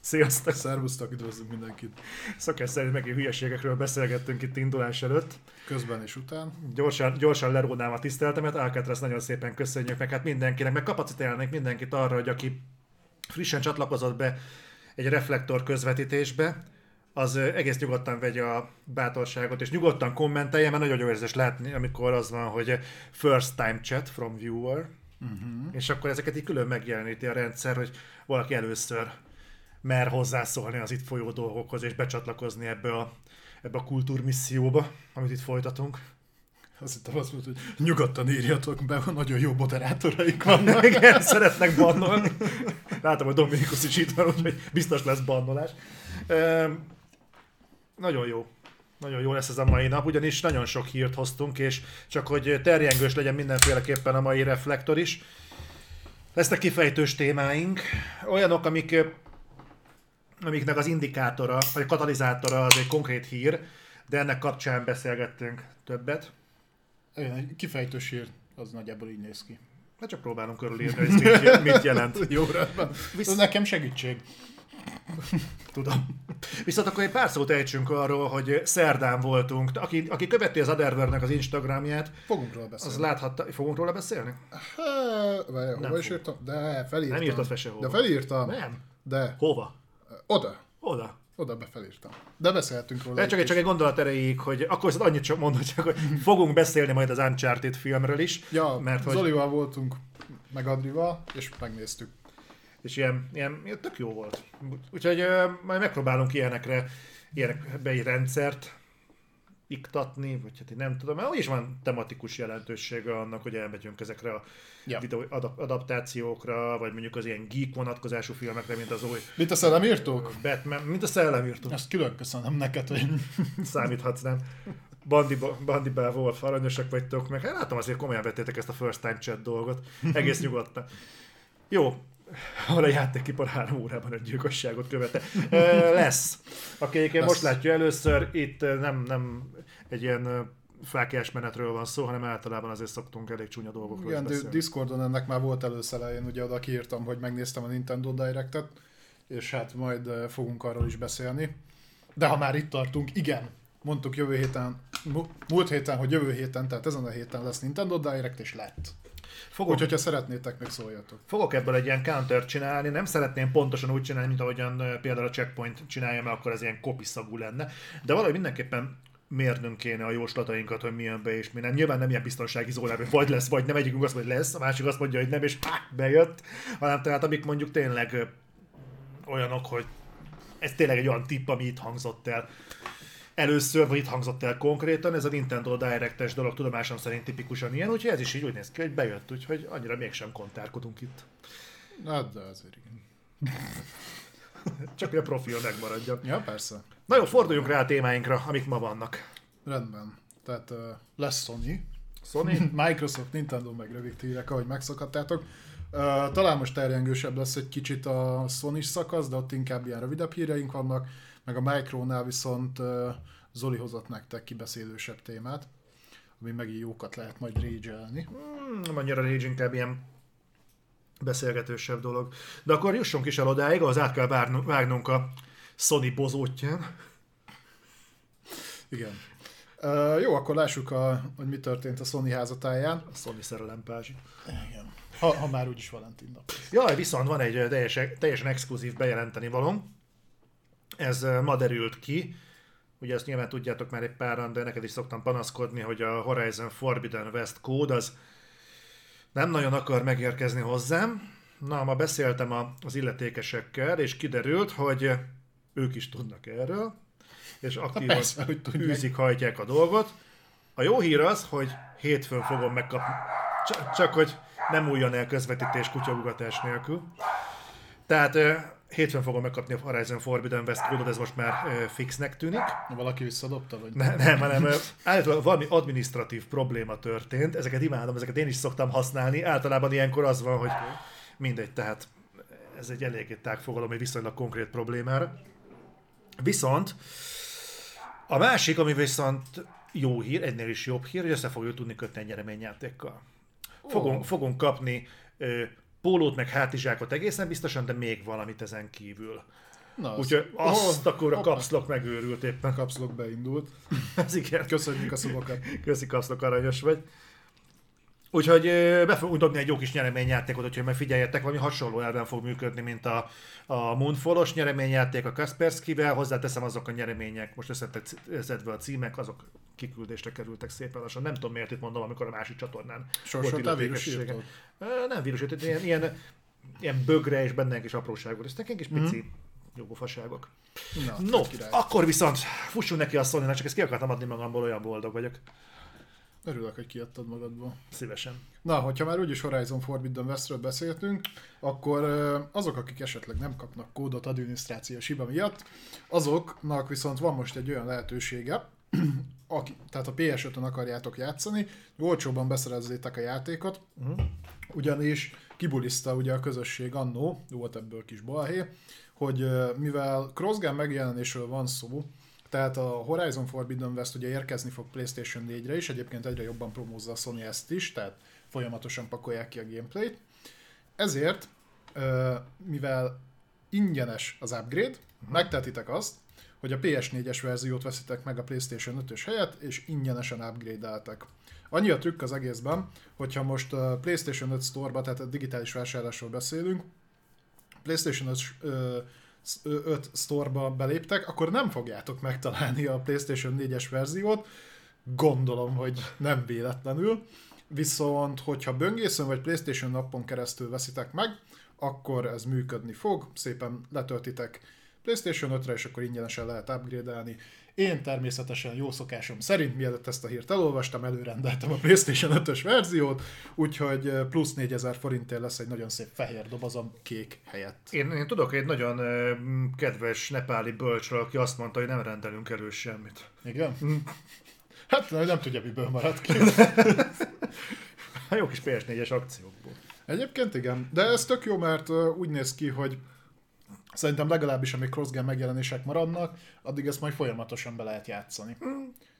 Sziasztok! Szervusztok, üdvözlünk mindenkit. Szokás szerint megint hülyeségekről beszélgettünk itt indulás előtt. Közben és után. Gyorsan, gyorsan lerónám a tiszteltemet, Alcatraz nagyon szépen köszönjük meg hát mindenkinek, meg kapacitálnék mindenkit arra, hogy aki frissen csatlakozott be egy reflektor közvetítésbe, az egész nyugodtan vegye a bátorságot, és nyugodtan kommentelje, mert nagyon jó érzés látni, amikor az van, hogy first time chat from viewer, uh-huh. és akkor ezeket így külön megjeleníti a rendszer, hogy valaki először mer hozzászólni az itt folyó dolgokhoz, és becsatlakozni ebbe a, ebbe a kultúrmisszióba, amit itt folytatunk. Azt hittem azt mondta, hogy nyugodtan írjatok be, nagyon jó moderátoraik vannak. Igen, szeretnek bannolni. Látom, hogy Dominikus is itt van, úgyhogy biztos lesz bannolás. Ehm, nagyon jó. Nagyon jó lesz ez a mai nap, ugyanis nagyon sok hírt hoztunk, és csak hogy terjengős legyen mindenféleképpen a mai reflektor is. Lesznek kifejtős témáink, olyanok, amik, amiknek az indikátora, vagy a katalizátora az egy konkrét hír, de ennek kapcsán beszélgettünk többet. Egy kifejtős hír, az nagyjából így néz ki. Hát csak próbálunk körülírni, hogy mit, jel- mit jelent. Jó, rendben. Ez nekem segítség. Tudom. Viszont akkor egy pár szót ejtsünk arról, hogy szerdán voltunk. Aki, aki követi az Otherworld-nek az Instagramját, Fogunk róla az beszélni. láthatta... Fogunk róla beszélni? Há, várjál, Nem hova is fog. írtam? De, felírtam. Nem írtad fel sehova. De felírtam. Nem. De, Hova? Oda. Oda. Oda befelírtam. De beszélhetünk róla. De csak, egy csak egy gondolat erejéig, hogy akkor viszont annyit csak mondod, csak, hogy fogunk beszélni majd az Uncharted filmről is, Ja, mert hogy Zolival voltunk, meg Adrival, és megnéztük. és ilyen, ilyen, ilyen tök jó volt. Úgyhogy ö, majd megpróbálunk ilyenekre, ilyenekbe egy rendszert iktatni, vagy hát én nem tudom, mert úgyis van tematikus jelentősége annak, hogy elmegyünk ezekre a Ja. videó adap- adaptációkra, vagy mondjuk az ilyen geek vonatkozású filmekre, mint az új Mit a szellemírtók? Batman, mint a szellemírtó. Ezt külön köszönöm neked, hogy Számíthatsz, nem? Bandi, Bandi Wolf, aranyosak vagytok, meg hát látom azért komolyan vettétek ezt a first time chat dolgot. Egész nyugodtan. Jó, ahol a játékipar három órában egy gyilkosságot követte. Ö, lesz. Aki egyébként most látja először, itt nem, nem egy ilyen fákjás menetről van szó, hanem általában azért szoktunk elég csúnya dolgokról Igen, beszélni. Discordon ennek már volt előszele, én ugye oda kiírtam, hogy megnéztem a Nintendo Direct-et, és hát majd fogunk arról is beszélni. De ha már itt tartunk, igen, mondtuk jövő héten, múlt héten, hogy jövő héten, tehát ezen a héten lesz Nintendo Direct, és lett. Fogok, Úgyhogy ha szeretnétek, még szóljatok. fogok ebből egy ilyen counter csinálni, nem szeretném pontosan úgy csinálni, mint ahogyan ö, például a checkpoint csinálja, mert akkor ez ilyen kopiszagú lenne, de valahogy mindenképpen mérnünk kéne a jóslatainkat, hogy mi jön be és mi nem. Nyilván nem ilyen biztonsági zónában, hogy vagy lesz, vagy nem. Egyikünk azt mondja, hogy lesz, a másik azt mondja, hogy nem, és pá, bejött. Hanem tehát amik mondjuk tényleg olyanok, hogy ez tényleg egy olyan tipp, ami itt hangzott el először, vagy itt hangzott el konkrétan, ez a Nintendo Direct-es dolog tudomásom szerint tipikusan ilyen, úgyhogy ez is így úgy néz ki, hogy bejött, úgyhogy annyira mégsem kontárkodunk itt. Hát, de azért igen. Csak hogy a profil megmaradjon. Ja, persze. Na jó, forduljunk rá a témáinkra, amik ma vannak. Rendben. Tehát uh, lesz Sony, Sony, Microsoft, Nintendo meg rövid hírek, ahogy megszokhattátok. Uh, talán most terjengősebb lesz egy kicsit a sony szakasz, de ott inkább ilyen rövidebb híreink vannak, meg a Micronál viszont Zoli hozott nektek kibeszélősebb témát, ami megint jókat lehet majd rage hmm, nem annyira rage, inkább ilyen beszélgetősebb dolog. De akkor jussunk is el odáig, az át kell vágnunk a Sony bozótján. Igen. Uh, jó, akkor lássuk, a, hogy mi történt a Sony házatáján. A Sony szerelempázsi. Igen. Ha, ha már úgyis Valentin nap. Jaj, viszont van egy teljesen, teljesen exkluzív bejelenteni valom. Ez ma derült ki. Ugye ezt nyilván tudjátok már egy páran, de neked is szoktam panaszkodni, hogy a Horizon Forbidden West kód az nem nagyon akar megérkezni hozzám. Na, ma beszéltem az illetékesekkel, és kiderült, hogy ők is tudnak erről, és aktívan persze, hogy űzik, hajtják a dolgot. A jó hír az, hogy hétfőn fogom megkapni, csak, csak hogy nem újjon el közvetítés kutyaugatás nélkül. Tehát hétfőn fogom megkapni a Horizon Forbidden West kódot, ez most már fixnek tűnik. Valaki visszadobta, vagy? Ne, nem, hanem állítólag valami administratív probléma történt, ezeket imádom, ezeket én is szoktam használni. Általában ilyenkor az van, hogy mindegy, tehát ez egy eléggé tág fogalom, egy viszonylag konkrét problémára. Viszont a másik, ami viszont jó hír, egynél is jobb hír, hogy össze fogjuk tudni kötni egy nyereményjátékkal. Fogunk, fogunk kapni ö, pólót meg hátizsákot egészen biztosan, de még valamit ezen kívül. Na, Úgyhogy azt oh, akkor a kapszlok megőrült éppen. kapszlok beindult. Ez igen. Köszönjük a szobokat. Köszi kapszlok, aranyos vagy. Úgyhogy be fogunk dobni egy jó kis nyereményjátékot, úgyhogy megfigyeljetek, valami hasonló elven fog működni, mint a, a Moonfallos nyereményjáték a Kaspersky-vel, hozzáteszem azok a nyeremények, most összedve a címek, azok kiküldésre kerültek szépen lassan. Nem tudom miért itt mondom, amikor a másik csatornán illetékessége. vírusírtót? Ö, Nem vírus, ilyen, ilyen, ilyen bögre és benne egy kis apróság volt. Ez nekem kis pici mm. jópofaságok. Na, No, akkor viszont fussunk neki a sony csak ezt ki akartam adni magamból, olyan boldog vagyok. Örülök, hogy kiadtad magadból. Szívesen. Na, hogyha már úgyis Horizon Forbidden Westről beszéltünk, akkor azok, akik esetleg nem kapnak kódot adminisztrációs hiba miatt, azoknak viszont van most egy olyan lehetősége, aki, tehát a PS5-ön akarjátok játszani, olcsóban beszerezzétek a játékot, Uh-huh. ugyanis kibuliszta ugye a közösség annó, volt ebből kis balhé, hogy mivel crossgen megjelenésről van szó, tehát a Horizon Forbidden West ugye érkezni fog PlayStation 4-re is, egyébként egyre jobban promózza a Sony ezt is, tehát folyamatosan pakolják ki a gameplayt. Ezért, mivel ingyenes az upgrade, megtehetitek azt, hogy a PS4-es verziót veszitek meg a PlayStation 5-ös helyett, és ingyenesen upgrade-eltek. Annyi a trükk az egészben, hogyha most a PlayStation 5 Store-ba, tehát a digitális vásárlásról beszélünk, PlayStation 5, ö, 5 Store-ba beléptek, akkor nem fogjátok megtalálni a PlayStation 4-es verziót, gondolom, hogy nem véletlenül, viszont hogyha böngészőn vagy PlayStation napon keresztül veszitek meg, akkor ez működni fog, szépen letöltitek PlayStation 5-re, és akkor ingyenesen lehet upgrade-elni. Én természetesen jó szokásom szerint, mielőtt ezt a hírt elolvastam, előrendeltem a PlayStation 5-ös verziót, úgyhogy plusz 4000 forintért lesz egy nagyon szép fehér dobozom kék helyett. Én, én tudok egy nagyon ö, kedves nepáli bölcsről, aki azt mondta, hogy nem rendelünk elő semmit. Igen? Hát nem, nem tudja, miből maradt ki. Jó kis PS4-es akciókból. Egyébként igen, de ez tök jó, mert úgy néz ki, hogy szerintem legalábbis amíg crossgen megjelenések maradnak, addig ezt majd folyamatosan be lehet játszani.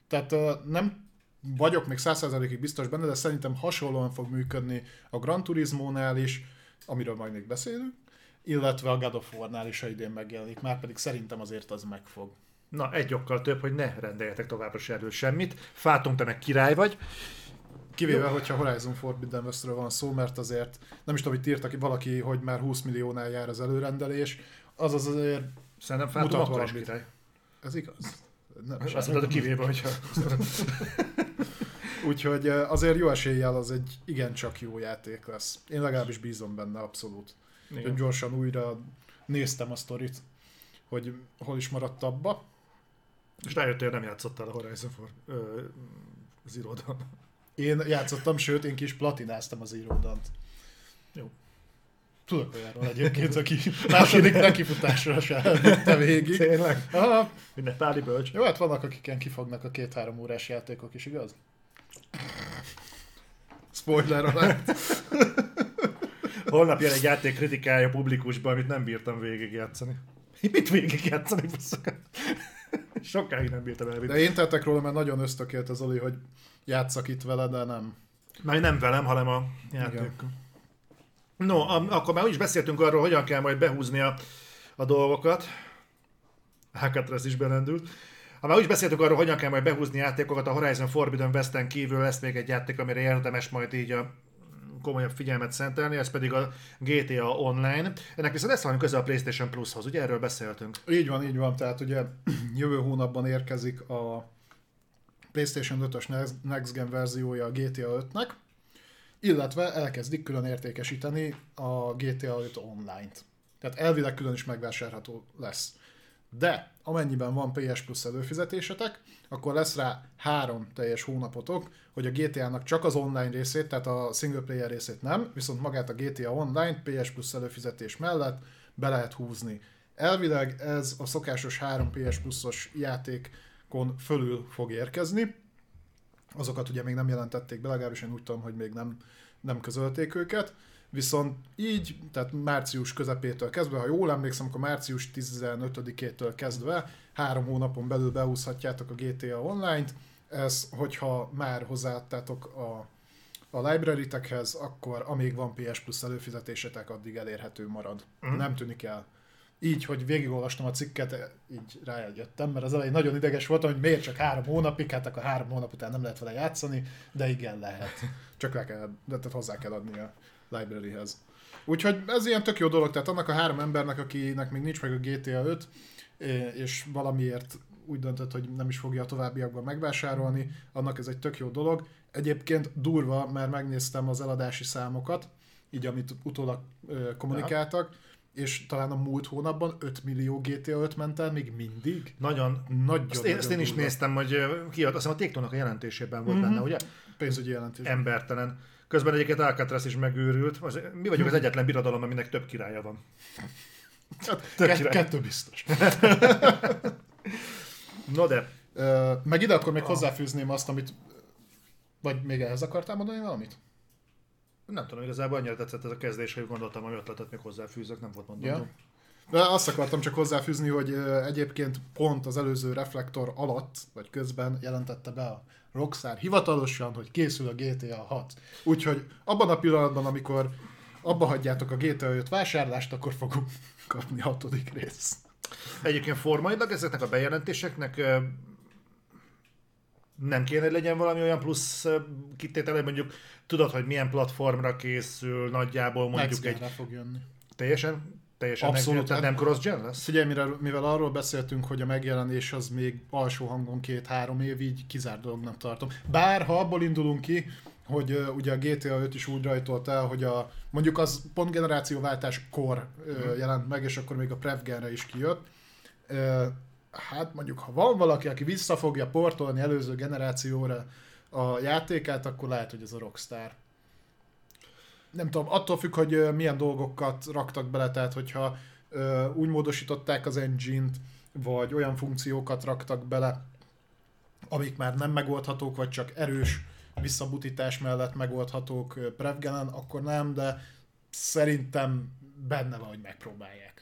Tehát ö, nem vagyok még 100%-ig biztos benne, de szerintem hasonlóan fog működni a Gran Turismo-nál is, amiről majd még beszélünk, illetve a God of War-nál is, ha idén megjelenik, már pedig szerintem azért az megfog. Na, egy okkal több, hogy ne rendeljetek továbbra se elő semmit. Fátunk, te meg király vagy. Kivéve, hogyha Horizon Forbidden Westről van szó, mert azért nem is tudom, hogy írtak valaki, hogy már 20 milliónál jár az előrendelés, az az azért, Szerintem is valamit. király. ez igaz? Nem, Azt mondod, kivéve, hogyha... Úgyhogy azért jó eséllyel az egy igencsak jó játék lesz. Én legalábbis bízom benne abszolút. Igen. Gyorsan újra néztem a sztorit, hogy hol is maradt abba. És rájöttél, nem játszottál a Horizon for ö, Zero Dawn. Én játszottam, sőt, én kis platináztam az íródant. Jó. Tudok olyanról egyébként, aki második nekifutásra se elvitte végig. Tényleg? Aha, Minden páli bölcs. jó, hát vannak, akiken kifognak a két-három órás játékok is, igaz? Spoiler alert. Holnap jön egy játék kritikája publikusban, amit nem bírtam végigjátszani. Mit végigjátszani? Sokáig nem bírtam De elvinni. én tettek róla, mert nagyon ösztökélt az Oli, hogy játszak itt vele, de nem. Már nem velem, hanem a játékkal. No, akkor már úgy is beszéltünk arról, hogyan kell majd behúzni a, a dolgokat. Alcatraz is belendült. Ha már úgy is beszéltünk arról, hogyan kell majd behúzni játékokat, a Horizon Forbidden West-en kívül lesz még egy játék, amire érdemes majd így a komolyabb figyelmet szentelni, ez pedig a GTA Online. Ennek viszont lesz valami köze a PlayStation Plushoz, ugye erről beszéltünk. Így van, így van. Tehát ugye jövő hónapban érkezik a PlayStation 5-ös Next- Next Gen verziója a GTA 5-nek, illetve elkezdik külön értékesíteni a GTA 5 online-t. Tehát elvileg külön is megvásárható lesz. De amennyiben van PS Plus előfizetésetek, akkor lesz rá három teljes hónapotok, hogy a GTA-nak csak az online részét, tehát a single player részét nem, viszont magát a GTA Online PS Plus előfizetés mellett be lehet húzni. Elvileg ez a szokásos 3 PS Plus-os játékon fölül fog érkezni. Azokat ugye még nem jelentették be, legalábbis én úgy tudom, hogy még nem, nem közölték őket. Viszont így, tehát március közepétől kezdve, ha jól emlékszem, akkor március 15-től kezdve három hónapon belül behúzhatjátok a GTA Online-t. Ez, hogyha már hozzáadtátok a a library-tekhez, akkor amíg van PS Plus előfizetésetek, addig elérhető marad. Uh-huh. Nem tűnik el. Így, hogy végigolvastam a cikket, így rájöttem, mert az elején nagyon ideges voltam, hogy miért csak három hónapig, hát akkor három hónap után nem lehet vele játszani, de igen lehet. Csak le kell, de tehát hozzá kell adni a libraryhez. Úgyhogy ez ilyen tök jó dolog, tehát annak a három embernek, akinek még nincs meg a GTA 5, és valamiért úgy döntött, hogy nem is fogja a továbbiakban megvásárolni, annak ez egy tök jó dolog. Egyébként durva, mert megnéztem az eladási számokat, így amit utólag kommunikáltak, ja. És talán a múlt hónapban 5 millió GTA 5 ment el még mindig. Nagyon. Nagyon, azt én, azt én is durva. néztem, hogy kiad, azt hiszem a Téktónak a jelentésében volt mm-hmm. benne, ugye? Pénzügyi jelentés. Embertelen. Közben egyébként Alcatraz is megőrült. Mi vagyunk az egyetlen birodalom, aminek több királya van. Hát, Tök király. Kettő biztos. No de. Meg ide akkor még hozzáfűzném azt, amit... Vagy még ehhez akartál mondani valamit? Nem tudom, igazából annyira tetszett ez a kezdés, hogy gondoltam, hogy ötletet még hozzáfűzök, nem volt mondani. Ja. De azt akartam csak hozzáfűzni, hogy egyébként pont az előző reflektor alatt, vagy közben jelentette be a Rockstar hivatalosan, hogy készül a GTA 6. Úgyhogy abban a pillanatban, amikor abba hagyjátok a GTA 5 vásárlást, akkor fogunk kapni a hatodik részt. Egyébként formailag ezeknek a bejelentéseknek nem kéne, hogy legyen valami olyan plusz kitétele, mondjuk tudod, hogy milyen platformra készül, nagyjából mondjuk egy... fog jönni. Teljesen? Teljesen Abszolút. Tehát nem cross-gen lesz? Figyelj, mivel, mivel arról beszéltünk, hogy a megjelenés az még alsó hangon két-három év, így kizárt dolognak tartom. Bár ha abból indulunk ki, hogy uh, ugye a GTA 5 is úgy rajtolt el, hogy a, mondjuk az pont generációváltás kor uh, jelent meg, és akkor még a Prevgenre is kijött. Uh, hát mondjuk, ha van valaki, aki vissza fogja portolni előző generációra a játékát, akkor lehet, hogy ez a Rockstar. Nem tudom, attól függ, hogy milyen dolgokat raktak bele, tehát hogyha uh, úgy módosították az engine-t, vagy olyan funkciókat raktak bele, amik már nem megoldhatók, vagy csak erős visszabutítás mellett megoldhatók Prevgenen, akkor nem, de szerintem benne van, hogy megpróbálják.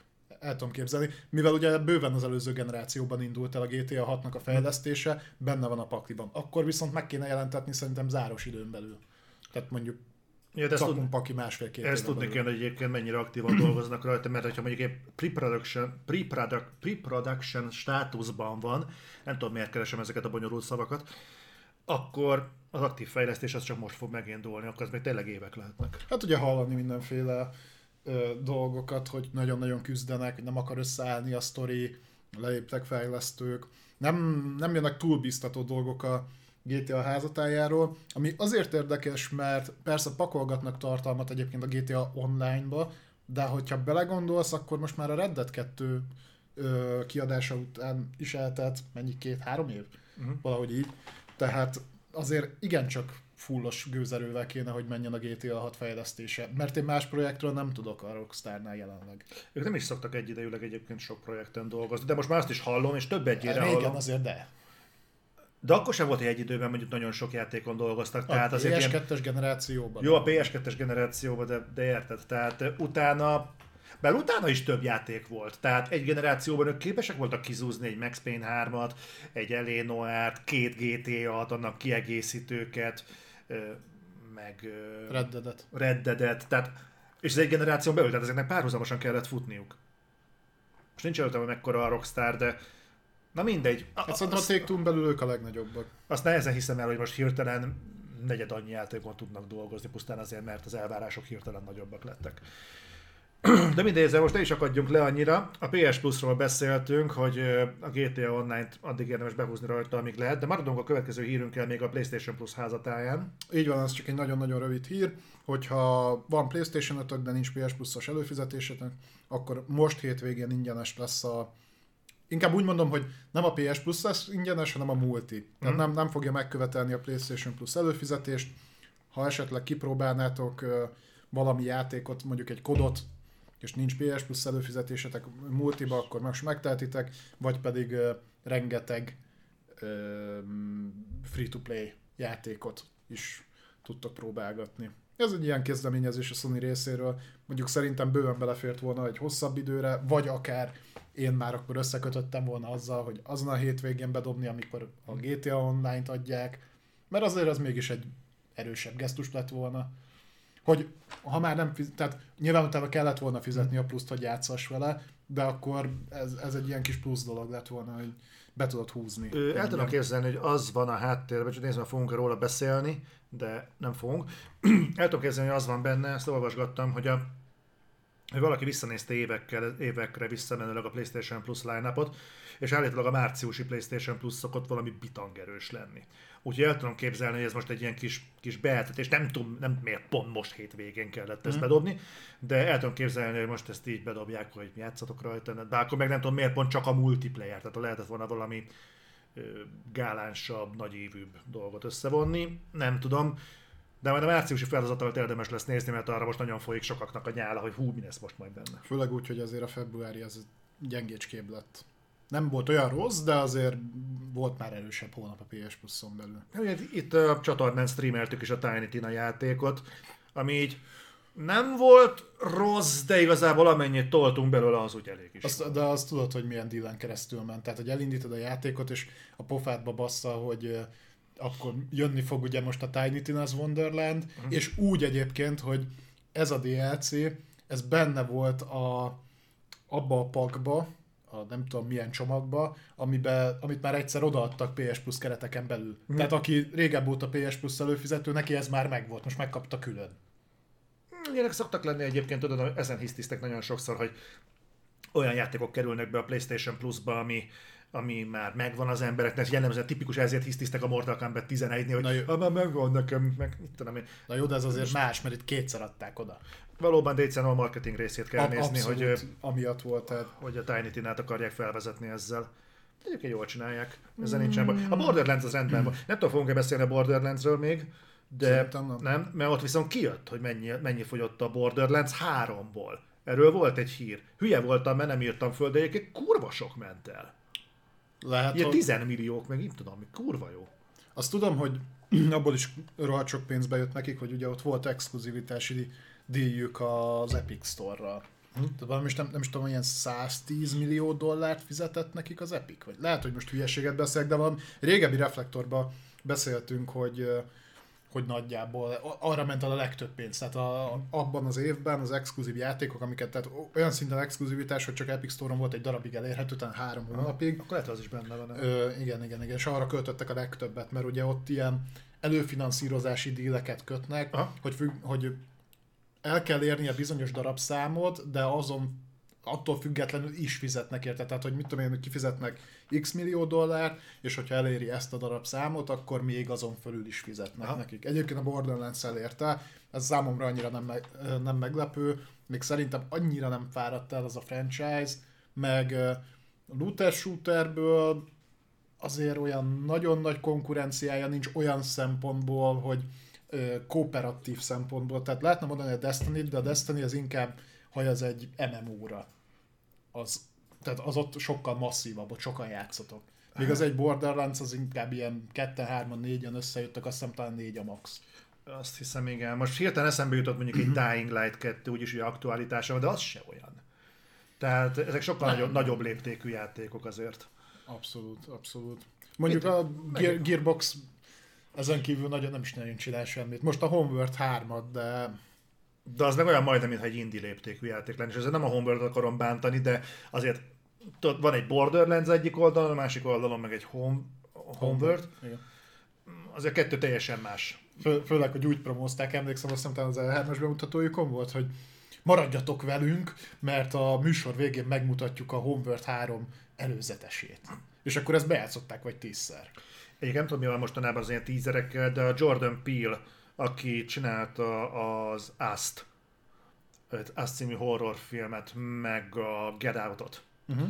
El tudom képzelni. Mivel ugye bőven az előző generációban indult el a GTA 6-nak a fejlesztése, benne van a pakliban. Akkor viszont meg kéne jelentetni szerintem záros időn belül. Tehát mondjuk Ja, de tud, paki másfél-két Ezt tudni kell, hogy egyébként mennyire aktívan dolgoznak rajta, mert ha mondjuk egy pre-production, pre-production, pre-production státuszban van, nem tudom miért keresem ezeket a bonyolult szavakat, akkor az aktív fejlesztés az csak most fog megindulni, akkor az még tényleg évek lehetnek. Hát ugye hallani mindenféle ö, dolgokat, hogy nagyon-nagyon küzdenek, hogy nem akar összeállni a sztori, leéptek fejlesztők, nem, nem jönnek túl biztató dolgok a GTA házatájáról, ami azért érdekes, mert persze pakolgatnak tartalmat egyébként a GTA Online-ba, de hogyha belegondolsz, akkor most már a Red Dead 2 ö, kiadása után is eltelt mennyi, két-három év? Uh-huh. Valahogy így. Tehát azért igencsak fullos gőzerővel kéne, hogy menjen a GTA 6 fejlesztése, mert én más projektről nem tudok a Rockstarnál jelenleg. Ők nem is szoktak egyidejűleg egyébként sok projekten dolgozni, de most már azt is hallom, és több egyére Régen hallom. azért de. De akkor sem volt, hogy egy időben mondjuk nagyon sok játékon dolgoztak. A tehát azért PS2-es ilyen... generációban. Jó, a PS2-es generációban, de, de érted. Tehát utána bár utána is több játék volt, tehát egy generációban ők képesek voltak kizúzni egy Max Payne 3-at, egy Eleanor-t, két GTA-t, annak kiegészítőket, meg Reddedet. Reddedet, tehát és ez egy generáción belül, tehát ezeknek párhuzamosan kellett futniuk. Most nincs előttem, hogy mekkora a Rockstar, de na mindegy. Hát szerintem a take belül ők a legnagyobbak. Azt nehezen hiszem el, hogy most hirtelen negyed annyi játékon tudnak dolgozni, pusztán azért, mert az elvárások hirtelen nagyobbak lettek. De mindegy, ezzel most ne is akadjunk le annyira. A PS Plus-ról beszéltünk, hogy a GTA Online-t addig érdemes behúzni rajta, amíg lehet, de maradunk a következő hírünkkel még a PlayStation Plus házatáján. Így van, az csak egy nagyon-nagyon rövid hír, hogyha van PlayStation 5 de nincs PS Plus-os előfizetésetek, akkor most hétvégén ingyenes lesz a Inkább úgy mondom, hogy nem a PS Plus lesz ingyenes, hanem a multi. Tehát mm. nem, nem fogja megkövetelni a PlayStation Plus előfizetést. Ha esetleg kipróbálnátok valami játékot, mondjuk egy kodot, és nincs PS Plus előfizetésetek multiba, akkor most megtehetitek, vagy pedig uh, rengeteg uh, free-to-play játékot is tudtok próbálgatni. Ez egy ilyen kezdeményezés a Sony részéről. Mondjuk szerintem bőven belefért volna egy hosszabb időre, vagy akár én már akkor összekötöttem volna azzal, hogy azon a hétvégén bedobni, amikor a GTA Online-t adják, mert azért az mégis egy erősebb gesztus lett volna. Hogy ha már nem fizet, tehát nyilván utána kellett volna fizetni a pluszt, hogy játszass vele, de akkor ez, ez egy ilyen kis plusz dolog lett volna, hogy be tudod húzni. Ö, el tudom képzelni, hogy az van a háttérben, csak nézve, fogunk róla beszélni, de nem fogunk. el tudom képzelni, hogy az van benne, ezt olvasgattam, hogy a valaki visszanézte évekkel, évekre visszamenőleg a PlayStation Plus line és állítólag a márciusi PlayStation Plus szokott valami bitangerős lenni. Úgyhogy el tudom képzelni, hogy ez most egy ilyen kis, kis beeltetés, nem tudom, nem miért pont most hétvégén kellett ezt mm. bedobni, de el tudom képzelni, hogy most ezt így bedobják, hogy játszatok rajta, de akkor meg nem tudom miért pont csak a multiplayer, tehát lehetett volna valami gálánsabb, nagyévűbb dolgot összevonni, nem tudom. De majd a márciusi felhozatot érdemes lesz nézni, mert arra most nagyon folyik sokaknak a nyála, hogy hú, mi lesz most majd benne. Főleg úgy, hogy azért a februári az gyengécskébb lett. Nem volt olyan rossz, de azért volt már erősebb hónap a PS Plus-on belül. Ugye, itt a csatornán streameltük is a Tiny Tina játékot, ami így nem volt rossz, de igazából amennyit toltunk belőle, az úgy elég is. Azt, de azt tudod, hogy milyen dílen keresztül ment. Tehát, hogy elindítod a játékot, és a pofádba bassza, hogy akkor jönni fog ugye most a Tiny Tina's Wonderland, uh-huh. és úgy egyébként, hogy ez a DLC, ez benne volt a, abba a pakba, a nem tudom milyen csomagba, amibe, amit már egyszer odaadtak PS Plus kereteken belül. Uh-huh. Tehát aki régebb óta PS Plus előfizető, neki ez már megvolt, most megkapta külön. Ilyenek szoktak lenni egyébként, tudod, ezen hisztisztek nagyon sokszor, hogy olyan játékok kerülnek be a PlayStation Plus-ba, ami, ami már megvan az embereknek, jellemzően tipikus, ezért hisztisztek a Mortal Kombat 11-nél, hogy Na, már megvan nekem, meg mit tudom én. Na jó, de ez azért más, mert itt kétszer adták oda. Valóban de a marketing részét kell Ab- nézni, hogy, amiatt volt, tehát... hogy a Tiny Tina-t akarják felvezetni ezzel. Egyébként jól csinálják, ezzel mm. nincsen A Borderlands az rendben van. Nem tudom, fogunk-e beszélni a Borderlandsről még, de nem. nem, mert ott viszont kijött, hogy mennyi, mennyi fogyott a Borderlands 3-ból. Erről volt egy hír. Hülye voltam, mert nem írtam föl, de egyébként kurva sok ment el. Lehet, Ilyen hogy... 10 milliók, meg nem tudom, kurva jó. Azt tudom, hogy abból is rohadt sok pénz bejött nekik, hogy ugye ott volt exkluzivitási díjük az Epic Store-ral. Hm? Tehát valami nem, nem is tudom, ilyen 110 millió dollárt fizetett nekik az Epic, vagy lehet, hogy most hülyeséget beszélek, de valami régebbi reflektorban beszéltünk, hogy hogy nagyjából arra ment a legtöbb pénz. Tehát a, abban az évben az exkluzív játékok, amiket, tehát olyan szinten exkluzivitás, hogy csak Epic Store-on volt egy darabig elérhető, tehát három hónapig. Akkor lehet, az is benne van. Ö, igen, igen, igen, és arra költöttek a legtöbbet, mert ugye ott ilyen előfinanszírozási díleket kötnek, Aha. hogy, függ, hogy el kell érni a bizonyos darabszámot, de azon attól függetlenül is fizetnek érte. Tehát, hogy mit tudom én, hogy kifizetnek x millió dollár, és hogyha eléri ezt a darab számot, akkor még azon fölül is fizetnek Aha. nekik. Egyébként a Borderlands elérte, ez számomra annyira nem, meg, nem meglepő, még szerintem annyira nem fáradt el az a franchise, meg looter shooterből azért olyan nagyon nagy konkurenciája nincs olyan szempontból, hogy kooperatív szempontból. Tehát lehetne mondani a Destiny, de a Destiny az inkább az egy MMO-ra. Az, tehát az ott sokkal masszívabb, ott sokan játszatok. Míg az egy Borderlands az inkább ilyen 2-3-4-en összejöttek, azt hiszem talán 4 a max. Azt hiszem, igen. Most hirtelen eszembe jutott mondjuk egy Dying Light 2, úgyis hogy aktualitása, de az se olyan. Tehát ezek sokkal nagyobb, nagyobb léptékű játékok azért. Abszolút, abszolút. Mondjuk Itt, a Gear, Gearbox ezen kívül nagyon nem is nagyon csinál semmit. Most a Homeworld 3 de de az meg olyan majdnem, mintha egy indie léptékű játék lenne, és ezzel nem a Homeworld akarom bántani, de azért van egy Borderlands egyik oldalon, a másik oldalon meg egy Home, Homeworld. Igen. Azért kettő teljesen más. Fő, főleg, hogy úgy promózták, emlékszem, azt hiszem, az E3-as bemutatójukon volt, hogy maradjatok velünk, mert a műsor végén megmutatjuk a Homeworld 3 előzetesét. És akkor ezt bejátszották vagy tízszer. Egyébként nem tudom, mi van mostanában az ilyen tízerekkel, de a Jordan Peele aki csinálta az Azt, Azt című horrorfilmet, meg a Get Out-ot. Uh-huh.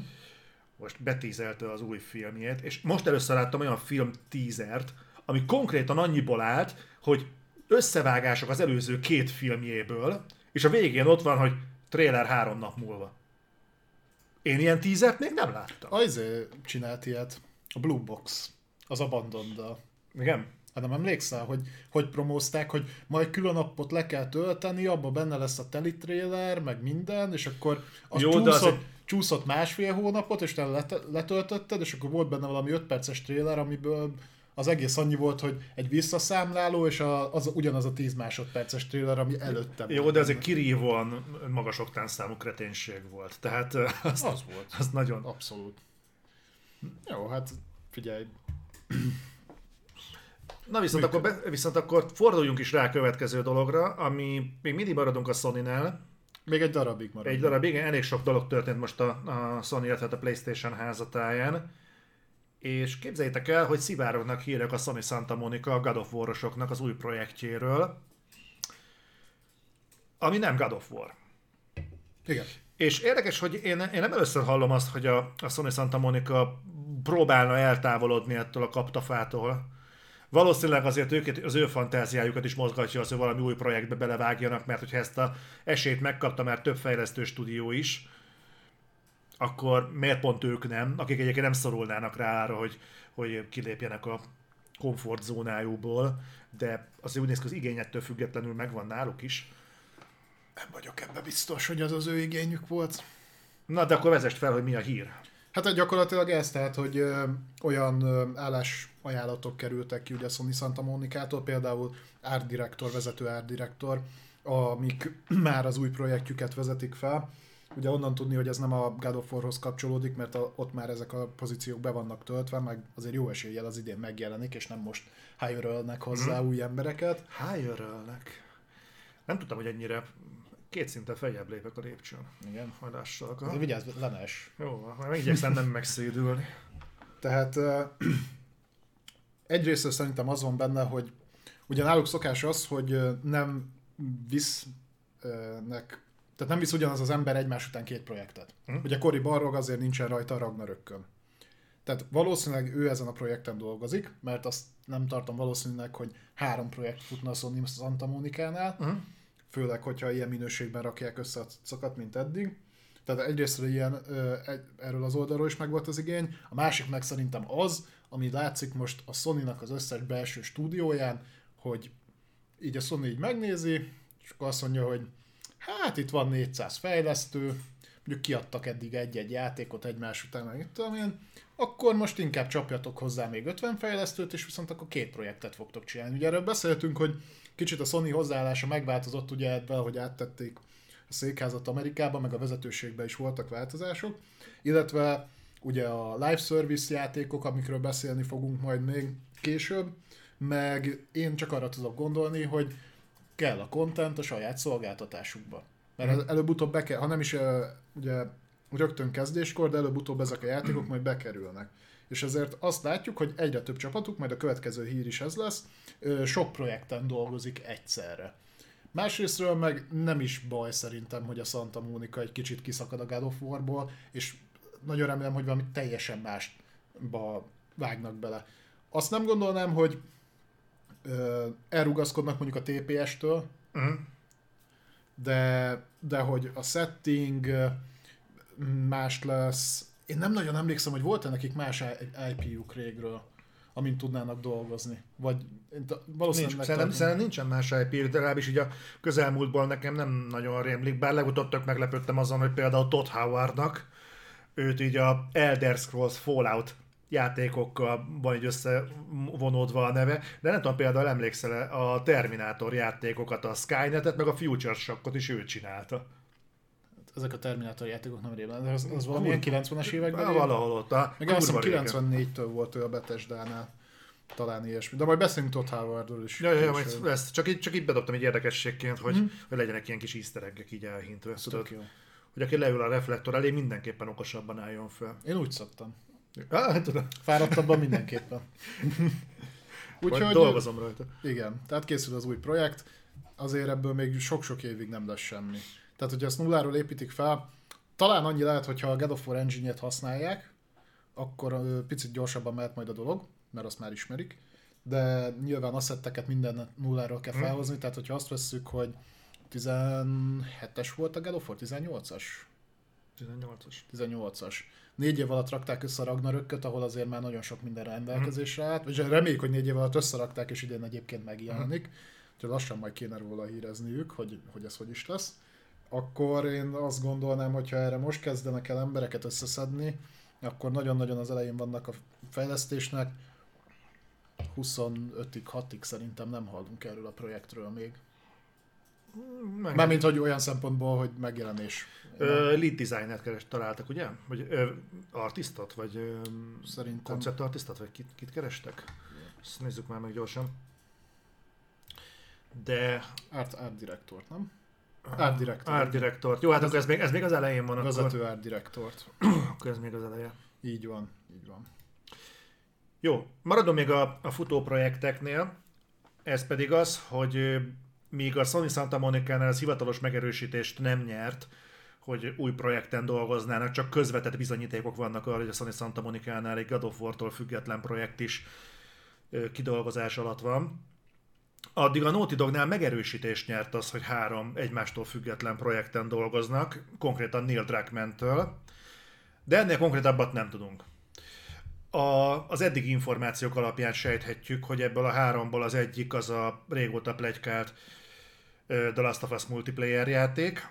Most betízelte az új filmjét, és most először láttam olyan film tízert, ami konkrétan annyiból állt, hogy összevágások az előző két filmjéből, és a végén ott van, hogy trailer három nap múlva. Én ilyen tízert még nem láttam. Ajzé csinált ilyet. A Blue Box. Az Abandoned. Igen? Hát nem emlékszel, hogy hogy promózták, hogy majd külön appot le kell tölteni, abban benne lesz a teli trailer, meg minden, és akkor az Jó, csúszott, azért... csúszott másfél hónapot, és te letöltötted, és akkor volt benne valami 5 perces trailer, amiből az egész annyi volt, hogy egy visszaszámláló, és a, az ugyanaz a 10 másodperces trailer, ami előtte Jó, de ez egy kirívóan magas oktánszámú kreténség volt. Tehát az, Az volt. az nagyon... Abszolút. Jó, hát figyelj. Na viszont akkor, be, viszont akkor forduljunk is rá a következő dologra, ami még mindig maradunk a Sony-nál. Még egy darabig marad. Egy darab, igen, elég sok dolog történt most a, a Sony, illetve a PlayStation házatáján. És képzeljétek el, hogy szivárognak hírek a Sony Santa Monica a God of War-osoknak az új projektjéről, ami nem God of War. Igen. És érdekes, hogy én, én nem először hallom azt, hogy a, a Sony Santa Monica próbálna eltávolodni ettől a kaptafától. Valószínűleg azért őket, az ő fantáziájukat is mozgatja az, hogy valami új projektbe belevágjanak, mert hogyha ezt a esélyt megkapta már több fejlesztő stúdió is, akkor miért pont ők nem, akik egyébként nem szorulnának rá arra, hogy, hogy kilépjenek a komfortzónájukból, de azért úgy néz ki, az igényettől függetlenül megvan náluk is. Nem vagyok ebbe biztos, hogy az az ő igényük volt. Na, de akkor vezest fel, hogy mi a hír. Hát gyakorlatilag ez, tehát, hogy ö, olyan ö, állásajánlatok kerültek ki ugye Sony Santa Monicától, például art director, vezető art director, amik már az új projektjüket vezetik fel. Ugye onnan tudni, hogy ez nem a God of War-hoz kapcsolódik, mert a, ott már ezek a pozíciók be vannak töltve, meg azért jó eséllyel az idén megjelenik, és nem most hire hozzá mm. új embereket. Hájörölnek. Nem tudtam, hogy ennyire két szinten feljebb lépek a lépcsőn. Igen. Majd lássalak. De vigyázz, lenes. Jó, majd megigyekszem nem megszédülni. Tehát egyrészt szerintem az van benne, hogy ugye náluk szokás az, hogy nem visznek, tehát nem visz ugyanaz az ember egymás után két projektet. Hm. Ugye Cory Barrog azért nincsen rajta a Ragnarökkön. Tehát valószínűleg ő ezen a projekten dolgozik, mert azt nem tartom valószínűleg, hogy három projekt futna a Sony Santa Monicánál, Uh-huh. Főleg, hogyha ilyen minőségben rakják össze a szokat, mint eddig. Tehát egyrészt ilyen, erről az oldalról is megvolt az igény, a másik meg szerintem az, ami látszik most a Sony-nak az összes belső stúdióján, hogy így a Sony így megnézi, és akkor azt mondja, hogy hát itt van 400 fejlesztő, mondjuk kiadtak eddig egy-egy játékot egymás után, meg én, akkor most inkább csapjatok hozzá még 50 fejlesztőt, és viszont akkor két projektet fogtok csinálni. Ugye erről beszéltünk, hogy kicsit a Sony hozzáállása megváltozott ugye ebben, hogy áttették a székházat Amerikába, meg a vezetőségben is voltak változások, illetve ugye a live service játékok, amikről beszélni fogunk majd még később, meg én csak arra tudok gondolni, hogy kell a content a saját szolgáltatásukba. Mert ez előbb-utóbb be kell, ha nem is ugye rögtön kezdéskor, de előbb-utóbb ezek a játékok majd bekerülnek. És ezért azt látjuk, hogy egyre több csapatuk, majd a következő hír is ez lesz, sok projekten dolgozik egyszerre. Másrésztről meg nem is baj szerintem, hogy a Santa Monica egy kicsit kiszakad a God of War-ból, és nagyon remélem, hogy valami teljesen másba vágnak bele. Azt nem gondolnám, hogy ö, elrugaszkodnak mondjuk a TPS-től, Uh-huh. de, de hogy a setting más lesz. Én nem nagyon emlékszem, hogy volt-e nekik más IP-juk régről, amint tudnának dolgozni. Vagy valószínűleg Nincs, szerintem, szerintem nincsen más IP, de legalábbis így a közelmúltból nekem nem nagyon rémlik, bár legutóbb tök meglepődtem azon, hogy például Todd Howardnak, őt így a Elder Scrolls Fallout játékokkal van így összevonódva a neve, de nem tudom, például emlékszel a Terminátor játékokat, a Skynetet, meg a Future Shockot is ő csinálta. Ezek a Terminátor játékok nem régen, az, az valamilyen 90-es években. Élt? valahol ott. Meg azt hiszem régen. 94-től volt ő a Bethesda-nál. Talán ilyesmi. De majd beszélünk Todd Howardról is. Ja, ja, ja, majd ezt csak, így, csak így bedobtam egy érdekességként, hogy, mm. hogy legyenek ilyen kis easter így elhintve. Tudod, hogy aki leül a reflektor elé, mindenképpen okosabban álljon fel. Én úgy szoktam. Ah, tudom. Fáradtabban mindenképpen. Úgyhogy dolgozom rajta. igen, tehát készül az új projekt, azért ebből még sok-sok évig nem lesz semmi. Tehát, hogyha ezt nulláról építik fel, talán annyi lehet, hogyha a God of War engine használják, akkor picit gyorsabban mehet majd a dolog, mert azt már ismerik, de nyilván asszetteket minden nulláról kell Mhm. felhozni, tehát hogyha azt vesszük, hogy 17-es volt a God of War, 18-as? 18-as. 18-as. Négy év alatt rakták össze a Ragnarökköt, ahol azért már nagyon sok minden rendelkezésre állt. Vagy reméljük, hogy négy év alatt összerakták, és idén egyébként megjelenik. Úgyhogy lassan majd kéne róla hírezniük, hogy, hogy ez hogy is lesz. Akkor én azt gondolnám, hogy ha erre most kezdenek el embereket összeszedni, akkor nagyon-nagyon az elején vannak a fejlesztésnek. 25-ig, 6-ig szerintem nem hallunk erről a projektről még. Meg, Mármint, hogy olyan szempontból, hogy megjelenés. ö, lead designert keres, találtak, ugye? Vagy ö, artistot? Vagy ö, Szerintem. konceptartistot? Vagy kit, kit kerestek? Ezt nézzük már meg gyorsan. De Art, art directort, nem? Art director. Jó, hát akkor ez még, ez még az elején van. Akkor, Vezető art directort. akkor ez még az eleje. Így van, így van. Jó, maradom még a, a futó projekteknél. Ez pedig az, hogy míg a Sony Santa Monica-nál az hivatalos megerősítést nem nyert, hogy új projekten dolgoznának, csak közvetett bizonyítékok vannak arra, hogy a Sony Santa Monica-nál egy God of War-tól független projekt is kidolgozás alatt van. Addig a Naughty Dognál megerősítést nyert az, hogy három egymástól független projekten dolgoznak, konkrétan Neil Druckmann-től, de ennél konkrétabbat nem tudunk. A, az eddigi információk alapján sejthetjük, hogy ebből a háromból az egyik az a régóta plegykált The Last of Us multiplayer játék,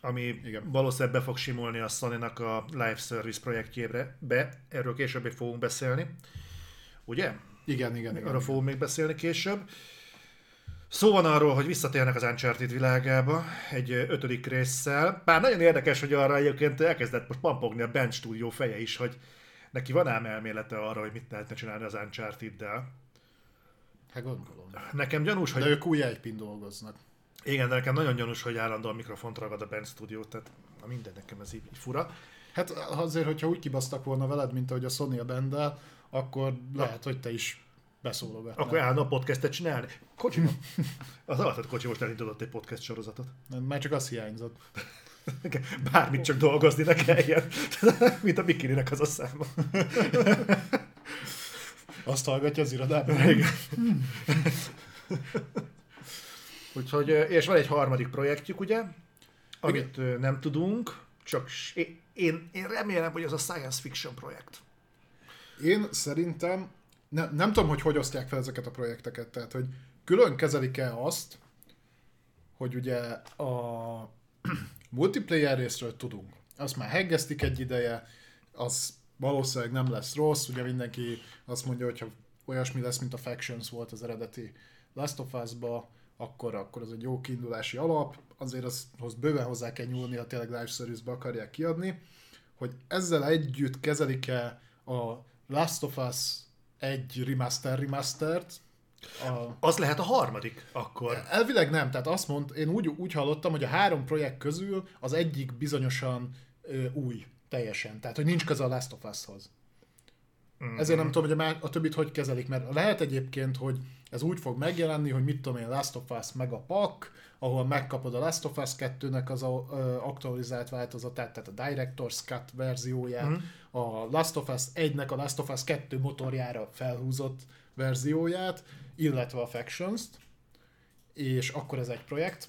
ami Igen. Igen. valószínűleg be fog simulni a sony a live service projektjébe, be, erről később még fogunk beszélni. Ugye? Igen, igen, igen. Arra fogunk még beszélni később. Szó van arról, hogy visszatérnek az Uncharted világába egy ötödik résszel. Bár nagyon érdekes, hogy arra egyébként elkezdett most pampogni a Band Studio feje is, hogy neki van ám elmélete arra, hogy mit lehetne csinálni az Uncharted-del. Hát gondolom. Nekem gyanús, hogy... De ők új IP-n dolgoznak. Igen, de nekem nagyon gyanús, hogy állandóan mikrofont ragad a Band Studio, tehát na minden nekem ez így, így fura. Hát azért, hogyha úgy kibasztak volna veled, mint ahogy a Sony a bendel, akkor lehet, hogy te is beszólogatnál. Akkor állandóan podcastet csinálni. Kocsi, az alatt kocsi most elindított egy podcast sorozatot. Már csak az hiányzott. Bármit csak dolgozni ne kelljen. Mint a Bikininek az a száma. Azt hallgatja az irodában. Igen. Úgyhogy, és van egy harmadik projektjük, ugye? Amit ö, nem tudunk, csak én, én, én remélem, hogy az a science fiction projekt. Én szerintem, ne, nem tudom, hogy hogy osztják fel ezeket a projekteket, tehát hogy külön kezelik-e azt, hogy ugye a multiplayer részről tudunk. Azt már heggeztik egy ideje, az valószínűleg nem lesz rossz, ugye mindenki azt mondja, hogy ha olyasmi lesz, mint a Factions volt az eredeti Last of Us-ba, akkor, akkor az egy jó kiindulási alap, azért azhoz bőven hozzá kell nyúlni, ha tényleg live service-be akarják kiadni, hogy ezzel együtt kezelik-e a Last of Us egy remaster remastert, a, Az lehet a harmadik akkor. Elvileg nem, tehát azt mond, én úgy, úgy hallottam, hogy a három projekt közül az egyik bizonyosan ö, új, teljesen. Tehát, hogy nincs köze a Last of Us-hoz. Mm-hmm. Ezért nem tudom, hogy a, a többit hogy kezelik, mert lehet egyébként, hogy ez úgy fog megjelenni, hogy mit tudom én, Last of Us meg a pak, ahol megkapod a Last of Us 2-nek az a, ö, aktualizált változatát, tehát a Director's Cut verzióját, mm-hmm. A Last of Us 1-nek a Last of Us 2 motorjára felhúzott verzióját, illetve a Factions-t, és akkor ez egy projekt,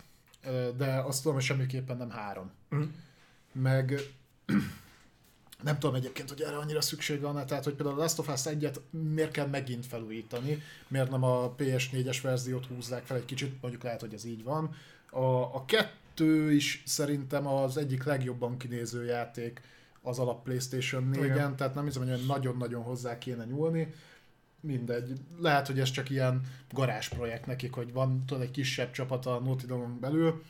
de azt tudom, hogy semmiképpen nem három. Mhm. Meg nem tudom egyébként, hogy erre annyira szükség van, tehát hogy például a Last of Us 1-et miért kell megint felújítani, miért nem a PS4-es verziót húzzák fel egy kicsit, mondjuk lehet, hogy ez így van. A, a kettő is szerintem az egyik legjobban kinéző játék az alap PlayStation 4-en, Igen. tehát nem hiszem, hogy nagyon-nagyon hozzá kéne nyúlni. Mindegy. Lehet, hogy ez csak ilyen garázsprojekt nekik, hogy van tudod, egy kisebb csapat a Naughty Dogon belül.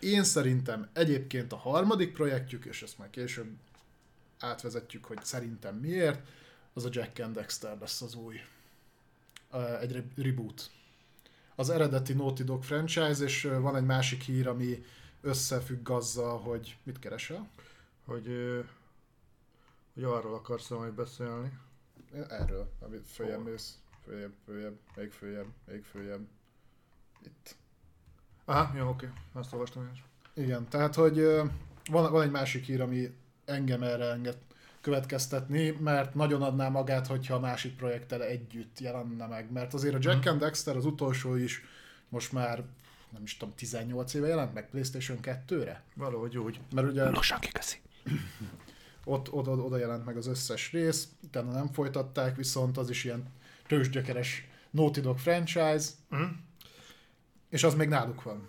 Én szerintem egyébként a harmadik projektjük, és ezt már később átvezetjük, hogy szerintem miért, az a Jack and Dexter lesz az új. Egy re- reboot. Az eredeti Naughty Dog franchise, és van egy másik hír, ami összefügg azzal, hogy mit keresel? Hogy, hogy arról akarsz majd beszélni. Erről, amit följebb Hol? mész. Följebb, följebb, még följebb, még följebb. Itt. Aha, jó, oké. Azt olvastam én is. Igen, tehát, hogy van, van egy másik hír, ami engem erre enged következtetni, mert nagyon adná magát, hogyha a másik projekttel együtt jelenne meg. Mert azért a Jack and Dexter az utolsó is most már nem is tudom, 18 éve jelent meg PlayStation 2-re? Valahogy úgy. Mert ugye Lassan kikeszi. Ott oda, oda jelent meg az összes rész, utána nem folytatták, viszont az is ilyen tőzsgyökeres Naughty Dog franchise, Mhm. és az még náluk van.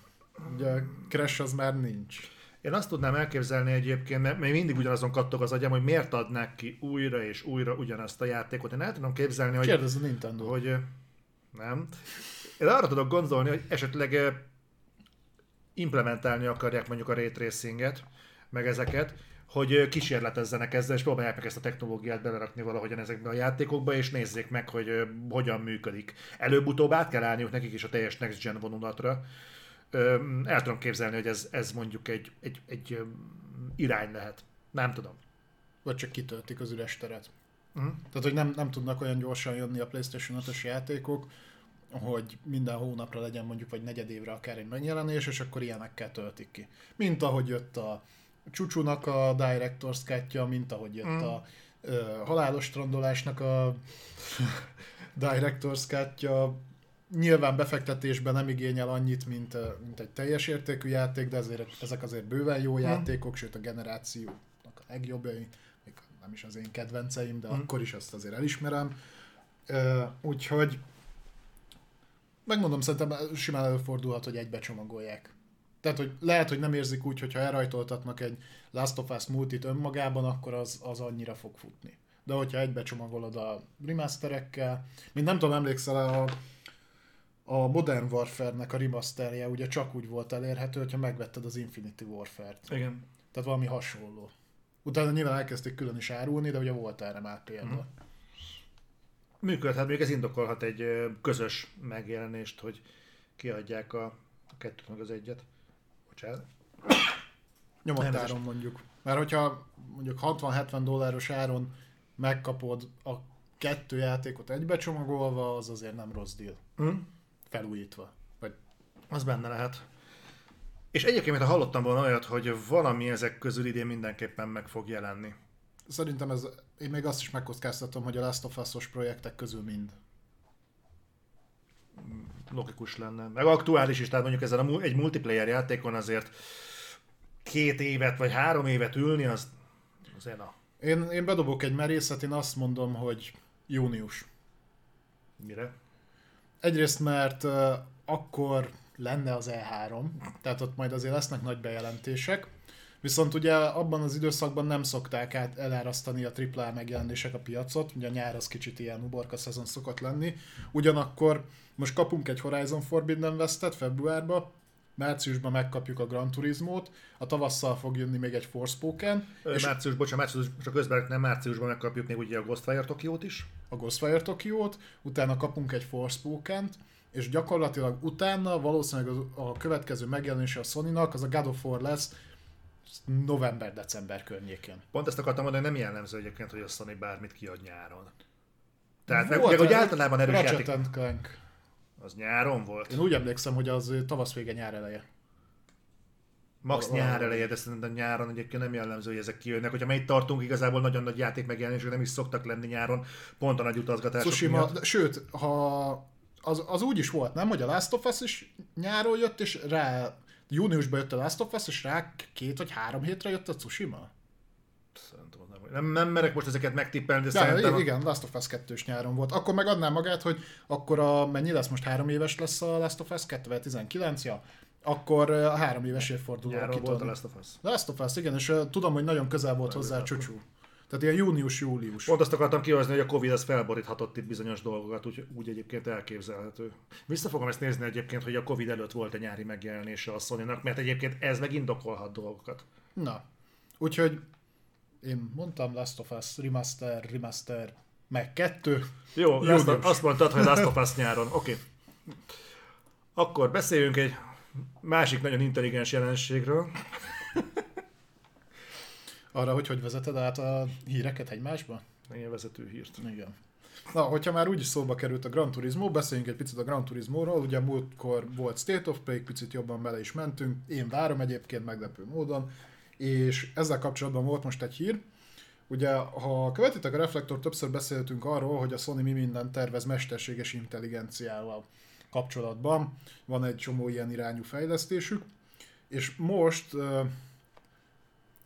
Ugye Crash az már nincs. Én azt tudnám elképzelni egyébként, mert még mindig ugyanazon kattog az agyam, hogy miért adnák ki újra és újra ugyanazt a játékot. Én el tudom képzelni, hogy, Kérdezz a Nintendo. hogy Nem. Én arra tudok gondolni, hogy esetleg implementálni akarják mondjuk a ray tracinget, meg ezeket, hogy kísérletezzenek ezzel, és próbálják meg ezt a technológiát belerakni valahogyan ezekbe a játékokba, és nézzék meg, hogy hogyan működik. Előbb-utóbb át kell állniuk nekik is a teljes Next Gen vonulatra. El tudom képzelni, hogy ez, ez mondjuk egy, egy, egy irány lehet. Nem tudom. Vagy csak kitöltik az üres teret. Mhm. Tehát, hogy nem, nem tudnak olyan gyorsan jönni a PlayStation 5-ös játékok, hogy minden hónapra legyen mondjuk, vagy negyed évre akár egy megjelenés, és akkor ilyenekkel töltik ki. Mint ahogy jött a Csúcsúnak a Director's cut mint ahogy jött Mm. a ö, Halálos Strandolásnak a Director's cut Nyilván befektetésben nem igényel annyit, mint, mint egy teljes értékű játék, de ezért, ezek azért bőven jó játékok, sőt a generációnak a legjobbjai, még nem is az én kedvenceim, de Mm. akkor is azt azért elismerem. Ö, úgyhogy megmondom, szerintem simán előfordulhat, hogy egybe csomagolják. Tehát, hogy lehet, hogy nem érzik úgy, hogyha elrajtoltatnak egy Last of Us multit önmagában, akkor az, az annyira fog futni. De hogyha egybe csomagolod a remasterekkel, mint nem tudom, emlékszel a, a Modern Warfare-nek a remasterje ugye csak úgy volt elérhető, hogyha megvetted az Infinity Warfare-t. Igen. Tehát valami hasonló. Utána nyilván elkezdték külön is árulni, de ugye volt erre már példa. Mhm. Működhet, mondjuk ez indokolhat egy közös megjelenést, hogy kiadják a, a kettőt meg az egyet. Bocsánat. Nyomott Nem, ez áron mondjuk. Mert hogyha mondjuk 60-70 dolláros áron megkapod a kettő játékot egybe csomagolva, az azért nem rossz deal. Hm? Felújítva. Vagy Az benne lehet. És egyébként, ha hallottam volna olyat, hogy valami ezek közül idén mindenképpen meg fog jelenni. szerintem ez, én még azt is megkockáztatom, hogy a Last of Us-os projektek közül mind. Logikus lenne. Meg aktuális is, tehát mondjuk ezen a, egy multiplayer játékon azért két évet vagy három évet ülni, az azért na, Én, én bedobok egy merészet, én azt mondom, hogy június. mire? Egyrészt, mert uh, akkor lenne az E3, tehát ott majd azért lesznek nagy bejelentések, viszont ugye abban az időszakban nem szokták át elárasztani a AAA megjelenések a piacot, ugye a nyár az kicsit ilyen uborka szezon szokott lenni, ugyanakkor most kapunk egy Horizon Forbidden West-et februárban, márciusban megkapjuk a Gran Turismo-t, a tavasszal fog jönni még egy Forspoken, És... és Március, bocsánat, március, csak közben nem márciusban megkapjuk még ugye a Ghostwire Tokiót is. a Ghostwire Tokyo-t, utána kapunk egy Forspoken-t, és gyakorlatilag utána valószínűleg az- a következő megjelenése a Sony-nak az a God of War lesz november-december környékén. Pont ezt akartam mondani, nem jellemző egyébként, hogy a Sony bármit kiad nyáron. Tehát Volt meg, meg, hogy a általában erős játék, Clank. Az nyáron volt. Én úgy emlékszem, hogy az tavasz vége nyár eleje. Max Valahol. nyár eleje, de szerintem nyáron egyébként nem jellemző, hogy ezek kijönnek. Hogyha még tartunk, igazából nagyon nagy játék megjelenések nem is szoktak lenni nyáron, pont a nagy utazgatások Tsushima, miatt. de, sőt, ha az, az úgy is volt, nem, hogy a Last of Us is nyáron jött, és rá júniusban jött a Last of Us, és rá két vagy három hétre jött a Tsushima. Nem, nem, merek most ezeket megtippelni, de, De szerintem... igen, Last of Us 2 nyáron volt. Akkor megadná magát, hogy akkor a, mennyi lesz most három éves lesz a Last of Us 2019, ja? Akkor a három éves évfordulóra Nyáron volt a. Last of Us. Last of Us, igen, és uh, tudom, hogy nagyon közel volt hozzá a csúcsú. Tehát ilyen június-július. Pont azt akartam kihozni, hogy a Covid az felboríthatott itt bizonyos dolgokat, úgy, úgy egyébként elképzelhető. Vissza fogom ezt nézni egyébként, hogy a Covid előtt volt a nyári megjelenése a sony mert egyébként ez meg indokolhat dolgokat. Na, úgyhogy én mondtam Last of Us, remaster, remaster, meg kettő. Jó, azt, Június. azt mondtad, hogy Last of Us nyáron. Oké. Okay. Akkor beszéljünk egy másik nagyon intelligens jelenségről. Arra, hogy hogy vezeted át a híreket egymásba? Ilyen vezető hírt. Igen. Na, hogyha már úgyis szóba került a Gran Turismo, beszéljünk egy picit a Gran Turismo-ról. Ugye múltkor volt State of Play, picit jobban bele is mentünk. Én várom egyébként meglepő módon. És ezzel kapcsolatban volt most egy hír. Ugye, ha követitek a Reflektor, többször beszéltünk arról, hogy a Sony mi mindent tervez mesterséges intelligenciával kapcsolatban. Van egy csomó ilyen irányú fejlesztésük. És most uh,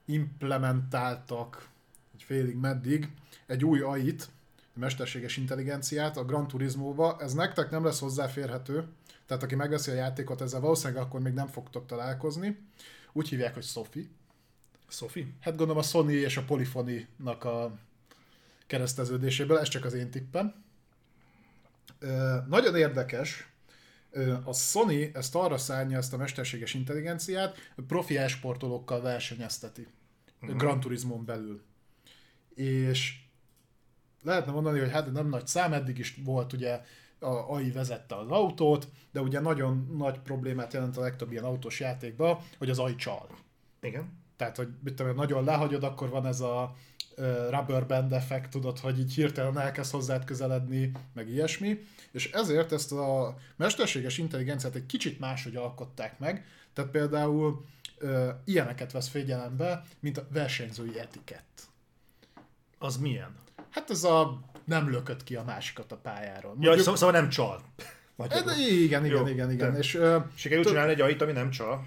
implementáltak egy félig meddig egy új AI-t, mesterséges intelligenciát a Gran Turismo-ba. Ez nektek nem lesz hozzáférhető, tehát aki megveszi a játékot, ezzel valószínűleg akkor még nem fogtok találkozni. Úgy hívják, hogy Sophie. Sophie? Hát gondolom a Sony és a Polyphony-nak a kereszteződéséből, ez csak az én tippem. nagyon érdekes, a Sony ezt arra szárnya, ezt a mesterséges intelligenciát, profi esportolókkal versenyezteti. Uh-huh. Gran Turismon belül. És lehetne mondani, hogy hát nem nagy szám, eddig is volt ugye a AI vezette az autót, de ugye nagyon nagy problémát jelent a legtöbb ilyen autós játékban, hogy az AI csal. Igen. Tehát, hogy mit tudom, nagyon lehagyod, akkor van ez a rubber band effekt, tudod, hogy így hirtelen elkezd hozzád közeledni, meg ilyesmi. És ezért ezt a mesterséges intelligenciát egy kicsit máshogy alkották meg. Tehát például uh, ilyeneket vesz figyelembe, mint a versenyzői etikett. Az milyen? Hát ez a nem lökött ki a másikat a pályáról. Mondjuk... Ja, szóval, szóval nem csal. Magyarul. Igen, igen, Jó, igen, igen. És, uh, Sikerült csinálni egy ajt, ami nem csal.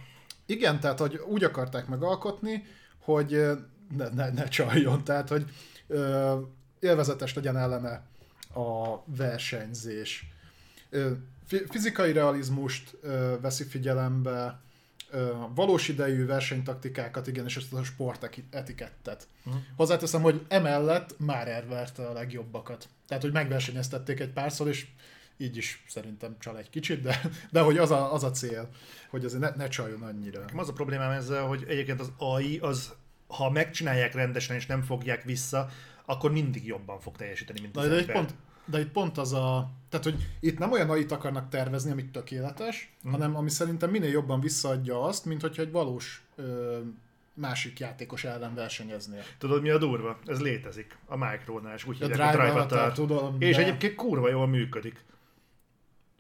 Igen, tehát hogy úgy akarták megalkotni, hogy ne, ne, ne csaljon, tehát hogy ö, élvezetes legyen ellene a versenyzés. Ö, fizikai realizmust ö, veszi figyelembe, ö, valós idejű versenytaktikákat, igen, és ezt a sportetikettet. Uh-huh. Hozzáteszem, hogy emellett már elverte a legjobbakat. Tehát, hogy megversenyeztették egy párszor, és így is szerintem csal egy kicsit, de, de hogy az a, az a cél, hogy azért ne, ne csaljon annyira. Az a problémám ezzel, hogy egyébként az AI, az, ha megcsinálják rendesen és nem fogják vissza, akkor mindig jobban fog teljesíteni, mint az de, de pont, de itt pont az a... Tehát, hogy itt nem olyan AI-t akarnak tervezni, amit tökéletes, mm. hanem ami szerintem minél jobban visszaadja azt, mint hogyha egy valós ö, másik játékos ellen versenyeznél. Tudod, mi a durva? Ez létezik. A Micronál, és úgy hívják a Drive tudom, És de... egyébként kurva jól működik.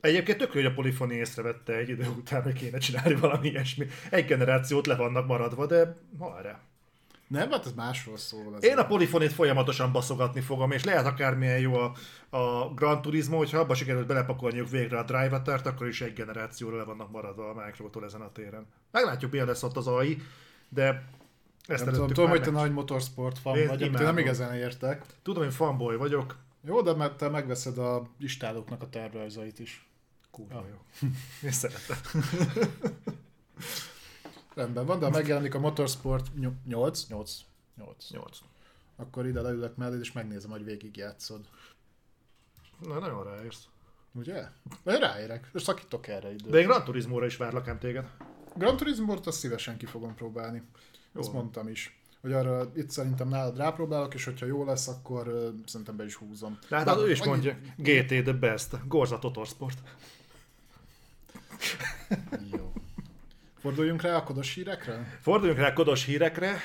Egyébként tök hogy a polifoni észrevette egy idő után, hogy kéne csinálni valami ilyesmi. Egy generációt le vannak maradva, de erre. Nem, hát ez másról szól. Én a polifonét folyamatosan baszogatni fogom, és lehet akármilyen jó a, a Gran Turismo, hogyha abba sikerült belepakolniuk végre a drive akkor is egy generációra le vannak maradva a Micro-tól ezen a téren. Meglátjuk, milyen lesz ott az AI, de ezt nem tudom, tudom hogy te nagy motorsport fan vagy, nem igazán értek. Tudom, hogy fanboy vagyok. Jó, de mert te megveszed a istálóknak a tervrajzait is. Kurva ah. jó. Én szeretem. Rendben van, de ha megjelenik a Motorsport 8, 8, 8, 8. akkor ide leülök mellé, és megnézem, hogy végig játszod. Na, nagyon ráérsz. Ugye? Én ráérek, és szakítok erre időt. De én Gran Turismo-ra is várlak ám téged. Gran Turismo-t azt szívesen ki fogom próbálni. Jó. Ezt mondtam is hogy arra itt szerintem nálad rápróbálok, és hogyha jó lesz, akkor uh, szerintem be is húzom. Hát, hát ő is mondja, GT the best, Gorza Totorsport. Jó. Forduljunk rá a kodos hírekre? Forduljunk rá a kodos hírekre.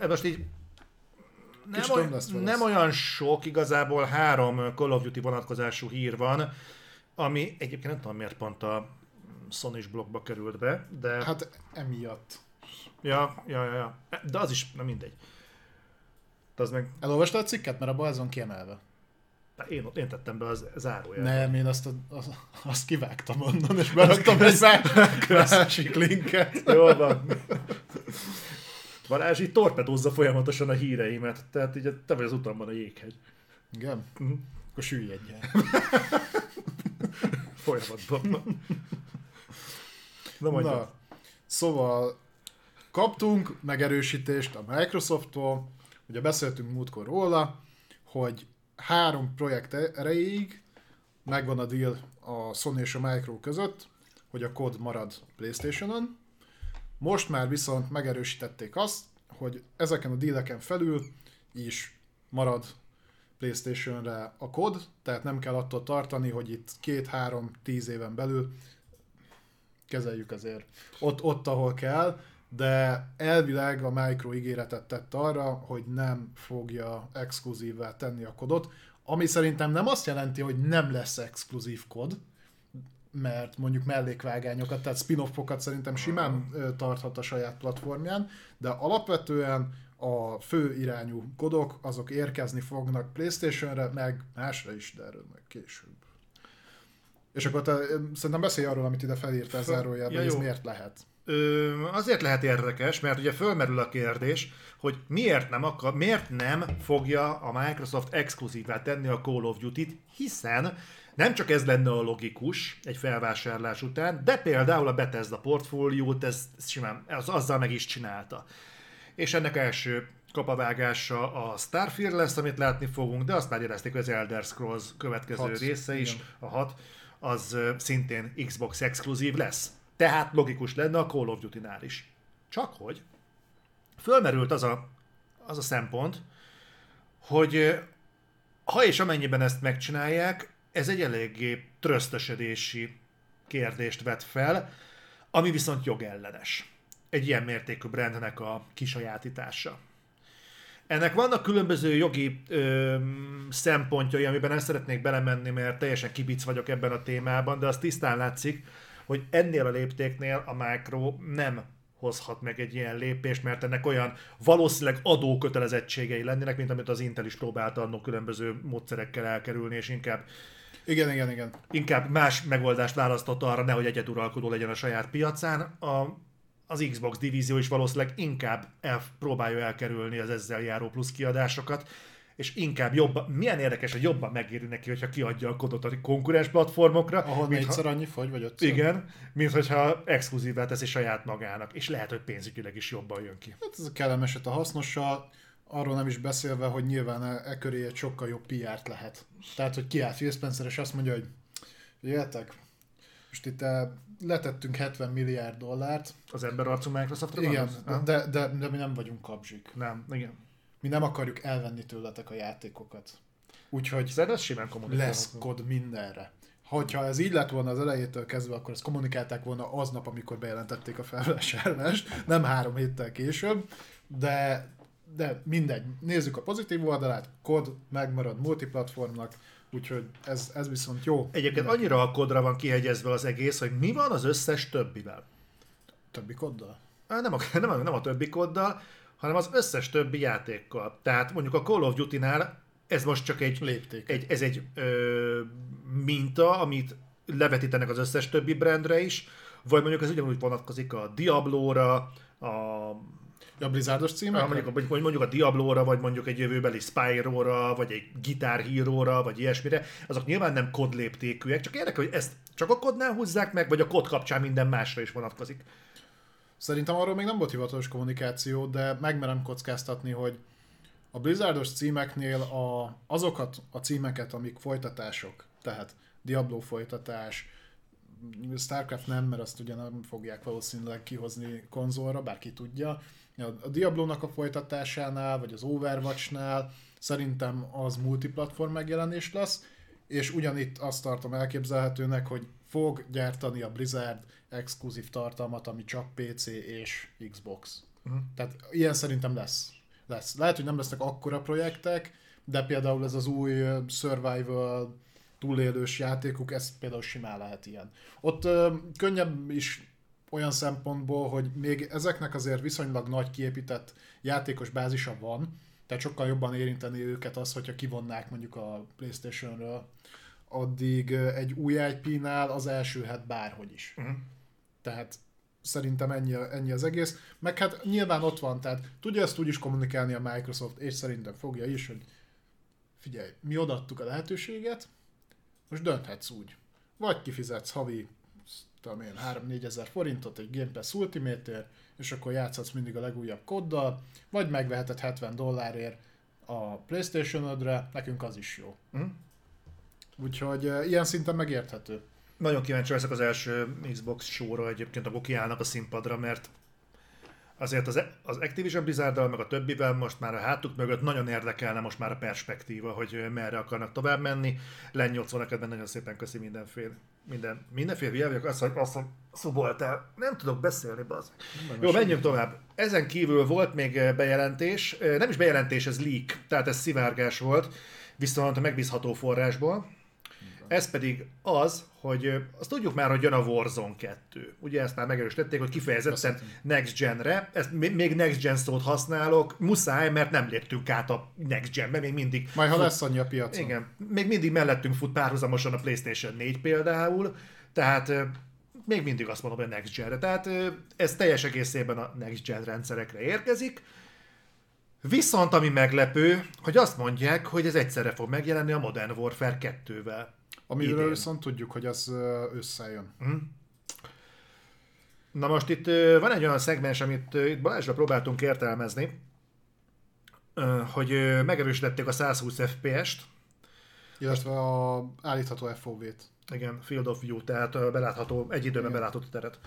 Ez most így nem, olyan, nem olyan sok, igazából három Call of Duty vonatkozású hír van, ami egyébként nem tudom miért pont a Sony blogba került be, de... Hát emiatt. Ja, ja, ja, ja. De az is, na mindegy. De az meg... Elolvastad a cikket? Mert abban ez van kiemelve. De én, én tettem be az záróját. Nem, én azt, az, azt kivágtam onnan, és beraktam egy másik linket. Jól van. Balázs így torpedózza folyamatosan a híreimet, tehát így te vagy az utamban a jéghegy. Igen? Uh-huh. Akkor süllyedj el. Folyamatban. Na, Na, szóval kaptunk megerősítést a Microsofttól, ugye beszéltünk múltkor róla, hogy három projekt erejéig megvan a deal a Sony és a Micro között, hogy a kód marad Playstation-on. Most már viszont megerősítették azt, hogy ezeken a dealeken felül is marad PlayStation-re a kod, tehát nem kell attól tartani, hogy itt két-három-tíz éven belül kezeljük azért ott, ott, ahol kell, de elvileg a Micro ígéretet tett arra, hogy nem fogja exkluzívvá tenni a kodot, ami szerintem nem azt jelenti, hogy nem lesz exkluzív kod, mert mondjuk mellékvágányokat, tehát spin-offokat szerintem simán tarthat a saját platformján, de alapvetően a fő irányú kodok, azok érkezni fognak Playstation-re, meg másra is, de erről meg később. És akkor te szerintem beszélj arról, amit ide felírtál zárójelben, ja, ez miért lehet. Azért lehet érdekes, mert ugye fölmerül a kérdés, hogy miért nem, akar, miért nem fogja a Microsoft exkluzívá tenni a Call of Duty-t, hiszen nem csak ez lenne a logikus egy felvásárlás után, de például a Bethesda portfóliót ez simán, az, azzal meg is csinálta. És ennek első kapavágása a Starfield lesz, amit látni fogunk, de azt már érezték, hogy az Elder Scrolls következő Hat, része is, igen. a 6, az szintén Xbox exkluzív lesz. Tehát logikus lenne a Call of Duty-nál is. Csak hogy fölmerült az a, az a szempont, hogy ha és amennyiben ezt megcsinálják, ez egy eléggé trösztösödési kérdést vet fel, ami viszont jogellenes. Egy ilyen mértékű brandnek a kisajátítása. Ennek vannak különböző jogi ö, szempontjai, amiben nem szeretnék belemenni, mert teljesen kibic vagyok ebben a témában, de az tisztán látszik, hogy ennél a léptéknél a Micro nem hozhat meg egy ilyen lépést, mert ennek olyan valószínűleg adókötelezettségei lennének, mint amit az Intel is próbálta annó különböző módszerekkel elkerülni, és inkább Igen, igen, igen. inkább más megoldást választott arra, nehogy egyeduralkodó legyen a saját piacán. A, az Xbox divízió is valószínűleg inkább el, próbálja elkerülni az ezzel járó plusz kiadásokat, és inkább jobban, milyen érdekes, hogy jobban megéri neki, hogyha kiadja a kodot a konkurens platformokra, Ahol mint négyszer annyi fogy, vagy ötször? igen, mint hogyha exkluzívá teszi saját magának, és lehet, hogy pénzügyileg is jobban jön ki. Hát ez a kellemeset a hasznossal, arról nem is beszélve, hogy nyilván e, e köré egy sokkal jobb PR-t lehet. Tehát, hogy kiállt Phil Spencer, és azt mondja, hogy jöjjetek, most itt eh, letettünk 70 milliárd dollárt, Az emberarcú Microsoftra igen, az? de, de, de mi nem vagyunk kapzsik. Nem, igen. Mi nem akarjuk elvenni tőletek a játékokat. Úgyhogy Szerintem ez simán lesz kod mindenre. Hogyha ez így lett volna az elejétől kezdve, akkor ezt kommunikálták volna aznap, amikor bejelentették a felvásárlást, nem három héttel később, de, de mindegy. Nézzük a pozitív oldalát, kod megmarad multiplatformnak, úgyhogy ez, ez viszont jó. Egyébként annyira a kodra van kihegyezve az egész, hogy mi van az összes többivel. Többi koddal? Nem a, nem a, nem a többi koddal, hanem az összes többi játékkal. Tehát mondjuk a Call of Duty-nál ez most csak egy, Lépték. egy, ez egy ö, minta, amit levetítenek az összes többi brandre is, vagy mondjuk ez ugyanúgy vonatkozik a Diablo-ra, a Ja, Blizzardos címek? mondjuk, a- mondjuk, mondjuk a Diablo-ra, vagy mondjuk egy jövőbeli Spyro-ra, vagy egy Guitar Hero-ra, vagy ilyesmire, azok nyilván nem kod léptékűek, csak érdekel, hogy ezt csak a kodnál húzzák meg, vagy a kod kapcsán minden másra is vonatkozik. Szerintem arról még nem volt hivatalos kommunikáció, de megmerem kockáztatni, hogy a Blizzardos címeknél a, azokat a címeket, amik folytatások, tehát Diablo folytatás, Starcraft nem, mert azt ugye nem fogják valószínűleg kihozni konzolra, bárki tudja. A, Diablo-nak a folytatásánál, vagy az Overwatch-nál szerintem az multiplatform megjelenés lesz, és ugyanitt azt tartom elképzelhetőnek, hogy fog gyártani a Blizzard exkluzív tartalmat, ami csak PC és Xbox. Uh-huh. Tehát ilyen szerintem lesz. lesz. Lehet, hogy nem lesznek akkora projektek, de például ez az új survival túlélős játékuk, ez például simán lehet ilyen. Ott ö, könnyebb is olyan szempontból, hogy még ezeknek azért viszonylag nagy kiépített játékos bázisa van, tehát sokkal jobban érinteni őket az, hogyha kivonnák mondjuk a Playstation-ről, addig egy új IP-nál az elsülhet bárhogy is. Uh-huh. Tehát szerintem ennyi, ennyi az egész. Meg hát nyilván ott van, tehát tudja ezt úgy is kommunikálni a Microsoft, és szerintem fogja is, hogy figyelj, mi odaadtuk a lehetőséget, most dönthetsz úgy. Vagy kifizetsz havi tudom én, 3-4 ezer forintot egy Game Pass ultimate és akkor játszhatsz mindig a legújabb koddal, vagy megveheted 70 dollárért a Playstation-ödre, nekünk az is jó. Mhm. Úgyhogy ilyen szinten megérthető. Nagyon kíváncsi leszek az első Xbox showra egyébként, akkor kiállnak a színpadra, mert azért az, az Activision blizzard meg a többivel most már a hátuk mögött nagyon érdekelne most már a perspektíva, hogy merre akarnak tovább menni. Len 80 neked nagyon szépen köszi mindenféle. Minden, mindenféle világok, azt, hogy azt, hogy szuboltál. Nem tudok beszélni, bazd. Jó, menjünk tovább. Ezen kívül volt még eh, bejelentés, eh, nem is bejelentés, ez leak, tehát ez szivárgás volt, viszont a megbízható forrásból. Ez pedig az, hogy azt tudjuk már, hogy jön a Warzone 2. Ugye ezt már megerősítették, hogy kifejezetten Next Gen-re. Ezt még- Next Gen szót használok, muszáj, mert nem léptünk át a Next Gen-be, még mindig. Majd ha fut- lesz annyi a piacon. Igen, még mindig mellettünk fut párhuzamosan a PlayStation 4 például, tehát még mindig azt mondom, hogy a Next Gen-re. Tehát ez teljes egészében a Next Gen rendszerekre érkezik. Viszont ami meglepő, hogy azt mondják, hogy ez egyszerre fog megjelenni a Modern Warfare 2-vel. Amiről idén. viszont tudjuk, hogy az összejön. Na most itt van egy olyan szegmens, amit itt Balázsra próbáltunk értelmezni, hogy megerősítették a 120 FPS-t, Illetve a állítható FOV-t. igen, Field of View, tehát belátható, egy időben Igen. belátható teret.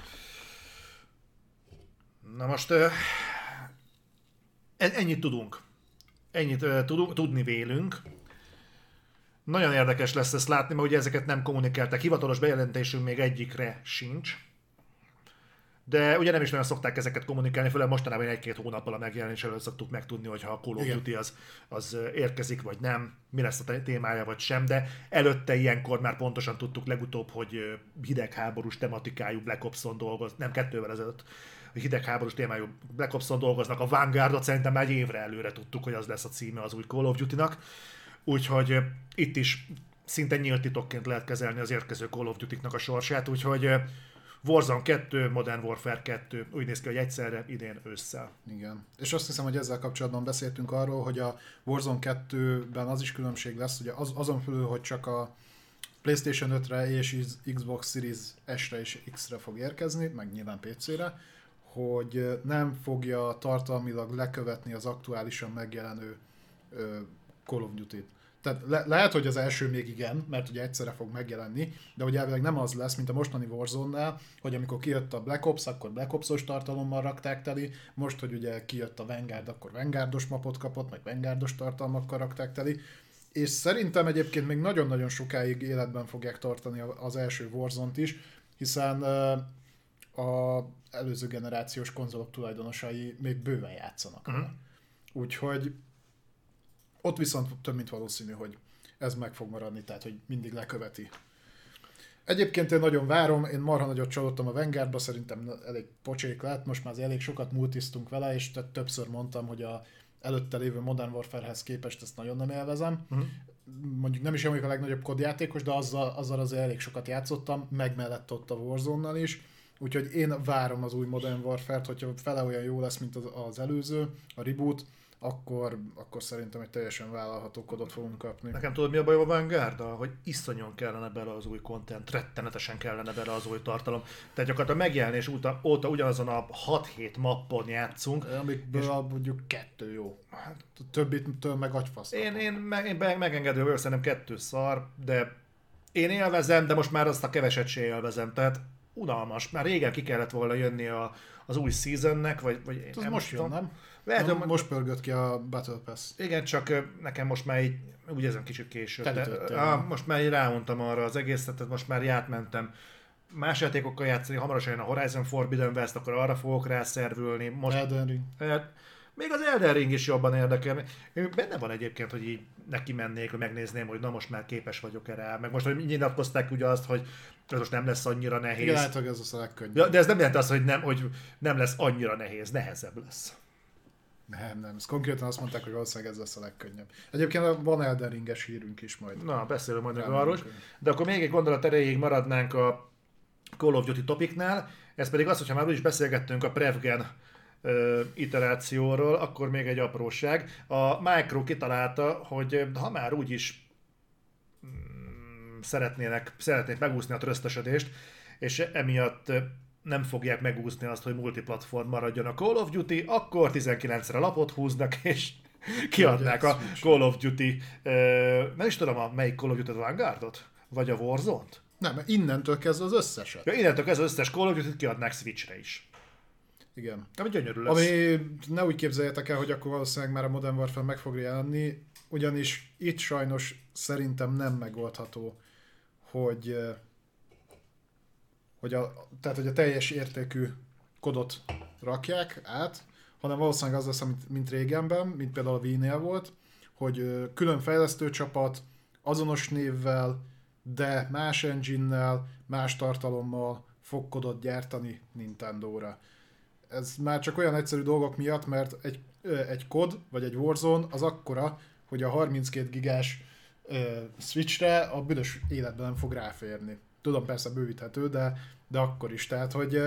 Na most ennyit tudunk. Ennyit tudunk, tudni vélünk. Nagyon érdekes lesz ezt látni, mert ugye ezeket nem kommunikálták. Hivatalos bejelentésünk még egyikre sincs. De ugye nem is nagyon szokták ezeket kommunikálni, főleg mostanában egy-két hónappal a megjelenés előtt szoktuk megtudni, hogy ha a Call of. Duty az, az érkezik, vagy nem, mi lesz a té- témája, vagy sem, de előtte ilyenkor már pontosan tudtuk legutóbb, hogy hidegháborús tematikájú Black Ops-on dolgoz, nem kettővel ezelőtt, hidegháborús témájú Black Ops-on dolgoznak, a Vanguardot szerintem már egy évre előre tudtuk, hogy az lesz a címe az új Call of Duty-nak. Úgyhogy itt is szinte nyílt titokként lehet kezelni az érkező Call of Duty-nak a sorsát, úgyhogy Warzone 2, Modern Warfare 2, úgy néz ki, hogy egyszerre idén ősszel. Igen. És azt hiszem, hogy ezzel kapcsolatban beszéltünk arról, hogy a Warzone 2-ben az is különbség lesz, ugye az, azon felül, hogy csak a PlayStation 5-re és Xbox Series S-re és X-re fog érkezni, meg nyilván PC-re, hogy nem fogja tartalmilag lekövetni az aktuálisan megjelenő Call of Duty-t. Tehát le- lehet, hogy az első még igen, mert ugye egyszerre fog megjelenni, de hogy elvileg nem az lesz, mint a mostani Warzone-nál, hogy amikor kijött a Black Ops, akkor Black Ops-os tartalommal rakták teli, most, hogy ugye kijött a Vanguard, akkor Vanguardos mapot kapott, meg Vanguardos tartalmakkal rakták teli, és szerintem egyébként még nagyon-nagyon sokáig életben fogják tartani az első Warzone-t is, hiszen a előző generációs konzolok tulajdonosai még bőven játszanak. Uh-huh. Úgyhogy ott viszont több mint valószínű, hogy ez meg fog maradni, tehát hogy mindig leköveti. Egyébként én nagyon várom, én marha nagyot csalódtam a Vanguardba, szerintem elég pocsék lett, most már elég sokat multisztunk vele, és tehát többször mondtam, hogy a előtte lévő Modern Warfare-hez képest ezt nagyon nem élvezem. Mhm. Mondjuk nem is vagyok a legnagyobb kodjátékos, de azzal, azzal azért elég sokat játszottam, meg mellett ott a Warzone-nal is. Úgyhogy én várom az új Modern Warfare-t, hogyha fele olyan jó lesz, mint az, az előző, a reboot, akkor, akkor szerintem egy teljesen vállalható kodot fogunk kapni. Nekem tudod mi a baj a vanguard hogy iszonyon kellene bele az új content, rettenetesen kellene bele az új tartalom. Tehát gyakorlatilag a megjelenés óta, óta ugyanazon a 6-7 mappon játszunk. Amikből és... mondjuk kettő jó. Hát, a többit meg agyfasz. Én, én, meg, én megengedő vagyok, szerintem kettő szar, de én élvezem, de most már azt a keveset se élvezem, tehát unalmas. Már régen ki kellett volna jönni a, az új seasonnek, vagy, vagy én Ez most jön, nem? Lehet, Na, hogy most pörgött ki a Battle Pass. Igen, csak nekem most már így, úgy érzem kicsit később. Telítettél, á, most már így ráuntam arra az egészet, tehát most már így átmentem más játékokkal játszani, hamarosan jön a Horizon Forbidden West, akkor arra fogok rászervülni. Most, Elden Ring. hát, még az Elden Ring is jobban érdekel. Benne van egyébként, hogy így neki mennék, hogy megnézném, hogy na most már képes vagyok erre. Meg most, hogy nyilatkozták ugye azt, hogy ez most nem lesz annyira nehéz. Igen, általában ez az a legkönnyebb. Ja, de ez nem jelenti azt, hogy nem, hogy nem lesz annyira nehéz, nehezebb lesz. Nem, nem, ez konkrétan azt mondták, hogy valószínűleg ez lesz a legkönnyebb. Egyébként van Elden Ringes hírünk is majd. Na, beszélünk majd arról. De akkor még egy gondolat erejéig maradnánk a Call of Duty topiknál, ez pedig az, hogyha már úgyis beszélgettünk a Prevgen iterációról, akkor még egy apróság. A Micro kitalálta, hogy ha már úgyis mm, szeretnének, szeretnék megúszni a trösztösödést, és emiatt nem fogják megúszni azt, hogy multiplatform maradjon a Call of Duty, akkor 19-re lapot húznak, és kiadnák a. Call of Duty, nem is tudom, a melyik Call of Duty-t, a Vanguardot? Vagy a Warzone-t? Nem, innentől kezdve az összeset. Ja, innentől kezdve az összes Call of Duty-t kiadnák Switchre is. Igen. Ami gyönyörű lesz. Ami ne úgy képzeljétek el, hogy akkor valószínűleg már a Modern Warfare meg fog jelenni, ugyanis itt sajnos szerintem nem megoldható, hogy, hogy a, tehát, hogy a teljes értékű kodot rakják át, hanem valószínűleg az lesz, mint, mint régenben, mint például a Wii-nél volt, hogy külön fejlesztő csapat, azonos névvel, de más engine-nel, más tartalommal fog kodot gyártani Nintendo-ra ez már csak olyan egyszerű dolgok miatt, mert egy, egy kod, vagy egy Warzone az akkora, hogy a 32 gigás ö, Switchre a büdös életben nem fog ráférni. Tudom, persze bővíthető, de, de akkor is. Tehát, hogy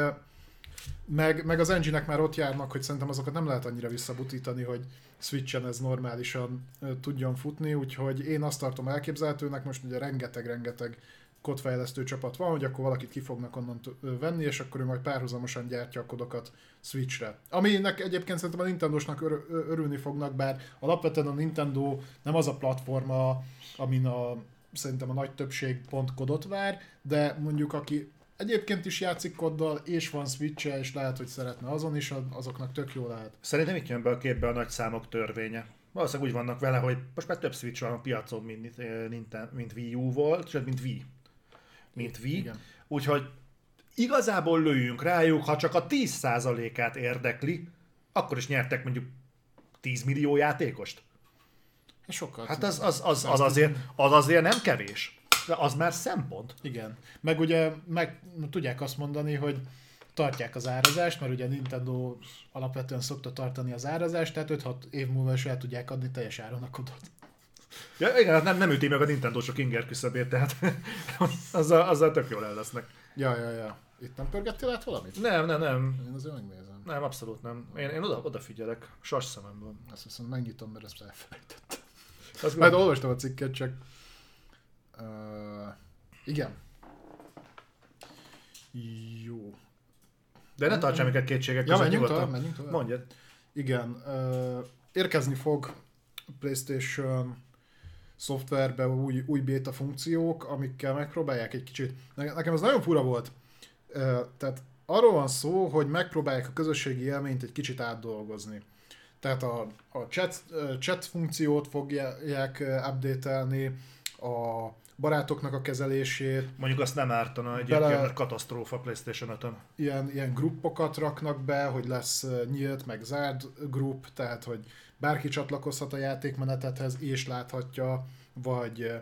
meg, meg az engine már ott járnak, hogy szerintem azokat nem lehet annyira visszabutítani, hogy Switchen ez normálisan tudjon futni, úgyhogy én azt tartom elképzelhetőnek, most ugye rengeteg-rengeteg kodfejlesztő csapat van, hogy akkor valakit ki fognak onnan venni, és akkor ő majd párhuzamosan gyártja a kodokat Switchre. Aminek egyébként szerintem a Nintendo-snak ör- örülni fognak, bár alapvetően a Nintendo nem az a platforma, amin a, szerintem a nagy többség pont kodot vár, de mondjuk aki egyébként is játszik koddal, és van switch és lehet, hogy szeretne azon is, azoknak tök jó lehet. Szerintem itt jön be a képbe a nagy számok törvénye. Valószínűleg úgy vannak vele, hogy most már több Switch van a piacon, mint, mint, mint Wii U volt, sőt, mint Wii. Mint Wii. Igen. Úgyhogy igazából lőjünk rájuk, ha csak a 10%-át érdekli, akkor is nyertek mondjuk 10 millió játékost. Sokat. Hát az, az, az, az, azért, az azért nem kevés. De az már szempont. Igen. Meg ugye meg tudják azt mondani, hogy tartják az árazást, mert ugye Nintendo alapvetően szokta tartani az árazást, tehát 5-6 év múlva is el tudják adni teljes áron a kodot. Ja, igen, hát nem, nem üti meg a Nintendo sok inger küszöbét, tehát azzal, azzal tök jól el lesznek. Ja, ja, ja. Itt nem pörgettél át valamit? Nem, nem, nem. Én azért megnézem. Nem, abszolút nem. Én, én oda, odafigyelek. Sas szememben. Azt viszont megnyitom, mert ezt elfelejtettem. Azt Majd olvastam a cikket, csak... Uh, igen. Jó. De ne tartsál minket kétségek ja, menjünk tovább, menjünk tovább. Mondjad. Igen. Uh, érkezni fog PlayStation szoftverbe új, új beta funkciók, amikkel megpróbálják egy kicsit. Nekem ez nagyon fura volt. Uh, tehát arról van szó, hogy megpróbálják a közösségi élményt egy kicsit átdolgozni. Tehát a, a chat, chat funkciót fogják update-elni, a barátoknak a kezelését. Mondjuk azt nem ártana egyébként, bele, mert katasztrófa PlayStation 5 ilyen, ilyen gruppokat raknak be, hogy lesz nyílt, meg zárt grup, tehát hogy bárki csatlakozhat a játékmenetethez és láthatja, vagy,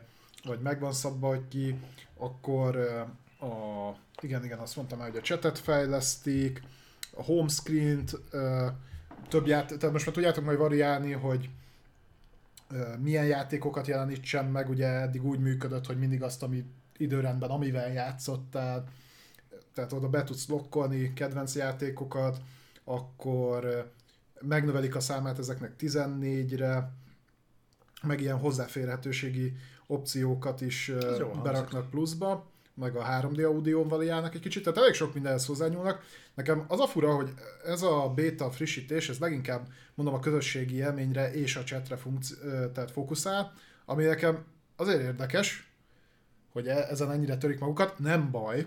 vagy megvan szabva, hogy ki, akkor a, igen, igen, azt mondtam már, hogy a chatet fejlesztik, a homescreen-t, több ját, tehát most már tudjátok majd variálni, hogy milyen játékokat jelenítsen meg, ugye eddig úgy működött, hogy mindig azt, ami időrendben, amivel játszottál, tehát oda be tudsz lokkolni kedvenc játékokat, akkor megnövelik a számát ezeknek 14-re, meg ilyen hozzáférhetőségi opciókat is beraknak pluszba meg a 3D audióval járnak egy kicsit, tehát elég sok mindenhez hozzányúlnak. Nekem az a fura, hogy ez a beta frissítés, ez leginkább mondom a közösségi élményre és a chatre funkci- tehát fókuszál, ami nekem azért érdekes, hogy e- ezen ennyire törik magukat, nem baj,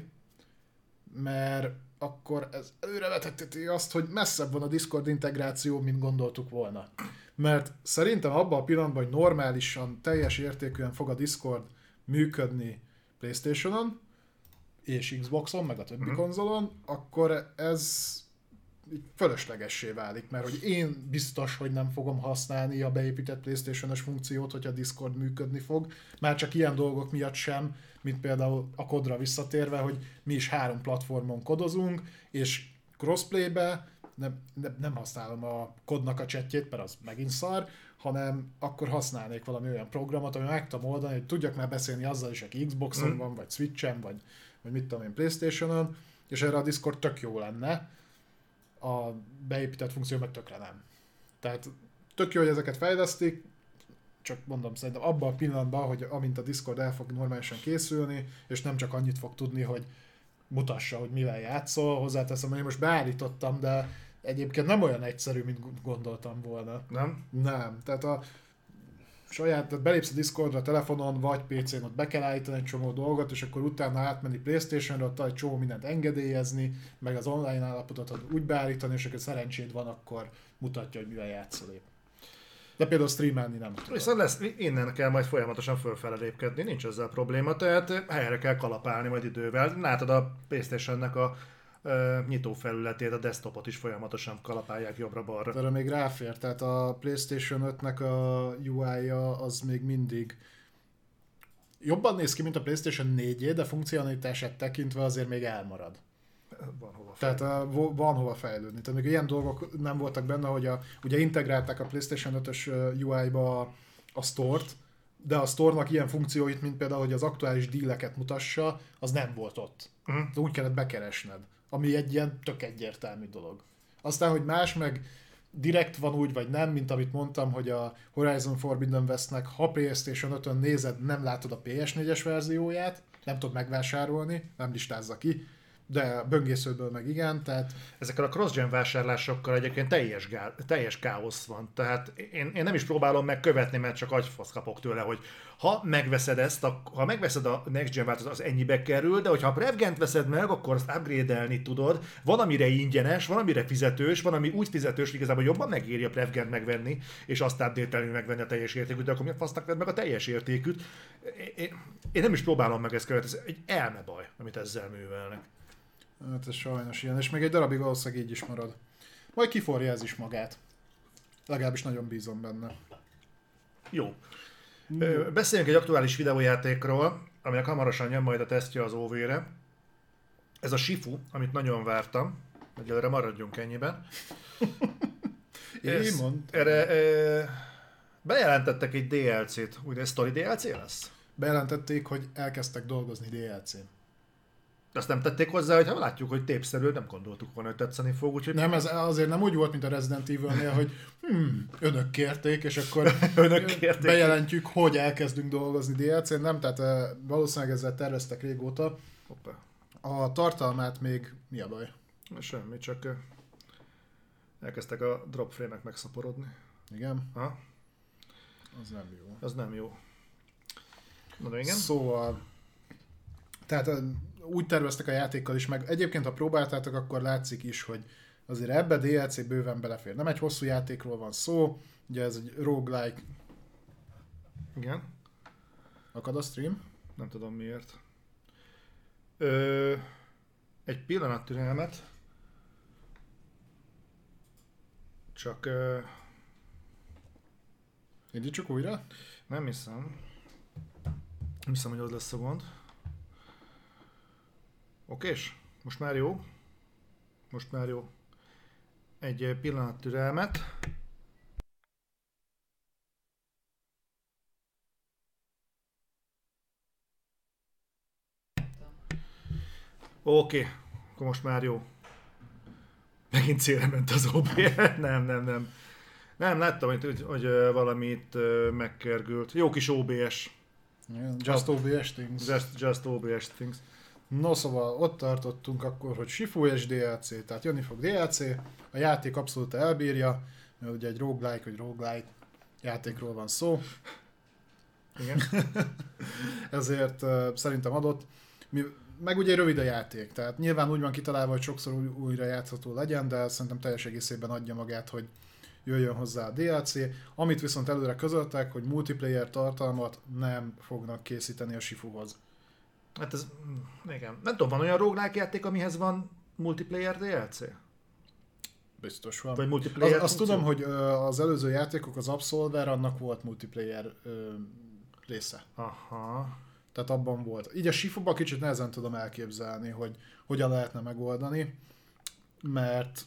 mert akkor ez előreveteti azt, hogy messzebb van a Discord integráció, mint gondoltuk volna. Mert szerintem abban a pillanatban, hogy normálisan, teljes értékűen fog a Discord működni Playstation-on, és Xboxon, meg a többi uh-huh. konzolon, akkor ez fölöslegessé válik, mert hogy én biztos, hogy nem fogom használni a beépített Playstation-es funkciót, hogy a Discord működni fog, már csak ilyen dolgok miatt sem, mint például a kodra visszatérve, hogy mi is három platformon kodozunk, és crossplaybe nem, nem, nem használom a kodnak a chatjét, mert az megint szar, hanem akkor használnék valami olyan programot, ami meg tudom oldani, hogy tudjak már beszélni azzal is, aki Xboxon mm. van, vagy Switchen, vagy, vagy mit tudom én, Playstation-on, és erre a Discord tök jó lenne, a beépített funkció meg tökre nem. Tehát tök jó, hogy ezeket fejlesztik, csak mondom, szerintem abban a pillanatban, hogy amint a Discord el fog normálisan készülni, és nem csak annyit fog tudni, hogy mutassa, hogy mivel játszol, hozzáteszem, hogy én most beállítottam, de egyébként nem olyan egyszerű, mint gondoltam volna. Nem? Nem. Tehát a saját, tehát belépsz a Discordra telefonon, vagy PC-n, ott be kell állítani egy csomó dolgot, és akkor utána átmenni Playstation-ra, ott egy csomó mindent engedélyezni, meg az online állapotot úgy beállítani, és akkor szerencséd van, akkor mutatja, hogy mivel játszol épp. De például streamelni nem tudom. Viszont lesz, innen kell majd folyamatosan fölfele lépkedni, nincs ezzel probléma, tehát helyre kell kalapálni majd idővel. Látod a Playstation-nek a nyitó felületét, a desktopot is folyamatosan kalapálják jobbra-balra. Erre még ráfér, tehát a PlayStation 5-nek a UI-ja az még mindig jobban néz ki, mint a PlayStation 4 de funkcionalitását tekintve azért még elmarad. Van hova fejlődni. Tehát uh, van hova fejlődni. Tehát még ilyen dolgok nem voltak benne, hogy a, ugye integrálták a PlayStation 5-ös UI-ba a, a store-t, de a store ilyen funkcióit, mint például, hogy az aktuális díleket mutassa, az nem volt ott. Uh-huh. Úgy kellett bekeresned ami egy ilyen tök egyértelmű dolog. Aztán, hogy más meg direkt van úgy, vagy nem, mint amit mondtam, hogy a Horizon Forbidden Westnek, ha PlayStation 5-ön nézed, nem látod a PS4-es verzióját, nem tud megvásárolni, nem listázza ki, de böngészőből meg igen, tehát... Ezekkel a cross-gen vásárlásokkal egyébként teljes, gál, teljes káosz van. Tehát én, én nem is próbálom megkövetni, mert csak agyfasz kapok tőle, hogy ha megveszed ezt, a, ha megveszed a Next Gen változat, az ennyibe kerül, de hogyha a Prevgent veszed meg, akkor azt upgrade-elni tudod. Van, amire ingyenes, van, amire fizetős, van, ami úgy fizetős, hogy igazából jobban megéri a Prevgent megvenni, és azt update megvenni a teljes értékűt, de akkor mi a fasznak vedd meg a teljes értékűt? Én, én, nem is próbálom meg ezt követni, ez egy elmebaj, amit ezzel művelnek. Hát ez sajnos ilyen, és még egy darabig valószínűleg így is marad. Majd kiforja ez is magát. Legalábbis nagyon bízom benne. Jó. Mm. Beszéljünk egy aktuális videójátékról, aminek hamarosan jön majd a tesztje az OV-re. Ez a Shifu, amit nagyon vártam. Egyelőre maradjunk ennyiben. Én mond. Erre e, bejelentettek egy DLC-t. Ugye ez Story DLC lesz? Bejelentették, hogy elkezdtek dolgozni DLC-n. Azt nem tették hozzá, hogy ha látjuk, hogy tépszerű, nem gondoltuk volna, hogy tetszeni fog. Úgyhogy... Nem, ez azért nem úgy volt, mint a Resident Evil-nél, hogy hmm, önök kérték, és akkor önök kérték. bejelentjük, hogy elkezdünk dolgozni DLC-n. Nem, tehát valószínűleg ezzel terveztek régóta. Hoppá. A tartalmát még mi a baj? Semmi, csak elkezdtek a drop frame-ek megszaporodni. Igen? Ha? Az nem jó. Az nem jó. Na, igen? Szóval, tehát úgy terveztek a játékkal is, meg egyébként ha próbáltátok, akkor látszik is, hogy azért ebbe DLC bőven belefér. Nem egy hosszú játékról van szó, ugye ez egy roguelike. Igen. Akad a stream? Nem tudom miért. Ö, egy pillanat türelmet. Csak... Ö, Indítsuk újra? Nem hiszem. Nem hiszem, hogy az lesz a gond. Okés? Most már jó? Most már jó. Egy pillanat türelmet. Oké, okay. akkor most már jó. Megint célra ment az OB. nem, nem, nem. Nem, láttam, hogy, hogy, hogy valamit megkergült. Jó kis OBS. Yeah, just OBS things. Just, just OBS things. No szóval ott tartottunk akkor, hogy Shifu és DLC, tehát jönni fog DLC, a játék abszolút elbírja, mert ugye egy roguelike vagy roguelike játékról van szó. Igen. Ezért uh, szerintem adott. Mi, meg ugye rövid a játék, tehát nyilván úgy van kitalálva, hogy sokszor új, újra játszható legyen, de szerintem teljes egészében adja magát, hogy jöjjön hozzá a DLC. Amit viszont előre közöltek, hogy multiplayer tartalmat nem fognak készíteni a Shifuhoz. Hát ez, igen. Nem tudom, van olyan roguelike játék, amihez van multiplayer DLC? Biztos van. Vagy multiplayer az, azt tudom, hogy az előző játékok, az Absolver, annak volt multiplayer ö, része. Aha. Tehát abban volt. Így a Shifuba kicsit nehezen tudom elképzelni, hogy hogyan lehetne megoldani, mert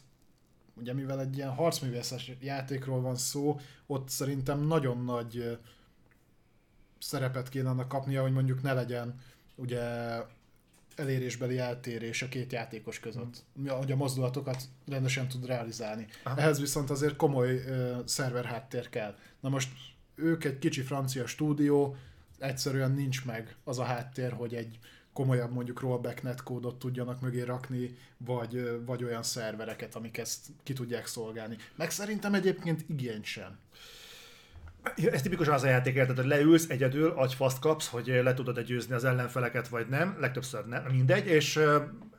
ugye mivel egy ilyen harcművészes játékról van szó, ott szerintem nagyon nagy szerepet kéne annak kapnia, hogy mondjuk ne legyen ugye elérésbeli eltérés a két játékos között, mm. hogy a mozdulatokat rendesen tud realizálni. Aha. Ehhez viszont azért komoly uh, szerver háttér kell. Na most ők egy kicsi francia stúdió, egyszerűen nincs meg az a háttér, hogy egy komolyabb mondjuk rollback netkódot tudjanak mögé rakni, vagy, vagy olyan szervereket, amik ezt ki tudják szolgálni. Meg szerintem egyébként igény sem ez tipikusan az a játék, érted, hogy leülsz egyedül, agyfaszt kapsz, hogy le tudod-e győzni az ellenfeleket, vagy nem, legtöbbször nem, mindegy, és,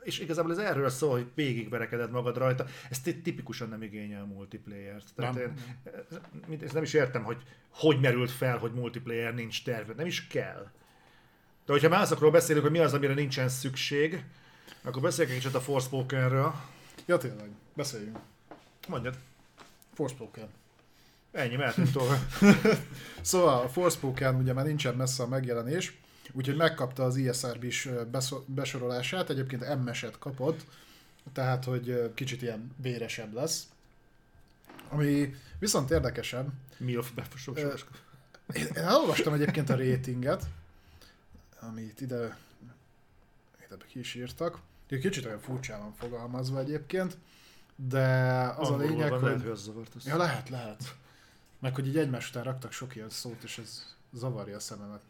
és igazából ez erről szól, hogy végigverekeded magad rajta. Ez tipikusan nem igényel multiplayer-t. Tehát nem. Én, ezt nem is értem, hogy hogy merült fel, hogy multiplayer nincs terve. Nem is kell. De hogyha másokról beszélünk, hogy mi az, amire nincsen szükség, akkor beszéljünk kicsit a Forspokenről. Ja, tényleg. Beszéljünk. Mondjad. Forspoken. Ennyi, mehetünk tovább. szóval a Forspoken ugye már nincsen messze a megjelenés, úgyhogy megkapta az ISRB is besorolását, egyébként MS-et kapott, tehát hogy kicsit ilyen véresebb lesz. Ami viszont érdekesebb. Milf befosorolás. Én, elolvastam egyébként a ratinget, amit ide, ide ki is írtak. Kicsit olyan furcsán van fogalmazva egyébként, de az Angolul a lényeg, van, hogy... Lehet, hogy az zavart, ja, lehet, lehet. Meg hogy így egymás után raktak sok ilyen szót, és ez zavarja a szememet.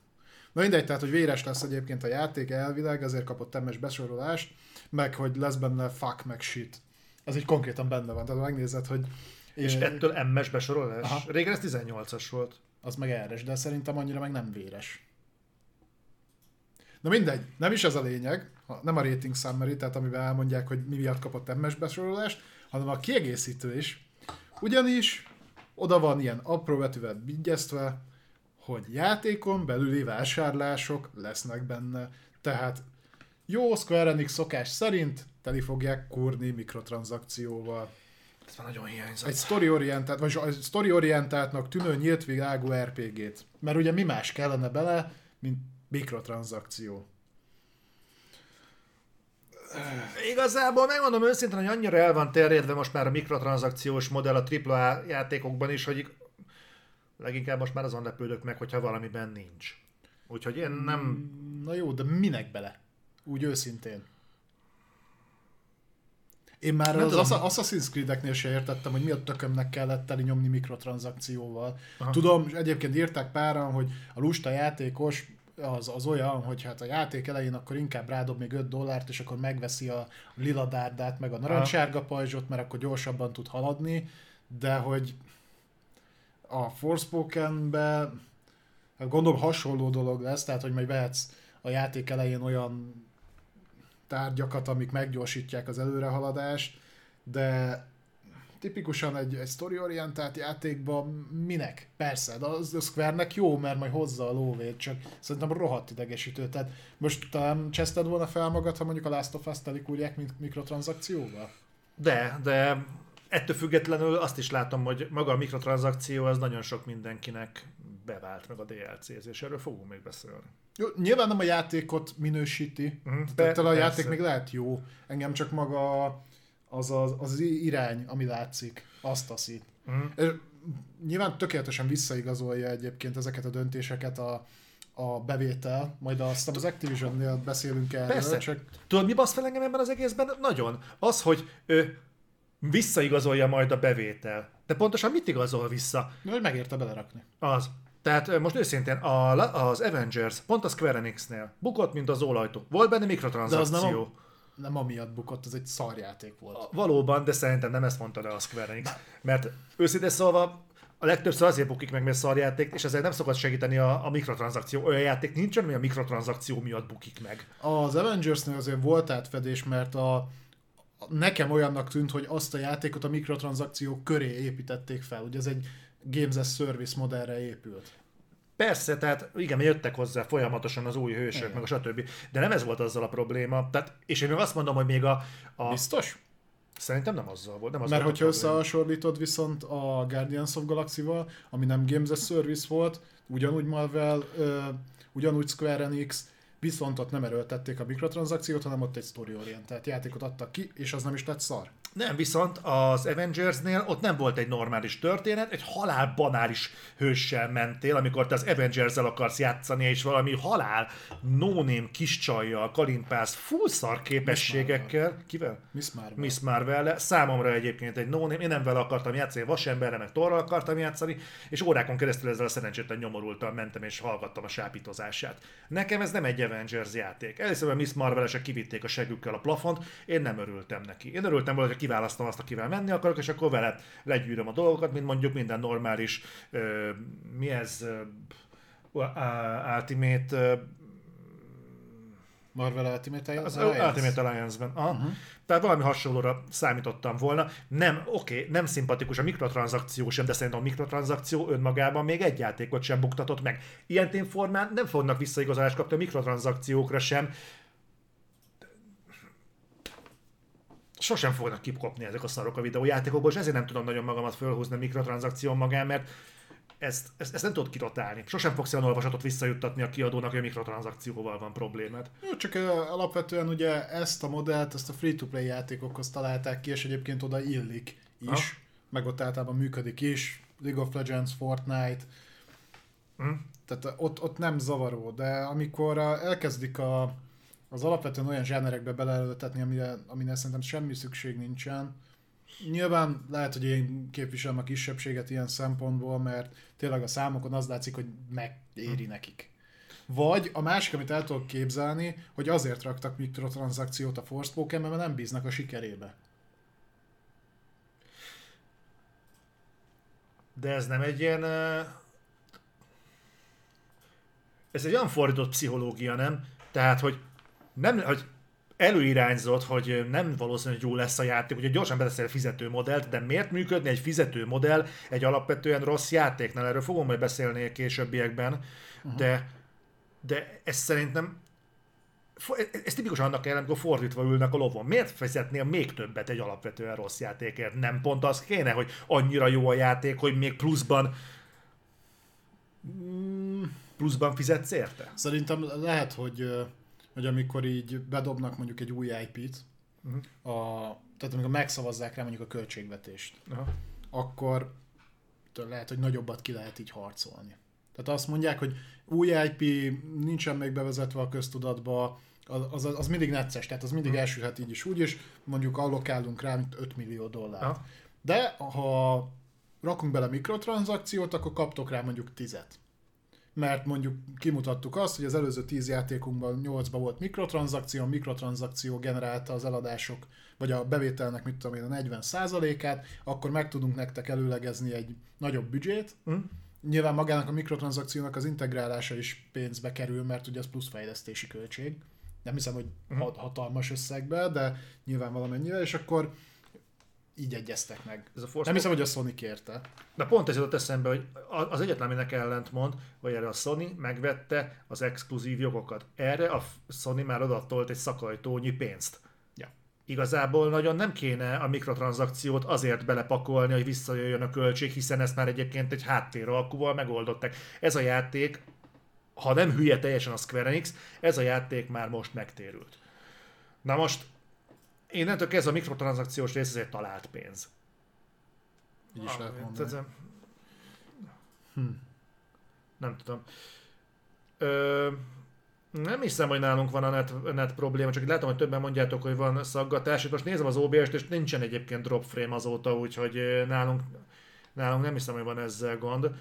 Na mindegy, tehát, hogy véres lesz egyébként a játék elvileg, ezért kapott MS besorolást, meg hogy lesz benne fuck, meg shit. Ez így konkrétan benne van, tehát megnézed, hogy... És eh, ettől MS besorolás? Aha. Régen ez 18-as volt. az meg erres, de szerintem annyira meg nem véres. Na mindegy, nem is ez a lényeg, nem a rating summary, tehát amivel elmondják, hogy mi miatt kapott MS besorolást, hanem a kiegészítő is. Ugyanis oda van ilyen apró betűvel vigyeztve, hogy játékon belüli vásárlások lesznek benne. Tehát jó Square Enix szokás szerint teli fogják kurni mikrotranszakcióval. Ez már nagyon hiányzott. Egy story-orientált, vagy egy story-orientáltnak tűnő nyílt világú RPG-t. Mert ugye mi más kellene bele, mint mikrotranszakció. Igazából megmondom őszintén, hogy annyira el van terjedve most már a mikrotranszakciós modell a AAA játékokban is, hogy leginkább most már azon lepődök meg, hogyha valamiben nincs. Úgyhogy én nem... Na jó, de minek bele? Úgy őszintén. Én már Nem az tudom. Assa- Assassin's Creed-eknél se értettem, hogy mi a tökömnek kellett teli nyomni mikrotranszakcióval. Aha. Tudom, és egyébként írták páran, hogy a lusta játékos az, az olyan, hogy hát a játék elején akkor inkább rádob még 5 dollárt, és akkor megveszi a lila dárdát, meg a narancssárga pajzsot, mert akkor gyorsabban tud haladni, de hogy a Forspokenbe hát gondolom hasonló dolog lesz, tehát hogy majd vehetsz a játék elején olyan tárgyakat, amik meggyorsítják az előrehaladást, de tipikusan egy, egy story-orientált játékban minek? Persze, de az a Square-nek jó, mert majd hozza a lóvét, csak szerintem rohadt idegesítő. Tehát most talán cseszted volna fel magad, ha mondjuk a Last of Us-t elikúrják mint mikrotranszakcióval? De, de ettől függetlenül azt is látom, hogy maga a mikrotranszakció az nagyon sok mindenkinek bevált meg a DLC-z, és erről fogunk még beszélni. Jó, nyilván nem a játékot minősíti, mm, tehát a játék még lehet jó, engem csak maga az az, az irány, ami látszik, azt taszi. Mhm. És Nyilván tökéletesen visszaigazolja egyébként ezeket a döntéseket a, a bevétel, majd azt az Activision-nél beszélünk erről, Persze. csak Tudod, mi basz fel engem ebben az egészben? Nagyon. Az, hogy ő visszaigazolja majd a bevétel. De pontosan mit igazol vissza? hogy megérte belerakni. Az. Tehát most őszintén, a, az Avengers pont a Square Enix-nél bukott, mint az ólajtó. Volt benne De az mikrotranszakció. nem, a, nem amiatt bukott, ez egy szarjáték volt. Valóban, de szerintem nem ezt mondta le a Square Enix. Mert őszintén szólva, a legtöbbször azért bukik meg, mert szarjáték, és ezért nem szokott segíteni a, a mikrotranszakció. Olyan játék nincsen, ami a mikrotranszakció miatt bukik meg. Az Avengersnél azért volt átfedés, mert a, a- nekem olyannak tűnt, hogy azt a játékot a mikrotranszakciók köré építették fel. Ugye ez egy Games as Service modellre épült. Persze, tehát igen, jöttek hozzá folyamatosan az új hősök, Igen. meg a stb. De nem ez volt azzal a probléma. Tehát, és én még azt mondom, hogy még a, a Biztos? szerintem nem azzal volt. Nem az Mert volt hogyha összehasonlítod viszont a Guardians of Galaxy-val, ami nem Games as Service volt, ugyanúgy Marvel, ugyanúgy Square Enix, viszont ott nem erőltették a mikrotranszakciót, hanem ott egy story-orientált játékot adtak ki, és az nem is lett szar. Nem, viszont az Avengersnél ott nem volt egy normális történet, egy halál banális hőssel mentél, amikor te az Avengers-el akarsz játszani, és valami halál no-name kis csajjal kalimpálsz full szar képességekkel. Kivel? Miss Marvel. Miss marvel Számomra egyébként egy no én nem vele akartam játszani, vasemberre meg torral akartam játszani, és órákon keresztül ezzel a szerencsétlen nyomorultan mentem és hallgattam a sápítozását. Nekem ez nem egy Avengers játék. Először a Miss marvel kivitték a segükkel a plafont, én nem örültem neki. Én örültem volna, hogy kiválasztom azt, akivel menni akarok, és akkor vele legyűröm a dolgokat, mint mondjuk minden normális, ö, mi ez, ö, Ultimate ö, Marvel Ultimate az Alliance? Ultimate Alliance-ben. Aha. Uh-huh. Tehát valami hasonlóra számítottam volna. Nem, oké, okay, nem szimpatikus a mikrotranszakció sem, de szerintem a mikrotranszakció önmagában még egy játékot sem buktatott meg. Ilyen témformán nem fognak visszaigazolást kapni a mikrotranszakciókra sem. Sosem fognak kipkopni ezek a szarok a videójátékokból, és ezért nem tudom nagyon magamat fölhúzni a mikrotranszakció magán, mert ezt, ezt, ezt nem tudod kirotálni. Sosem fogsz olyan olvasatot visszajuttatni a kiadónak, hogy a mikrotranszakcióval van problémád. Jó, csak alapvetően ugye ezt a modellt, ezt a free-to-play játékokhoz találták ki, és egyébként oda illik is, Ha. meg ott általában működik is. League of Legends, Fortnite, Hm? tehát ott, ott nem zavaró, de amikor elkezdik a, az alapvetően olyan zsánerekbe beleöltetni, amire, amire szerintem semmi szükség nincsen, Nyilván lehet, hogy én képviselem a kisebbséget ilyen szempontból, mert tényleg a számokon az látszik, hogy megéri nekik. Vagy a másik, amit el tudok képzelni, hogy azért raktak mikrotranszakciót a Forspoken, mert nem bíznak a sikerébe. De ez nem egy ilyen... Ez egy olyan fordított pszichológia, nem? Tehát, hogy nem, hogy előirányzott, hogy nem valószínű, hogy jó lesz a játék, ugye gyorsan beteszel fizető modellt, de miért működni egy fizető modell egy alapvetően rossz játéknál? Erről fogom majd beszélni a későbbiekben, uh-huh. de, de ez szerintem ez tipikusan annak ellen, amikor fordítva ülnek a lovon. Miért fizetnél még többet egy alapvetően rossz játékért? Nem pont az kéne, hogy annyira jó a játék, hogy még pluszban pluszban fizetsz érte? Szerintem lehet, hogy, hogy amikor így bedobnak mondjuk egy új IP-t, uh-huh. Mhm. a, tehát amikor megszavazzák rá mondjuk a költségvetést, uh-huh. akkor lehet, hogy nagyobbat ki lehet így harcolni. Tehát azt mondják, hogy új IP nincsen még bevezetve a köztudatba, az, az, az mindig necces, tehát az mindig hmm. elsülhet így is úgy, és mondjuk allokálunk rá, mint 5 millió dollár. Ha. De ha rakunk bele mikrotranszakciót, akkor kaptok rá mondjuk 10 mert mondjuk kimutattuk azt, hogy az előző 10 játékunkban 8-ban volt mikrotranszakció, a mikrotranszakció generálta az eladások, vagy a bevételnek, mit tudom én, a 40%-át, akkor meg tudunk nektek előlegezni egy nagyobb büdzsét, mm Nyilván magának a mikrotranszakciónak az integrálása is pénzbe kerül, mert ugye az plusz fejlesztési költség. Nem hiszem, hogy uh-huh. hatalmas összegbe, de nyilván valamennyire, és akkor így egyeztek meg. Ez a Force nem hiszem, hogy a Sony kérte. De pont ez jutott eszembe, hogy az egyetlen, aminek ellent mond, hogy erre a Sony megvette az exkluzív jogokat. Erre a Sony már adatolt egy szakajtónyi pénzt igazából nagyon nem kéne a mikrotranszakciót azért belepakolni, hogy visszajöjjön a költség, hiszen ezt már egyébként egy háttéralkúval megoldották. Ez a játék, ha nem hülye teljesen a Square Enix, ez a játék már most megtérült. Na most, én nem ez a mikrotranszakciós rész, ez egy talált pénz. Így is lehet mondani. Hm. Nem tudom. Ö, nem hiszem, hogy nálunk van a net, net probléma, csak látom, hogy többen mondjátok, hogy van szaggatás. Itt most nézem az OBS-t, és nincsen egyébként drop frame azóta, úgyhogy nálunk, nálunk nem hiszem, hogy van ezzel gond.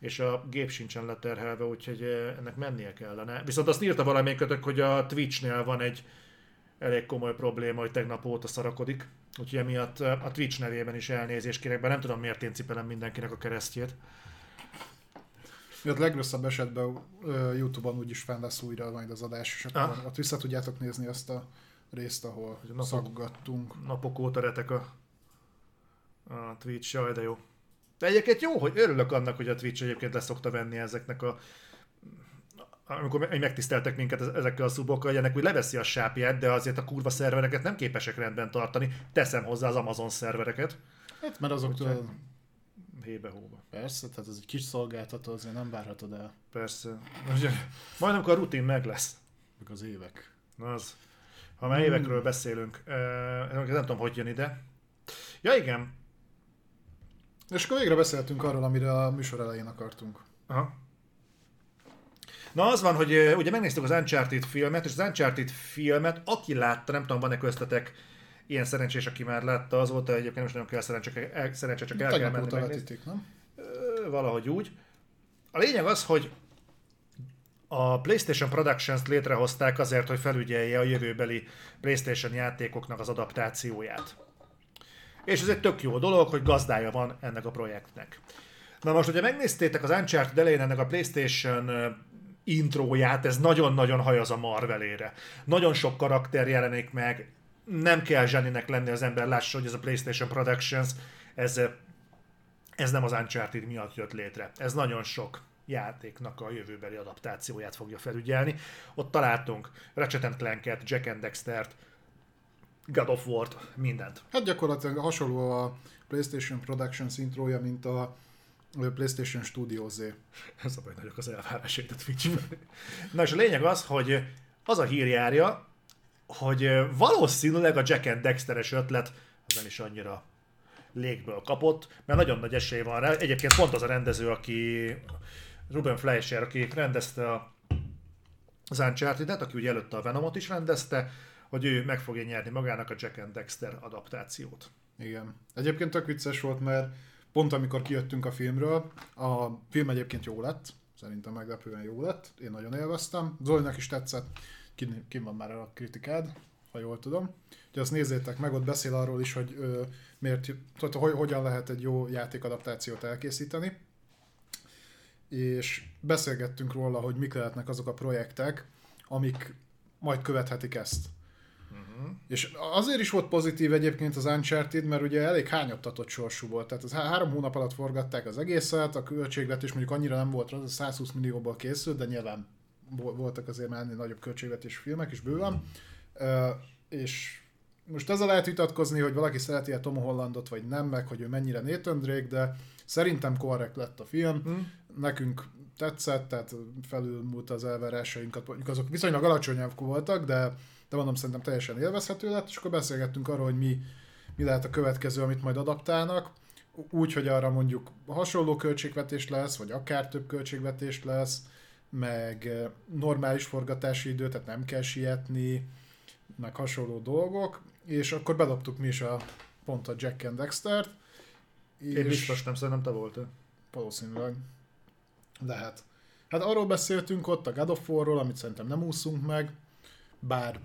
És a gép sincsen leterhelve, úgyhogy ennek mennie kellene. Viszont azt írta valamelyikötök, hogy a Twitch-nél van egy elég komoly probléma, hogy tegnap óta szarakodik. Úgyhogy emiatt a Twitch nevében is elnézést kérek, bár nem tudom miért én cipelem mindenkinek a keresztjét. Miatt legrosszabb esetben uh, Youtube-on úgyis fenn lesz újra majd az adás, és akkor ah. ott vissza tudjátok nézni azt a részt, ahol napok, szaggattunk. Napok óta retek a, a Twitch, jaj, de jó. De egyébként jó, hogy örülök annak, hogy a Twitch egyébként leszokta venni ezeknek a amikor megtiszteltek minket ezekkel a szubokkal, hogy ennek úgy leveszi a sápját, de azért a kurva szervereket nem képesek rendben tartani. Teszem hozzá az Amazon szervereket. Hát, mert azok tudod, hébe-hóba. Persze, tehát ez egy kis szolgáltató, azért nem várhatod el. Persze. Majd amikor a rutin meg lesz. Meg az évek. Az. Ha már hmm. évekről beszélünk, nem tudom, hogy jön ide. Ja, igen. És akkor végre beszéltünk arról, amire a műsor elején akartunk. Aha. Na az van, hogy ugye megnéztük az Uncharted filmet, és az Uncharted filmet, aki látta, nem tudom, van-e köztetek ilyen szerencsés, aki már látta, az volt, egyébként nem kell szerencse, el, szerencse csak el kell menni megnézni. nem? Valahogy úgy. A lényeg az, hogy a PlayStation Productions létrehozták azért, hogy felügyelje a jövőbeli PlayStation játékoknak az adaptációját. És ez egy tök jó dolog, hogy gazdája van ennek a projektnek. Na most, hogyha megnéztétek az Uncharted elején ennek a PlayStation intróját, ez nagyon-nagyon hajaz a Marvelére. Nagyon sok karakter jelenik meg, nem kell zseninek lenni az ember, lássa, hogy ez a PlayStation Productions, ez, ez nem az Uncharted miatt jött létre. Ez nagyon sok játéknak a jövőbeli adaptációját fogja felügyelni. Ott találtunk Ratchet Clank-et, Jack and Dexter-t, God of War-t, mindent. Hát gyakorlatilag hasonló a PlayStation Productions intrója, mint a PlayStation Studios Ez a baj, nagyok az elvárásait a twitch Na és a lényeg az, hogy az a hír járja, hogy valószínűleg a Jack and Dexteres ötlet az nem is annyira légből kapott, mert nagyon nagy esély van rá. Egyébként pont az a rendező, aki Ruben Fleischer, aki rendezte a az uncharted aki ugye előtte a Venomot is rendezte, hogy ő meg fogja nyerni magának a Jack and Dexter adaptációt. Igen. Egyébként tök vicces volt, mert pont amikor kijöttünk a filmről, a film egyébként jó lett, Szerintem meglepően jó lett, én nagyon élveztem. Zolinak is tetszett, kin van már a kritikád, ha jól tudom. Úgyhogy azt nézzétek meg, ott beszél arról is, hogy ö, miért, tehát, hogy, hogyan lehet egy jó játékadaptációt elkészíteni. És beszélgettünk róla, hogy mik lehetnek azok a projektek, amik majd követhetik ezt. Uh-huh. És azért is volt pozitív egyébként az Uncharted, mert ugye elég hányattatott sorsú volt. Tehát az három hónap alatt forgatták az egészet, a költségvetés mondjuk annyira nem volt az 120 millióból készült, de nyilván voltak azért már nagyobb költségvetés filmek is bőven. Uh, és most ezzel lehet vitatkozni, hogy valaki szereti a Tom Hollandot, vagy nem, meg hogy ő mennyire Nathan Drake, de szerintem korrekt lett a film. Mm. Nekünk tetszett, tehát felülmúlt az elvárásainkat, mondjuk azok viszonylag alacsonyabb voltak, de, de mondom, szerintem teljesen élvezhető lett, és akkor beszélgettünk arról, hogy mi, mi lehet a következő, amit majd adaptálnak, úgy, hogy arra mondjuk hasonló költségvetés lesz, vagy akár több költségvetés lesz, meg normális forgatási idő, tehát nem kell sietni, meg hasonló dolgok, és akkor bedobtuk mi is a pont a Jack and Dexter-t. Én biztos nem, szerintem te voltál. Valószínűleg. Lehet. Hát arról beszéltünk ott a God of War-ról, amit szerintem nem úszunk meg, bár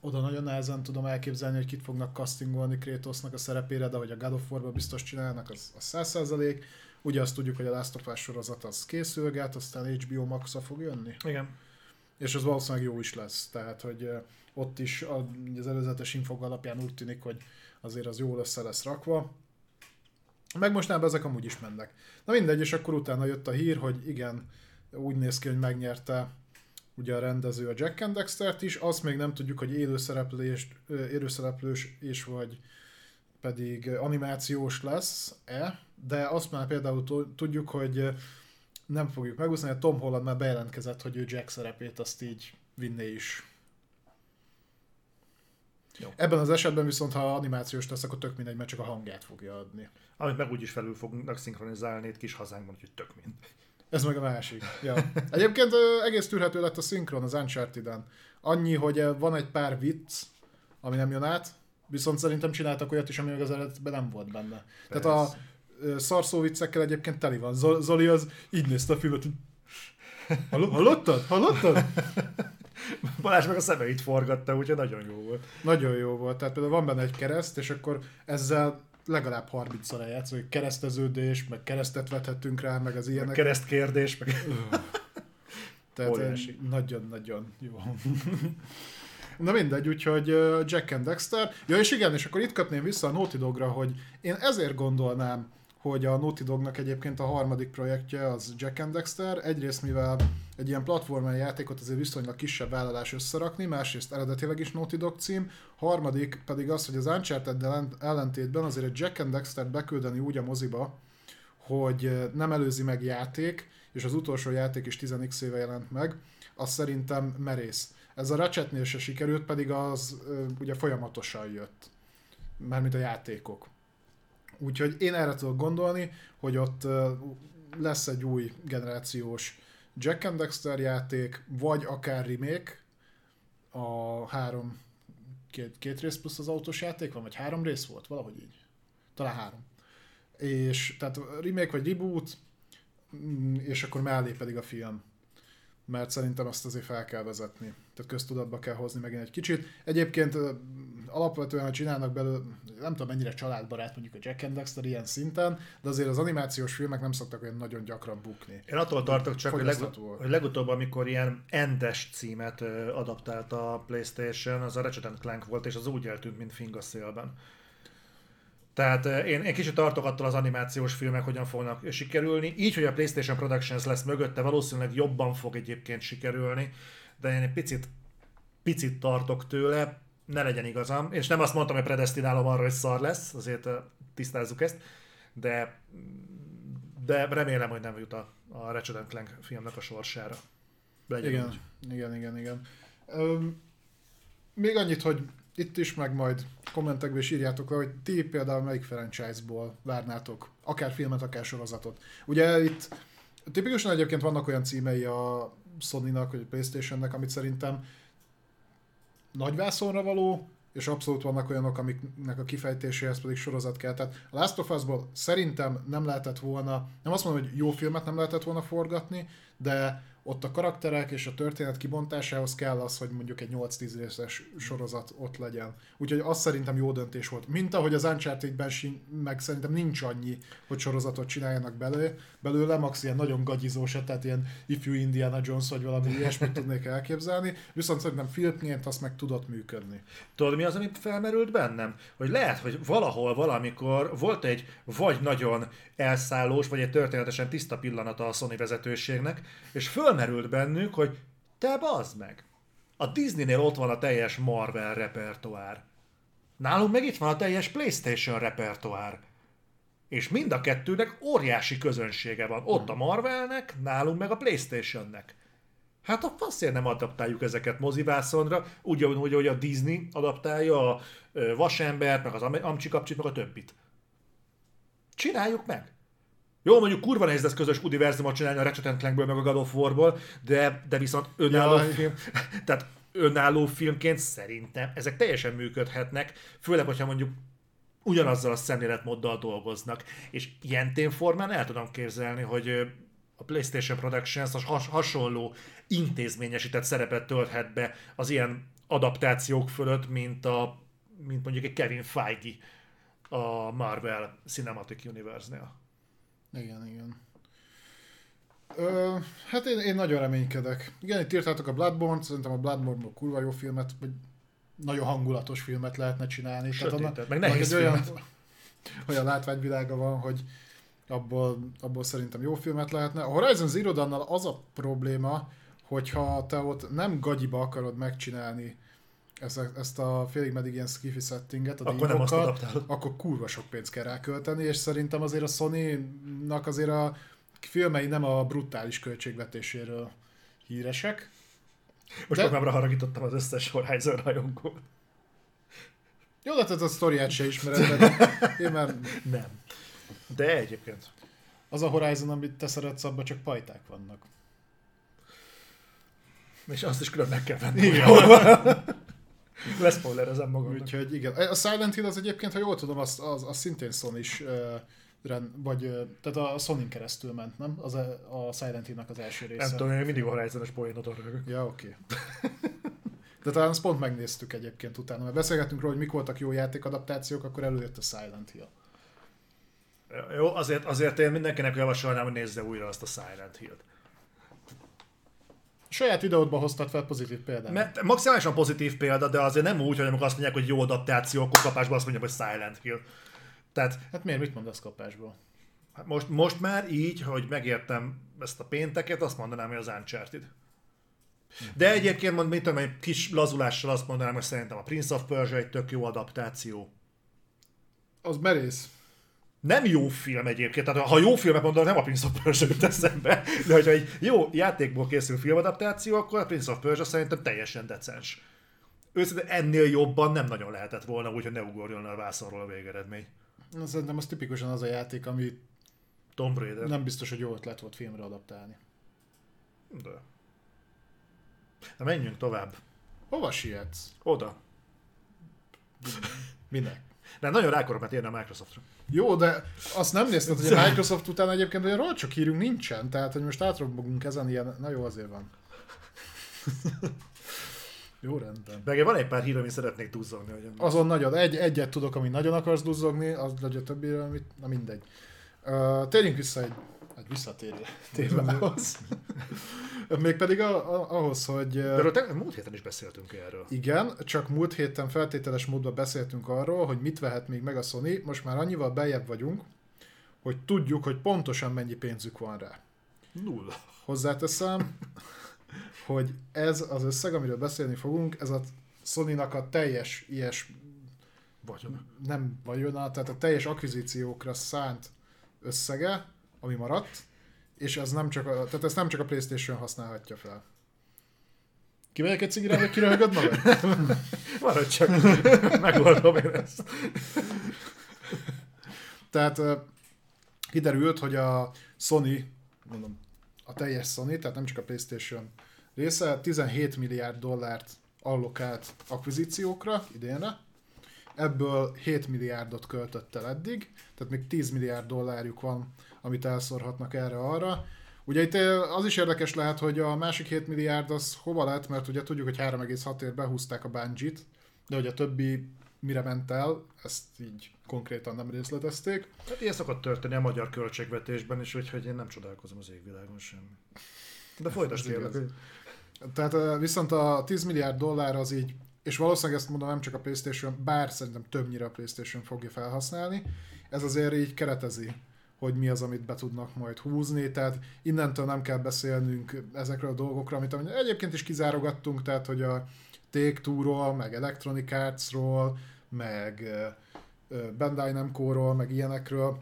oda nagyon nehezen tudom elképzelni, hogy kit fognak castingolni Kratosnak a szerepére, de hogy a God of War-ba biztos csinálnak, az, az 100%. Ugye azt tudjuk, hogy a Last of Us sorozat az készülget, aztán HBO max fog jönni. Igen. És az valószínűleg jó is lesz, tehát hogy ott is az előzetes infok alapján úgy tűnik, hogy azért az jól össze lesz rakva. Meg mostanában ezek amúgy is mennek. Na mindegy, és akkor utána jött a hír, hogy igen, úgy néz ki, hogy megnyerte ugye a rendező a Jack and Dexter-t is, azt még nem tudjuk, hogy élőszereplős, élőszereplős és vagy pedig animációs lesz-e, de azt már például tudjuk, hogy nem fogjuk megúszni, hogy Tom Holland már bejelentkezett, hogy ő Jack szerepét azt így vinné is. Jó. Ebben az esetben viszont, ha animációs lesz, akkor tök mindegy, mert csak a hangját fogja adni. Amit meg úgyis felül fognak szinkronizálni itt kis hazánkban, hogy tök mind. Ez meg a másik. Ja. Egyébként egész tűrhető lett a szinkron az Uncharted-en. Annyi, hogy van egy pár vicc, ami nem jön át, viszont szerintem csináltak olyat is, ami meg az eredetben nem volt benne. Persze. Tehát a szarszó viccekkel egyébként teli van. Zoli az így nézte a filmet, hogy Hallottad? Hallottad? Balázs meg a szemeit forgatta, úgyhogy nagyon jó volt. Nagyon jó volt. Tehát például van benne egy kereszt, és akkor ezzel legalább 30-szor eljátsz, hogy kereszteződés, meg keresztet vethetünk rá, meg az ilyenek. Meg keresztkérdés, meg... Tehát nagyon-nagyon jó. Na mindegy, úgyhogy Jack and Dexter. Ja és igen, és akkor itt kötném vissza a Naughty Dogra, hogy én ezért gondolnám hogy a Naughty Dognak egyébként a harmadik projektje az Jack and Dexter. Egyrészt, mivel egy ilyen platformai játékot azért viszonylag kisebb vállalás összerakni, másrészt eredetileg is Naughty Dog cím, harmadik pedig az, hogy az uncharted ellentétben azért egy Jack and Dexter beküldeni úgy a moziba, hogy nem előzi meg játék, és az utolsó játék is 10x éve jelent meg, az szerintem merész. Ez a Ratchetnél se sikerült, pedig az ugye folyamatosan jött. Mármint a játékok. Úgyhogy én erre tudok gondolni, hogy ott lesz egy új generációs Jack and Dexter játék, vagy akár remake, a három, két, két rész plusz az autós játék van, vagy három rész volt, valahogy így. Talán három. És tehát remake vagy reboot, mm, és akkor mellé pedig a film mert szerintem azt azért fel kell vezetni. Tehát köztudatba kell hozni megint egy kicsit. Egyébként alapvetően, ha csinálnak belőle, nem tudom mennyire családbarát mondjuk a Jack and Dexter ilyen szinten, de azért az animációs filmek nem szoktak olyan nagyon gyakran bukni. Én attól tartok csak, hogy, legut- hogy legutóbb, amikor ilyen endes címet adaptált a Playstation, az a Ratchet Clank volt, és az úgy eltűnt, mint Fing a szélben. Tehát én, én kicsit tartok attól az animációs filmek, hogyan fognak sikerülni. Így, hogy a PlayStation Productions lesz mögötte, valószínűleg jobban fog egyébként sikerülni, de én egy picit, picit tartok tőle, ne legyen igazam. És nem azt mondtam, hogy predestinálom arra, hogy szar lesz, azért tisztázzuk ezt, de, de remélem, hogy nem jut a, a Ratchet Clank filmnek a sorsára. Legyen igen, úgy. igen, igen, igen. Üm, még annyit, hogy itt is, meg majd kommentekben is írjátok le, hogy ti például melyik franchise-ból várnátok, akár filmet, akár sorozatot. Ugye itt tipikusan egyébként vannak olyan címei a Sony-nak, vagy a Playstation-nek, amit szerintem nagyvászonra való, és abszolút vannak olyanok, amiknek a kifejtéséhez pedig sorozat kell. Tehát a Last of Us-ból szerintem nem lehetett volna, nem azt mondom, hogy jó filmet nem lehetett volna forgatni, de ott a karakterek és a történet kibontásához kell az, hogy mondjuk egy 8-10 részes sorozat ott legyen. Úgyhogy az szerintem jó döntés volt. Mint ahogy az Uncharted-ben meg szerintem nincs annyi, hogy sorozatot csináljanak belőle, belőle max ilyen nagyon gagyizós, tehát ilyen ifjú Indiana Jones vagy valami ilyesmit tudnék elképzelni, viszont szerintem filmként azt meg tudott működni. Tudod, mi az, ami felmerült bennem? Hogy lehet, hogy valahol, valamikor volt egy vagy nagyon elszállós, vagy egy történetesen tiszta pillanata a Sony vezetőségnek, és fölmerült bennük, hogy te bazd meg! A Disneynél ott van a teljes Marvel repertoár. Nálunk meg itt van a teljes PlayStation repertoár. És mind a kettőnek óriási közönsége van. Ott a Marvelnek, nálunk meg a Playstationnek. Hát a faszért nem adaptáljuk ezeket mozivászonra, ugyanúgy, hogy a Disney adaptálja a Vasembert, meg az Amcsi kapcsit, meg a többit. Csináljuk meg! Jó, mondjuk kurva nehéz lesz közös univerzumot csinálni a Ratchet Clankből, meg a God of War-ból, de, de viszont önálló Jaj. film, tehát önálló filmként szerintem ezek teljesen működhetnek, főleg, hogyha mondjuk ugyanazzal a szemléletmóddal dolgoznak. És ilyen témformán el tudom képzelni, hogy a PlayStation Productions has, hasonló intézményesített szerepet tölthet be az ilyen adaptációk fölött, mint, a, mint mondjuk egy Kevin Feige a Marvel Cinematic Universe-nél. Igen, igen. Ö, hát én, én nagyon reménykedek. Igen, itt írtátok a Bloodborne-t, szerintem a Bloodborne-ból kurva jó filmet, vagy nagyon hangulatos filmet lehetne csinálni. Sötétet, Tehát annak, meg nehéz olyan, olyan látványvilága van, hogy abból, abból szerintem jó filmet lehetne. A Horizon Zero Dawn-nal az a probléma, hogyha te ott nem gagyiba akarod megcsinálni ezt, ezt a félig meddig ilyen skiffy settinget, a akkor, nem azt akkor kurva sok pénzt kell rákölteni, és szerintem azért a Sony-nak azért a filmei nem a brutális költségvetéséről híresek. Most De... magamra haragítottam az összes Horizon rajongót. Jó, de tehát a sztoriát se ismered, de én már... Nem. De egyébként. Az a Horizon, amit te szeretsz, abban csak pajták vannak. És azt is külön meg kell venni. Igen. Leszpoilerezem magam. Úgyhogy igen. A Silent Hill az egyébként, ha jól tudom, az, az, az szintén Sony is vagy, tehát a sony keresztül ment, nem? Az a, a Silent Hill-nek az első része. Nem tudom, én mindig a Horizon-es poénot Ja, oké. Okay. De talán azt pont megnéztük egyébként utána, mert beszélgettünk róla, hogy mik voltak jó játékadaptációk, akkor előjött a Silent Hill. Jó, azért, azért én mindenkinek javasolnám, hogy nézze újra azt a Silent Hill-t. Saját videódban hoztad fel pozitív példát. Mert maximálisan pozitív példa, de azért nem úgy, hogy amikor azt mondják, hogy jó adaptáció, akkor kapásban azt mondják, hogy Silent Hill. Tehát, hát miért, mit mondasz kapásból? Hát most, most már így, hogy megértem ezt a pénteket, azt mondanám, hogy az Uncharted. De egyébként, mond, mit tudom, egy kis lazulással azt mondanám, hogy szerintem a Prince of Persia egy tök jó adaptáció. Az merész. Nem jó film egyébként, tehát ha jó filmet mondom, nem a Prince of Persia jut eszembe, de hogyha egy jó játékból készül filmadaptáció, akkor a Prince of Persia szerintem teljesen decens. Őszintén ennél jobban nem nagyon lehetett volna, úgyhogy ne ugorjon a vászonról a végeredmény. Szerintem az tipikusan az a játék, ami Tomb Raider. nem biztos, hogy jó ötlet volt filmre adaptálni. De. Na menjünk tovább. Hova sietsz? Oda. Minek? De nagyon rá akarok érni a Microsoftra. Jó, de azt nem nézted, hogy a Microsoft után egyébként olyan csak hírünk nincsen, tehát hogy most átrobbogunk ezen ilyen, na jó, azért van. Jó, rendben. Meg van egy pár hír, amit szeretnék duzzogni. Hogy Azon nagyon. Egy, egyet tudok, ami nagyon akarsz duzzogni, az a többiről, amit, na mindegy. Uh, térjünk vissza egy, egy visszatérő témához. Mégpedig a, a, ahhoz, hogy... De erről te, múlt héten is beszéltünk erről. Igen, csak múlt héten feltételes módon beszéltünk arról, hogy mit vehet még meg a Sony. Most már annyival beljebb vagyunk, hogy tudjuk, hogy pontosan mennyi pénzük van rá. Nulla. Hozzáteszem, hogy ez az összeg, amiről beszélni fogunk, ez a sony a teljes ilyes vagyona. Nem vagyona, tehát a teljes akvizíciókra szánt összege, ami maradt, és ez nem csak a, tehát ezt nem csak a Playstation használhatja fel. Kimegyek egy cigire, vagy kiröhögöd magad? Maradj csak, megoldom én ezt. Tehát kiderült, hogy a Sony, mondom, a teljes Sony, tehát nem csak a Playstation része 17 milliárd dollárt allokált akvizíciókra idénre, ebből 7 milliárdot költött el eddig, tehát még 10 milliárd dollárjuk van, amit elszorhatnak erre-arra. Ugye itt az is érdekes lehet, hogy a másik 7 milliárd az hova lett, mert ugye tudjuk, hogy 3,6 ért behúzták a Bungie-t, de hogy a többi mire ment el, ezt így konkrétan nem részletezték. Hát ilyen szokott történni a magyar költségvetésben is, úgyhogy én nem csodálkozom az égvilágon semmi. De folytasd kérlek. Tehát viszont a 10 milliárd dollár az így, és valószínűleg ezt mondom nem csak a Playstation, bár szerintem többnyire a Playstation fogja felhasználni, ez azért így keretezi hogy mi az, amit be tudnak majd húzni, tehát innentől nem kell beszélnünk ezekről a dolgokról, amit egyébként is kizárogattunk, tehát hogy a Take-Two-ról, meg Electronic Arts-ról, meg Bandai Namco-ról, meg ilyenekről,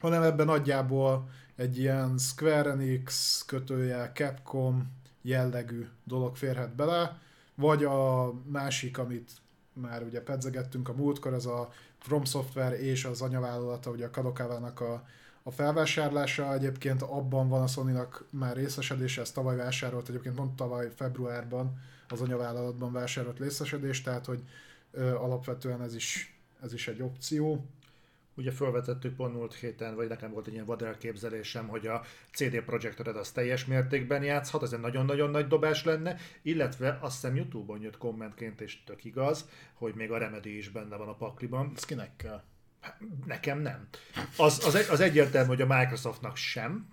hanem ebben nagyjából egy ilyen Square Enix kötője, Capcom jellegű dolog férhet bele, vagy a másik, amit már ugye pedzegettünk a múltkor, az a From Software és az anyavállalata, ugye a Kadokavának a, a felvásárlása. Egyébként abban van a sony már részesedése, ezt tavaly vásárolt, egyébként pont tavaly februárban az anyavállalatban vásárolt részesedés, tehát hogy ö, alapvetően ez is, ez is egy opció. Ugye felvetettük pont múlt héten, vagy nekem volt egy ilyen vad elképzelésem, hogy a CD Projekt Red az teljes mértékben játszhat, ez egy nagyon-nagyon nagy dobás lenne, illetve azt hiszem Youtube-on jött kommentként, és tök igaz, hogy még a Remedy is benne van a pakliban. Ez kinek kell? Hát, nekem nem. Az, az, egy, az egyértelmű, hogy a Microsoftnak sem,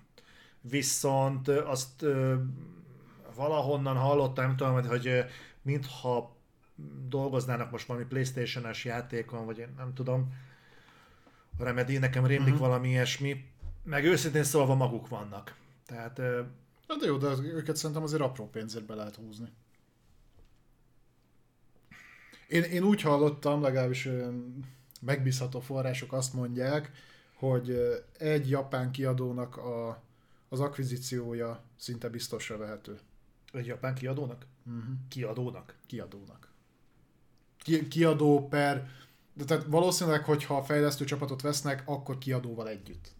viszont azt ö, valahonnan hallottam, nem tudom, hogy mintha dolgoznának most valami Playstation-es játékon, vagy én nem tudom, Remedy, nekem rémlik uh-huh. valami ilyesmi, meg őszintén szólva maguk vannak. Tehát... Na de jó, de őket szerintem azért apró pénzért be lehet húzni. Én, én úgy hallottam, legalábbis megbízható források azt mondják, hogy egy japán kiadónak a, az akvizíciója szinte biztosra vehető. Egy japán kiadónak? Uh-huh. Kiadónak? Kiadónak. Ki, kiadó per de tehát valószínűleg, hogyha a fejlesztő csapatot vesznek, akkor kiadóval együtt.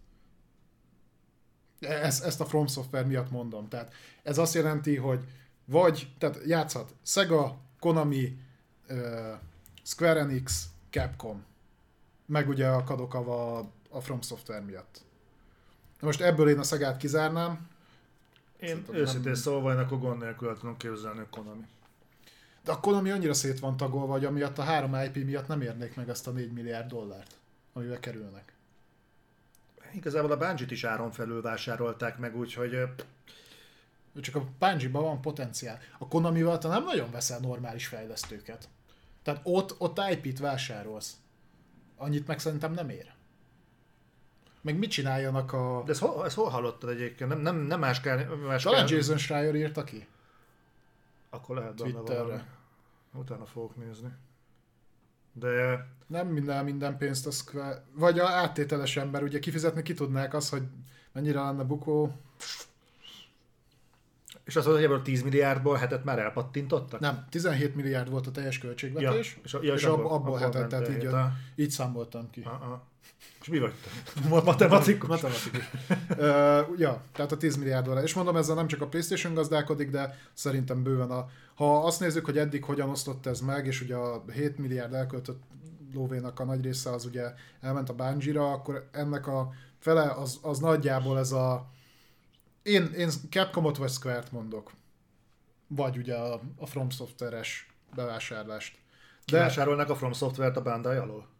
Ezt, ezt a From Software miatt mondom. Tehát ez azt jelenti, hogy vagy, tehát játszhat Sega, Konami, uh, Square Enix, Capcom, meg ugye a Kadokawa a From Software miatt. Most ebből én a Szegát kizárnám. Én őszintén nem... szólva, én akkor gond nélkül tudom képzelni a Konami. De a Konami annyira szét van tagolva, hogy amiatt a három IP miatt nem érnék meg azt a 4 milliárd dollárt, amivel kerülnek. Igazából a Bungie-t is áron felül vásárolták meg, úgyhogy... Csak a Bungie-ban van potenciál. A Konami-val te nem nagyon veszel normális fejlesztőket. Tehát ott, ott IP-t vásárolsz. Annyit meg szerintem nem ér. Meg mit csináljanak a... De ezt hol, ezt hol hallottad egyébként? Nem, nem, nem más kell... Más Talán kell... Jason Schreier írta ki. Akkor lehet benne valami. Utána fogok nézni. De... Nem minden, minden pénzt az... Vagy a áttételes ember, ugye kifizetni ki tudnák az, hogy mennyire lenne bukó. És azt mondod, hogy ebből 10 milliárdból hetet már elpattintottak? Nem, 17 milliárd volt a teljes költségvetés, ja, és, a, ja, és abból, abból hetet, tehát így, a... így számoltam ki. Uh-uh. És mi vagy te? Matematikus. Matematikus. uh, ja, tehát a 10 milliárd dollár. És mondom, ezzel nem csak a Playstation gazdálkodik, de szerintem bőven a... Ha azt nézzük, hogy eddig hogyan osztott ez meg, és ugye a 7 milliárd elköltött lóvénak a nagy része az ugye elment a Bungie-ra, akkor ennek a fele az, az nagyjából ez a... Én, én Capcomot vagy Square-t mondok. Vagy ugye a, a From Software-es bevásárlást. De... Vásárolnak a From Software-t a Bandai alól?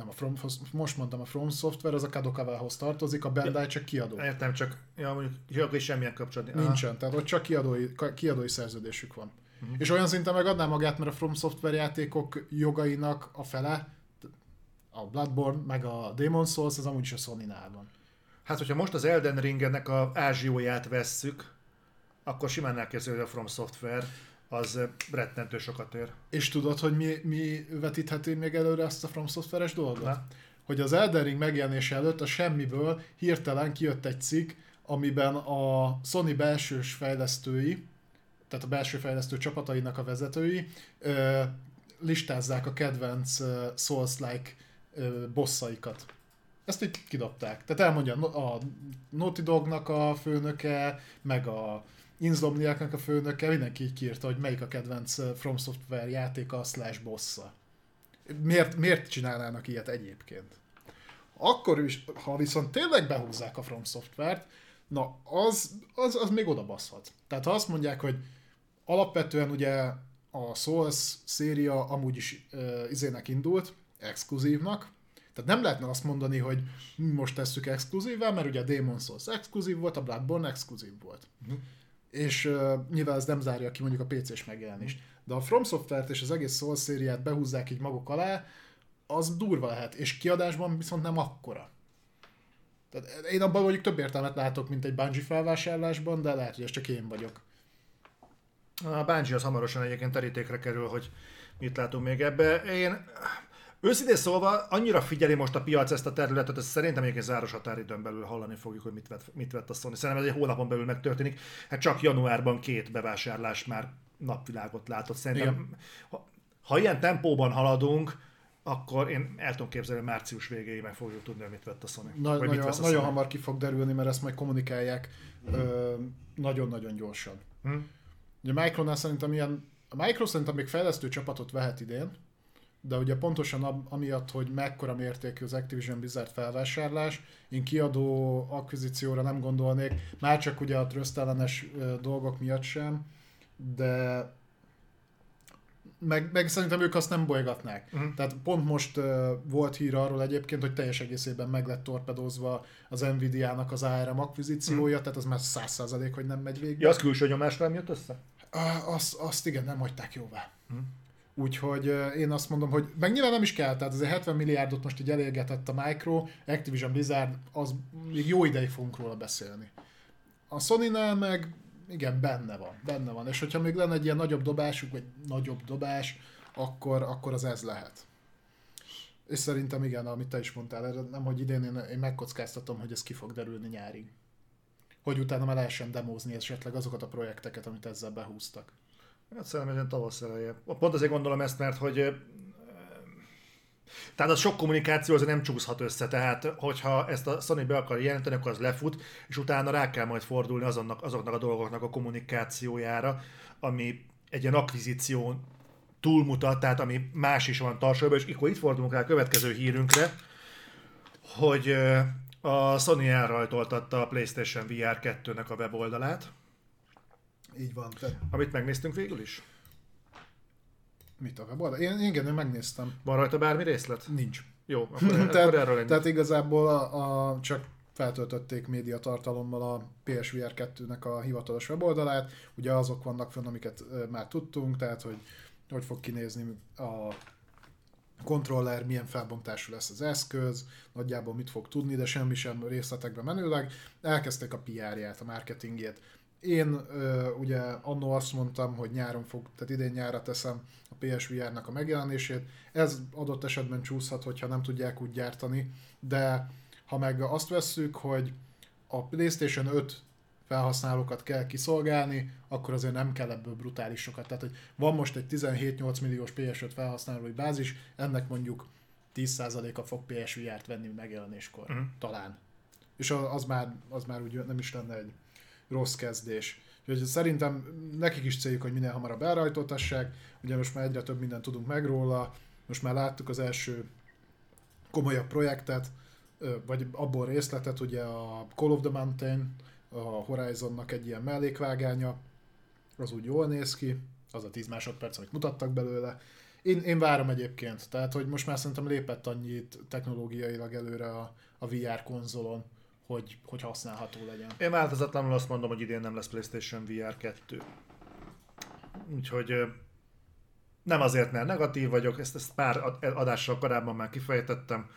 Nem a From, most mondtam, a From Software, az a Kadokavához tartozik, a Bandai csak kiadó. Értem, csak ja, mondjuk is semmilyen kapcsolat. Nincsen, tehát ott csak kiadói, kiadói szerződésük van. Uh-huh. És olyan szinten megadná magát, mert a From Software játékok jogainak a fele, a Bloodborne, meg a Demon Souls, az amúgy is a sony van. Hát, hogyha most az Elden Ringnek a ázsióját vesszük, akkor simán elkezdődik a From Software az rettentő sokat ér. És tudod, hogy mi, mi vetítheti még előre ezt a From Software-es dolgot? Na. Hogy az Elden Ring megjelenése előtt a semmiből hirtelen kijött egy cikk, amiben a Sony belsős fejlesztői, tehát a belső fejlesztő csapatainak a vezetői ö, listázzák a kedvenc uh, Souls-like uh, bosszaikat. Ezt így kidobták. Tehát elmondja a Naughty Dognak a főnöke, meg a Insomniaknak a főnöke, mindenki így kiírta, hogy melyik a kedvenc From Software játéka slash bossa. Miért, miért csinálnának ilyet egyébként? Akkor is, ha viszont tényleg behúzzák a From Software-t, na az, az, az még oda baszhat. Tehát ha azt mondják, hogy alapvetően ugye a Souls széria amúgy is uh, izének indult, exkluzívnak, tehát nem lehetne azt mondani, hogy most tesszük exkluzívvá, mert ugye a Demon Souls exkluzív volt, a Bloodborne exkluzív volt. Uh-huh. És uh, nyilván ez nem zárja ki mondjuk a PC-s megjelenést. De a From Software-t és az egész Souls szériát behúzzák így maguk alá, az durva lehet, és kiadásban viszont nem akkora. Tehát én abban mondjuk több értelmet látok, mint egy Bungie felvásárlásban, de lehet, hogy ez csak én vagyok. A Bungie az hamarosan egyébként terítékre kerül, hogy mit látunk még ebbe. Én Őszintén szólva, annyira figyeli most a piac ezt a területet, hogy szerintem egyébként záros határidőn belül hallani fogjuk, hogy mit vett, mit vett a Sony. Szerintem ez egy hónapon belül megtörténik. Hát csak januárban két bevásárlás már napvilágot látott. Szerintem, ha, ha ilyen tempóban haladunk, akkor én el tudom képzelni, hogy március végéig meg fogjuk tudni, hogy mit vett a Sony. Na, nagyon, mit a Sony. nagyon hamar ki fog derülni, mert ezt majd kommunikálják ö, nagyon-nagyon gyorsan. Hmm. Ugye Micronál szerintem ilyen, a Micro szerintem még fejlesztő csapatot vehet idén, de ugye pontosan amiatt, hogy mekkora mértékű az Activision Blizzard felvásárlás, én kiadó akvizícióra nem gondolnék, már csak ugye a trösztellenes dolgok miatt sem, de meg, meg szerintem ők azt nem bolygatnák. Uh-huh. Tehát pont most uh, volt hír arról egyébként, hogy teljes egészében meg lett torpedózva az Nvidia-nak az ARM akvizíciója, uh-huh. tehát az már száz százalék, hogy nem megy végig. Ja, az külső nyomásra nem jött össze? Uh, azt, azt igen, nem hagyták jóvá. Uh-huh. Úgyhogy én azt mondom, hogy meg nyilván nem is kell, tehát azért 70 milliárdot most így elégetett a Micro, Activision Blizzard, az még jó ideig fogunk róla beszélni. A sony meg igen, benne van, benne van. És hogyha még lenne egy ilyen nagyobb dobásuk, vagy nagyobb dobás, akkor, akkor az ez lehet. És szerintem igen, amit te is mondtál, nem, hogy idén én, én megkockáztatom, hogy ez ki fog derülni nyárig. Hogy utána már lehessen demózni esetleg azokat a projekteket, amit ezzel behúztak. Hát szerintem ez tavasz eleje. Pont azért gondolom ezt, mert hogy tehát a sok kommunikáció azért nem csúszhat össze, tehát hogyha ezt a Sony be akar jelenteni, akkor az lefut, és utána rá kell majd fordulni azonnak, azoknak a dolgoknak a kommunikációjára, ami egy ilyen akvizíció túlmutat, tehát ami más is van tartsóban, és akkor itt fordulunk rá a következő hírünkre, hogy a Sony elrajtoltatta a PlayStation VR 2-nek a weboldalát, így van. Te... Amit megnéztünk végül is? Mit a weboldal? Én, igen, én megnéztem. Van rajta bármi részlet? Nincs. Jó, akkor, tehát, akkor erről ennyi. Tehát igazából a, a, csak feltöltötték média tartalommal a PSVR 2-nek a hivatalos weboldalát. Ugye azok vannak fönn, amiket már tudtunk, tehát hogy hogy fog kinézni a kontroller, milyen felbontású lesz az eszköz, nagyjából mit fog tudni, de semmi sem részletekbe menőleg. Elkezdték a PR-ját, a marketingjét. Én ö, ugye annó azt mondtam, hogy nyáron fog, tehát idén nyára teszem a PSVR-nak a megjelenését. Ez adott esetben csúszhat, hogyha nem tudják úgy gyártani, de ha meg azt vesszük, hogy a PlayStation 5 felhasználókat kell kiszolgálni, akkor azért nem kell ebből brutális sokat. Tehát, hogy van most egy 17-8 milliós PS5 felhasználói bázis, ennek mondjuk 10%-a fog PSVR-t venni megjelenéskor, uh-huh. talán. És az már, az már úgy nem is lenne egy rossz kezdés. Úgyhogy szerintem nekik is céljuk, hogy minél hamarabb elrajtoltassák, ugye most már egyre több mindent tudunk meg róla, most már láttuk az első komolyabb projektet, vagy abból részletet, ugye a Call of the Mountain, a Horizonnak egy ilyen mellékvágánya, az úgy jól néz ki, az a 10 másodperc, amit mutattak belőle. Én, én várom egyébként, tehát hogy most már szerintem lépett annyit technológiailag előre a, a VR konzolon, hogy, hogy használható legyen. Én változatlanul azt mondom, hogy idén nem lesz PlayStation VR 2. Úgyhogy nem azért, mert negatív vagyok, ezt, ezt pár adással korábban már kifejtettem,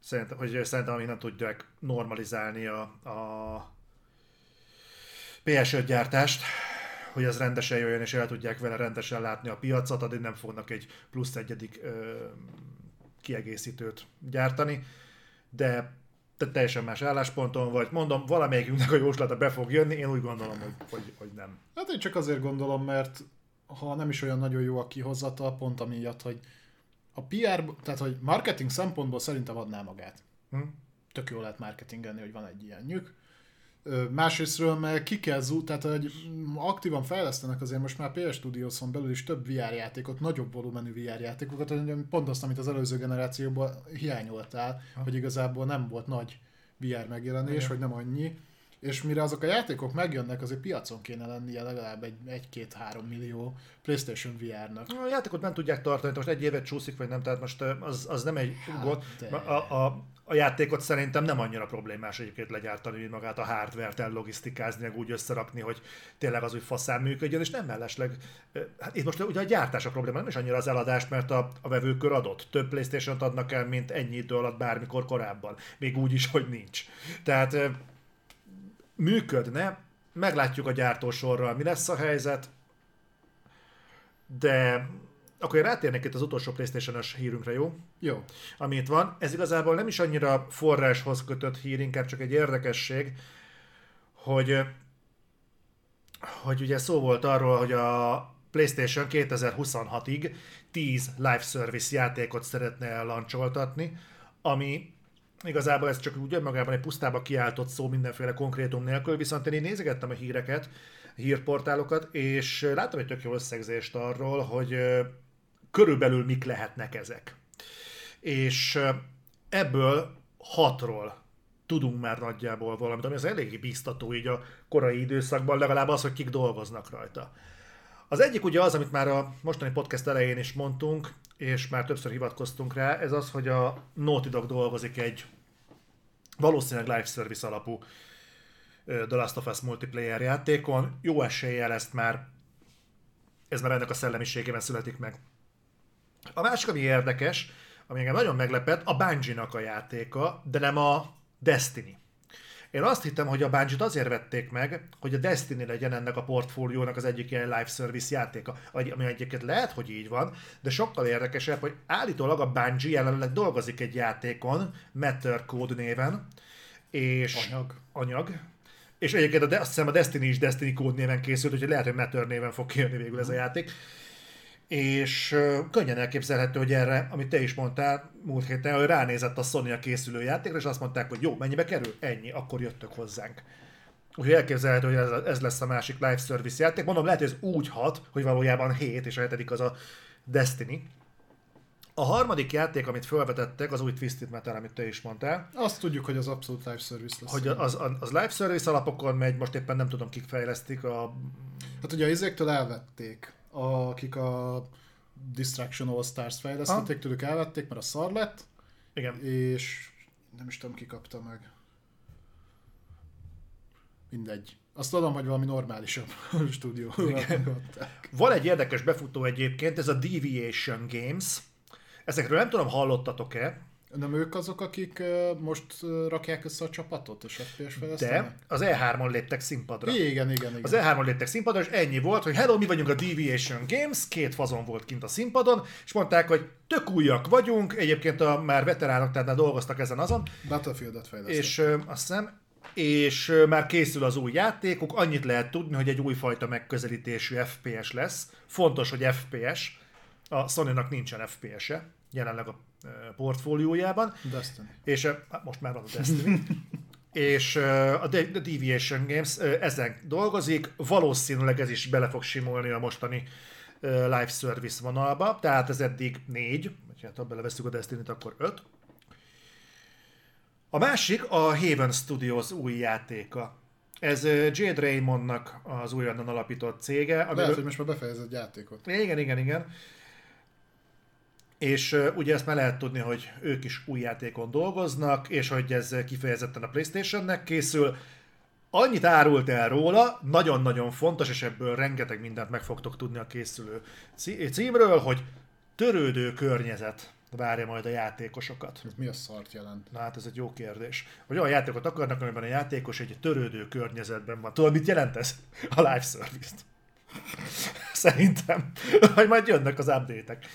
szerintem, hogy szerintem amíg nem tudják normalizálni a, a PS5 gyártást, hogy ez rendesen jöjjön, és el tudják vele rendesen látni a piacot, addig nem fognak egy plusz egyedik ö, kiegészítőt gyártani, de te teljesen más állásponton vagy. Mondom, valamelyikünknek a jóslata be fog jönni, én úgy gondolom, hogy, hogy, hogy nem. Hát én csak azért gondolom, mert ha nem is olyan nagyon jó a kihozata, pont amiatt, hogy a PR, tehát hogy marketing szempontból szerintem adná magát. Hm? Tök jó lehet marketingelni, hogy van egy ilyen nyük. Másrésztről meg ki kell zú, tehát hogy aktívan fejlesztenek azért most már PS Studios-on belül is több VR játékot, nagyobb volumenű VR játékokat, pont azt, amit az előző generációban hiányoltál, ha. hogy igazából nem volt nagy VR megjelenés, Igen. vagy nem annyi és mire azok a játékok megjönnek, azért piacon kéne lennie legalább egy, egy-két-három millió PlayStation VR-nak. A játékot nem tudják tartani, most egy évet csúszik, vagy nem, tehát most az, az nem egy hát gond. A, a, a játékot szerintem nem annyira problémás egyébként legyártani, mint magát a hardware-t ellogisztikázni, meg úgy összerakni, hogy tényleg az úgy faszán működjön, és nem mellesleg. Hát itt most ugye a gyártás a probléma, nem is annyira az eladás, mert a, a vevőkör adott. Több Playstation-t adnak el, mint ennyi idő alatt bármikor korábban. Még úgy is, hogy nincs. Tehát működne, meglátjuk a gyártósorral, mi lesz a helyzet, de akkor én rátérnék itt az utolsó playstation hírünkre, jó? Jó. Ami itt van. Ez igazából nem is annyira forráshoz kötött hír, inkább csak egy érdekesség, hogy, hogy ugye szó volt arról, hogy a PlayStation 2026-ig 10 live service játékot szeretne lancsoltatni, ami Igazából ez csak úgy önmagában egy pusztába kiáltott szó mindenféle konkrétum nélkül, viszont én nézegettem a híreket, hírportálokat, és láttam egy tök jó összegzést arról, hogy körülbelül mik lehetnek ezek. És ebből hatról tudunk már nagyjából valamit, ami az eléggé biztató így a korai időszakban, legalább az, hogy kik dolgoznak rajta. Az egyik ugye az, amit már a mostani podcast elején is mondtunk, és már többször hivatkoztunk rá, ez az, hogy a Naughty Dog dolgozik egy valószínűleg live service alapú The Last of Us multiplayer játékon. Jó eséllyel ezt már, ez már ennek a szellemiségében születik meg. A másik, ami érdekes, ami engem nagyon meglepett, a Bungie-nak a játéka, de nem a Destiny. Én azt hittem, hogy a bungie azért vették meg, hogy a Destiny legyen ennek a portfóliónak az egyik ilyen live service játéka, ami egyébként lehet, hogy így van, de sokkal érdekesebb, hogy állítólag a Bungie jelenleg dolgozik egy játékon, Matter Code néven, és anyag. anyag és egyébként a, azt hiszem a Destiny is Destiny Code néven készült, úgyhogy lehet, hogy Matter néven fog kijönni végül ez a játék és könnyen elképzelhető, hogy erre, amit te is mondtál múlt héten, hogy ránézett a Sony a készülő játékra, és azt mondták, hogy jó, mennyibe kerül? Ennyi, akkor jöttök hozzánk. Úgyhogy elképzelhető, hogy ez, ez lesz a másik live service játék. Mondom, lehet, hogy ez úgy hat, hogy valójában 7, és a hetedik az a Destiny. A harmadik játék, amit felvetettek, az új Twisted Metal, amit te is mondtál. Azt tudjuk, hogy az abszolút live service lesz. Hogy az, az, az live service alapokon megy, most éppen nem tudom, kik fejlesztik. A... Hát ugye a izéktől elvették akik a Distraction All Stars fejlesztették, tőlük elvették, mert a szar lett. Igen. És nem is tudom, ki kapta meg. Mindegy. Azt tudom, hogy valami normálisabb stúdió. Van egy érdekes befutó egyébként, ez a Deviation Games. Ezekről nem tudom, hallottatok-e, nem ők azok, akik most rakják össze a csapatot és FPS De az E3-on léptek színpadra. Igen, igen, igen. Az E3-on léptek színpadra, és ennyi volt, hogy hello, mi vagyunk a Deviation Games, két fazon volt kint a színpadon, és mondták, hogy tök újak vagyunk, egyébként a már veteránok, tehát már dolgoztak ezen azon. Battlefield-et fejlesztettek. És ö, azt hiszem, és már készül az új játékuk, annyit lehet tudni, hogy egy újfajta megközelítésű FPS lesz. Fontos, hogy FPS, a Sony-nak nincsen FPS-e, jelenleg a portfóliójában. Destiny. És hát most már van a Destiny. és a Deviation Games ezen dolgozik, valószínűleg ez is bele fog simulni a mostani live service vonalba, tehát ez eddig négy, vagy hát ha beleveszünk a Destiny-t, akkor öt. A másik a Haven Studios új játéka. Ez Jade Raymondnak az újonnan alapított cége. Lehet, amiről... hogy most már befejezett játékot. Igen, igen, igen. És ugye ezt már lehet tudni, hogy ők is új játékon dolgoznak, és hogy ez kifejezetten a Playstation-nek készül. Annyit árult el róla, nagyon-nagyon fontos, és ebből rengeteg mindent meg fogtok tudni a készülő címről, hogy törődő környezet várja majd a játékosokat. Ez mi a szart jelent? Na hát ez egy jó kérdés. Hogy olyan játékot akarnak, amiben a játékos egy törődő környezetben van. Tudod, mit jelent ez? A live service-t. Szerintem. Hogy majd jönnek az update-ek.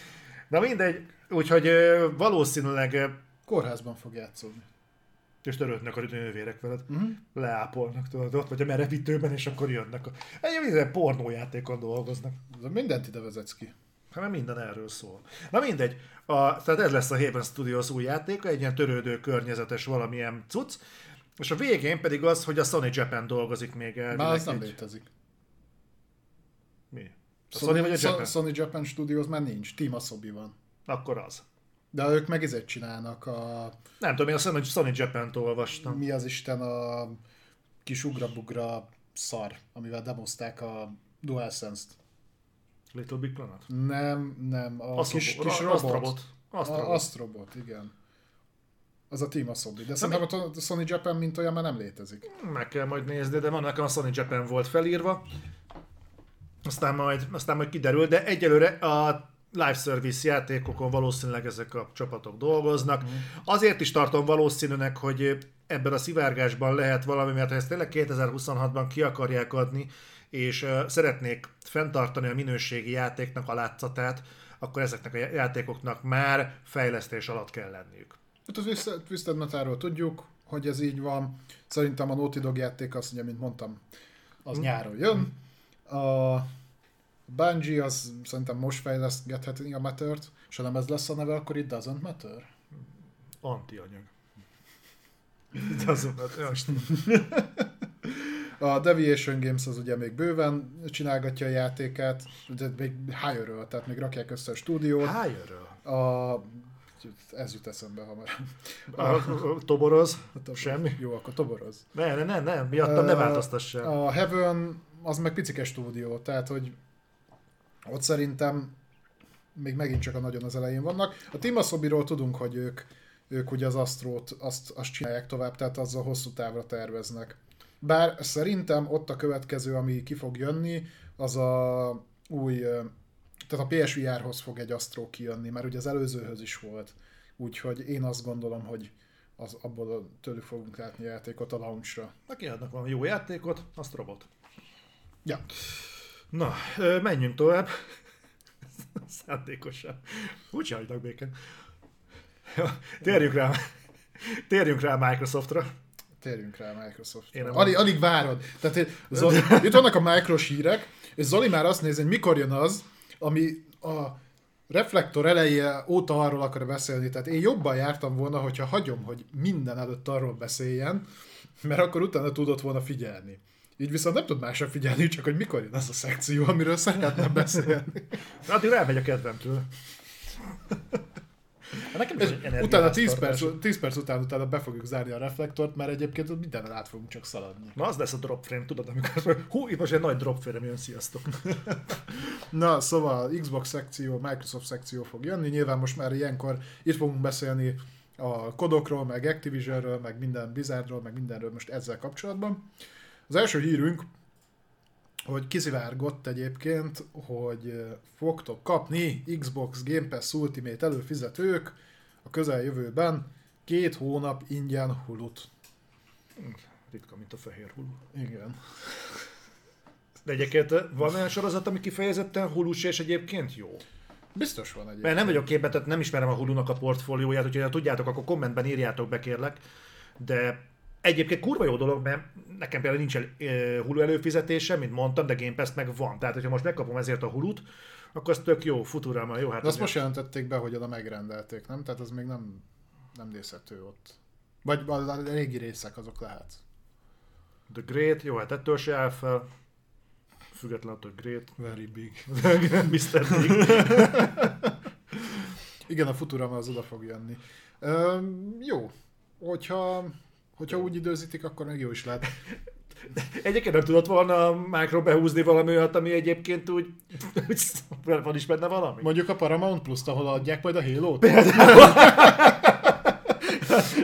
Na mindegy, úgyhogy valószínűleg... Kórházban fog játszódni. És törődnek a nővérek veled. Uh-huh. Leápolnak, tudod, ott vagy a merevítőben, és akkor jönnek. Egy minden pornójátékon dolgoznak. Mindent ide vezetsz ki. Hát mert minden erről szól. Na mindegy, a, tehát ez lesz a Haven Studios új játéka, egy ilyen törődő környezetes valamilyen cucc, És a végén pedig az, hogy a Sony Japan dolgozik még el. Már az nem létezik. Mi? A Sony, Sony vagy a Japan? Sony Japan Studios már nincs, Team Asobi van. Akkor az. De ők meg ezért csinálnak a... Nem tudom, én a Sony, Sony Japan-t olvastam. Mi az Isten a kis ugrabugra szar, amivel demozták a DualSense-t. Little Big Planet? Nem, nem, a Azt kis, kis Azt robot. robot. Azt A robot. Astrobot, igen. Az a Team Asobi. De szerintem a Sony Japan mint olyan már nem létezik. Meg kell majd nézni, de van nekem a Sony Japan volt felírva. Aztán majd, aztán majd kiderül, de egyelőre a live service játékokon valószínűleg ezek a csapatok dolgoznak. Azért is tartom valószínűnek, hogy ebben a szivárgásban lehet valami, mert ha ezt tényleg 2026-ban ki akarják adni, és uh, szeretnék fenntartani a minőségi játéknak a látszatát, akkor ezeknek a játékoknak már fejlesztés alatt kell lenniük. Hát az Twisted- Metalról tudjuk, hogy ez így van. Szerintem a Naughty Dog játék az, ugye, mint mondtam, az nyáron jön. A Bungie az szerintem most fejlesztheti a Matter-t, és ha nem ez lesz a neve, akkor it doesn't matter. Antianyag. Azokat, ja, Istenem. A Deviation Games az ugye még bőven csinálgatja a játékát, de még higher tehát még rakják össze a stúdiót. Higher-ről. A... Ez jut eszembe hamar. A, a, a toboroz, semmi. Jó, akkor toboroz. Ne, ne, ne, ne, miattam ne Ö, változtassál. A Heaven az meg picike stúdió, tehát hogy ott szerintem még megint csak a nagyon az elején vannak. A Team Asobiról tudunk, hogy ők, ők ugye az Astrót, azt, azt csinálják tovább, tehát azzal hosszú távra terveznek. Bár szerintem ott a következő, ami ki fog jönni, az a új, tehát a PSVR-hoz fog egy Astro kijönni, mert ugye az előzőhöz is volt. Úgyhogy én azt gondolom, hogy az, abból tőlük fogunk látni játékot a launchra. Na kiadnak valami jó játékot, azt robot. Ja. Na, menjünk tovább. Szándékosan. Úgy hagynak békén. Ja, térjünk rá. Térjünk rá Microsoftra. Térjünk rá Microsoft. Én nem Alig, alig várod. Tehát Zoli, itt vannak a Micros hírek, és Zoli már azt nézi, hogy mikor jön az, ami a reflektor eleje óta arról akar beszélni. Tehát én jobban jártam volna, hogyha hagyom, hogy minden előtt arról beszéljen, mert akkor utána tudott volna figyelni. Így viszont nem tud másra figyelni, csak hogy mikor jön az a szekció, amiről szeretne beszélni. Addig elmegy a kedvemtől. Hát Nekem is Utána 10 energiaháztartás. perc, 10 perc után utána be fogjuk zárni a reflektort, mert egyébként ott mindenen át fogunk csak szaladni. Na az lesz a drop frame, tudod, amikor hú, itt most egy nagy drop frame jön, sziasztok. Na, szóval Xbox szekció, Microsoft szekció fog jönni, nyilván most már ilyenkor itt fogunk beszélni a kodokról, meg Activisionről, meg minden Blizzardról, meg mindenről most ezzel kapcsolatban. Az első hírünk, hogy kiszivárgott egyébként, hogy fogtok kapni Xbox Game Pass Ultimate előfizetők a közeljövőben két hónap ingyen hulut. Ritka, mint a fehér hulló. Igen. De egyébként van olyan sorozat, ami kifejezetten hullus és egyébként jó? Biztos van egyébként. Mert nem vagyok képben, tehát nem ismerem a Hulunak a portfólióját, úgyhogy ha tudjátok, akkor kommentben írjátok be kérlek. De egyébként kurva jó dolog, mert nekem például nincs el, eh, Hulu előfizetése, mint mondtam, de Game Pass meg van. Tehát, hogyha most megkapom ezért a Hulut, akkor az tök jó, Futurama, jó, hát De azt most jelentették be, hogy oda megrendelték, nem? Tehát az még nem, nem nézhető ott. Vagy a, a régi részek azok lehet. The Great, jó, hát ettől se áll fel. Független attól, hogy Great. Very big. Mr. Big. Igen, a Futurama az oda fog jönni. Ö, jó. Hogyha, hogyha úgy időzítik, akkor meg jó is lehet. Egyébként nem tudott volna a Micro behúzni valami olyat, ami egyébként úgy, úgy van is benne valami. Mondjuk a Paramount Plus-t, ahol adják majd a Halo-t.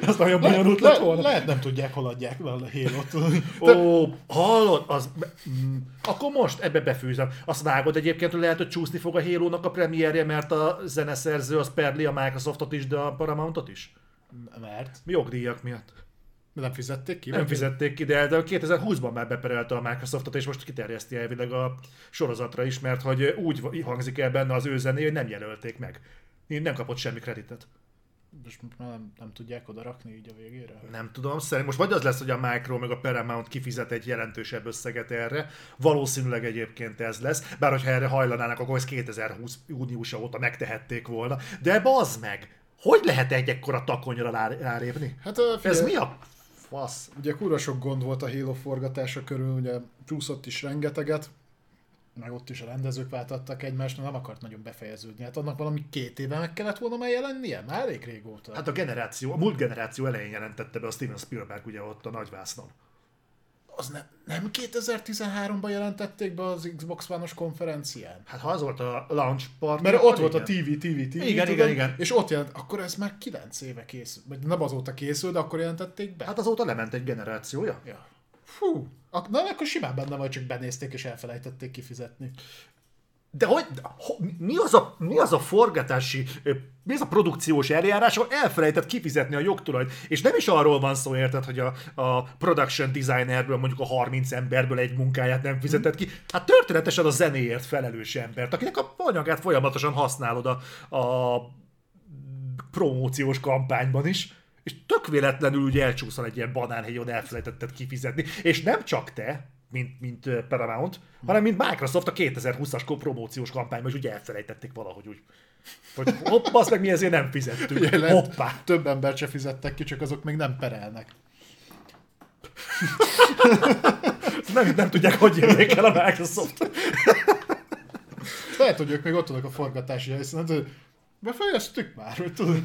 Az nagyon bonyolult lett volna. lehet nem tudják, hol adják a Halo-t. Ó, hallod? Az, mm, akkor most ebbe befűzem. Azt vágod egyébként, hogy lehet, hogy csúszni fog a halo a premierje, mert a zeneszerző az perli a Microsoftot is, de a Paramountot is? Mert? Jogdíjak miatt. Nem fizették ki? Nem fizették ki, de de 2020-ban már beperelte a Microsoftot, és most kiterjeszti elvileg a sorozatra is, mert hogy úgy hangzik el benne az ő zené, hogy nem jelölték meg. Nem kapott semmi kreditet. Most nem, nem tudják oda rakni így a végére? Nem tudom, szerint most vagy az lesz, hogy a Micro meg a Paramount kifizet egy jelentősebb összeget erre, valószínűleg egyébként ez lesz, bár hogyha erre hajlanának, akkor ezt 2020 júniusa óta megtehették volna. De bazd meg! Hogy lehet egy ekkora takonyra rá- rálépni? Hát figyelj, Ez mi a fasz. Ugye kurva sok gond volt a Halo forgatása körül, ugye csúszott is rengeteget, meg ott is a rendezők váltattak egymást, nem akart nagyon befejeződni. Hát annak valami két éve meg kellett volna már jelennie? Már elég régóta. Hát a generáció, a múlt generáció elején jelentette be a Steven Spielberg ugye ott a nagyvásznon. Az ne, nem 2013-ban jelentették be az Xbox One-os konferencián? Hát ha az volt a launch party, Mert ott volt a igen. TV, TV, TV. Igen, igen, igen. És ott jelent, akkor ez már 9 éve készül. Vagy nem azóta készül, de akkor jelentették be. Hát azóta lement egy generációja. Ja. Fú, na akkor simán benne vagy, csak benézték és elfelejtették kifizetni. De hogy, mi az a, mi az a forgatási, mi az a produkciós eljárás, ahol elfelejtett kifizetni a jogtulajt, és nem is arról van szó, érted, hogy a, a production designerből mondjuk a 30 emberből egy munkáját nem fizetett ki, hát történetesen a zenéért felelős embert, akinek a anyagát folyamatosan használod a, a promóciós kampányban is, és tök véletlenül ugye elcsúszol egy ilyen banánhegyon elfelejtetted kifizetni, és nem csak te, mint, mint Paramount, hanem mint Microsoft a 2020-as ko- promóciós kampányban is ugye elfelejtették valahogy úgy. Hogy hopp, azt meg mi ezért nem fizettünk. Ugye lehet, Hoppá. több embert se fizettek ki, csak azok még nem perelnek. Nem, nem tudják, hogy jönnék el a Microsoft. Lehet, hogy ők még ott vannak a forgatási helyszínen, hogy befejeztük már, hogy tudod,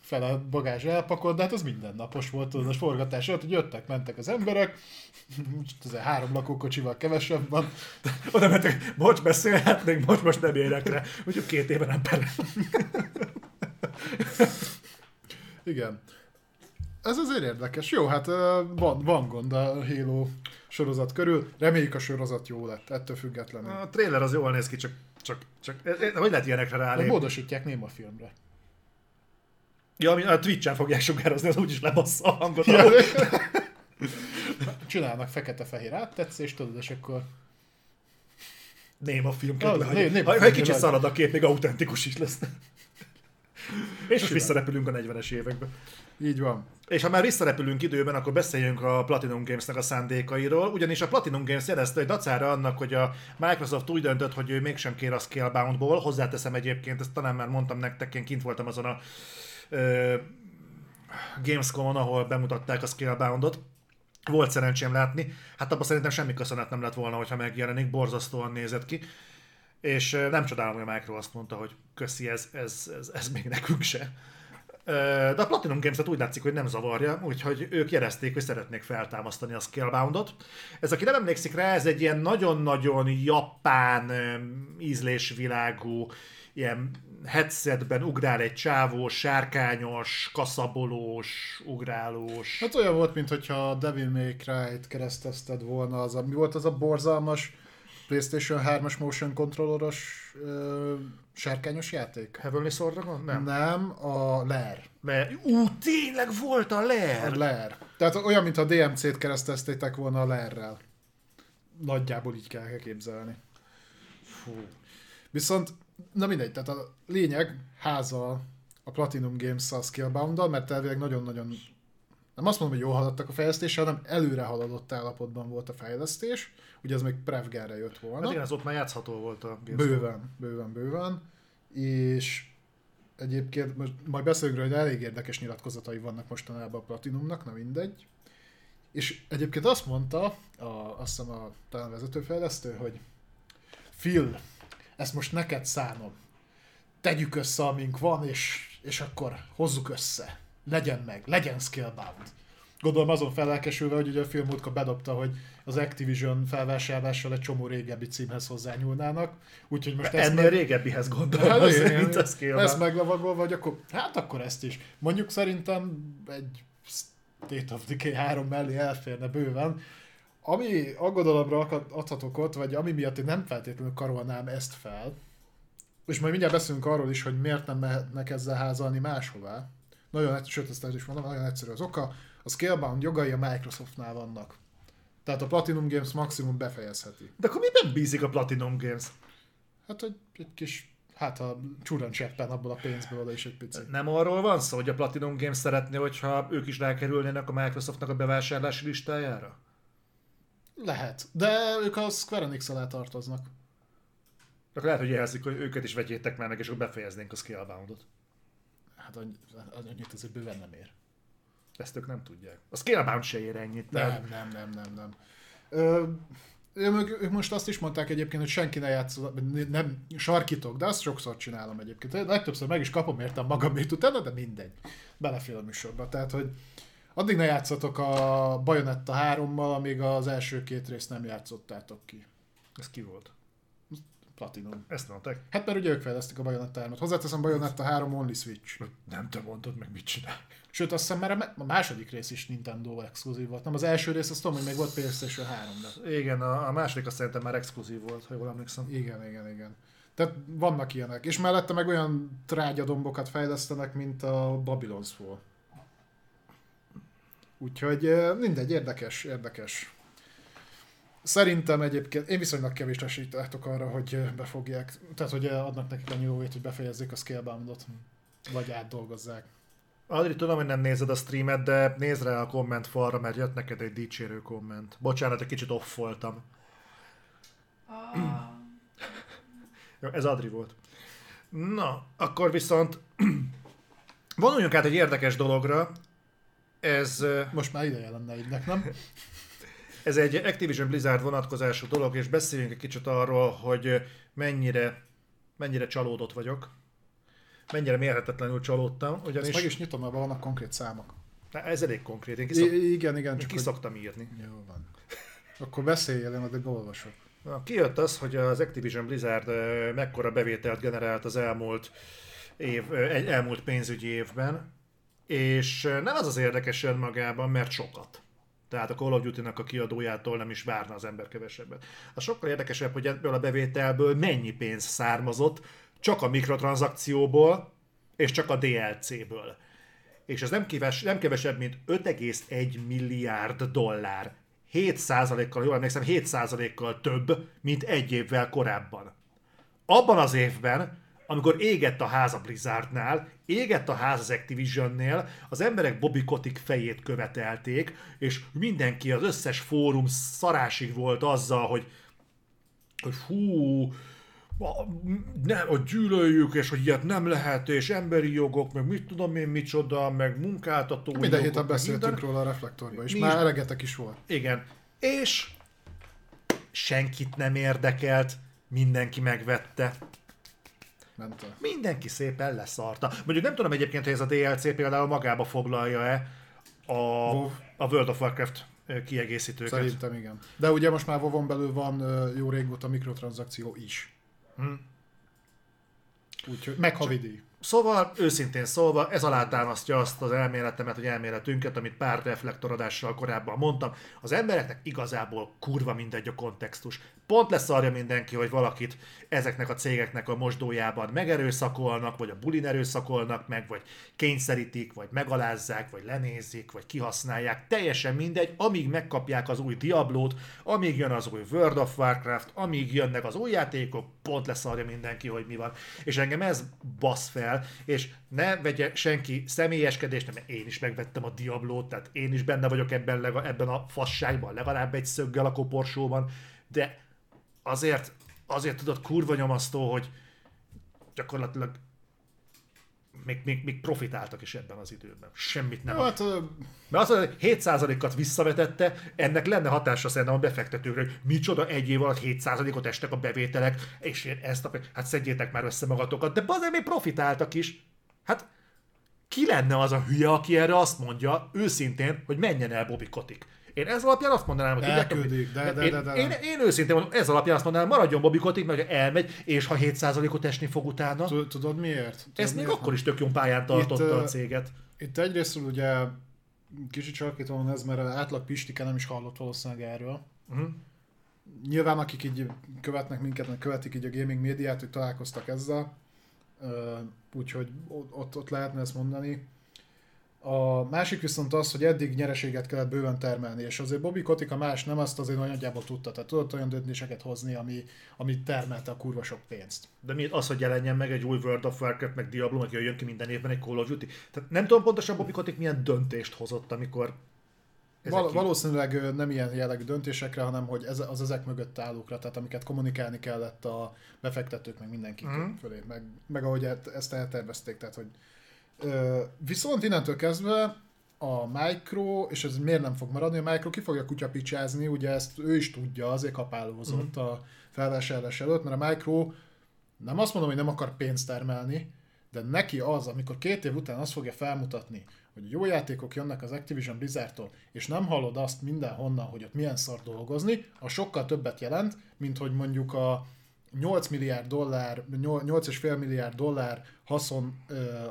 fel a bagázs elpakolt, de hát az mindennapos volt, tudod, a forgatás ott, hogy jöttek, mentek az emberek, azért három lakókocsival kevesebb van, Oda mentek, bocs, beszélhetnénk, most most nem érek rá. Úgyhogy két éve nem perel. Igen. Ez azért érdekes. Jó, hát van, van gond a Halo sorozat körül. Reméljük a sorozat jó lett, ettől függetlenül. A trailer az jól néz ki, csak, csak, csak hogy lehet ilyenekre rálépni? módosítják néma filmre. Ja, ami a Twitch-en fogják sugározni, az úgyis lebassza a hangot. Ja, Ja. Csinálnak fekete-fehér áttetszést, tudod, és akkor Néma film Az, kell, né- hogy, néma ha, ha egy kicsit vagy. szarad a kép, még autentikus is lesz. És most visszarepülünk a 40-es évekbe. így van. És ha már visszarepülünk időben, akkor beszéljünk a Platinum Games-nek a szándékairól, ugyanis a Platinum Games jelezte, hogy dacára annak, hogy a Microsoft úgy döntött, hogy ő mégsem kér a Scalebound-ból, hozzáteszem egyébként, ezt talán már mondtam nektek, én kint voltam azon a ö, Gamescom-on, ahol bemutatták a Scalebound-ot, volt szerencsém látni, hát abban szerintem semmi köszönet nem lett volna, hogyha megjelenik, borzasztóan nézett ki. És nem csodálom, hogy a Micro azt mondta, hogy köszi, ez, ez, ez, ez még nekünk se. De a Platinum Games-et úgy látszik, hogy nem zavarja, úgyhogy ők jelezték, hogy szeretnék feltámasztani a Scalebound-ot. Ez, aki nem emlékszik rá, ez egy ilyen nagyon-nagyon japán ízlésvilágú, ilyen headsetben ugrál egy csávó, sárkányos, kaszabolós, ugrálós. Hát olyan volt, mintha a Devil May Cry-t keresztezted volna, az a, mi volt az a borzalmas PlayStation 3-as motion controlleros ö, sárkányos játék? Heavenly Sword Dragon? Nem. Nem, a Lair. Le... Ú, tényleg volt a A Lair! Lair. Tehát olyan, mintha a DMC-t kereszteztétek volna a Lairrel. Nagyjából így kell képzelni. Fú. Viszont, na mindegy, tehát a lényeg háza a Platinum Games a Skillbound-dal, mert elvileg nagyon-nagyon nem azt mondom, hogy jól haladtak a fejlesztéssel, hanem előre haladott állapotban volt a fejlesztés. Ugye ez még Prevgerre jött Hát volna. igen, az ott már játszható volt a Games Bőven, bőven, bőven. És egyébként most majd beszélünk róla, hogy elég érdekes nyilatkozatai vannak mostanában a Platinumnak, na mindegy. És egyébként azt mondta, a, azt hiszem a talán vezetőfejlesztő, hogy Phil, ezt most neked szánom. Tegyük össze, amink van, és, és akkor hozzuk össze. Legyen meg, legyen skillbound. Gondolom azon felelkesülve, hogy ugye a film múltkor bedobta, hogy az Activision felvásárlással egy csomó régebbi címhez hozzányúlnának. Úgyhogy most ezt Ennél meg- régebbihez gondolom, Hát az, igen, mint a skill ezt meglavagolva, vagy akkor, hát akkor ezt is. Mondjuk szerintem egy State of Decay 3 mellé elférne bőven. Ami aggodalomra adhatok ott, vagy ami miatt én nem feltétlenül karolnám ezt fel, és majd mindjárt beszélünk arról is, hogy miért nem mehetnek ezzel házalni máshová. Nagyon sőt, ezt el is mondom, nagyon egyszerű az oka. A Scalebound jogai a Microsoftnál vannak. Tehát a Platinum Games maximum befejezheti. De akkor miben bízik a Platinum Games? Hát, hogy egy kis, hát ha csuran cseppen abból a pénzből oda is egy picit. Nem arról van szó, hogy a Platinum Games szeretné, hogyha ők is rákerülnének a Microsoftnak a bevásárlási listájára? Lehet, de ők a Square enix alá tartoznak. Akkor lehet, hogy jelzik, hogy őket is vegyétek már meg, és akkor befejeznénk a Scalebound-ot. Hát annyi- annyit azért bőven nem ér. Ezt ők nem tudják. A Scalebound se ér ennyit. Tehát... Nem, nem, nem, nem, nem. Ö, ők ők most azt is mondták egyébként, hogy senki ne játszol, nem sarkítok, de azt sokszor csinálom egyébként. Legtöbbször meg is kapom értem magamért utána, de mindegy. Belefér a műsorba. Tehát, hogy addig ne játszatok a Bayonetta 3-mal, amíg az első két részt nem játszottátok ki. Ez ki volt? Platinum. Ezt mondták? Hát mert ugye ők fejlesztik a Bayonetta 3-at. Hozzáteszem Bayonetta 3 only Switch. Nem te mondtad meg, mit csinál. Sőt, azt hiszem már a második rész is Nintendo exkluzív volt. Nem, az első rész azt tudom, hogy még volt PlayStation 3 de Igen, a, második azt szerintem már exkluzív volt, ha jól emlékszem. Igen, igen, igen. Tehát vannak ilyenek. És mellette meg olyan trágyadombokat fejlesztenek, mint a Babylon's Fall. Úgyhogy mindegy, érdekes, érdekes. Szerintem egyébként, én viszonylag kevés esélyt látok arra, hogy eh, befogják, tehát hogy eh, adnak nekik annyi lóvét, hogy befejezzék a Scaleboundot, vagy átdolgozzák. Adri, tudom, hogy nem nézed a streamet, de nézd rá a komment falra, mert jött neked egy dicsérő komment. Bocsánat, egy kicsit off voltam. Ah, Jó, ez Adri volt. Na, akkor viszont vonuljunk át egy érdekes dologra. Ez, ö, Most már ideje lenne egynek, nem? Ez egy Activision Blizzard vonatkozású dolog, és beszéljünk egy kicsit arról, hogy mennyire, mennyire csalódott vagyok. Mennyire mérhetetlenül csalódtam, Ezt ugyanis meg is nyitom, mert vannak konkrét számok. Na, ez elég konkrét. Én kiszok, I- igen, igen, csak ki hogy... írni. Jó van. Akkor beszéljél, én addig olvasok. Na, kijött az, hogy az Activision Blizzard mekkora bevételt generált az elmúlt, év, elmúlt pénzügyi évben, és nem az az érdekes önmagában, mert sokat. Tehát a Call of Duty-nak a kiadójától nem is várna az ember kevesebbet. A sokkal érdekesebb, hogy ebből a bevételből mennyi pénz származott csak a mikrotranszakcióból és csak a DLC-ből. És ez nem, keves, nem kevesebb, mint 5,1 milliárd dollár. 7%-kal, jól emlékszem, 7%-kal több, mint egy évvel korábban. Abban az évben, amikor égett a ház a Blizzardnál, égett a ház az Activisionnél, az emberek Bobby Kotick fejét követelték, és mindenki, az összes fórum szarásig volt azzal, hogy hogy hú, a, ne, hogy gyűlöljük, és hogy ilyet nem lehet, és emberi jogok, meg mit tudom én micsoda, meg munkáltató Minden jogok, héten beszéltünk minden. róla a reflektorban, és Mi már elegetek is volt. Igen. És senkit nem érdekelt, mindenki megvette. Ment a... Mindenki szépen leszarta. Mondjuk nem tudom egyébként, hogy ez a DLC például magába foglalja-e a, WoW. a World of Warcraft kiegészítőket. Szerintem igen. De ugye most már Vovon belül van jó régóta mikrotranszakció is. Hm. Úgyhogy meg havidíj. Szóval, őszintén szólva, ez alátámasztja azt az elméletemet, hogy elméletünket, amit pár reflektoradással korábban mondtam. Az embereknek igazából kurva mindegy a kontextus. Pont leszarja mindenki, hogy valakit ezeknek a cégeknek a mosdójában megerőszakolnak, vagy a bulin erőszakolnak meg, vagy kényszerítik, vagy megalázzák, vagy lenézik, vagy kihasználják. Teljesen mindegy, amíg megkapják az új Diablót, amíg jön az új World of Warcraft, amíg jönnek az új játékok, pont leszarja mindenki, hogy mi van. És engem ez basz fel, és ne vegye senki személyeskedést, mert én is megvettem a Diablót, tehát én is benne vagyok ebben, ebben a fasságban, legalább egy szöggel a koporsóban, de azért, azért tudod kurva nyomasztó, hogy gyakorlatilag még, még, még profitáltak is ebben az időben. Semmit nem. Jó, hát Mert azt mondja, hogy 7%-at visszavetette, ennek lenne hatása szerintem a befektetőkre, hogy micsoda egy év alatt 7%-ot estek a bevételek, és én ezt a... Hát szedjétek már össze magatokat, de azért még profitáltak is. Hát ki lenne az a hülye, aki erre azt mondja őszintén, hogy menjen el Bobby Kotick? Én ez alapján azt mondanám, hogy Elküldik, de- de- de- de- én, én, őszintén mondom, ez alapján azt mondanám, maradjon Bobby Kotick, mert elmegy, és ha 7%-ot esni fog utána, tu- tudod miért? Ezt még akkor is tök jó pályán tartotta a céget. Itt egyrésztről ugye kicsit sarkítom ez, mert átlag Pistike nem is hallott valószínűleg erről. Mhm. Nyilván akik így követnek minket, meg követik így a gaming médiát, hogy találkoztak ezzel, úgyhogy ott, ott lehetne ezt mondani. A másik viszont az, hogy eddig nyereséget kellett bőven termelni, és azért Bobby a más nem azt azért nagyjából tudta, tehát tudott olyan döntéseket hozni, ami, ami termelte a kurva sok pénzt. De mi az, hogy jelenjen meg egy új World of Warcraft, meg Diablo, meg jöjjön ki minden évben egy Call of Duty. Tehát nem tudom pontosan Bobby Kotick milyen döntést hozott, amikor Val- valószínűleg nem ilyen jellegű döntésekre, hanem hogy ez, az ezek mögött állókra, tehát amiket kommunikálni kellett a befektetők, meg mindenki mm. fölé, meg, meg ahogy ezt eltervezték, tehát hogy viszont innentől kezdve a Micro, és ez miért nem fog maradni, a Micro ki fogja kutyapicsázni, ugye ezt ő is tudja, azért kapálózott mm. a felvásárlás előtt, mert a Micro nem azt mondom, hogy nem akar pénzt termelni, de neki az, amikor két év után azt fogja felmutatni, hogy jó játékok jönnek az Activision Blizzardtól, és nem hallod azt mindenhonnan, hogy ott milyen szar dolgozni, a sokkal többet jelent, mint hogy mondjuk a 8 milliárd dollár, 8,5 milliárd dollár haszon,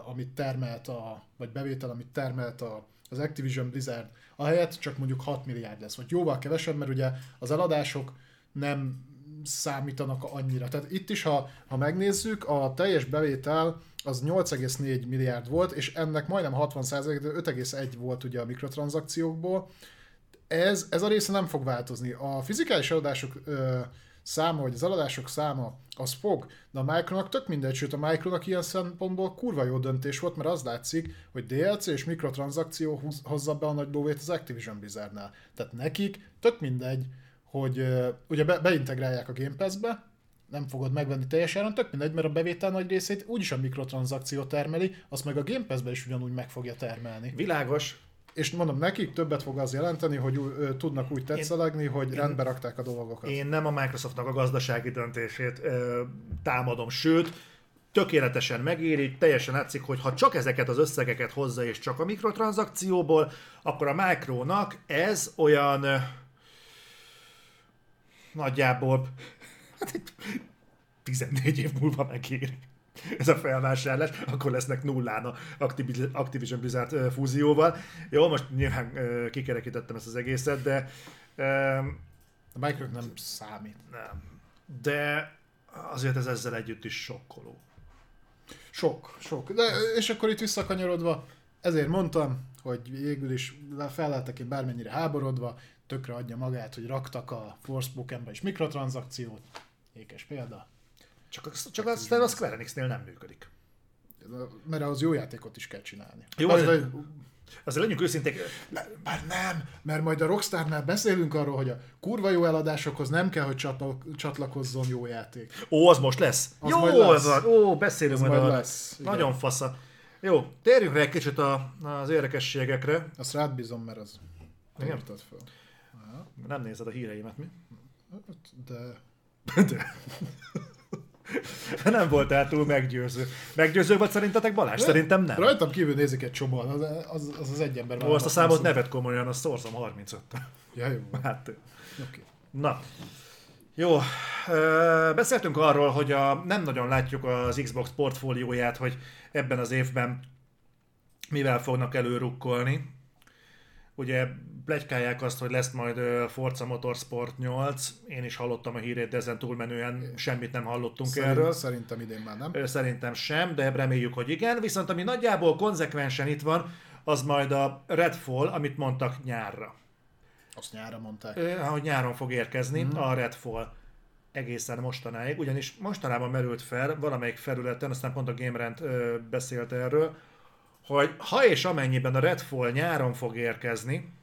amit termelt a, vagy bevétel, amit termelt a, az Activision Blizzard, ahelyett csak mondjuk 6 milliárd lesz, vagy jóval kevesebb, mert ugye az eladások nem számítanak annyira. Tehát itt is, ha, ha megnézzük, a teljes bevétel az 8,4 milliárd volt, és ennek majdnem 60 de 5,1 volt ugye a mikrotranszakciókból. Ez, ez a része nem fog változni. A fizikális eladások ö, száma, vagy az eladások száma, az fog, de a Micronak tök mindegy, sőt a Micronak ilyen szempontból kurva jó döntés volt, mert az látszik, hogy DLC és mikrotranszakció hozza be a nagy lóvét az Activision Blizzardnál. Tehát nekik tök mindegy, hogy uh, ugye be, beintegrálják a Game Pass-be, nem fogod megvenni teljesen, tök mindegy, mert a bevétel nagy részét úgyis a mikrotranszakció termeli, azt meg a Game Pass-be is ugyanúgy meg fogja termelni. Világos, és mondom, nekik többet fog az jelenteni, hogy ö, tudnak úgy tetszelegni, én, hogy én, rendbe rakták a dolgokat. Én nem a Microsoftnak a gazdasági döntését ö, támadom, sőt, tökéletesen megéri, teljesen látszik, hogy ha csak ezeket az összegeket hozza, és csak a mikrotranszakcióból, akkor a Micronak ez olyan ö, nagyjából hát 14 év múlva megéri ez a felvásárlás, akkor lesznek nullán a Activision Blizzard fúzióval. Jó, most nyilván kikerekítettem ezt az egészet, de... A Microsoft nem számít. Nem. De azért ez ezzel együtt is sokkoló. Sok, sok. De, és akkor itt visszakanyarodva, ezért mondtam, hogy végül is fel lehetek én bármennyire háborodva, tökre adja magát, hogy raktak a Forspokenbe is mikrotranszakciót. Ékes példa. Csak, csak aztán a Square Enixnél nem működik. Mert az jó játékot is kell csinálni. Jó, azért, azért, azért legyünk őszinték. Már nem, mert majd a Rockstarnál beszélünk arról, hogy a kurva jó eladásokhoz nem kell, hogy csatlakozzon jó játék. Ó, az most lesz. Az jó, majd lesz. Az, ó, beszélünk az majd, majd lesz. Igen. Nagyon fasza. Jó, térjünk rá egy kicsit a, az érdekességekre. Azt rád bízom, mert az nem fel. Nem nézed a híreimet, mi? De... De. nem voltál túl meggyőző. Meggyőző vagy szerintetek Balázs? Szerintem nem. Rajtam kívül nézik egy csomóan, az az, az, az egy ember. Ó, azt a számot nevet komolyan, azt szorzom 35 Ja, jó. Hát, okay. Na, jó, beszéltünk arról, hogy a, nem nagyon látjuk az Xbox portfólióját, hogy ebben az évben mivel fognak előrukkolni. Ugye plegykálják azt, hogy lesz majd Forza Motorsport 8, én is hallottam a hírét, de ezen túlmenően semmit nem hallottunk Szerint, erről. Szerintem idén már nem. Szerintem sem, de reméljük, hogy igen. Viszont ami nagyjából konzekvensen itt van, az majd a Redfall, amit mondtak nyárra. Azt nyárra mondták. Hogy nyáron fog érkezni mm. a Redfall egészen mostanáig, ugyanis mostanában merült fel valamelyik felületen, aztán pont a GameRant beszélt erről, hogy ha és amennyiben a Redfall nyáron fog érkezni,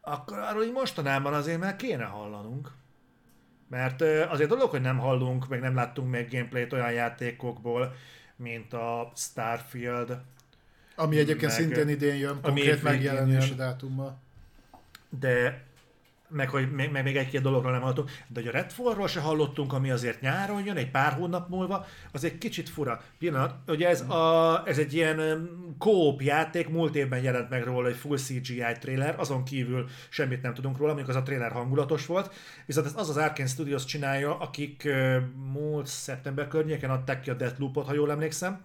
akkor arról így mostanában azért már kéne hallanunk. Mert azért dolog, hogy nem hallunk, meg nem láttunk még gameplayt olyan játékokból, mint a Starfield. Ami egyébként meg, szintén idén jön, konkrét megjelenési dátummal. De meg hogy még, meg még egy-két dologról nem hallottunk, de hogy a Redfallról se hallottunk, ami azért nyáron jön, egy pár hónap múlva, az egy kicsit fura. Pillanat, ugye ez, a, ez egy ilyen kóp játék, múlt évben jelent meg róla egy full CGI trailer, azon kívül semmit nem tudunk róla, mondjuk az a trailer hangulatos volt, viszont ez az az Arkane Studios csinálja, akik múlt szeptember környéken adták ki a Deathloop-ot, ha jól emlékszem,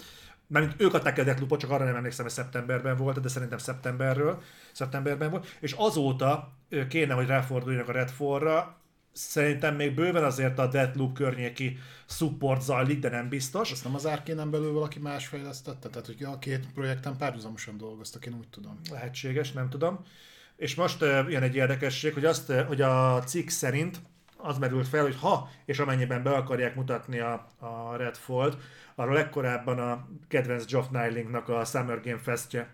mert ők adták el Deathloop-ot, csak arra nem emlékszem, hogy szeptemberben volt, de szerintem szeptemberről, szeptemberben volt, és azóta kéne, hogy ráforduljanak a Redfallra, szerintem még bőven azért a Deathloop környéki support zajlik, de nem biztos. Azt nem az árkénen belül valaki más fejlesztette? Tehát, hogy a két projekten párhuzamosan dolgoztak, én úgy tudom. Lehetséges, nem tudom. És most uh, jön egy érdekesség, hogy, azt, uh, hogy a cikk szerint az merült fel, hogy ha és amennyiben be akarják mutatni a, a Redfall-t, arról legkorábban a kedvenc Geoff Nylingnak a Summer Game Festje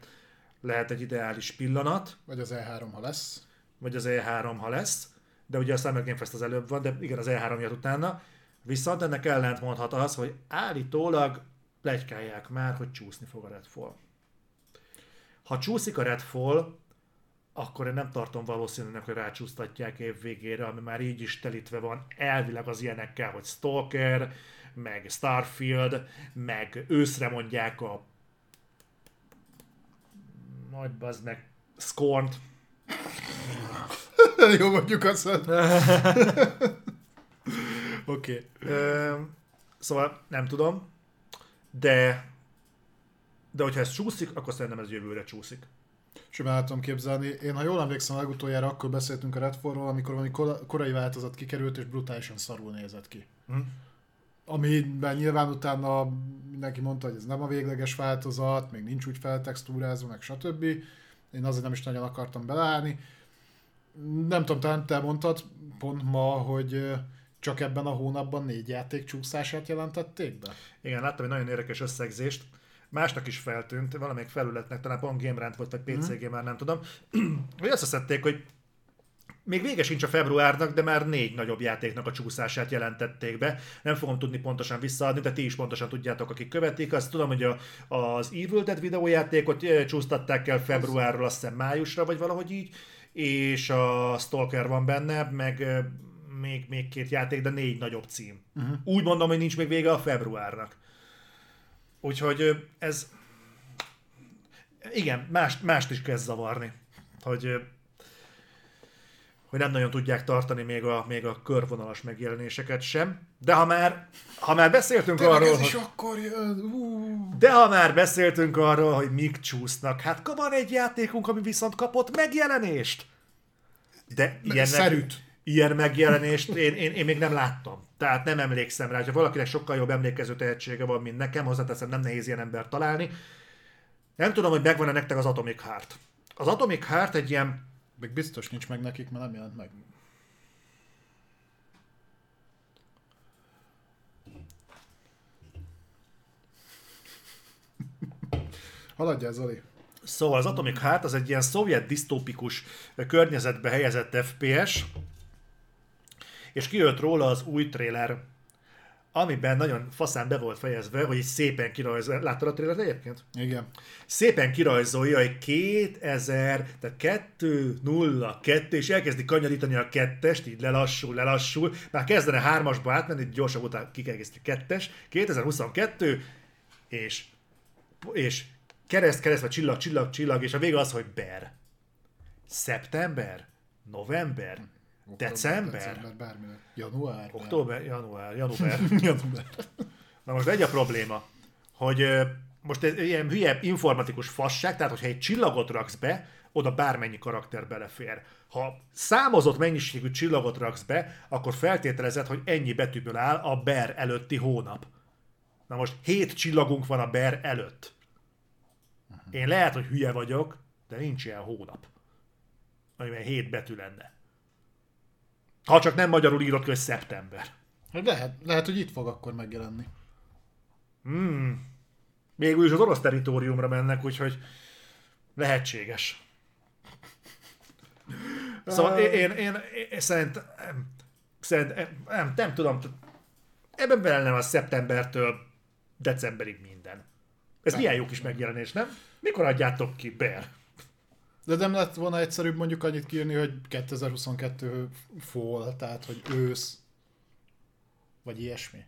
lehet egy ideális pillanat. Vagy az E3, ha lesz. Vagy az E3, ha lesz. De ugye a Summer Game Fest az előbb van, de igen, az E3 jött utána. Viszont ennek ellent mondhat az, hogy állítólag plegykálják már, hogy csúszni fog a Redfall. Ha csúszik a Redfall, akkor én nem tartom valószínűnek, hogy rácsúsztatják év végére, ami már így is telítve van elvileg az ilyenekkel, hogy Stalker, meg Starfield, meg őszre mondják a majd bazd meg Scorn-t. Jó, mondjuk azt. Oké. Ö, Szóval nem tudom, de de hogyha ez csúszik, akkor szerintem ez jövőre csúszik. Simán tudom képzelni. Én, ha jól emlékszem, legutoljára akkor beszéltünk a Redfallról, amikor valami kora- korai változat kikerült, és brutálisan szarul nézett ki. Hm? Amiben nyilván utána mindenki mondta, hogy ez nem a végleges változat, még nincs úgy feltextúrázva, meg stb. Én azért nem is nagyon akartam beleállni. Nem tudom, talán te mondtad pont ma, hogy csak ebben a hónapban négy játék csúszását jelentették be? Igen, láttam egy nagyon érdekes összegzést. Másnak is feltűnt, valamelyik felületnek, talán pont Game Rant volt, vagy PC Gamer, nem tudom, hogy azt szedték, hogy még vége sincs a februárnak, de már négy nagyobb játéknak a csúszását jelentették be. Nem fogom tudni pontosan visszaadni, de ti is pontosan tudjátok, akik követik. Azt tudom, hogy a, az Evil Dead videójátékot eh, csúsztatták el februárról, azt hiszem májusra, vagy valahogy így, és a Stalker van benne, meg eh, még, még két játék, de négy nagyobb cím. Uh-huh. Úgy mondom, hogy nincs még vége a februárnak. Úgyhogy ö, ez... Igen, mást, mást is kezd zavarni. Hogy, hogy nem nagyon tudják tartani még a, még a körvonalas megjelenéseket sem. De ha már, ha már beszéltünk arról, ez hogy... akkor jön. De ha már beszéltünk arról, hogy mik csúsznak, hát van egy játékunk, ami viszont kapott megjelenést. De ilyennek, szerűt. ilyen megjelenést én, én, én, még nem láttam. Tehát nem emlékszem rá. Ha valakinek sokkal jobb emlékező tehetsége van, mint nekem, hozzáteszem, nem nehéz ilyen embert találni. Nem tudom, hogy megvan-e nektek az Atomic Heart. Az Atomic Heart egy ilyen Még biztos nincs meg nekik, mert nem jelent meg. Haladjál, Zoli. Szóval az Atomic Heart az egy ilyen szovjet disztópikus környezetbe helyezett FPS, és kijött róla az új trailer, amiben nagyon faszán be volt fejezve, hogy szépen kirajzol. Láttad a trailert egyébként? Igen. Szépen kirajzolja, hogy 2000, tehát 2, 0, 2, és elkezdi kanyarítani a kettest, így lelassul, lelassul, már kezdene hármasba átmenni, gyorsabb után kikegészíti kettes, 2022, és, és kereszt, kereszt, vagy csillag, csillag, csillag, és a vége az, hogy ber. Szeptember? November? December? December, bármilyen. Január. Október? Január? Január? Január. Na most egy a probléma, hogy most ez ilyen hülye informatikus fasság, tehát hogyha egy csillagot raksz be, oda bármennyi karakter belefér. Ha számozott mennyiségű csillagot raksz be, akkor feltételezed, hogy ennyi betűből áll a ber előtti hónap. Na most hét csillagunk van a ber előtt. Én lehet, hogy hülye vagyok, de nincs ilyen hónap. Amiben hét betű lenne. Ha csak nem magyarul írott, hogy szeptember. Hát Lehet, lehet, hogy itt fog akkor megjelenni. Még úgyis az orosz teritoriumra mennek, úgyhogy lehetséges. Szóval én, én, én, én szerintem, szerintem nem, nem tudom, ebben bele nem a szeptembertől decemberig minden. Ez milyen jó kis megjelenés, nem? Mikor adjátok ki, Ber? De nem lett volna egyszerűbb mondjuk annyit kiírni, hogy 2022 fall, tehát hogy ősz, vagy ilyesmi.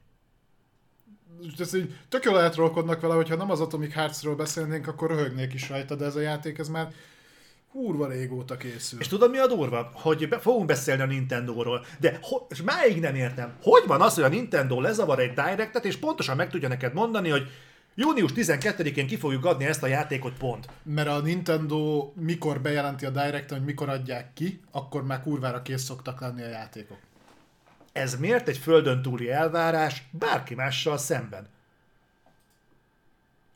Ez így tök jól eltrollkodnak vele, hogyha nem az Atomic Hearts-ról beszélnénk, akkor röhögnék is rajta, de ez a játék, ez már kurva régóta készül. És tudod mi a durva? Hogy be, fogunk beszélni a Nintendo-ról, de ho, és máig nem értem, hogy van az, hogy a Nintendo lezavar egy Directet, és pontosan meg tudja neked mondani, hogy június 12-én ki fogjuk adni ezt a játékot pont. Mert a Nintendo mikor bejelenti a direct hogy mikor adják ki, akkor már kurvára kész szoktak lenni a játékok. Ez miért egy földön túli elvárás bárki mással szemben?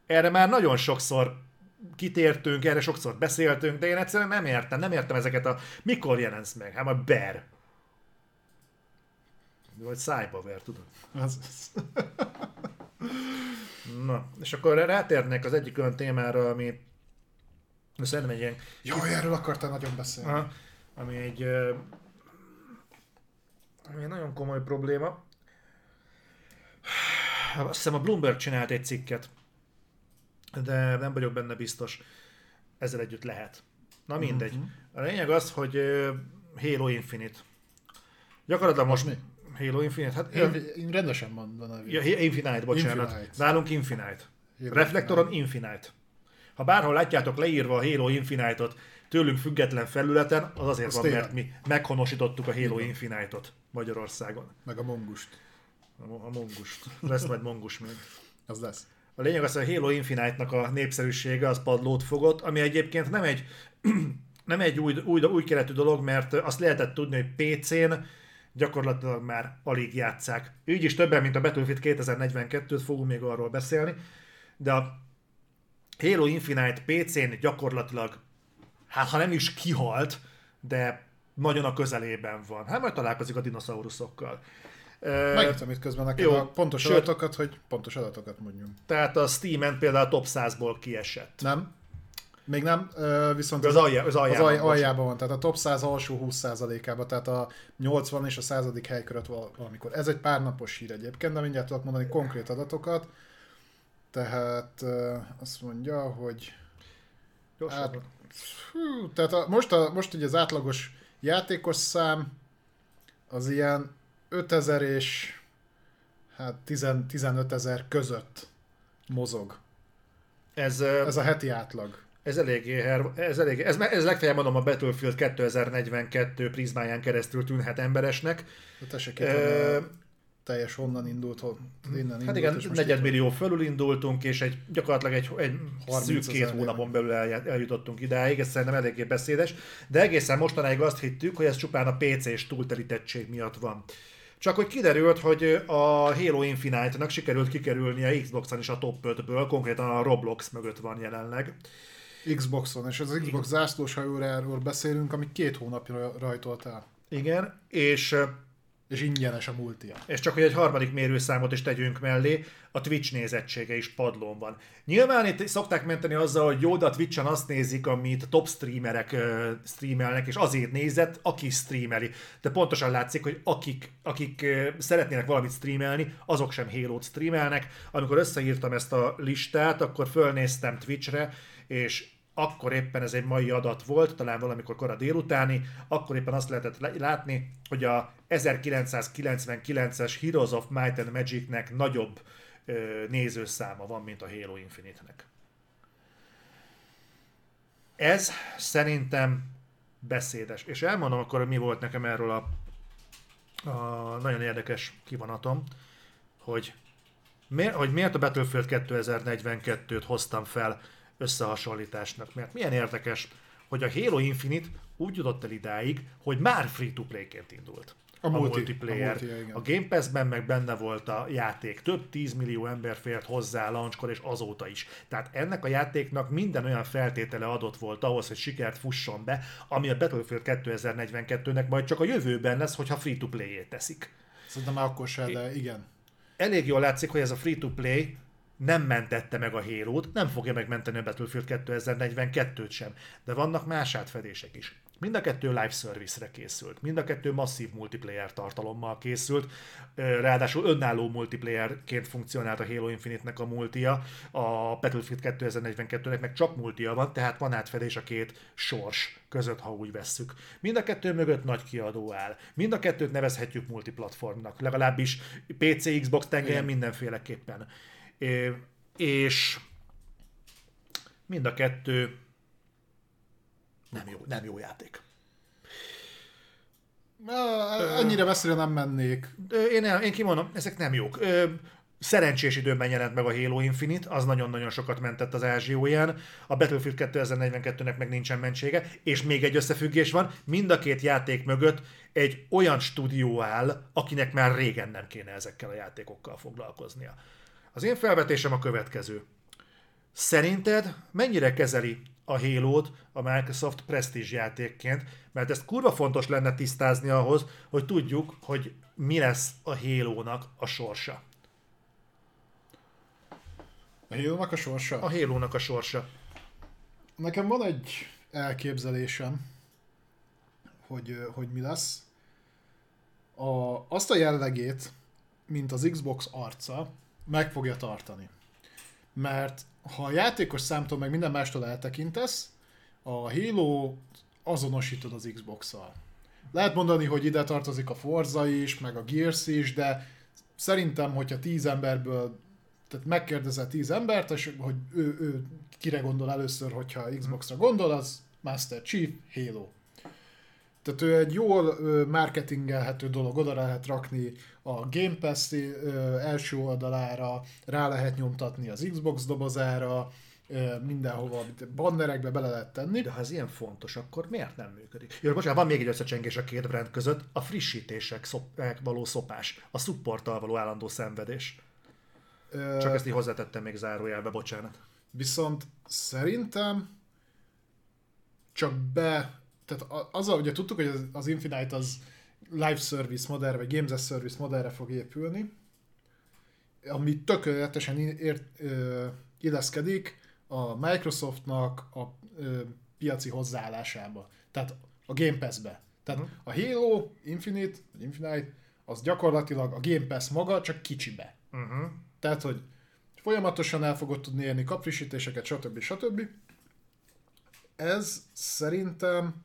Erre már nagyon sokszor kitértünk, erre sokszor beszéltünk, de én egyszerűen nem értem, nem értem ezeket a... Mikor jelensz meg? Hát a Bear. Vagy Cyberware, tudod? Az, Na, és akkor rátérnek az egyik olyan témára, ami szerintem egy ilyen Jaj, erről akartál nagyon beszélni. Aha, ami egy, ami egy nagyon komoly probléma. Azt hiszem a Bloomberg csinált egy cikket, de nem vagyok benne biztos. ezzel együtt lehet. Na mindegy. A lényeg az, hogy Halo Infinite. Gyakorlatilag most... mi? Halo Infinite? Hát, Én, rendesen mondom a ja, Infinite, bocsánat. Infinite. Nálunk Infinite. Halo Reflektoron Infinite. Ha bárhol látjátok leírva a Halo Infinite-ot tőlünk független felületen, az azért Az van, tényleg. mert mi meghonosítottuk a Halo Infinite-ot Magyarországon. Meg a mongust. A, a mongust. Lesz majd mongus még. Az lesz. A lényeg az, hogy a Halo Infinite-nak a népszerűsége az padlót fogott, ami egyébként nem egy, nem egy új, új, új keletű dolog, mert azt lehetett tudni, hogy PC-n gyakorlatilag már alig játszák. Így is többen, mint a Battlefield 2042-t fogunk még arról beszélni, de a Halo Infinite PC-n gyakorlatilag, hát ha nem is kihalt, de nagyon a közelében van. Hát majd találkozik a dinoszauruszokkal. Ö, Megítem itt közben nekem jó, a pontos sőt- adatokat, hogy pontos adatokat mondjunk. Tehát a Steam-en például a top 100-ból kiesett. Nem? Még nem, viszont Az, alja, az az aljában. alj, van. aljában van, tehát a top 100 alsó 20%-ában, tehát a 80 és a 100. hely között val- valamikor. Ez egy pár napos hír egyébként, de mindjárt tudok mondani konkrét adatokat. Tehát azt mondja, hogy Gyorsan. Hát, Hú, tehát a, most, a, most ugye az átlagos játékos szám az ilyen 5000 és hát 10, 15 ezer között mozog. Ez ez, a heti átlag. Ez eléggé, her- ez, eléggé ez, ez legfeljebb mondom a Battlefield 2042 prizmáján keresztül tűnhet emberesnek. Ö, itt teljes honnan indult, hon, innen Hát indult, igen, és most negyed itt- millió fölül indultunk, és egy, gyakorlatilag egy, egy 30 szűk két hónapon belül el, eljutottunk idáig, ez szerintem eléggé beszédes, de egészen mostanáig azt hittük, hogy ez csupán a PC-s túlterítettség miatt van. Csak hogy kiderült, hogy a Halo Infinite-nak sikerült kikerülnie Xbox-on is a top 5-ből, konkrétan a Roblox mögött van jelenleg. Xboxon, és az Xbox zászlós hajóráról beszélünk, ami két hónapja rajtolt el. Igen, és És ingyenes a multia. És csak hogy egy harmadik mérőszámot is tegyünk mellé, a Twitch nézettsége is padlón van. Nyilván itt szokták menteni azzal, hogy jó, de a Twitch-en azt nézik, amit top streamerek streamelnek, és azért nézett, aki streameli. De pontosan látszik, hogy akik, akik szeretnének valamit streamelni, azok sem halo streamelnek. Amikor összeírtam ezt a listát, akkor fölnéztem Twitchre, és akkor éppen ez egy mai adat volt, talán valamikor kora délutáni, akkor éppen azt lehetett le- látni, hogy a 1999-es Heroes of Might and Magicnek nagyobb ö, nézőszáma van, mint a Halo Infinite-nek. Ez szerintem beszédes. És elmondom akkor, hogy mi volt nekem erről a, a nagyon érdekes kivonatom, hogy, miért, hogy miért a Battlefield 2042-t hoztam fel összehasonlításnak. Mert milyen érdekes, hogy a Halo Infinite úgy jutott el idáig, hogy már free-to-play-ként indult. A A, multi- multiplayer. a multi, a Game Pass-ben meg benne volt a játék. Több 10 millió ember fért hozzá launchkor és azóta is. Tehát ennek a játéknak minden olyan feltétele adott volt ahhoz, hogy sikert fusson be, ami a Battlefield 2042-nek majd csak a jövőben lesz, hogyha free-to-play-ét teszik. Szerintem már akkor se, de igen. Elég jól látszik, hogy ez a free-to-play nem mentette meg a halo nem fogja megmenteni a Battlefield 2042-t sem, de vannak más átfedések is. Mind a kettő live service-re készült, mind a kettő masszív multiplayer tartalommal készült, ráadásul önálló multiplayerként funkcionált a Halo Infinite-nek a multia, a Battlefield 2042-nek meg csak multia van, tehát van átfedés a két sors között, ha úgy vesszük. Mind a kettő mögött nagy kiadó áll. Mind a kettőt nevezhetjük multiplatformnak, legalábbis PC, Xbox tengelyen mindenféleképpen. És mind a kettő nem jó, nem jó játék. Ennyire messzire nem mennék. Én, el, én kimondom, ezek nem jók. Szerencsés időben jelent meg a Halo Infinite, az nagyon-nagyon sokat mentett az ázsióján. A Battlefield 2042-nek meg nincsen mentsége, és még egy összefüggés van, mind a két játék mögött egy olyan stúdió áll, akinek már régen nem kéne ezekkel a játékokkal foglalkoznia. Az én felvetésem a következő. Szerinted mennyire kezeli a halo a Microsoft Prestige játékként? Mert ezt kurva fontos lenne tisztázni ahhoz, hogy tudjuk, hogy mi lesz a halo a sorsa. A halo a sorsa? A halo a sorsa. Nekem van egy elképzelésem, hogy, hogy mi lesz. A, azt a jellegét, mint az Xbox arca, meg fogja tartani. Mert ha a játékos számtól meg minden mástól eltekintesz, a Halo azonosítod az Xbox-szal. Lehet mondani, hogy ide tartozik a Forza is, meg a Gears is, de szerintem, hogyha tíz emberből, tehát megkérdezel tíz embert, és hogy ő, ő kire gondol először, hogyha Xbox-ra gondol, az Master Chief, Halo. Tehát ő egy jól marketingelhető dolog, oda lehet rakni a Game Pass első oldalára, rá lehet nyomtatni az Xbox dobozára, mindenhova, bannerekbe bele lehet tenni. De ha ez ilyen fontos, akkor miért nem működik? Jó, bocsánat, van még egy összecsengés a két brand között, a frissítések szop, való szopás, a supporttal való állandó szenvedés. Csak ezt így hozzátettem még zárójelbe, bocsánat. Viszont szerintem csak be, tehát azzal ugye tudtuk, hogy az Infinite az live service modellre, vagy games as service modellre fog épülni, ami tökéletesen ér, ö, illeszkedik a Microsoftnak a ö, piaci hozzáállásába. Tehát a Game Pass-be. Tehát uh-huh. a Halo Infinite, vagy Infinite, az gyakorlatilag a Game Pass maga, csak kicsibe. Uh-huh. Tehát, hogy folyamatosan el fogod tudni érni kapfrissítéseket, stb. stb. Ez szerintem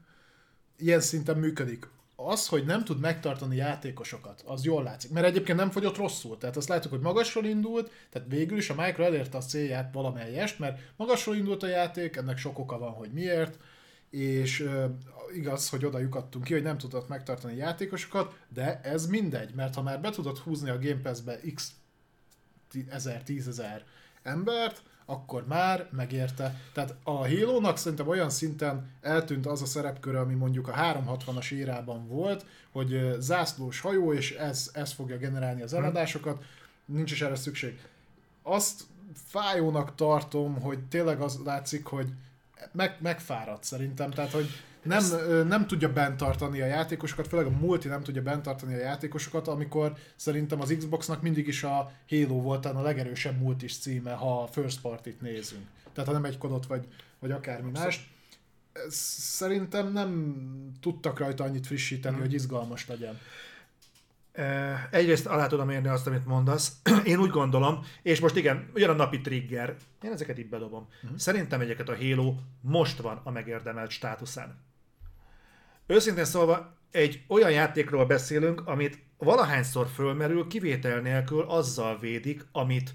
ilyen szinten működik. Az, hogy nem tud megtartani játékosokat, az jól látszik. Mert egyébként nem fogyott rosszul. Tehát azt látjuk, hogy magasról indult, tehát végül is a Micro elérte a célját valamelyest, mert magasról indult a játék, ennek sok oka van, hogy miért, és uh, igaz, hogy oda lyukadtunk ki, hogy nem tudott megtartani játékosokat, de ez mindegy, mert ha már be tudod húzni a Game Pass-be x ezer, tízezer embert, akkor már megérte. Tehát a Halo-nak szerintem olyan szinten eltűnt az a szerepköre, ami mondjuk a 360-as érában volt, hogy zászlós hajó, és ez, ez fogja generálni az hm. eladásokat, nincs is erre szükség. Azt fájónak tartom, hogy tényleg az látszik, hogy meg, megfáradt szerintem, tehát hogy nem, nem tudja bent tartani a játékosokat, főleg a multi nem tudja bent tartani a játékosokat, amikor szerintem az Xboxnak mindig is a Halo volt a legerősebb multis címe, ha a first party-t nézünk. Tehát ha nem egy kodot vagy, vagy akármi más. Szerintem nem tudtak rajta annyit frissíteni, hmm. hogy izgalmas legyen. Egyrészt alá tudom érni azt, amit mondasz. Én úgy gondolom, és most igen, ugyan a napi trigger, én ezeket így bedobom. Uh-huh. Szerintem egyeket a Halo most van a megérdemelt státuszán. Őszintén szólva, egy olyan játékról beszélünk, amit valahányszor fölmerül, kivétel nélkül azzal védik, amit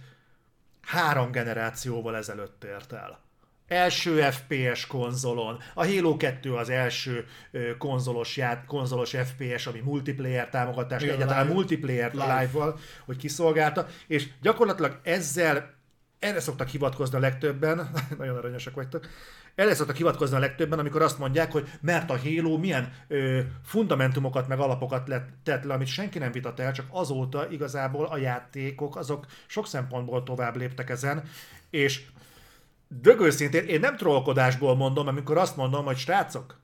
három generációval ezelőtt ért el. Első FPS konzolon, a Halo 2 az első konzolos, ját, konzolos FPS, ami multiplayer támogatás, Igen, egyáltalán live. multiplayer live. live-val, hogy kiszolgálta, és gyakorlatilag ezzel erre szoktak hivatkozni a legtöbben, nagyon aranyosak vagytok, erre szoktak hivatkozni a legtöbben, amikor azt mondják, hogy mert a Halo milyen ö, fundamentumokat meg alapokat lett, tett le, amit senki nem vitat el, csak azóta igazából a játékok azok sok szempontból tovább léptek ezen, és dögőszintén én nem trollkodásból mondom, amikor azt mondom, hogy srácok,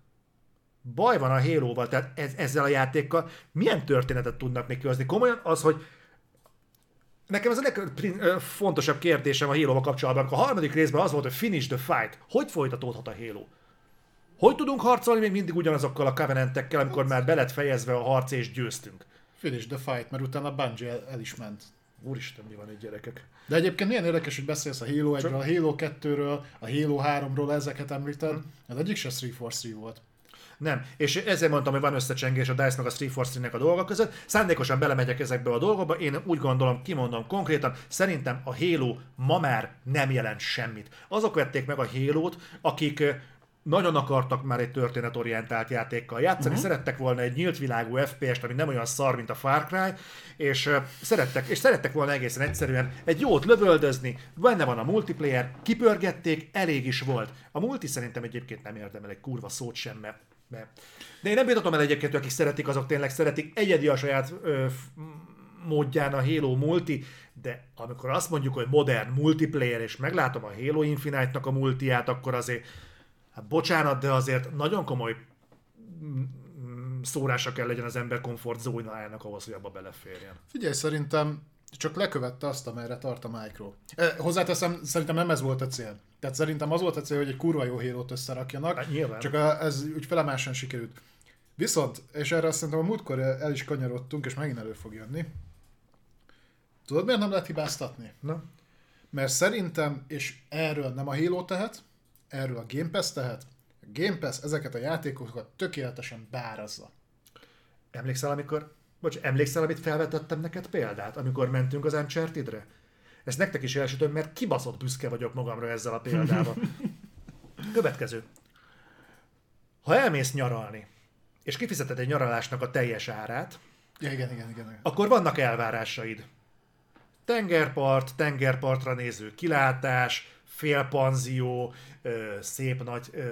baj van a Halo-val, tehát ez, ezzel a játékkal milyen történetet tudnak még kihozni? Komolyan az, hogy Nekem ez a legfontosabb kérdésem a halo kapcsolatban, a harmadik részben az volt, hogy finish the fight. Hogy folytatódhat a Halo? Hogy tudunk harcolni még mindig ugyanazokkal a covenantekkel, amikor már belet fejezve a harc és győztünk? Finish the fight, mert utána a Bungie el, el is ment. Úristen, mi van egy gyerekek. De egyébként milyen érdekes, hogy beszélsz a Halo 1-ről, a Halo 2-ről, a Halo 3-ról, ezeket említed. Hmm. Az egyik se 343 volt. Nem. És ezért mondtam, hogy van összecsengés a DICE meg a 343-nek a dolgok között. Szándékosan belemegyek ezekbe a dolgokba. Én úgy gondolom, kimondom konkrétan, szerintem a Halo ma már nem jelent semmit. Azok vették meg a Halo-t, akik nagyon akartak már egy történetorientált játékkal játszani, uh-huh. szerettek volna egy nyílt világú FPS-t, ami nem olyan szar, mint a Far Cry, és uh, szerettek, és szerettek volna egészen egyszerűen egy jót lövöldözni, benne van a multiplayer, kipörgették, elég is volt. A multi szerintem egyébként nem érdemel egy kurva szót sem, mert be. De én nem bíratom el egyébként, akik szeretik, azok tényleg szeretik. Egyedi a saját ö, módján a Halo multi, de amikor azt mondjuk, hogy modern multiplayer, és meglátom a Halo Infinite-nak a multiát, akkor azért, hát bocsánat, de azért nagyon komoly mm, mm, szórása kell legyen az ember komfort zónájának ahhoz, hogy abba beleférjen. Figyelj, szerintem csak lekövette azt, amerre tart a Micro. Eh, hozzáteszem, szerintem nem ez volt a cél. Tehát szerintem az volt a cél, hogy egy kurva jó hírót összerakjanak, hát, nyilván. csak a, ez úgy felemásan sikerült. Viszont, és erre azt szerintem a múltkor el is kanyarodtunk, és megint elő fog jönni. Tudod, miért nem lehet hibáztatni? Na. Mert szerintem, és erről nem a Halo tehet, erről a Game Pass tehet, Game Pass ezeket a játékokat tökéletesen bárazza. Emlékszel, amikor, bocs, emlékszel, amit felvetettem neked példát, amikor mentünk az Uncharted-re? Ezt nektek is elsütöm, mert kibaszott büszke vagyok magamra ezzel a példával. Következő. Ha elmész nyaralni, és kifizeted egy nyaralásnak a teljes árát, Ja, igen, igen, igen. igen. akkor vannak elvárásaid. Tengerpart, tengerpartra néző kilátás, félpanzió, szép nagy ö,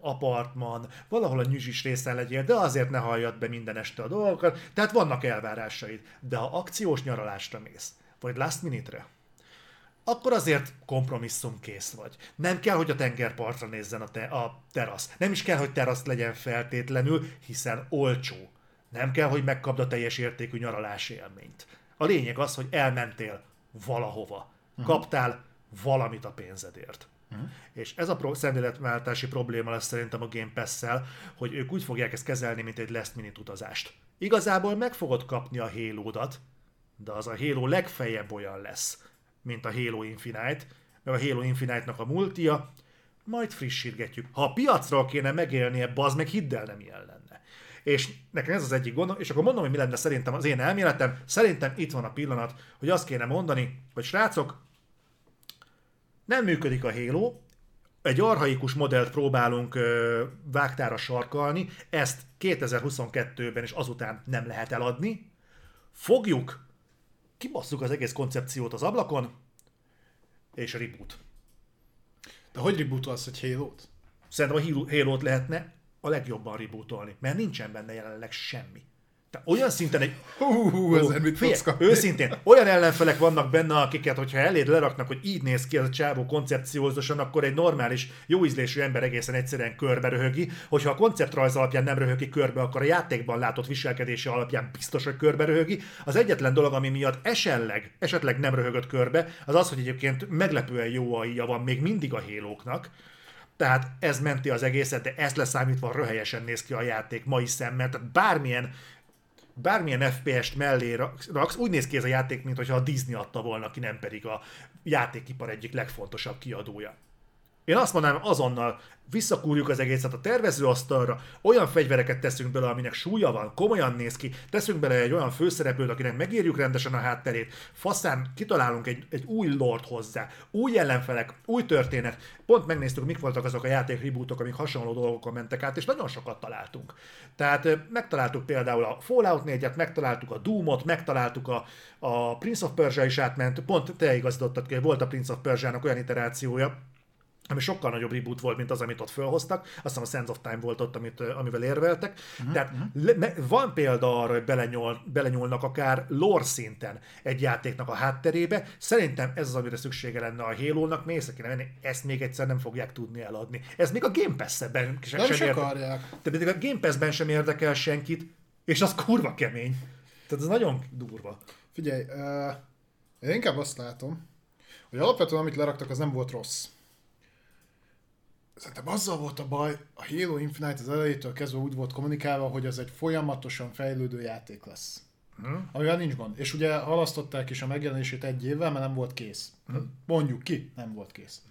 apartman, valahol a nyüzsis részen legyél, de azért ne halljad be minden este a dolgokat, tehát vannak elvárásaid. De ha akciós nyaralásra mész, vagy last minute-re, akkor azért kompromisszum kész vagy. Nem kell, hogy a tengerpartra nézzen a, te- a terasz. Nem is kell, hogy terasz legyen feltétlenül, hiszen olcsó. Nem kell, hogy megkapd a teljes értékű nyaralási élményt. A lényeg az, hogy elmentél valahova. Kaptál valamit a pénzedért. Uh-huh. És ez a pro- szemléletváltási probléma lesz szerintem a Game Pass-szel, hogy ők úgy fogják ezt kezelni, mint egy last minute utazást. Igazából meg fogod kapni a halo de az a Halo legfeljebb olyan lesz, mint a Halo Infinite, meg a Halo Infinite-nak a multia, majd frissítgetjük. Ha a piacról kéne megélnie, bazd meg hidd el nem ilyen lenne. És nekem ez az egyik gondom, és akkor mondom, hogy mi lenne szerintem az én elméletem. Szerintem itt van a pillanat, hogy azt kéne mondani, hogy srácok, nem működik a Halo, egy arhaikus modellt próbálunk ö, vágtára sarkalni, ezt 2022-ben és azután nem lehet eladni. Fogjuk, kibasszuk az egész koncepciót az ablakon, és reboot. De hogy rebootolsz egy Halo-t? Szerintem a Halo- Halo-t lehetne a legjobban rebootolni, mert nincsen benne jelenleg semmi. Tehát olyan szinten egy... Hú, ezen mit Figyelj, fogsz kapni? őszintén, olyan ellenfelek vannak benne, akiket, hogyha eléd leraknak, hogy így néz ki ez a csávó koncepciózosan, akkor egy normális, jó ízlésű ember egészen egyszerűen körbe röhögi. Hogyha a konceptrajz alapján nem röhögi körbe, akkor a játékban látott viselkedése alapján biztos, hogy körbe röhögi. Az egyetlen dolog, ami miatt esetleg, esetleg nem röhögött körbe, az az, hogy egyébként meglepően jó AI-ja van még mindig a hélóknak. Tehát ez menti az egészet, de ezt leszámítva röhelyesen néz ki a játék mai szemmel. Tehát bármilyen bármilyen FPS-t mellé rak- raksz, úgy néz ki ez a játék, mintha a Disney adta volna ki, nem pedig a játékipar egyik legfontosabb kiadója. Én azt mondanám, azonnal visszakúrjuk az egészet a tervezőasztalra, olyan fegyvereket teszünk bele, aminek súlya van, komolyan néz ki, teszünk bele egy olyan főszereplőt, akinek megírjuk rendesen a hátterét, faszán kitalálunk egy, egy új lord hozzá, új ellenfelek, új történet. Pont megnéztük, mik voltak azok a játék rebootok, amik hasonló dolgokon mentek át, és nagyon sokat találtunk. Tehát megtaláltuk például a Fallout 4-et, megtaláltuk a Doom-ot, megtaláltuk a, a Prince of Persia is átment, pont te igazítottad ki, volt a Prince of Persia-nak olyan iterációja, ami sokkal nagyobb reboot volt, mint az, amit ott felhoztak. Azt hiszem a Sands of Time volt ott, amit, amivel érveltek. Uh-huh, Tehát le, me, van példa arra, hogy belenyúl, belenyúlnak akár lore szinten egy játéknak a hátterébe. Szerintem ez az, amire szüksége lenne a Halo-nak, még észre kéne venni, ezt még egyszer nem fogják tudni eladni. Ez még a Game Pass-ben sem, Nem sem is érde- akarják. de pedig a Game Pass-ben sem érdekel senkit, és az kurva kemény. Tehát ez nagyon durva. Figyelj, uh, én inkább azt látom, hogy alapvetően amit leraktak, az nem volt rossz. Szerintem azzal volt a baj, a Halo Infinite az elejétől kezdve úgy volt kommunikálva, hogy ez egy folyamatosan fejlődő játék lesz. Hmm. Amivel nincs gond. És ugye halasztották is a megjelenését egy évvel, mert nem volt kész. Hmm. Mondjuk ki, nem volt kész.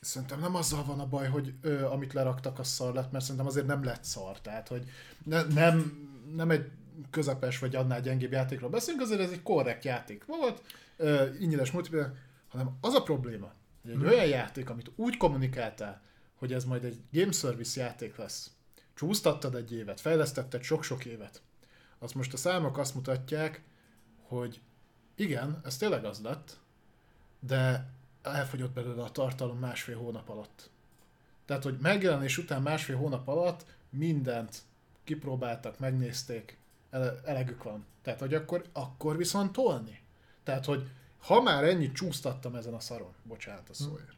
Szerintem nem azzal van a baj, hogy ö, amit leraktak, az szar lett, mert szerintem azért nem lett szar. Tehát, hogy ne, nem, nem egy közepes vagy annál gyengébb játékról beszélünk, azért ez egy korrekt játék volt, ö, ingyenes multiplayer, hanem az a probléma, hogy egy olyan játék, amit úgy kommunikáltál, hogy ez majd egy game service játék lesz, csúsztattad egy évet, fejlesztetted sok-sok évet, azt most a számok azt mutatják, hogy igen, ez tényleg az lett, de elfogyott belőle a tartalom másfél hónap alatt. Tehát, hogy megjelenés után másfél hónap alatt mindent kipróbáltak, megnézték, ele- elegük van. Tehát, hogy akkor, akkor viszont tolni. Tehát, hogy ha már ennyit csúsztattam ezen a szaron, bocsánat a szóért,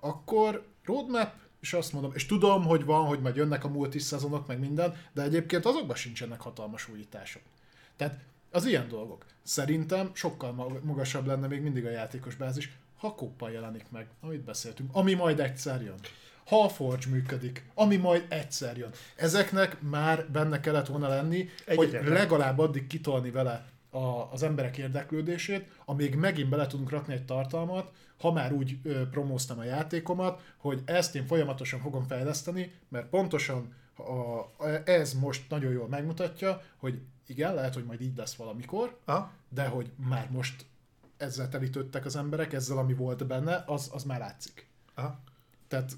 akkor roadmap, és azt mondom, és tudom, hogy van, hogy majd jönnek a multis szezonok, meg minden, de egyébként azokban sincsenek hatalmas újítások. Tehát az ilyen dolgok. Szerintem sokkal ma- magasabb lenne még mindig a játékos bázis, ha koppal jelenik meg, amit beszéltünk, ami majd egyszer jön. Ha a Forge működik, ami majd egyszer jön. Ezeknek már benne kellett volna lenni, hogy Egyetlen. legalább addig kitolni vele a, az emberek érdeklődését, amíg megint bele tudunk rakni egy tartalmat, ha már úgy ö, promóztam a játékomat, hogy ezt én folyamatosan fogom fejleszteni, mert pontosan a, ez most nagyon jól megmutatja, hogy igen, lehet, hogy majd így lesz valamikor, Aha. de hogy már most ezzel telítődtek az emberek, ezzel, ami volt benne, az, az már látszik. Aha. Tehát,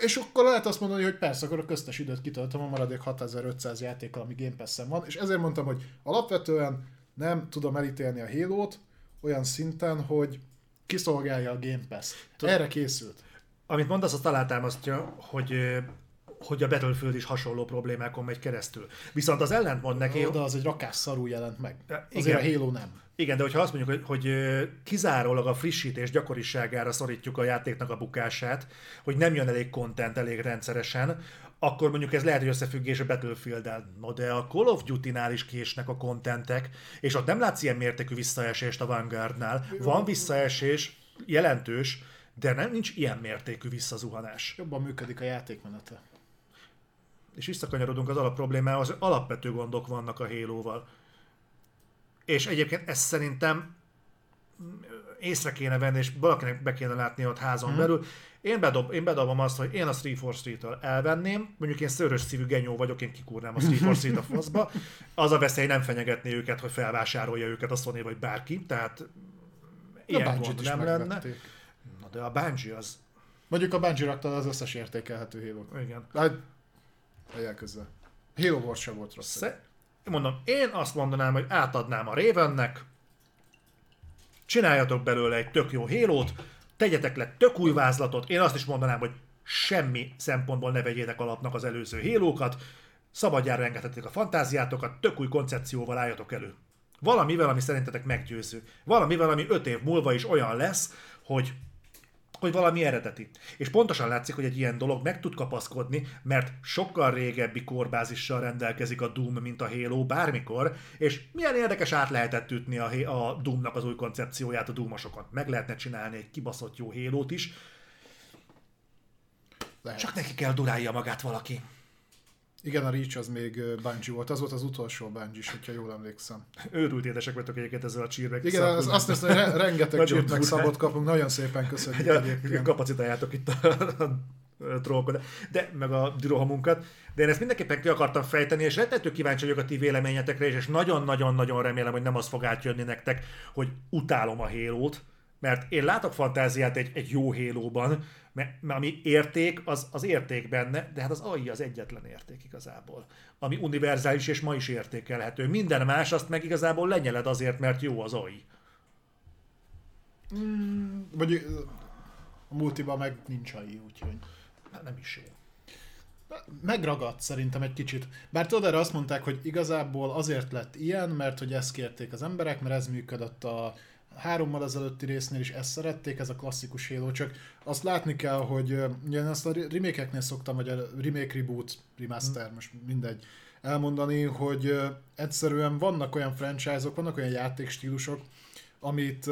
és akkor lehet azt mondani, hogy persze, akkor a köztes időt kitöltöm a maradék 6500 játékkal, ami Game pass van, és ezért mondtam, hogy alapvetően nem tudom elítélni a Halo-t olyan szinten, hogy kiszolgálja a Game Pass. Erre készült. Amit mondasz, azt alátámasztja, hogy hogy a Battlefield is hasonló problémákon megy keresztül. Viszont az ellentmond neki, De az egy rakás szarú jelent meg. Azért igen. a Halo nem. Igen, de hogyha azt mondjuk, hogy, hogy kizárólag a frissítés gyakoriságára szorítjuk a játéknak a bukását, hogy nem jön elég content elég rendszeresen, akkor mondjuk ez lehet, hogy összefüggés a Battlefield-el. No, de a Call of Duty-nál is késnek a contentek, és ott nem látsz ilyen mértékű visszaesést a Vanguardnál. Van visszaesés, jelentős, de nem nincs ilyen mértékű visszazuhanás. Jobban működik a játékmenete. És visszakanyarodunk az alapproblémához, hogy alapvető gondok vannak a Halo-val. És egyébként ezt szerintem észre kéne venni, és valakinek be kéne látni ott házon hmm. belül. Én, bedob, én bedobom azt, hogy én a 343-től elvenném, mondjuk én szörös szívű genyó vagyok, én kikúrnám a 343 a faszba. Az a veszély nem fenyegetné őket, hogy felvásárolja őket a Sony vagy bárki, tehát A ilyen Bungie-t gond nem lenne. Na de a Bungie az, Mondjuk a Bungie rakta az összes értékelhető halo igen. Hát, helyel közzel. Halo Wars sem volt rossz. Sze- mondom, én azt mondanám, hogy átadnám a Ravennek, csináljatok belőle egy tök jó hélót, tegyetek le tök új vázlatot, én azt is mondanám, hogy semmi szempontból ne vegyétek alapnak az előző hélókat, szabadjára engedhetik a fantáziátokat, tök új koncepcióval álljatok elő. Valamivel, ami szerintetek meggyőző. Valamivel, ami öt év múlva is olyan lesz, hogy hogy valami eredeti. És pontosan látszik, hogy egy ilyen dolog meg tud kapaszkodni, mert sokkal régebbi korbázissal rendelkezik a Doom, mint a Halo bármikor, és milyen érdekes át lehetett ütni a, a Doomnak az új koncepcióját a Doomosokon. Meg lehetne csinálni egy kibaszott jó Halo-t is, Lehet. csak neki kell durálja magát valaki. Igen, a Reach az még Bungie volt, az volt az utolsó Bungie is, hogyha jól emlékszem. Őrült édesek vagytok egyébként ezzel a csírmek. Igen, az, azt hiszem, hogy re- rengeteg csírt meg szabot kapunk, nagyon szépen köszönjük a egyébként. kapacitáljátok itt a, a trollkodat, de meg a dürohamunkat. De én ezt mindenképpen ki akartam fejteni, és rettető kíváncsi vagyok a ti véleményetekre és nagyon-nagyon-nagyon remélem, hogy nem az fog átjönni nektek, hogy utálom a hélót, mert én látok fantáziát egy, egy jó hélóban, mert, mert ami érték, az, az érték benne, de hát az AI az egyetlen érték igazából. Ami univerzális és ma is értékelhető. Minden más azt meg igazából lenyeled azért, mert jó az AI. Vagy ö, a multiban meg nincs AI, úgyhogy Hát nem is jó. megragadt szerintem egy kicsit. Bár tudod, erre azt mondták, hogy igazából azért lett ilyen, mert hogy ezt kérték az emberek, mert ez működött a hárommal ezelőtti résznél is ezt szerették, ez a klasszikus Halo, csak azt látni kell, hogy én ezt a remake szoktam, vagy a remake, reboot, remaster, most mindegy, elmondani, hogy egyszerűen vannak olyan franchise-ok, vannak olyan játékstílusok, amit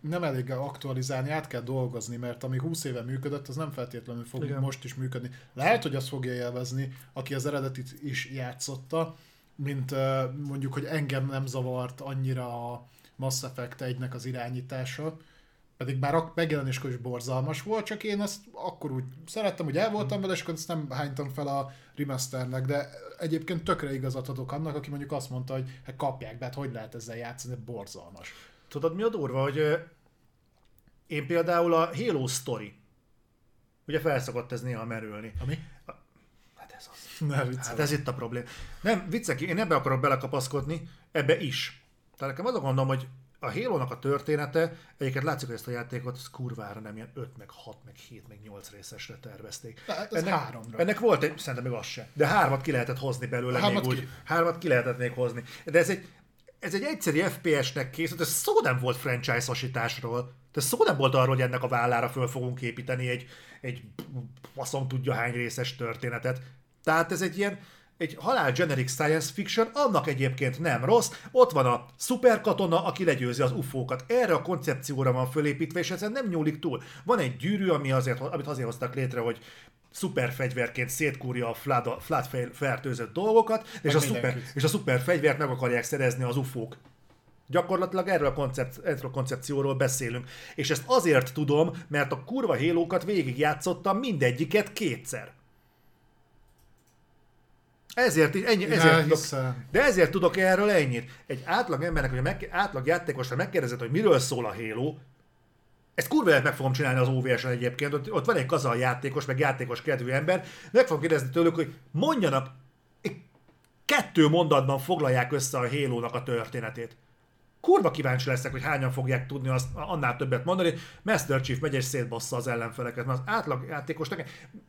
nem elég aktualizálni, át kell dolgozni, mert ami 20 éve működött, az nem feltétlenül fog Igen. Most is működni. Lehet, hogy azt fogja élvezni, aki az eredetit is játszotta, mint mondjuk, hogy engem nem zavart annyira a Mass Effect 1-nek az irányítása, pedig bár a megjelenéskor is borzalmas volt, csak én azt akkor úgy szerettem, hogy el voltam vele, és akkor ezt nem hánytam fel a remasternek, de egyébként tökre igazat adok annak, aki mondjuk azt mondta, hogy hát kapják be, hát hogy lehet ezzel játszani, borzalmas. Tudod, mi a durva, hogy én például a Halo Story, ugye felszokott ez néha merülni. Ami? Hát ez az. Ne viccelj. Hát ez itt a probléma. Nem, viccek, én ebbe akarok belekapaszkodni, ebbe is. Tehát nekem az a gondom, hogy a halo a története, egyébként látszik, hogy ezt a játékot ez kurvára nem ilyen 5, meg 6, meg 7, meg 8 részesre tervezték. Hát ez háromra. Ennek volt egy, szerintem még az se. De hármat ki lehetett hozni belőle Hármat még ki. úgy. Hármat ki lehetett még hozni. De ez egy, ez egy egyszerű FPS-nek készült, ez szó nem volt franchise-osításról. De szó nem volt arról, hogy ennek a vállára föl fogunk építeni egy, egy faszom tudja hány részes történetet. Tehát ez egy ilyen, egy halál generic science fiction, annak egyébként nem rossz. Ott van a szuperkatona, aki legyőzi az ufókat. Erre a koncepcióra van fölépítve, és ezen nem nyúlik túl. Van egy gyűrű, ami azért, amit azért hoztak létre, hogy szuperfegyverként szétkúrja a flat, flat fertőzött dolgokat, és a, szuper, és a szuperfegyvert meg akarják szerezni az ufók. Gyakorlatilag erről a, koncept, erről a koncepcióról beszélünk. És ezt azért tudom, mert a kurva hélókat végigjátszottam mindegyiket kétszer. Ezért, is- ennyi, ezért tudok, hiszem. de ezért tudok erről ennyit. Egy átlag embernek, vagy meg, átlag játékosra megkérdezed, hogy miről szól a Halo, ezt kurva lehet meg fogom csinálni az OVS-en egyébként, ott, ott van egy kazal játékos, meg játékos kedvű ember, meg fogom kérdezni tőlük, hogy mondjanak, kettő mondatban foglalják össze a Halo-nak a történetét. Kurva kíváncsi leszek, hogy hányan fogják tudni azt, annál többet mondani. Master Chief megy és szétbassza az ellenfeleket, mert az átlag játékosnak,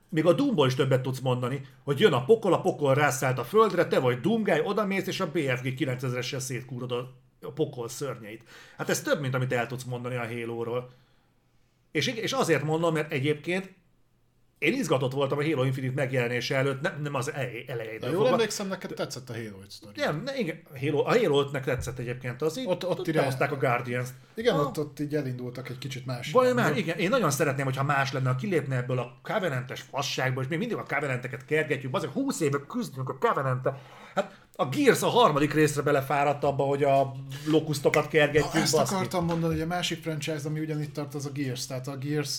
még a Doomból is többet tudsz mondani, hogy jön a pokol, a pokol rászállt a földre, te vagy Doomguy, odamész, és a BFG 9000-essel szétkúrod a, a pokol szörnyeit. Hát ez több, mint amit el tudsz mondani a Halo-ról. És, és azért mondom, mert egyébként én izgatott voltam a Halo Infinite megjelenése előtt, nem, nem az elej- De elejétől jól fogva. emlékszem, neked tetszett a Halo sztori. Nem, ne, igen, Halo, a Halo nek tetszett egyébként, az így, Ott- ott ide- a Guardians-t. Igen, Ah. ott, ott így elindultak egy kicsit más. Irányba. már, igen, én nagyon szeretném, hogyha más lenne, kilépne ebből a Covenantes fasságból, és még mindig a Covenanteket kergetjük, azért 20 éve küzdünk a covenant Hát a Gears a harmadik részre belefáradt abba, hogy a lokusztokat kergetjük. Ha ezt baszki. akartam mondani, hogy a másik franchise, ami ugyanitt tart, az a Gears. Tehát a Gears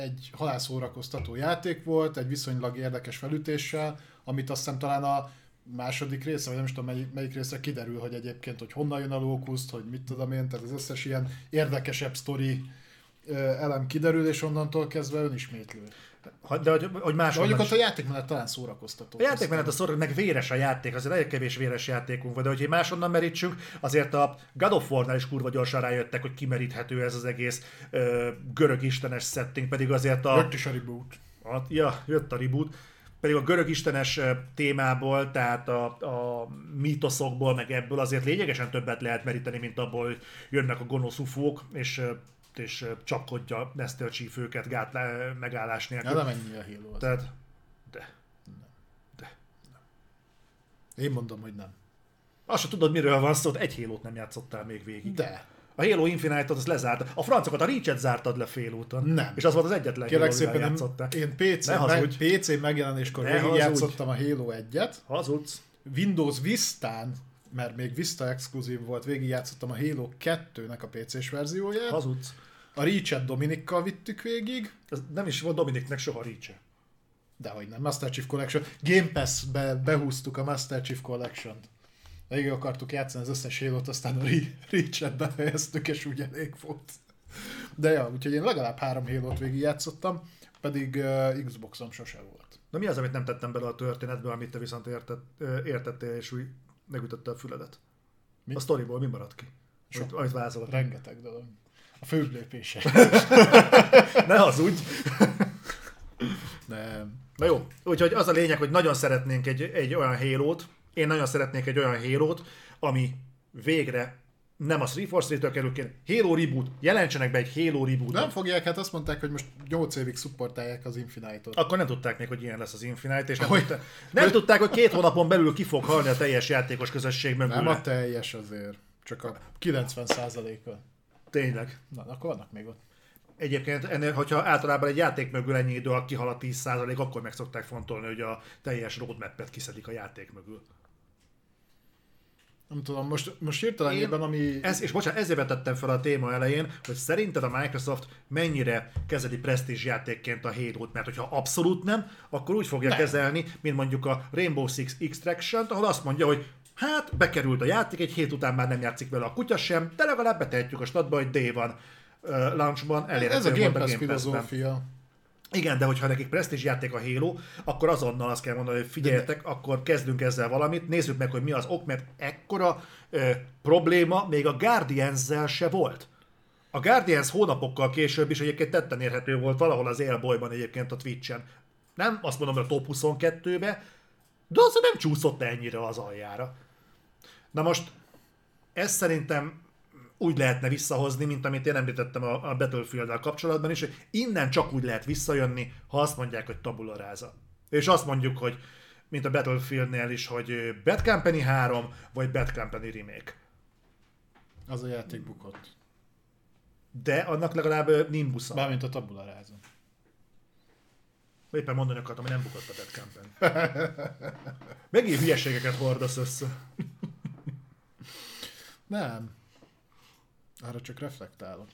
egy halászórakoztató játék volt, egy viszonylag érdekes felütéssel, amit azt hiszem talán a második része, vagy nem is tudom melyik, melyik része kiderül, hogy egyébként, hogy honnan jön a lókuszt, hogy mit tudom én, tehát az összes ilyen érdekesebb sztori elem kiderül, és onnantól kezdve önismétlő. De hogy, hogy máshol mondjuk ott a játékmenet talán szórakoztató. A játékmenet a szor, meg véres a játék, azért nagyon kevés véres játékunk van, de hogyha máshonnan merítsünk, azért a God of War-nál is kurva gyorsan rájöttek, hogy kimeríthető ez az egész ö, görög istenes setting, pedig azért a... Jött is a reboot. A, ja, jött a reboot. Pedig a görög istenes témából, tehát a, a mítoszokból, meg ebből azért lényegesen többet lehet meríteni, mint abból, hogy jönnek a gonosz ufók, és, és csapkodja Master Chief őket gátlá, megállás nélkül. nem ennyi a Halo. Tehát, de. Én mondom, hogy nem. Azt sem tudod, miről van szó, egy halo nem játszottál még végig. De. A Halo Infinite-ot az lezárt. A francokat, a Reach-et zártad le fél úton. Nem. És az volt az egyetlen Kérlek Halo, szépen, játszottál. én, PC, meg. PC megjelenéskor Ne végigjátszottam a Halo 1-et, Hazudsz. Windows Vista-n, mert még Vista exkluzív volt, végigjátszottam a Halo 2-nek a PC-s verzióját. Hazudsz. A Reach-et Dominikkal vittük végig, Ez nem is volt Dominiknek soha reach de hogy nem, Master Chief Collection. Game Pass-be behúztuk a Master Chief Collection-t. Végig akartuk játszani az összes halo aztán a Re- Reach-et befejeztük, és úgy elég volt. De ja, úgyhogy én legalább három Halo-t végigjátszottam, pedig uh, Xboxom sose volt. Na mi az, amit nem tettem bele a történetbe, amit te viszont értett, értettél, és úgy megütötte a füledet? Mi? A sztoriból mi maradt ki? Sok. Amit, amit vázolok. Rengeteg dolog. A főbb lépések. Ne hazudj! Nem. Na jó, úgyhogy az a lényeg, hogy nagyon szeretnénk egy, egy olyan halo én nagyon szeretnék egy olyan halo ami végre nem a 343-től kerül ki, Halo Reboot, jelentsenek be egy Halo Reboot. Nem fogják, hát azt mondták, hogy most 8 évig szupportálják az Infinite-ot. Akkor nem tudták még, hogy ilyen lesz az Infinite, és nem, Hogy- tudták, nem tudták, hogy két hónapon belül ki fog halni a teljes játékos közösség mögül. Nem a teljes azért, csak a 90%-a. Tényleg. Na, akkor vannak még ott. Egyébként, ennél, hogyha általában egy játék mögül ennyi idő alatt kihal a 10%, akkor meg szokták fontolni, hogy a teljes roadmap-et kiszedik a játék mögül. Nem tudom, most, most hirtelenében, ami... Ez, és bocsánat, ezért vetettem fel a téma elején, hogy szerinted a Microsoft mennyire kezeli presztízs játékként a Halo-t, mert hogyha abszolút nem, akkor úgy fogja Nem. kezelni, mint mondjuk a Rainbow Six extraction ahol azt mondja, hogy hát bekerült a játék, egy hét után már nem játszik vele a kutya sem, de legalább betehetjük a statba, hogy D van uh, launchban, elérhető ez a Game Pass filozófia. Igen, de hogyha nekik presztízs játék a Halo, akkor azonnal azt kell mondani, hogy figyeljetek, akkor kezdünk ezzel valamit, nézzük meg, hogy mi az ok, mert ekkora ö, probléma még a Guardians-zel se volt. A Guardians hónapokkal később is egyébként tetten érhető volt valahol az élbolyban egyébként a Twitch-en. Nem azt mondom, hogy a top 22-be, de az nem csúszott ennyire az aljára. Na most, ez szerintem úgy lehetne visszahozni, mint amit én említettem a, battlefield kapcsolatban is, hogy innen csak úgy lehet visszajönni, ha azt mondják, hogy tabula. És azt mondjuk, hogy mint a Battlefieldnél is, hogy Bad Company 3, vagy Bad Company Remake. Az a játék bukott. De annak legalább ö, Nimbus-a. Bármint a tabula. Éppen mondani akartam, hogy nem bukott a Bad Company. Megint hülyeségeket hordasz össze. Nem. Arra csak reflektálok.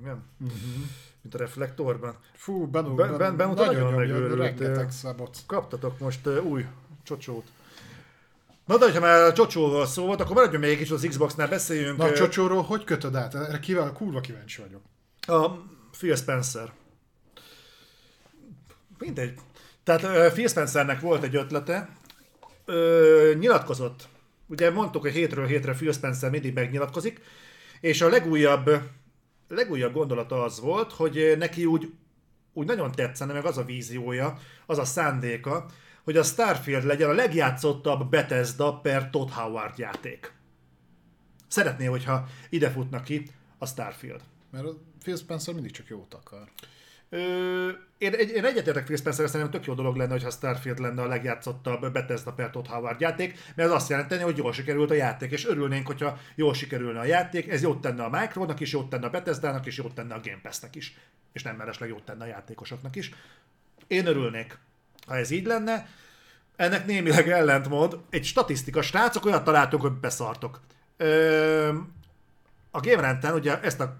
Igen. Uh-huh. Mint a reflektorban. Fú, Benú, Ben- Ben- Ben nagyon nagyon megőrült. Kaptatok most uh, új csocsót. Na de, ha már a csocsóval szó volt, akkor maradjon még kicsit az Xbox-nál, beszéljünk. Na, ö, Csocsóról hogy kötöd át? Erre kivel, kurva kíváncsi vagyok. A Phil Spencer. Mindegy. Tehát ö, Phil Spencernek volt egy ötlete, ö, nyilatkozott. Ugye mondtuk, hogy hétről hétre Phil Spencer mindig megnyilatkozik, és a legújabb, legújabb gondolata az volt, hogy neki úgy, úgy nagyon tetszene, meg az a víziója, az a szándéka, hogy a Starfield legyen a legjátszottabb Bethesda per Todd Howard játék. Szeretné, hogyha ide futna ki a Starfield. Mert a Phil Spencer mindig csak jót akar. Ö, én, egy, én egyetértek Phil spencer szerintem tök jó dolog lenne, hogyha Starfield lenne a legjátszottabb Bethesda per Todd Howard játék, mert ez azt jelenteni, hogy jól sikerült a játék, és örülnénk, hogyha jól sikerülne a játék, ez jót tenne a Micronak is, jót tenne a Bethesdának is, jót tenne a Game Pass-nek is, és nem mellesleg jót tenne a játékosoknak is. Én örülnék, ha ez így lenne. Ennek némileg ellentmond. Egy statisztika, srácok, olyat találtunk, hogy beszartok. Ö, a Game Rant-en ugye ezt a,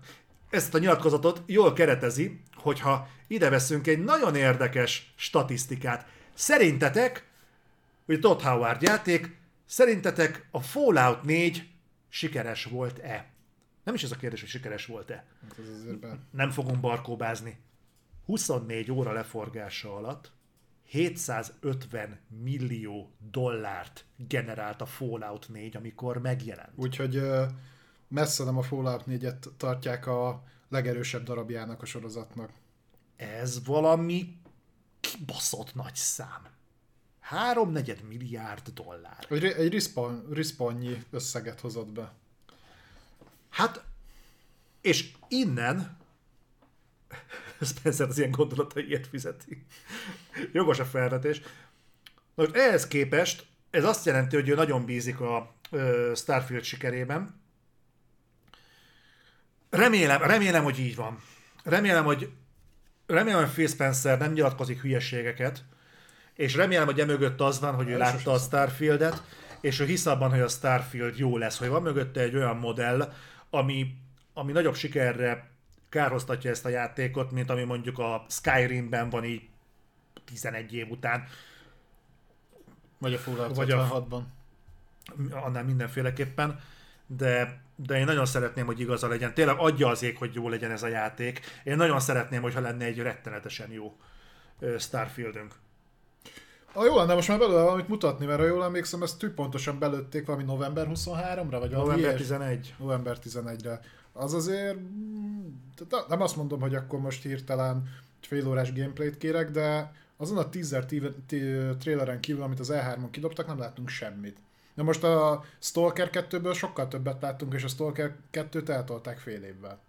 ezt a nyilatkozatot jól keretezi, hogyha ide veszünk egy nagyon érdekes statisztikát. Szerintetek, hogy Todd Howard játék, szerintetek a Fallout 4 sikeres volt-e? Nem is ez a kérdés, hogy sikeres volt-e. Hát. Nem fogunk barkóbázni. 24 óra leforgása alatt 750 millió dollárt generált a Fallout 4, amikor megjelent. Úgyhogy messze nem a Fallout 4-et tartják a legerősebb darabjának a sorozatnak. Ez valami kibaszott nagy szám. 3,4 milliárd dollár. Egy, egy respawn, respawnnyi összeget hozott be. Hát, és innen Spencer az ilyen gondolataiért fizeti. Jogos a felvetés. Na, most ehhez képest ez azt jelenti, hogy ő nagyon bízik a Starfield sikerében. Remélem, remélem, hogy így van. Remélem, hogy remélem, hogy Phil Spencer nem nyilatkozik hülyeségeket, és remélem, hogy emögött az van, hogy ő látta a Starfieldet, és ő hisz abban, hogy a Starfield jó lesz, hogy van mögötte egy olyan modell, ami, ami nagyobb sikerre kárhoztatja ezt a játékot, mint ami mondjuk a Skyrimben van így 11 év után, Vagy a Fallout Vagy a- 76-ban. annál mindenféleképpen, de, de én nagyon szeretném, hogy igaza legyen. Tényleg adja az ég, hogy jó legyen ez a játék. Én nagyon szeretném, hogyha lenne egy rettenetesen jó Starfieldünk. Ah, jó lenne most már belőle valamit mutatni, mert ha jól emlékszem, ezt tű pontosan belőtték valami november 23-ra, vagy valami November ilyes- 11. november 11-re. Az azért, mm, nem azt mondom, hogy akkor most hirtelen egy fél órás gameplayt kérek, de azon a teaser traileren kívül, amit az E3-on kidobtak, nem láttunk semmit. De most a Stalker 2-ből sokkal többet láttunk, és a Stalker 2-t eltolták fél évvel.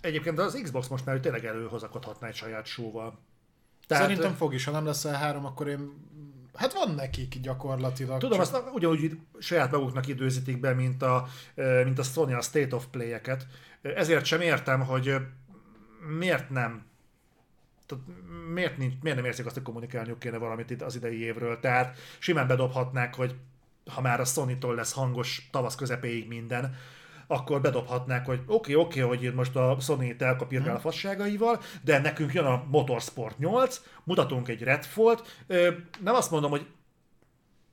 Egyébként az Xbox most már tényleg előhozakodhatná egy saját show-val. Tehát, Szerintem fog is, ha nem lesz E3, akkor én... Hát van nekik gyakorlatilag. Tudom, csak- azt ugyanúgy saját maguknak időzítik be, mint a, mint a Sony a State of Play-eket. Ezért sem értem, hogy miért nem tehát miért, nincs, miért nem érzik azt, hogy kommunikálniuk kéne valamit itt az idei évről. Tehát simán bedobhatnák, hogy ha már a Sony-tól lesz hangos tavasz közepéig minden, akkor bedobhatnák, hogy oké, okay, oké, okay, hogy most a Sony itt elkapírgál a fasságaival, de nekünk jön a Motorsport 8, mutatunk egy Redfall-t. Nem azt mondom, hogy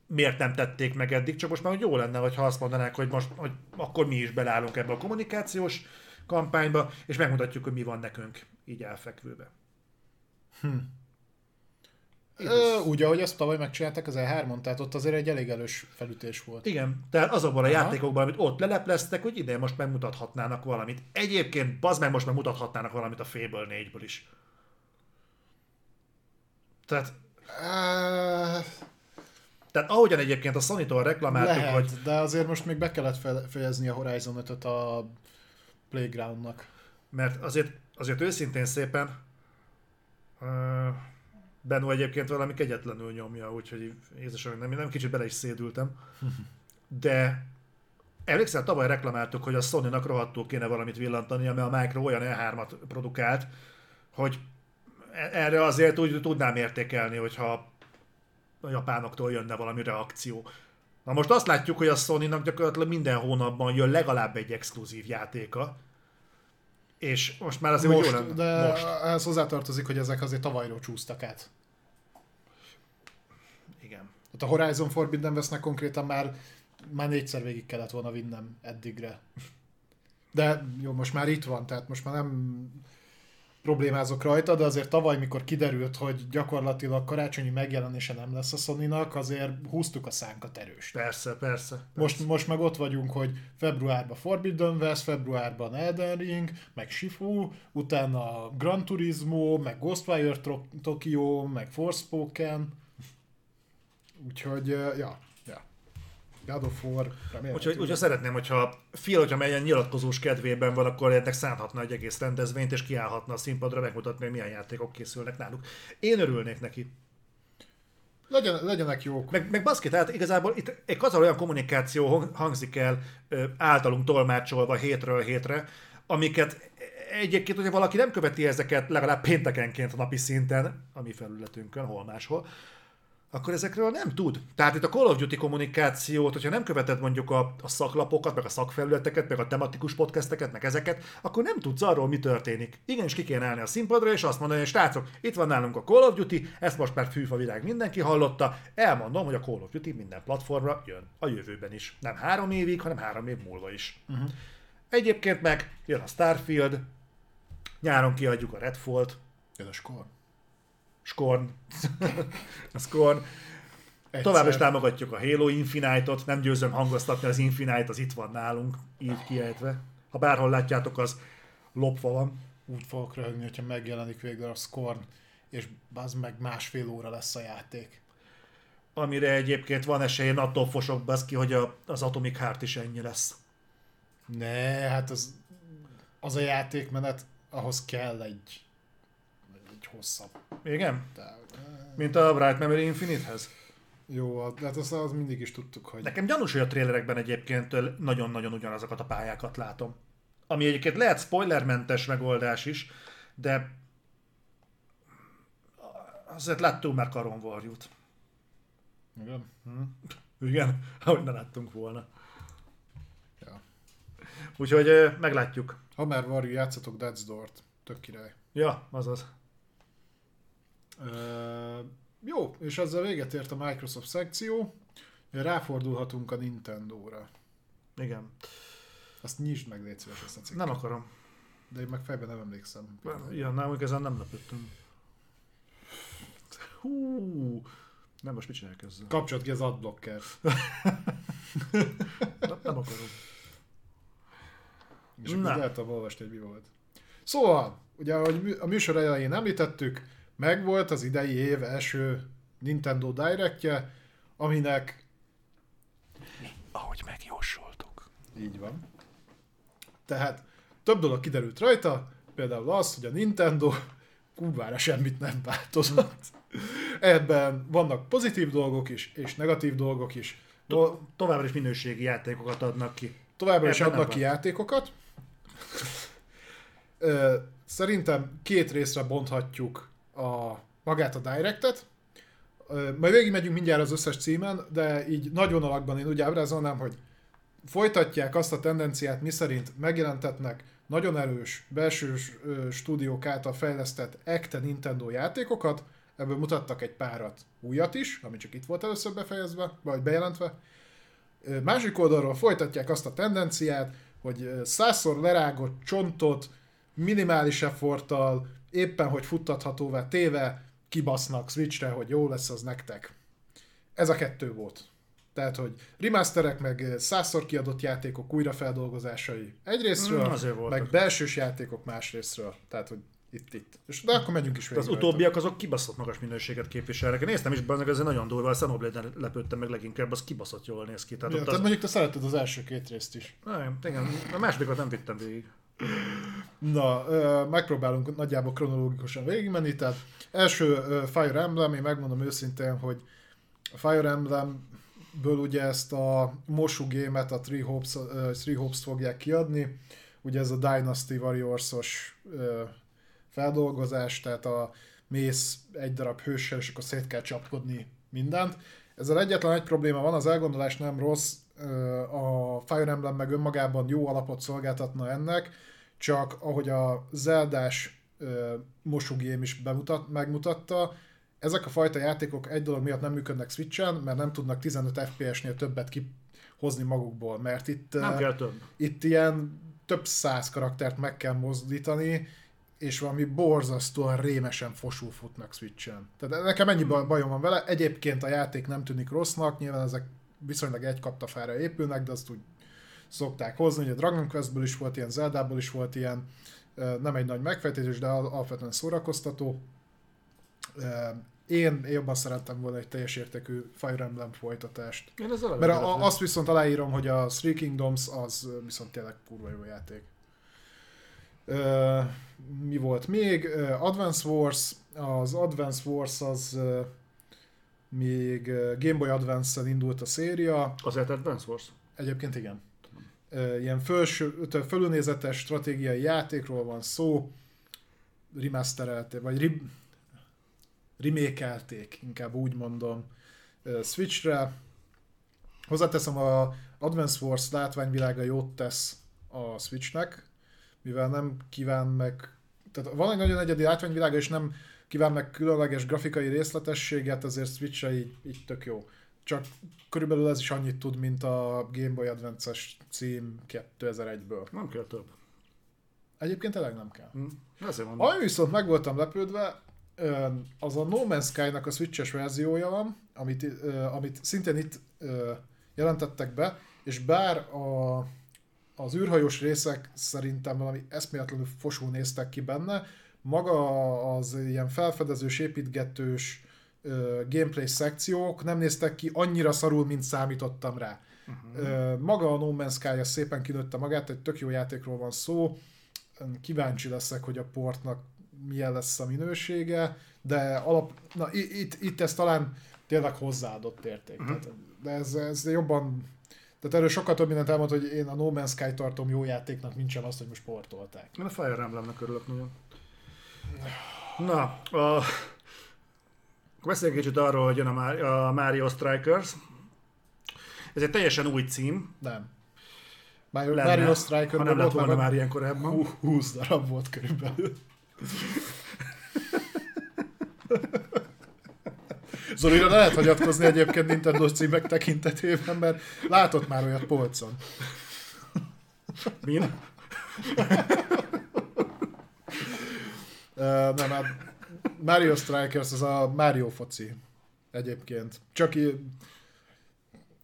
miért nem tették meg eddig, csak most már hogy jó lenne, ha azt mondanák, hogy most hogy akkor mi is beleállunk ebbe a kommunikációs kampányba, és megmutatjuk, hogy mi van nekünk így elfekvőbe. Ö, úgy, ahogy ezt tavaly megcsinálták az E3-on, tehát ott azért egy elég elős felütés volt. Igen, tehát azokban a Aha. játékokban, amit ott lelepleztek, hogy ide most megmutathatnának valamit. Egyébként, bazd meg, most megmutathatnának valamit a Fable 4-ből is. Tehát, Uh, tehát ahogyan egyébként a Sony-tól reklamáltuk, lehet, hogy de azért most még be kellett fe- fejezni a Horizon 5 a Playgroundnak. mert azért, azért őszintén szépen uh, Benno egyébként valami kegyetlenül nyomja, úgyhogy Jézusom, nem, nem kicsit bele is szédültem. De emlékszel, tavaly reklamáltuk, hogy a Sony-nak rohadtul kéne valamit villantani, ami a Micro olyan E3-at produkált, hogy erre azért úgy tudnám értékelni, hogyha a japánoktól jönne valami reakció. Na most azt látjuk, hogy a Sony-nak gyakorlatilag minden hónapban jön legalább egy exkluzív játéka, és most már azért Most, úgy jól de most. ehhez hozzátartozik, hogy ezek azért tavalyról csúsztak át. Igen. Tehát a Horizon Forbidden vesznek konkrétan már, már négyszer végig kellett volna vinnem eddigre. De jó, most már itt van, tehát most már nem problémázok rajta, de azért tavaly, mikor kiderült, hogy gyakorlatilag karácsonyi megjelenése nem lesz a sony azért húztuk a szánkat erős. Persze, persze. Most, most meg ott vagyunk, hogy februárban Forbidden West, februárban Elden Ring, meg Shifu, utána Gran Turismo, meg Ghostwire Tokyo, meg Forspoken. Úgyhogy, ja. God of War, remélem. Úgyhogy, úgyhogy szeretném, hogyha Phil, hogyha melyen nyilatkozós kedvében van, akkor ennek szánhatna egy egész rendezvényt, és kiállhatna a színpadra megmutatni, hogy milyen játékok készülnek náluk. Én örülnék neki. Legyen, legyenek jók. Meg, meg baszki, tehát igazából itt egy kazal olyan kommunikáció hang- hangzik el általunk tolmácsolva hétről hétre, amiket egyébként, hogyha valaki nem követi ezeket legalább péntekenként napi szinten, a mi felületünkön, hol máshol, akkor ezekről nem tud. Tehát itt a Call of Duty kommunikációt, hogyha nem követed mondjuk a, a szaklapokat, meg a szakfelületeket, meg a tematikus podcasteket, meg ezeket, akkor nem tudsz arról, mi történik. Igenis ki kéne állni a színpadra, és azt mondani, hogy srácok, itt van nálunk a Call of Duty, ezt most már fűfa világ mindenki hallotta, elmondom, hogy a Call of Duty minden platformra jön a jövőben is. Nem három évig, hanem három év múlva is. Uh-huh. Egyébként meg jön a Starfield, nyáron kiadjuk a Redfall-t, Jön a skor. Scorn, a Scorn, Tovább is támogatjuk a Halo Infinite-ot, nem győzöm hangoztatni, az Infinite az itt van nálunk, így kiejtve. Ha bárhol látjátok, az lopva van. Úgy fogok röhögni, hogyha megjelenik végre a Scorn, és az meg másfél óra lesz a játék. Amire egyébként van esély, én attól fosok baszki, hogy a, az Atomic Heart is ennyi lesz. Ne, hát az, az a játékmenet, ahhoz kell egy hosszabb. Igen? De, Mint a Bright Memory Infinite-hez. jó, hát az, az mindig is tudtuk, hogy Nekem gyanús, hogy a trailerekben egyébként nagyon-nagyon ugyanazokat a pályákat látom. Ami egyébként lehet spoilermentes megoldás is, de azért láttunk már Karon Warjút. Igen? Igen, ahogy ne láttunk volna. Ja. Úgyhogy meglátjuk. Ha már Varjú, játszatok Death's Door-t. Tök király. Ja, azaz. Jó, és ezzel véget ért a Microsoft szekció. Ráfordulhatunk a Nintendo-ra. Igen. Azt nyisd meg, légy szíves ezt a cikket. Nem akarom. De én meg fejben nem emlékszem. Ilyen, nem, ezen nem lepődtem. Hú. Nem, most mit csinálják ezzel? Kapcsolt ki az adblocker. Nem, nem akarom. És akkor olvasni, hogy mi volt. Szóval, ugye, ahogy a műsor elején említettük, megvolt az idei év első Nintendo Directje, aminek Ahogy megjósoltuk. Így van. Tehát több dolog kiderült rajta, például az, hogy a Nintendo kurvára semmit nem változott. Ebben vannak pozitív dolgok is, és negatív dolgok is. To- továbbra is minőségi játékokat adnak ki. Továbbra is Ebben adnak nem ki van. játékokat. Szerintem két részre bonthatjuk a, magát a Directet. Majd végigmegyünk mindjárt az összes címen, de így nagy vonalakban én úgy ábrázolnám, hogy folytatják azt a tendenciát, miszerint megjelentetnek nagyon erős belső stúdiók által fejlesztett ekte Nintendo játékokat, ebből mutattak egy párat újat is, ami csak itt volt először befejezve, vagy bejelentve. Másik oldalról folytatják azt a tendenciát, hogy százszor lerágott csontot minimális efforttal, éppen hogy futtathatóvá téve kibasznak Switchre, hogy jó lesz az nektek. Ez a kettő volt. Tehát, hogy remasterek, meg százszor kiadott játékok újrafeldolgozásai egyrésztről, Mm, meg belsős játékok másrésztről. Tehát, hogy itt-itt. És de akkor menjünk is végig. az utóbbiak azok kibaszott magas minőséget képviselnek. Én néztem is, benne, ez nagyon durva, a Xenoblade-en lepődtem meg leginkább, az kibaszott jól néz ki. Tehát Ja, tehát az... mondjuk te szereted az első két részt is. Nem, igen, a másodikat nem vittem végig. Na, megpróbálunk nagyjából kronológikusan végigmenni, tehát első Fire Emblem, én megmondom őszintén, hogy a Fire Emblemből ugye ezt a Mosu gémet, a Three Hopes, Three Hopes fogják kiadni, ugye ez a Dynasty Warriors-os feldolgozás, tehát a mész egy darab hőssel, és akkor szét kell csapkodni mindent. Ezzel egyetlen egy probléma van, az elgondolás nem rossz, a Fire Emblem meg önmagában jó alapot szolgáltatna ennek, csak ahogy a Zeldás mosugém is bemutat, megmutatta, ezek a fajta játékok egy dolog miatt nem működnek Switchen, mert nem tudnak 15 FPS-nél többet kihozni magukból, mert itt, nem kell több. itt ilyen több száz karaktert meg kell mozdítani, és valami borzasztóan rémesen fosul futnak Switchen. Tehát nekem ennyi bajom van vele. Egyébként a játék nem tűnik rossznak, nyilván ezek viszonylag egy kaptafára épülnek, de azt úgy szokták hozni, hogy a Dragon Questből is volt ilyen, Zeldából is volt ilyen, nem egy nagy megfejtés, de alapvetően szórakoztató. Én jobban szerettem volna egy teljes értékű Fire Emblem folytatást. Én Mert a, azt viszont aláírom, hogy a Three Kingdoms az viszont tényleg kurva jó játék. Mi volt még? Advance Wars, az Advance Wars az még Game Boy Advance-en indult a széria. Azért Advance Wars? Egyébként igen. Ilyen fölső, fölülnézetes stratégiai játékról van szó, remasterelték, vagy rim, remékelték, inkább úgy mondom, Switchre. Hozzáteszem, a Advance Wars látványvilága jót tesz a Switchnek, mivel nem kíván meg, tehát van egy nagyon egyedi látványvilága, és nem kíván meg különleges grafikai részletességet, ezért Switchre így, így tök jó. Csak körülbelül ez is annyit tud, mint a Game Boy Advance-es cím 2001-ből. Nem kell több. Egyébként tényleg nem kell. Hm. Ami viszont meg voltam lepődve, az a No Man's Sky-nak a Switches verziója van, amit, amit szintén itt jelentettek be, és bár a, az űrhajós részek szerintem valami eszméletlenül fosul néztek ki benne, maga az ilyen felfedezős, építgetős gameplay szekciók nem néztek ki annyira szarul, mint számítottam rá. Uh-huh. Maga a No Man's Sky szépen kinőtte magát, egy tök jó játékról van szó, kíváncsi leszek, hogy a portnak milyen lesz a minősége, de alap, na, itt, itt ez talán tényleg hozzáadott érték. Uh-huh. Tehát, de ez, ez jobban, tehát erről sokkal több mindent elmond, hogy én a No Man's Sky tartom jó játéknak, mint sem azt, hogy most sportolták. Én a Fire Emblem-nek örülök nagyon. Na, a... beszéljünk kicsit arról, hogy jön a Mario Strikers. Ez egy teljesen új cím. Nem. Mario, Lenne, Mario Striker ha nem lett volna már ilyen korábban. 20 darab volt körülbelül. Zolira lehet hagyatkozni egyébként Nintendo címek tekintetében, mert látott már olyat polcon. Min? Uh, nem, hát Mario Strikers az a Mario foci egyébként. Csak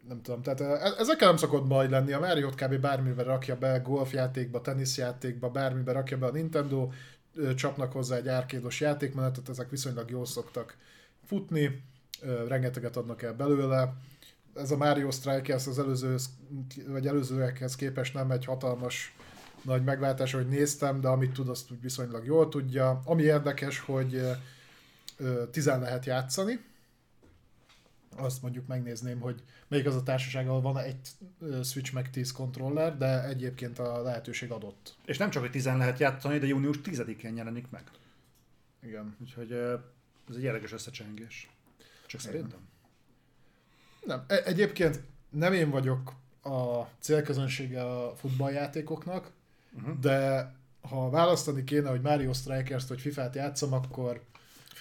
nem tudom, tehát e- ezekkel nem szokott baj lenni. A Mario-t kb. bármiben rakja be, golfjátékba, teniszjátékba, bármiben rakja be a Nintendo, csapnak hozzá egy árkédos játékmenetet, ezek viszonylag jól szoktak futni, rengeteget adnak el belőle. Ez a Mario Strikers az előző, vagy előzőekhez képest nem egy hatalmas nagy megváltás, hogy néztem, de amit tud, azt úgy viszonylag jól tudja. Ami érdekes, hogy 10 lehet játszani, azt mondjuk megnézném, hogy melyik az a társaság, ahol van egy Switch meg 10 kontroller, de egyébként a lehetőség adott. És nem csak, hogy 10 lehet játszani, de június 10-én jelenik meg. Igen. Úgyhogy ez egy érdekes összecsengés. Csak Igen. szerintem. Nem. E- egyébként nem én vagyok a célközönsége a futballjátékoknak, uh-huh. de ha választani kéne, hogy Mario Strikers-t vagy FIFA-t játszom, akkor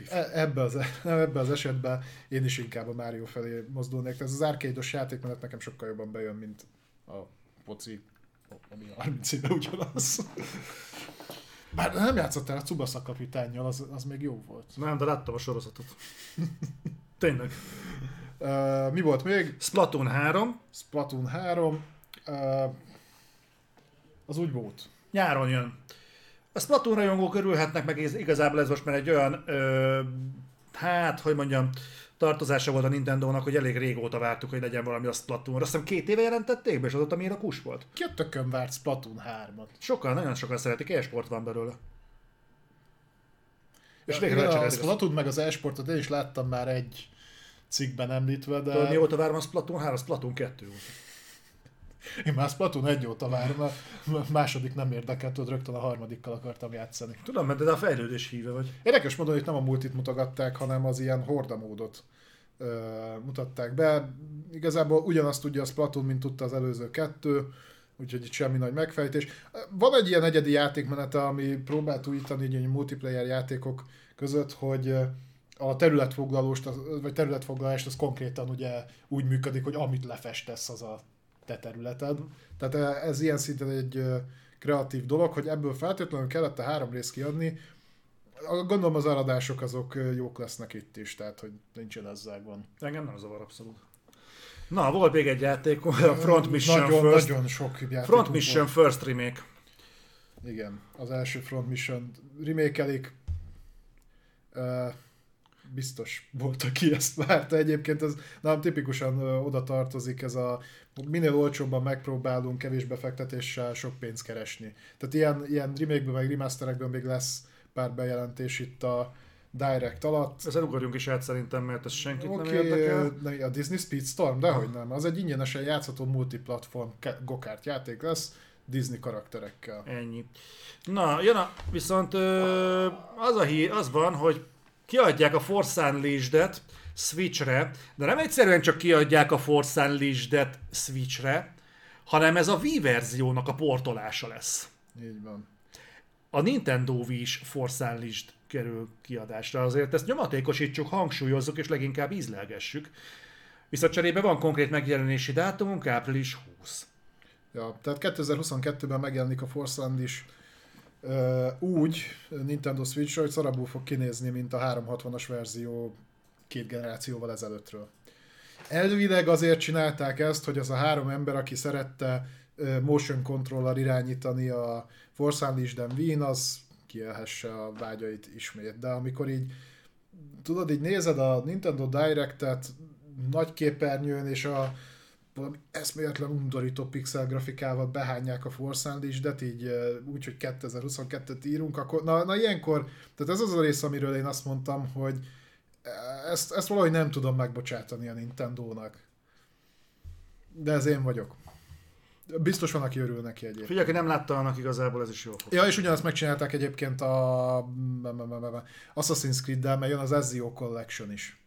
e- ebbe az, nem, ebbe az esetben én is inkább a Mario felé mozdulnék. Ez az árkédos játékmenet nekem sokkal jobban bejön, mint a foci, ami 30 éve ugyanaz. Bár nem játszottál a Tsubasa kapitányjal, az, az még jó volt. Nem, de láttam a sorozatot. Tényleg. Uh, mi volt még? Splatoon 3. Splatoon 3. Uh, az úgy volt. Nyáron jön. A Splatoon rajongók örülhetnek meg, igazából ez most már egy olyan, ö, hát, hogy mondjam, tartozása volt a Nintendo-nak, hogy elég régóta vártuk, hogy legyen valami a Splatoon. Azt hiszem két éve jelentették be, és azóta miért a kus volt? Ki a tökön várt Splatoon 3-at? Sokan, nagyon sokan szeretik, e-sport van belőle. És ja, végre a Splatoon meg az e-sportot én is láttam már egy cikkben említve, de... Tudod, mióta várom a Splatoon 3? Splatoon 2 volt. Én már Splatoon egy óta várom, a második nem érdekelt, tudod, rögtön a harmadikkal akartam játszani. Tudom, mert de a fejlődés híve vagy. Érdekes módon, hogy nem a multit mutogatták, hanem az ilyen horda módot. ö, mutatták be. Igazából ugyanazt tudja a Splatoon, mint tudta az előző kettő, úgyhogy itt semmi nagy megfejtés. Van egy ilyen egyedi játékmenete, ami próbált újítani így multiplayer játékok között, hogy a területfoglalást, vagy területfoglalást az konkrétan ugye úgy működik, hogy amit lefestesz, az a te területed. Tehát ez ilyen szinten egy kreatív dolog, hogy ebből feltétlenül kellett a három részt kiadni. Gondolom az aradások azok jók lesznek itt is, tehát hogy nincsen ezzel van. Engem nem zavar abszolút. Na, volt még egy játék, a Front Mission nagyon, First. Nagyon sok játék. Front Mission First remake. Igen, az első Front Mission remake Uh, biztos volt, aki ezt várta. Egyébként ez nem tipikusan oda tartozik ez a minél olcsóbban megpróbálunk kevés befektetéssel sok pénzt keresni. Tehát ilyen, ilyen remake meg remasterekből még lesz pár bejelentés itt a Direct alatt. Ezzel ugorjunk is át szerintem, mert ez senkit okay, nem érdekel. A Disney Speedstorm, dehogy nem. Az egy ingyenesen játszható multiplatform gokárt játék lesz. Disney karakterekkel. Ennyi. Na, jön a, viszont ö, az a hír, az van, hogy kiadják a Force Unleashed-et Switchre, de nem egyszerűen csak kiadják a Force Unleashed-et Switchre, hanem ez a Wii verziónak a portolása lesz. Így van. A Nintendo Wii is Force Unleashed kerül kiadásra, azért ezt nyomatékosítsuk, hangsúlyozzuk és leginkább ízlelgessük. Viszont cserébe van konkrét megjelenési dátumunk, április 20. Ja, tehát 2022-ben megjelenik a Force Unleashed úgy Nintendo switch hogy szarabul fog kinézni, mint a 360-as verzió két generációval ezelőttről. Elvileg azért csinálták ezt, hogy az a három ember, aki szerette motion controller irányítani a Force Unleashed Wien, az kielhesse a vágyait ismét. De amikor így tudod, így nézed a Nintendo Direct-et nagy képernyőn, és a valami eszméletlen undorító pixel grafikával behányják a Force Unleashed-et, így úgy, hogy 2022-t írunk, akkor na, na ilyenkor, tehát ez az a rész, amiről én azt mondtam, hogy ezt, ezt valahogy nem tudom megbocsátani a Nintendo-nak. De ez én vagyok. Biztos van, aki örül neki egyébként. Figyelj, aki nem látta annak igazából, ez is jó fog. Ja, és ugyanazt megcsinálták egyébként a Assassin's Creed-del, mert jön az Ezio Collection is.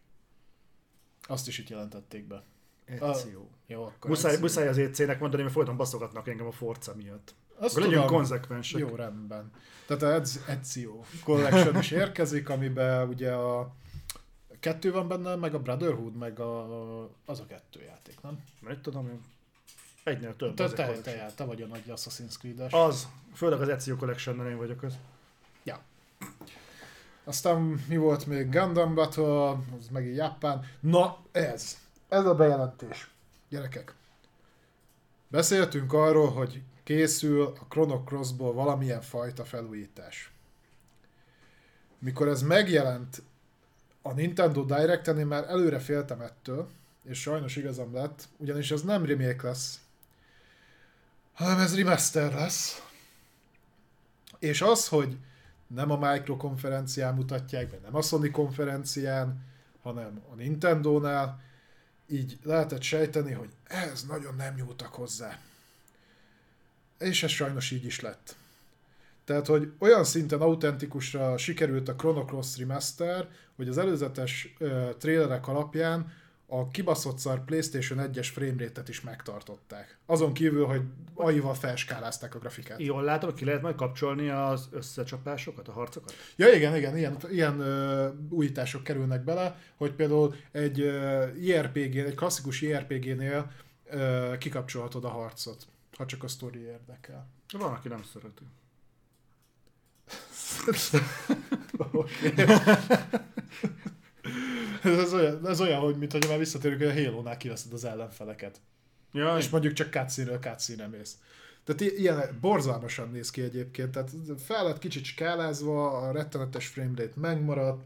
Azt is itt jelentették be. Ezio. Jó, akkor muszáj, muszáj az EC-nek mondani, mert folyton baszogatnak engem a Forca miatt. Azt akkor legyünk konzekvensek. Jó, rendben. Tehát az Ezio Collection is érkezik, amiben ugye a kettő van benne, meg a Brotherhood, meg a, az a kettő játék, nem? Nem tudom én. Egynél több. Te, te, te, te vagy a nagy Assassin's Creed-es. Az. Főleg az Ezio collection én vagyok az. Ja. Aztán mi volt még? Gundam Battle, az meg Japán. Na, ez. Ez a bejelentés. Gyerekek. Beszéltünk arról, hogy készül a Chrono Crossból valamilyen fajta felújítás. Mikor ez megjelent a Nintendo Direct-en, én már előre féltem ettől, és sajnos igazam lett, ugyanis ez nem remake lesz, hanem ez remaster lesz. És az, hogy nem a Micro konferencián mutatják be, nem a Sony konferencián, hanem a Nintendo-nál, így lehetett sejteni, hogy ez nagyon nem nyúltak hozzá. És ez sajnos így is lett. Tehát, hogy olyan szinten autentikusra sikerült a Chrono Cross Remaster, hogy az előzetes uh, trailerek alapján a kibaszott szar PlayStation 1-es framerate-et is megtartották. Azon kívül, hogy aival felskálázták a grafikát. Jól látom, ki lehet majd kapcsolni az összecsapásokat, a harcokat? Ja igen, igen, ilyen, ilyen uh, újítások kerülnek bele, hogy például egy IRPG, egy klasszikus IRPG-nél uh, kikapcsolhatod a harcot, ha csak a sztori érdekel. Van, aki nem szereti. ez, olyan, ez olyan, hogy mintha már visszatérünk, hogy a Halo-nál kiveszed az ellenfeleket. Ja, és mondjuk csak cutscene-ről cutscene mész. Tehát ilyen borzalmasan néz ki egyébként, tehát fel lett kicsit skálázva, a rettenetes framerate megmaradt,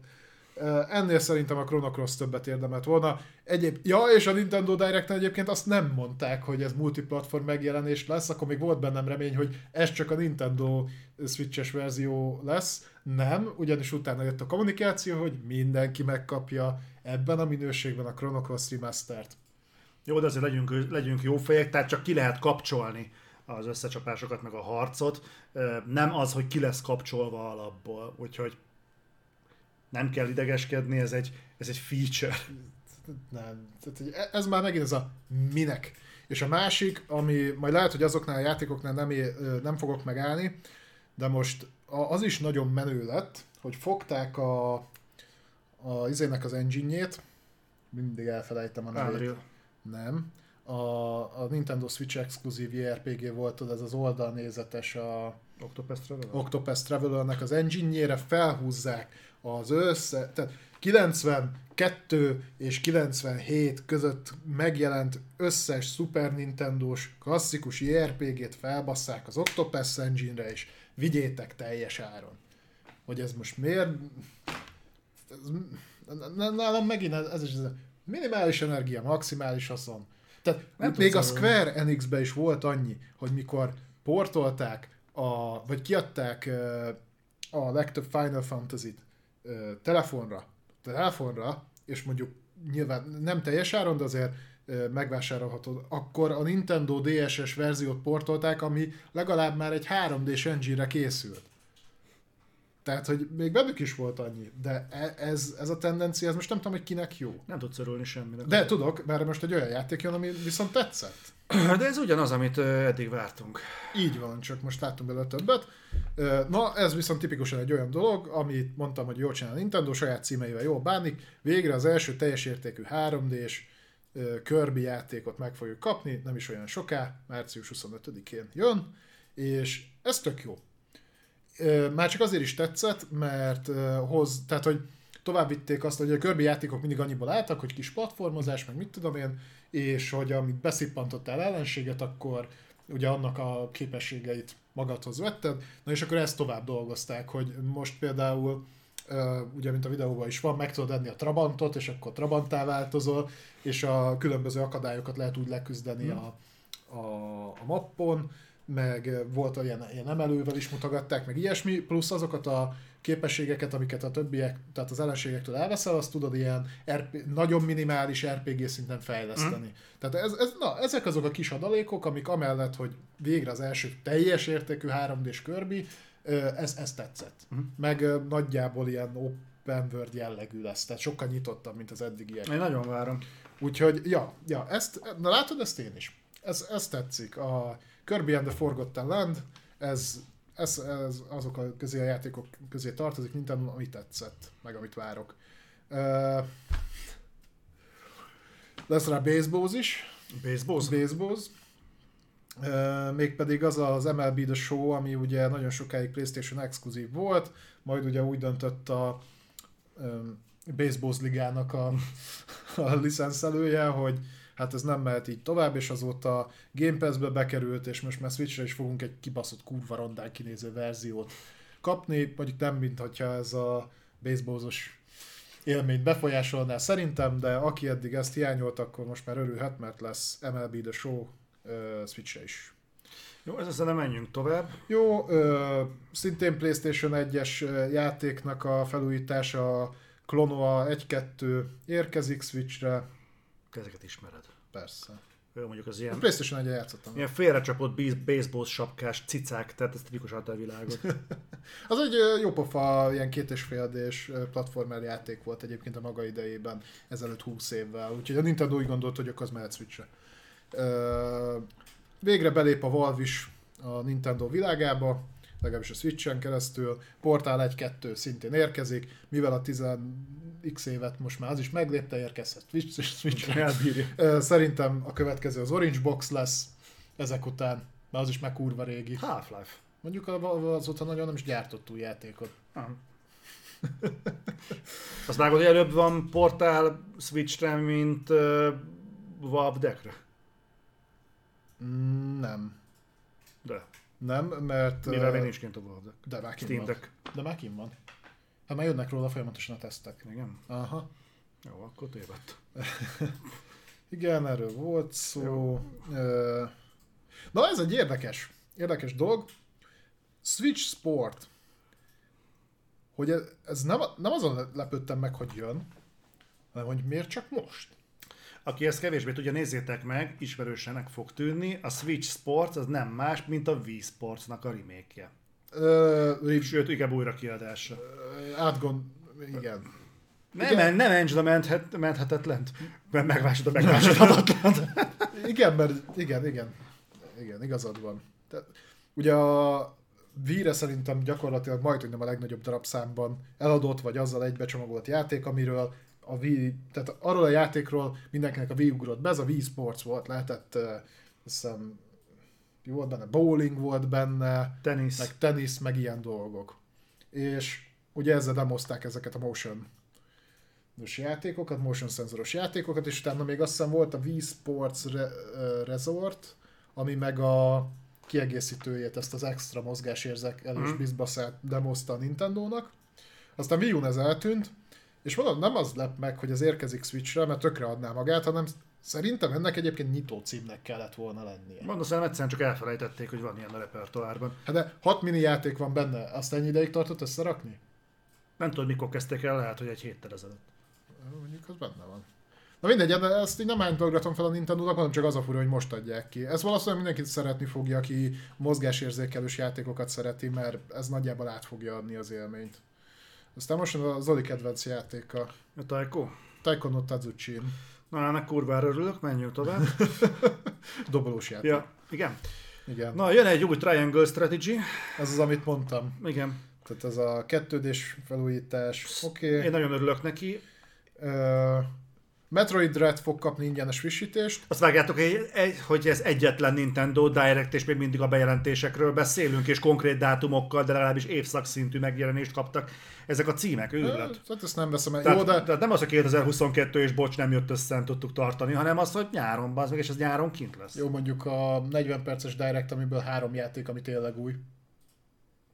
Ennél szerintem a Chrono Cross többet érdemelt volna. Egyéb, ja, és a Nintendo direct egyébként azt nem mondták, hogy ez multiplatform megjelenés lesz, akkor még volt bennem remény, hogy ez csak a Nintendo Switches verzió lesz. Nem, ugyanis utána jött a kommunikáció, hogy mindenki megkapja ebben a minőségben a Chrono Cross Remastered. Jó, de azért legyünk, legyünk jó fejek, tehát csak ki lehet kapcsolni az összecsapásokat, meg a harcot. Nem az, hogy ki lesz kapcsolva alapból. Úgyhogy nem kell idegeskedni, ez egy, ez egy feature. nem. Tehát, e- ez már megint ez a minek. És a másik, ami majd lehet, hogy azoknál a játékoknál nem, é- nem fogok megállni, de most az is nagyon menő lett, hogy fogták a, a izének az engine-jét, mindig elfelejtem a nevét. Unreal. Nem. A, a Nintendo Switch exkluzív JRPG volt, tudod, ez az oldalnézetes a Octopath Traveler? Octopath Traveler-nek az engine-jére felhúzzák az össze, tehát 92 és 97 között megjelent összes Super Nintendo-s klasszikus JRPG-t felbasszák az Octopath engine-re, és vigyétek teljes áron. Hogy ez most miért... Ez, nálam megint ez, ez is ez a minimális energia, maximális haszon. Tehát Nem még a. Square Enix-be is volt annyi, hogy mikor portolták, a, vagy kiadták a legtöbb Final Fantasy-t telefonra, telefonra, és mondjuk nyilván nem teljes áron, de azért ö, megvásárolható, akkor a Nintendo DSS verziót portolták, ami legalább már egy 3D-s engine-re készült. Tehát, hogy még bennük is volt annyi, de e- ez, ez a tendencia, ez most nem tudom, hogy kinek jó. Nem tudsz örülni semminek. De tudok, mert most egy olyan játék jön, ami viszont tetszett. De ez ugyanaz, amit eddig vártunk. Így van, csak most láttunk belőle többet. Na, ez viszont tipikusan egy olyan dolog, amit mondtam, hogy jól csinál a Nintendo, saját címeivel jól bánik. Végre az első teljes értékű 3D-s ö, Kirby játékot meg fogjuk kapni, nem is olyan soká, március 25-én jön, és ez tök jó. Már csak azért is tetszett, mert hoz, tehát hogy tovább vitték azt, hogy a Kirby játékok mindig annyiból álltak, hogy kis platformozás, meg mit tudom én, és hogy amit beszippantottál ellenséget, akkor ugye annak a képességeit magadhoz vetted, na és akkor ezt tovább dolgozták, hogy most például ugye, mint a videóban is van, meg tudod adni a Trabantot, és akkor Trabantá változol, és a különböző akadályokat lehet úgy leküzdeni a, a, a mappon, meg volt olyan ilyen emelővel is mutogatták, meg ilyesmi, plusz azokat a képességeket, amiket a többiek, tehát az ellenségektől elveszel, azt tudod ilyen RP, nagyon minimális RPG szinten fejleszteni. Tehát ez, ez, na, ezek azok a kis adalékok, amik amellett, hogy végre az első teljes értékű 3D-s Kirby, ö, ez, ez tetszett. Meg ö, nagyjából ilyen open world jellegű lesz, tehát sokkal nyitottabb, mint az eddigiek. Én nagyon várom. Úgyhogy, ja, ja, ezt, na látod, ezt én is. Ez, ez tetszik. A Kirby and the Forgotten Land, ez, ez, ez azok a közé a játékok közé tartozik, Nintendo, ami tetszett, meg amit várok. Uh, lesz rá baseballs is, Baseball? baseballs. Uh, mégpedig az az MLB The Show, ami ugye nagyon sokáig PlayStation exkluzív volt, majd ugye úgy döntött a um, Baseballs ligának a, a licenszelője, hogy hát ez nem mehet így tovább, és azóta Game Pass-be bekerült, és most már Switchre is fogunk egy kibaszott kurva rondán kinéző verziót kapni, mondjuk nem, mint hogyha ez a baseballzos élményt befolyásolná szerintem, de aki eddig ezt hiányolt, akkor most már örülhet, mert lesz MLB The Show uh, Switchre is. Jó, ez aztán nem menjünk tovább. Jó, ö, szintén PlayStation 1-es ö, játéknak a felújítása, a Klonoa 1-2 érkezik Switchre, Te ezeket ismered. persze. Jó, mondjuk az A ilyen, PlayStation 1 játszottam. ilyen félrecsapott base- baseball sapkás cicák, tehát ez tipikus a világot. Az egy jó pofa, ilyen két és fél ö, platformer játék volt egyébként a maga idejében, ezelőtt 20 évvel, úgyhogy a Nintendo úgy gondolt, hogy akkor az mehet Switchre. Ö, végre belép a Valve is a Nintendo világába, legalábbis a Switchen keresztül. Portál 1-2 szintén érkezik, mivel a 10x évet most már az is meglépte, érkezhet Switch- Switchre. Szerintem a következő az Orange Box lesz ezek után, mert az is már kurva régi. Half-Life. Mondjuk azóta nagyon nem is gyártott új játékot. Ah. Azt vágod, hogy előbb van portál Switchre, mint uh, Valve Deckre? Mm, Nem. Nem, mert... Mivel Valve Deck. De már kim van. De már kim van. Hát már jönnek róla folyamatosan a tesztek. Igen? Aha. Jó, akkor tévedt. Igen, erről volt szó. Ö, Na ez egy érdekes, érdekes dolog. Switch Sport. Hogy ez, ez nem, nem azon lepődtem meg, hogy jön, hanem hogy miért csak most. Aki ezt kevésbé tudja, nézzétek meg, ismerősenek fog tűnni. A Switch Sports az nem más, mint a Wii Sportsnak a remake Ö, Sőt, inkább újra kiadása. átgond... Igen. Nem, Igen. Nem Angela menthet, menthetetlen, mert megvásod a megvásodhatatlan. Igen, mert igen, igen, igen, igazad van. Te, ugye a Víre szerintem gyakorlatilag majd, nem a legnagyobb darabszámban eladott, vagy azzal egybecsomagolt játék, amiről a Wii, tehát arról a játékról mindenkinek a Wii ugrott be, ez a Wii Sports volt, lehetett, uh, hiszem, mi volt benne, bowling volt benne, Tenisz. meg tenisz, meg ilyen dolgok. És ugye ezzel demozták ezeket a motion játékokat, motion szenzoros játékokat, és utána még azt hiszem volt a Wii Sports Re- Resort, ami meg a kiegészítőjét, ezt az extra mozgásérzékelős Mhm. bizbaszát demozta a Nintendo-nak. Aztán Wii U-n ez eltűnt, és mondom, nem az lep meg, hogy ez érkezik Switchre, mert tökre adná magát, hanem szerintem ennek egyébként nyitó címnek kellett volna lennie. Mondom, szerintem egyszerűen csak elfelejtették, hogy van ilyen a repertoárban. Hát de 6 mini játék van benne, azt ennyi ideig tartott összerakni? Nem tudod, mikor kezdték el, lehet, hogy egy héttel ezelőtt. Mondjuk az benne van. Na mindegy, de ezt így nem hánytolgatom fel a Nintendo-nak, hanem csak az a fura, hogy most adják ki. Ez valószínűleg mindenkit szeretni fogja, aki mozgásérzékelős játékokat szereti, mert ez nagyjából át fogja adni az élményt. Aztán most a Zoli kedvenc játéka, A Taiko? Taiko no Tazuchin, Na, ennek kurvára örülök, menjünk tovább. dobolós játék. ja, igen. Igen. Na, jön egy új Triangle Strategy. Ez az, amit mondtam. Igen. Tehát ez a kettődés felújítás. Oké. Én Okay. nagyon örülök neki. Uh, Metroid Dread fog kapni ingyenes frissítést. Azt vágjátok, hogy, ez egyetlen Nintendo Direct, és még mindig a bejelentésekről beszélünk, és konkrét dátumokkal, de legalábbis évszakszintű megjelenést kaptak. Ezek a címek, őrület. Hát ezt nem veszem el. Tehát, Jó, de tehát nem az, hogy 2022 és bocs, nem jött össze, nem tudtuk tartani, hanem az, hogy nyáron, bazd meg, és ez nyáron kint lesz. Jó, mondjuk a 40 perces Direct, amiből három játék, ami tényleg új.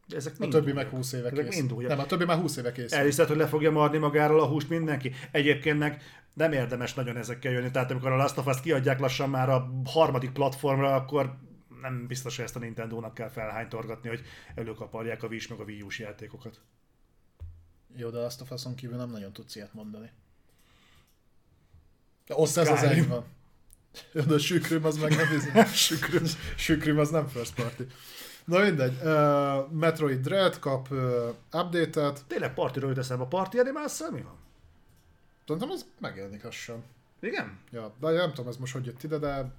Ezek A többi meg 20 éve kész. mind újak. Nem, a többi már 20 éve kész. Elhiszed, hogy le fogja marni magáról a húst mindenki? Egyébként meg nem érdemes nagyon ezekkel jönni, tehát amikor a Last of Us kiadják lassan már a harmadik platformra, akkor nem biztos, hogy ezt a Nintendo-nak kell felhánytorgatni, hogy előkaparják a Wii meg a Wii U-s játékokat. Jó, de azt a faszon kívül nem nagyon tudsz ilyet mondani. De ossz ez az egy van. Jó, de a sükrüm az meg nem sükrüm, sükrüm az nem first party. Na mindegy, uh, Metroid Dread kap uh, update-et, Tényleg partiról jut eszembe. A party animász mi van? Szerintem az megjelenik lassan. Igen? Ja, de nem tudom, ez most hogy jött ide, de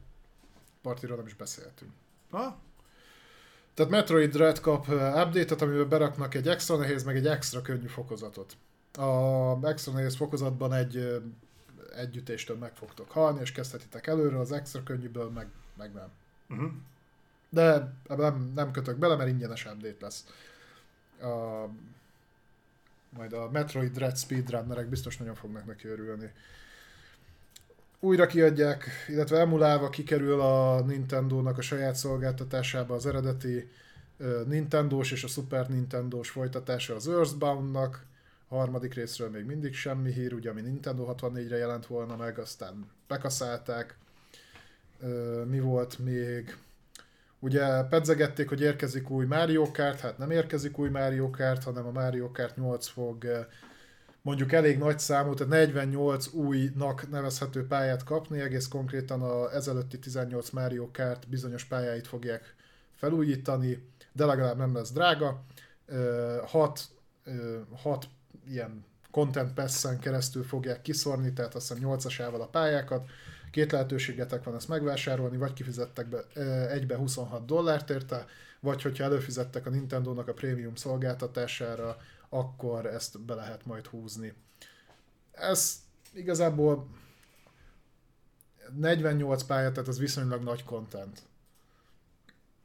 partiról nem is beszéltünk. Ha? Tehát Metroid Dread kap update-et, amiben beraknak egy extra nehéz, meg egy extra könnyű fokozatot. A extra nehéz fokozatban egy együttéstől meg fogtok halni, és kezdhetitek előről, az extra könnyűből meg, meg nem. Uh-huh. De ebben nem, nem kötök bele, mert ingyenes update lesz. A, majd a Metroid Dread speedrunnerek biztos nagyon fognak neki örülni. Újra kiadják, illetve emulálva kikerül a Nintendo-nak a saját szolgáltatásába az eredeti Nintendo-s és a Super Nintendo-s folytatása az Earthbound-nak. A harmadik részről még mindig semmi hír, ugye ami Nintendo 64-re jelent volna meg, aztán bekaszálták. Mi volt még? Ugye pedzegették, hogy érkezik új Mario Kart, hát nem érkezik új Mario Kart, hanem a Mario Kart 8 fog eh, mondjuk elég nagy számú, tehát 48 újnak nevezhető pályát kapni, egész konkrétan a ezelőtti 18 Mario Kart bizonyos pályáit fogják felújítani, de legalább nem lesz drága. 6 hat ilyen content pass keresztül fogják kiszorni, tehát azt hiszem 8-asával a pályákat, Két lehetőségetek van ezt megvásárolni, vagy kifizettek be egybe 26 dollárt érte, vagy hogyha előfizettek a Nintendo-nak a prémium szolgáltatására, akkor ezt be lehet majd húzni. Ez igazából 48 pálya, tehát ez viszonylag nagy content.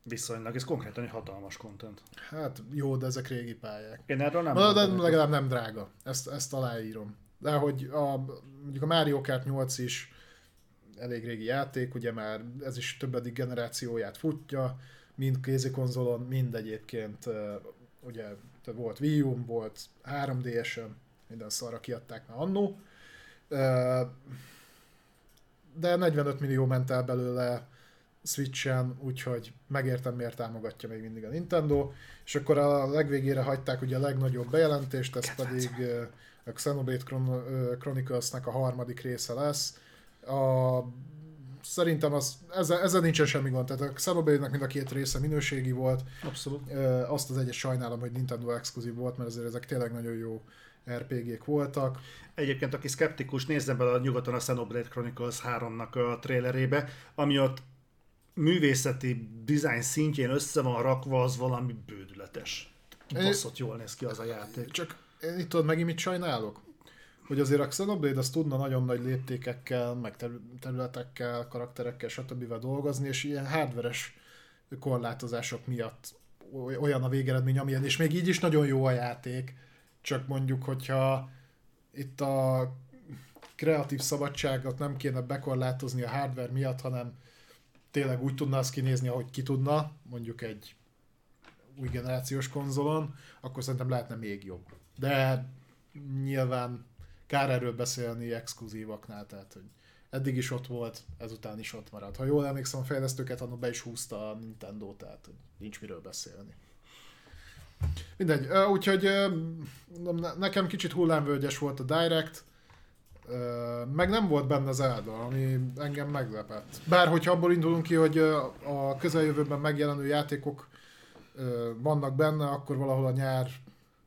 Viszonylag, ez konkrétan egy hatalmas content. Hát jó, de ezek régi pályák. Én erről nem Na, de legalább nem drága. Ezt, ezt aláírom. De hogy a, mondjuk a Mario Kart 8 is elég régi játék, ugye már ez is többedik generációját futja, mind kézikonzolon, mind egyébként ugye volt Wii U, volt 3DS-en, minden szarra kiadták már annó. De 45 millió ment el belőle Switch-en, úgyhogy megértem, miért támogatja még mindig a Nintendo. És akkor a legvégére hagyták ugye a legnagyobb bejelentést, ez pedig a Xenoblade Chronicles-nek a harmadik része lesz. A, szerintem az, ezzel, ezzel nincsen semmi gond, tehát a Xenoblade-nek mind a két része minőségi volt, Abszolút. Azt az egyet sajnálom, hogy Nintendo exkluzív volt, mert azért ezek tényleg nagyon jó RPG-k voltak. Egyébként, aki szkeptikus, nézzen bele a nyugaton a Xenoblade Chronicles 3-nak a trailerébe, ami ott művészeti design szintjén össze van rakva, az valami bődületes. Baszott jól néz ki az a játék. Csak én itt tudod megint mit sajnálok? Hogy azért a Xenoblade az tudna nagyon nagy léptékekkel, meg terü- területekkel, karakterekkel, stb. dolgozni, és ilyen hardveres korlátozások miatt oly- olyan a végeredmény, amilyen, és még így is nagyon jó a játék, csak mondjuk, hogyha itt a kreatív szabadságot nem kéne bekorlátozni a hardware miatt, hanem tényleg úgy tudna az kinézni, ahogy ki tudna, mondjuk egy új generációs konzolon, akkor szerintem lehetne még jobb. De nyilván kár erről beszélni exkluzívaknál, tehát hogy eddig is ott volt, ezután is ott marad. Ha jól emlékszem, a fejlesztőket annak be is húzta a Nintendo, tehát hogy nincs miről beszélni. Mindegy, úgyhogy nekem kicsit hullámvölgyes volt a Direct, meg nem volt benne Zelda, ami engem meglepett. Bár hogyha abból indulunk ki, hogy a közeljövőben megjelenő játékok vannak benne, akkor valahol a nyár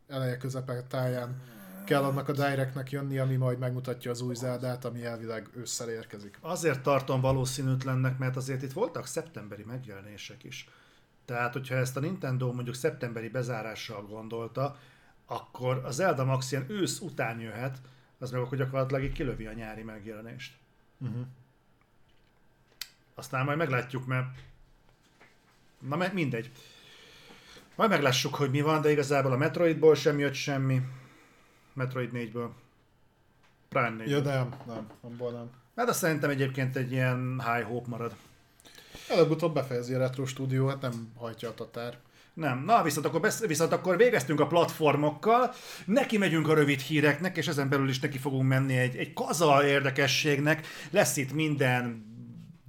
eleje közepe táján kell annak a Directnek jönni, ami majd megmutatja az új Zeldát, ami elvileg ősszel érkezik. Azért tartom valószínűtlennek, mert azért itt voltak szeptemberi megjelenések is. Tehát, hogyha ezt a Nintendo mondjuk szeptemberi bezárással gondolta, akkor az Zelda Max ilyen ősz után jöhet, az meg akkor gyakorlatilag így kilövi a nyári megjelenést. Uh-huh. Aztán majd meglátjuk, mert... Na mindegy. Majd meglássuk, hogy mi van, de igazából a Metroidból sem jött semmi. Metroid 4-ből. Prime 4 Ja, nem, nem, abból nem. Hát azt szerintem egyébként egy ilyen high hope marad. Előbb-utóbb befejezi a Retro Studio, hát nem hajtja a tatár. Nem. Na, viszont akkor, besz- viszont akkor végeztünk a platformokkal, neki megyünk a rövid híreknek, és ezen belül is neki fogunk menni egy, egy kaza érdekességnek. Lesz itt minden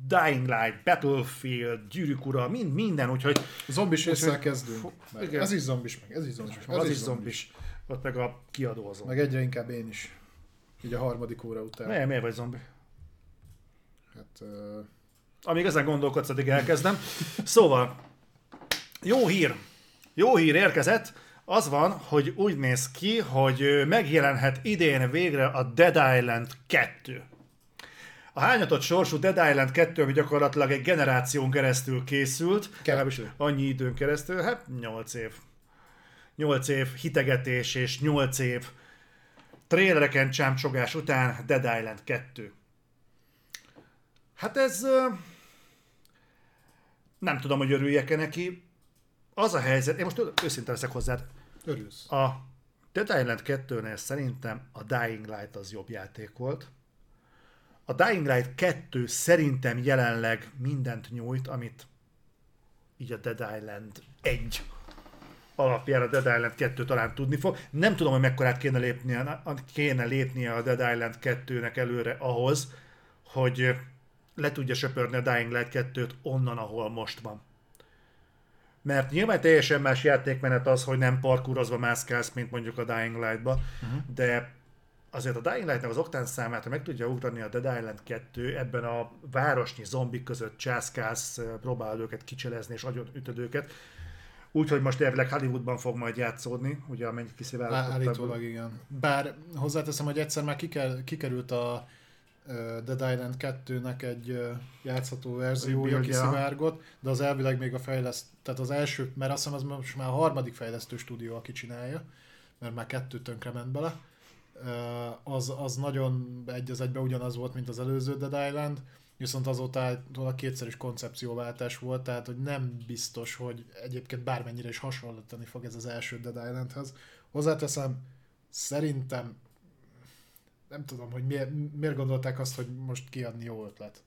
Dying Light, Battlefield, Gyűrűk ura, mind, minden, úgyhogy Zombis Úgyhogy- kezdünk. Igen. ez is zombis, meg ez is zombis. meg az is zombis. Ott meg a kiadózó. Meg egyre inkább én is. Így a harmadik óra után. Miért, miért vagy zombi? Hát, uh, Amíg ezen gondolkodsz, addig elkezdem. Szóval, jó hír. Jó hír érkezett. Az van, hogy úgy néz ki, hogy megjelenhet idén végre a Dead Island 2. A hányatott sorsú Dead Island 2, ami gyakorlatilag egy generáción keresztül készült, legalábbis annyi időn keresztül, hát 8 év. 8 év hitegetés és 8 év trailereken csámcsogás után Dead Island 2. Hát ez... Nem tudom, hogy örüljek-e neki. Az a helyzet, én most őszinte leszek hozzád, örülsz. a Dead Island 2-nél szerintem a Dying Light az jobb játék volt. A Dying Light 2 szerintem jelenleg mindent nyújt, amit így a Dead Island 1 alapján a Dead Island 2 talán tudni fog. Nem tudom, hogy mekkorát kéne lépnie, kéne lépnie a Dead Island 2-nek előre ahhoz, hogy le tudja söpörni a Dying Light 2-t onnan, ahol most van. Mert nyilván teljesen más játékmenet az, hogy nem parkurozva mászkálsz, mint mondjuk a Dying Light-ba, uh-huh. de azért a Dying Light-nak az oktán számát, ha meg tudja ugrani a Dead Island 2, ebben a városnyi zombik között császkálsz, próbálod őket kicselezni és agyon ütöd őket, úgyhogy most elvileg Hollywoodban fog majd játszódni, ugye amennyit kiszivárogtattak. Állítólag igen. Bár hozzáteszem, hogy egyszer már kiker, kikerült a Dead Island 2-nek egy játszható verziója kiszivárgott, de az elvileg még a fejleszt, tehát az első, mert azt hiszem az most már a harmadik fejlesztő stúdió, aki csinálja, mert már kettő tönkre ment bele. Az, az nagyon egy az egybe ugyanaz volt, mint az előző Dead Island, viszont azóta a kétszer is koncepcióváltás volt, tehát hogy nem biztos, hogy egyébként bármennyire is hasonlítani fog ez az első Dead Islandhez. Hozzáteszem, szerintem nem tudom, hogy miért, miért gondolták azt, hogy most kiadni jó ötlet.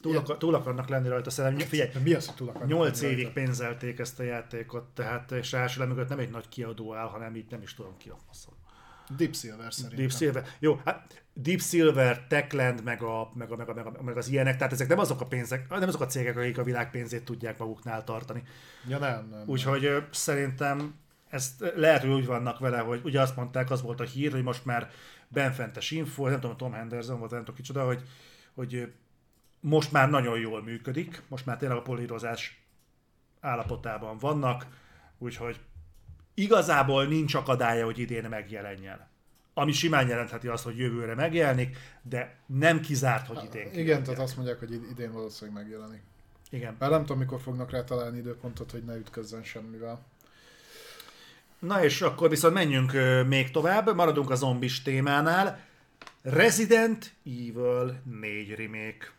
Túl, akar, túl akarnak lenni rajta, szerintem. Figyelj, mi az, hogy túl akarnak 8 lenni évig rajta? pénzelték ezt a játékot, tehát és ráadásul mögött nem egy nagy kiadó áll, hanem így nem is tudom ki a faszom. Deep Silver szerintem. Deep Silver. Jó, hát Deep Silver, Techland, meg, a, meg, a, meg, a, meg, a, meg az ilyenek, tehát ezek nem azok a pénzek, nem azok a cégek, akik a világ pénzét tudják maguknál tartani. Ja nem, nem. Úgyhogy ö, szerintem ezt lehet, hogy úgy vannak vele, hogy ugye azt mondták, az volt a hír, hogy most már benfentes info, nem tudom, Tom Henderson volt, nem tudom kicsoda, hogy, hogy most már nagyon jól működik, most már tényleg a polírozás állapotában vannak, úgyhogy igazából nincs akadálya, hogy idén megjelenjen. Ami simán jelentheti azt, hogy jövőre megjelenik, de nem kizárt, hogy idén Igen, kiadják. tehát azt mondják, hogy id- idén valószínűleg megjelenik. Igen. Már nem tudom, mikor fognak rá találni időpontot, hogy ne ütközzen semmivel. Na és akkor viszont menjünk még tovább, maradunk a zombis témánál. Resident Evil 4 remake.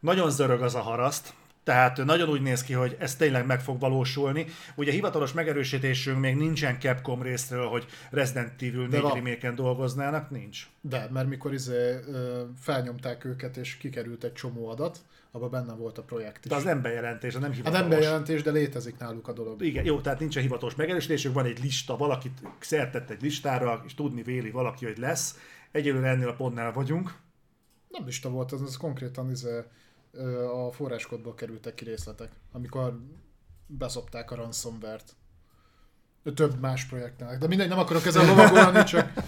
Nagyon zörög az a haraszt, tehát nagyon úgy néz ki, hogy ez tényleg meg fog valósulni. Ugye hivatalos megerősítésünk még nincsen Capcom részről, hogy Resident Evil 4 van. remake dolgoznának, nincs. De, mert mikor izé, felnyomták őket és kikerült egy csomó adat, abban benne volt a projekt is. De az nem bejelentés, az nem Hát hivatalos. nem bejelentés, de létezik náluk a dolog. Igen, jó, tehát nincs a hivatalos megerősítésük, van egy lista, valakit szertett egy listára, és tudni véli valaki, hogy lesz. Egyelőre ennél a pontnál vagyunk. Nem lista volt, az, az konkrétan izé, a forráskodból kerültek ki részletek, amikor beszopták a ransomware-t. Több más projektnek. De mindegy, nem akarok ezzel lovagolni, csak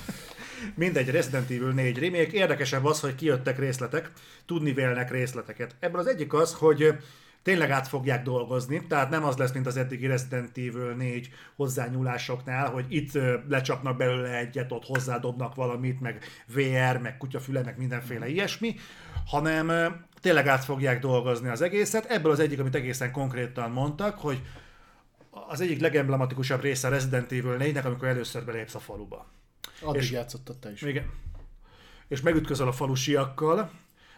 Mindegy, Resident Evil 4 remake. Érdekesebb az, hogy kijöttek részletek, tudni vélnek részleteket. Ebből az egyik az, hogy tényleg át fogják dolgozni, tehát nem az lesz, mint az eddigi Resident Evil 4 hozzányúlásoknál, hogy itt lecsapnak belőle egyet, ott hozzádobnak valamit, meg VR, meg kutyafüle, meg mindenféle ilyesmi, hanem tényleg át fogják dolgozni az egészet. Ebből az egyik, amit egészen konkrétan mondtak, hogy az egyik legemblematikusabb része a Resident Evil 4-nek, amikor először belépsz a faluba. addig És- játszottad te is. Igen. És megütközöl a falusiakkal.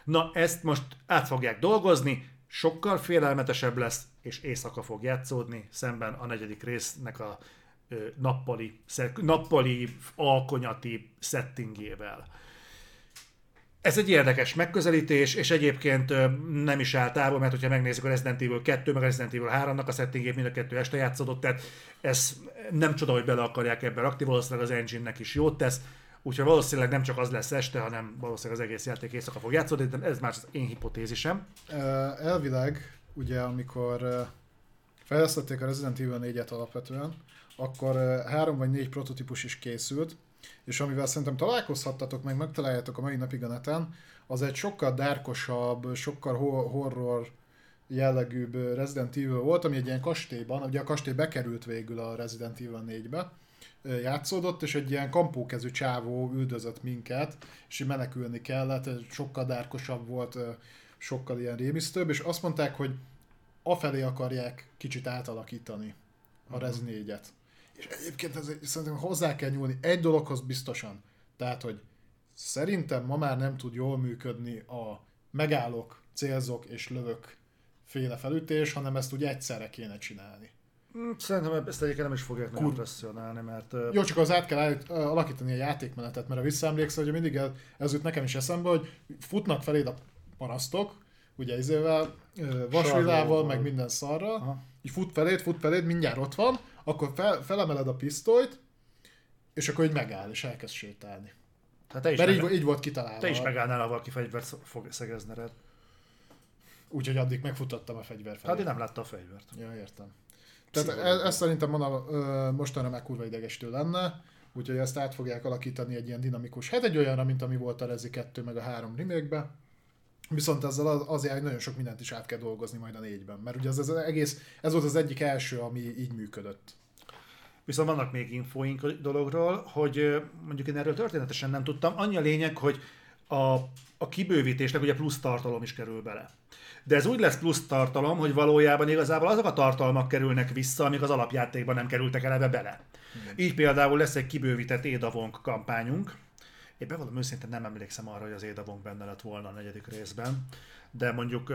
Na, ezt most át fogják dolgozni, sokkal félelmetesebb lesz, és éjszaka fog játszódni, szemben a negyedik résznek a ö, nappali, nappali alkonyati settingével. Ez egy érdekes megközelítés, és egyébként nem is áll távol, mert hogyha megnézzük a Resident Evil 2, meg a Resident Evil 3-nak a settingét, mind a kettő este játszódott, tehát ez nem csoda, hogy bele akarják ebbe rakni, valószínűleg az engine-nek is jót tesz, úgyhogy valószínűleg nem csak az lesz este, hanem valószínűleg az egész játék éjszaka fog játszódni, de ez már az én hipotézisem. Elvileg, ugye amikor fejlesztették a Resident Evil 4-et alapvetően, akkor három vagy négy prototípus is készült, és amivel szerintem találkozhattatok, meg megtaláljátok a mai napig a neten, az egy sokkal dárkosabb, sokkal ho- horror jellegűbb Resident Evil volt, ami egy ilyen kastélyban, ugye a kastély bekerült végül a Resident Evil 4-be, ö, játszódott, és egy ilyen kampókezű csávó üldözött minket, és így menekülni kellett, sokkal dárkosabb volt, sokkal ilyen rémisztőbb, és azt mondták, hogy afelé akarják kicsit átalakítani a Rez 4-et. És egyébként ez, szerintem hozzá kell nyúlni egy dologhoz biztosan. Tehát, hogy szerintem ma már nem tud jól működni a megállok, célzok és lövök féle felütés, hanem ezt úgy egyszerre kéne csinálni. Hm, Szerintem ezt egyébként nem is fogják nagyon presszionálni, mert Jó, csak az át kell állít, alakítani a játékmenetet, mert a visszaemlékszel, hogy mindig ez, ez jut nekem is eszembe, hogy futnak feléd a parasztok, ugye izével, vasvilával, meg minden szarra, Aha. így fut feléd, fut feléd, mindjárt ott van, akkor fel, felemeled a pisztolyt, és akkor így megáll, és elkezd sétálni. hát te is, Mert így, meg, így volt kitalálva. te is megállnál, ha valaki fegyvert fog szegezni rád. Úgyhogy addig megfutottam a fegyver felé. Hát én nem láttam a fegyvert. Ja, értem. Tehát ez, ez szerintem mondom, mostanra már kurva idegesítő lenne, úgyhogy ezt át fogják alakítani egy ilyen dinamikus, hát egy olyanra, mint ami volt a Rezi 2 meg a 3 remake Viszont ezzel az, azért hogy nagyon sok mindent is át kell dolgozni majd a négyben, mert ugye ez, ez, az egész, ez volt az egyik első, ami így működött. Viszont vannak még infóink a dologról, hogy mondjuk én erről történetesen nem tudtam. Annyi a lényeg, hogy a, a kibővítésnek ugye plusz tartalom is kerül bele. De ez úgy lesz plusz tartalom, hogy valójában igazából azok a tartalmak kerülnek vissza, amik az alapjátékban nem kerültek eleve bele. Így például lesz egy kibővített Édavonk kampányunk. Én bevallom őszintén nem emlékszem arra, hogy az Édavonk benne lett volna a negyedik részben, de mondjuk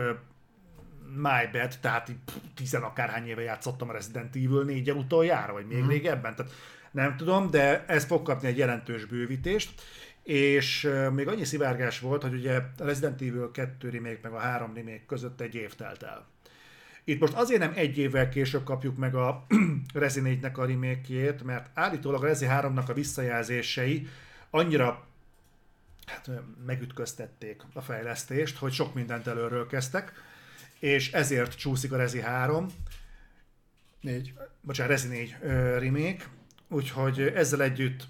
my bad, tehát tizen akárhány éve játszottam a Resident Evil 4 utoljára, vagy még mm. régebben, tehát nem tudom, de ez fog kapni egy jelentős bővítést, és még annyi szivárgás volt, hogy ugye a Resident Evil 2 remake meg a 3 remake között egy év telt el. Itt most azért nem egy évvel később kapjuk meg a Resi 4-nek a remake mert állítólag a Resi 3-nak a visszajelzései annyira hát, megütköztették a fejlesztést, hogy sok mindent előről kezdtek, és ezért csúszik a Resi 3, Négy. bocsánat, Resi 4 ö, remake, úgyhogy ezzel együtt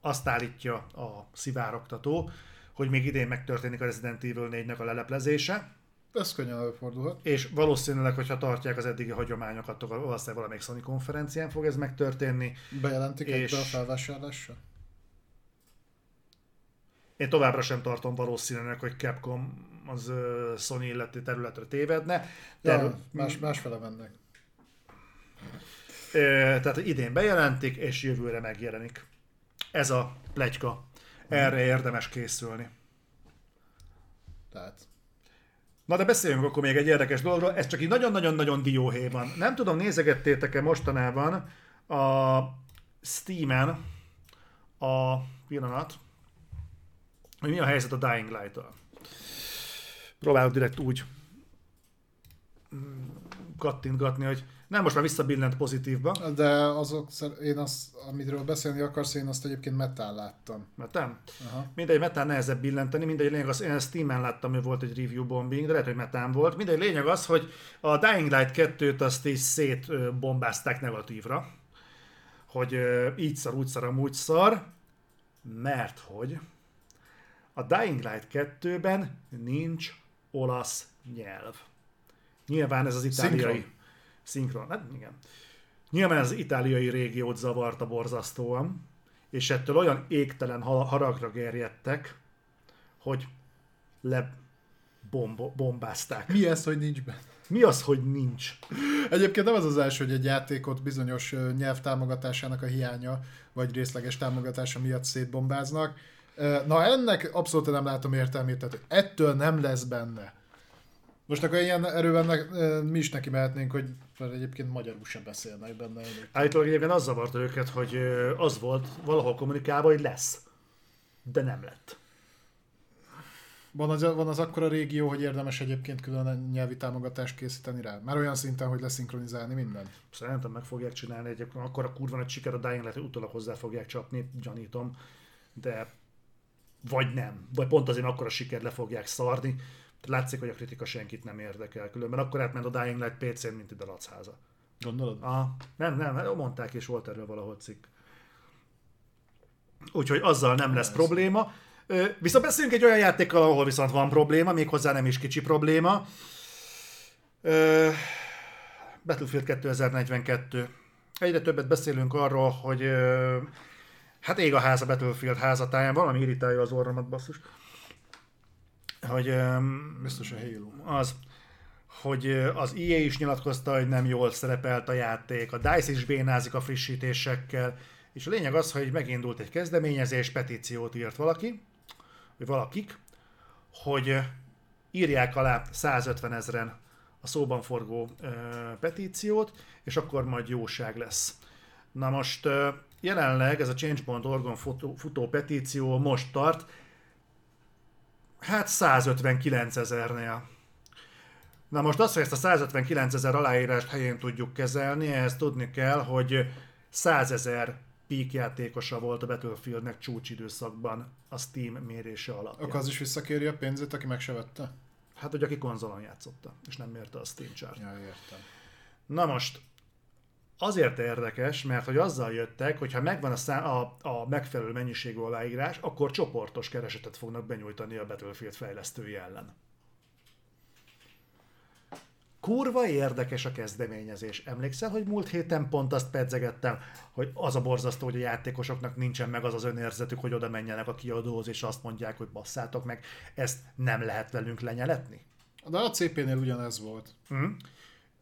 azt állítja a szivárogtató, hogy még idén megtörténik a Resident Evil 4-nek a leleplezése, Ez könnyen előfordulhat. És valószínűleg, hogyha tartják az eddigi hagyományokat, akkor valószínűleg valamelyik Sony konferencián fog ez megtörténni. Bejelentik És- és... a felvásárlásra? Én továbbra sem tartom valószínűleg, hogy Capcom az Sony illeti területre tévedne. De, Ja, más, másfele mennek. Tehát idén bejelentik, és jövőre megjelenik. Ez a plegyka. Erre érdemes készülni. Tehát. Na de beszéljünk akkor még egy érdekes dologról, ez csak így nagyon-nagyon-nagyon dióhéjban. Nem tudom, nézegettétek-e mostanában a Steam-en a pillanat, hogy mi a helyzet a Dying Light-tal. Próbálok direkt úgy mm, kattintgatni, hogy nem, most már visszabillent pozitívba, De azok, én azt, amiről beszélni akarsz, én azt egyébként metál láttam. mert nem. Aha. Mindegy, metán nehezebb billenteni, mindegy, lényeg az, én ezt Steam-en láttam, hogy volt egy review bombing, de lehet, hogy metán volt. Mindegy, lényeg az, hogy a Dying Light 2-t azt is szétbombázták negatívra, hogy így szar, úgy szar, amúgy szar, mert hogy a Dying Light 2-ben nincs olasz nyelv. Nyilván ez az itáliai... Szinkron. Szinkron. Hát igen. Nyilván az itáliai régiót zavarta borzasztóan, és ettől olyan égtelen ha- haragra gerjedtek, hogy le bombo- bombázták. Mi ez, hogy nincs benne? Mi az, hogy nincs? Egyébként nem az az első, hogy egy játékot bizonyos nyelvtámogatásának a hiánya, vagy részleges támogatása miatt szétbombáznak. Na ennek abszolút nem látom értelmét, tehát ettől nem lesz benne. Most akkor ilyen erőben ne, mi is neki mehetnénk, hogy mert egyébként magyarul sem beszélnek benne. Állítólag egyébként az zavarta őket, hogy az volt valahol kommunikálva, hogy lesz. De nem lett. Van az, van az akkora régió, hogy érdemes egyébként külön nyelvi támogatást készíteni rá? Már olyan szinten, hogy leszinkronizálni minden? Szerintem meg fogják csinálni, egyébként akkor a kurva nagy siker a Dying Light, hogy utólag hozzá fogják csapni, gyanítom, de vagy nem, vagy pont azért akkor a siker le fogják szarni. Látszik, hogy a kritika senkit nem érdekel, különben akkor átment a Dying Light PC-n, mint ide lacháza. Gondolod? Ah, nem, nem, nem, mondták, és volt erről valahol cikk. Úgyhogy azzal nem lesz probléma. Viszont beszéljünk egy olyan játékkal, ahol viszont van probléma, méghozzá nem is kicsi probléma. Battlefield 2042. Egyre többet beszélünk arról, hogy hát ég a ház a Battlefield házatáján, valami irritálja az orromat, basszus. Hogy Biztos a Halo. az, hogy az EA is nyilatkozta, hogy nem jól szerepelt a játék, a DICE is bénázik a frissítésekkel, és a lényeg az, hogy megindult egy kezdeményezés, petíciót írt valaki, vagy valakik, hogy írják alá 150 ezeren a szóban forgó ö, petíciót, és akkor majd jóság lesz. Na most ö, jelenleg ez a Change.org-on futó, futó petíció most tart, hát 159 ezernél. Na most az, hogy ezt a 159 ezer aláírást helyén tudjuk kezelni, ehhez tudni kell, hogy 100 ezer peak játékosa volt a Battlefieldnek csúcsidőszakban a Steam mérése alapján. Akkor az is visszakéri a pénzét, aki meg se vette? Hát, hogy aki konzolon játszotta, és nem mérte a Steam chart. Ja, értem. Na most, azért érdekes, mert hogy azzal jöttek, hogy ha megvan a, szá- a, a megfelelő mennyiségű aláírás, akkor csoportos keresetet fognak benyújtani a Battlefield fejlesztői ellen. Kurva érdekes a kezdeményezés. Emlékszel, hogy múlt héten pont azt pedzegettem, hogy az a borzasztó, hogy a játékosoknak nincsen meg az az önérzetük, hogy oda menjenek a kiadóhoz, és azt mondják, hogy basszátok meg, ezt nem lehet velünk lenyeletni? De a CP-nél ugyanez volt. Mm.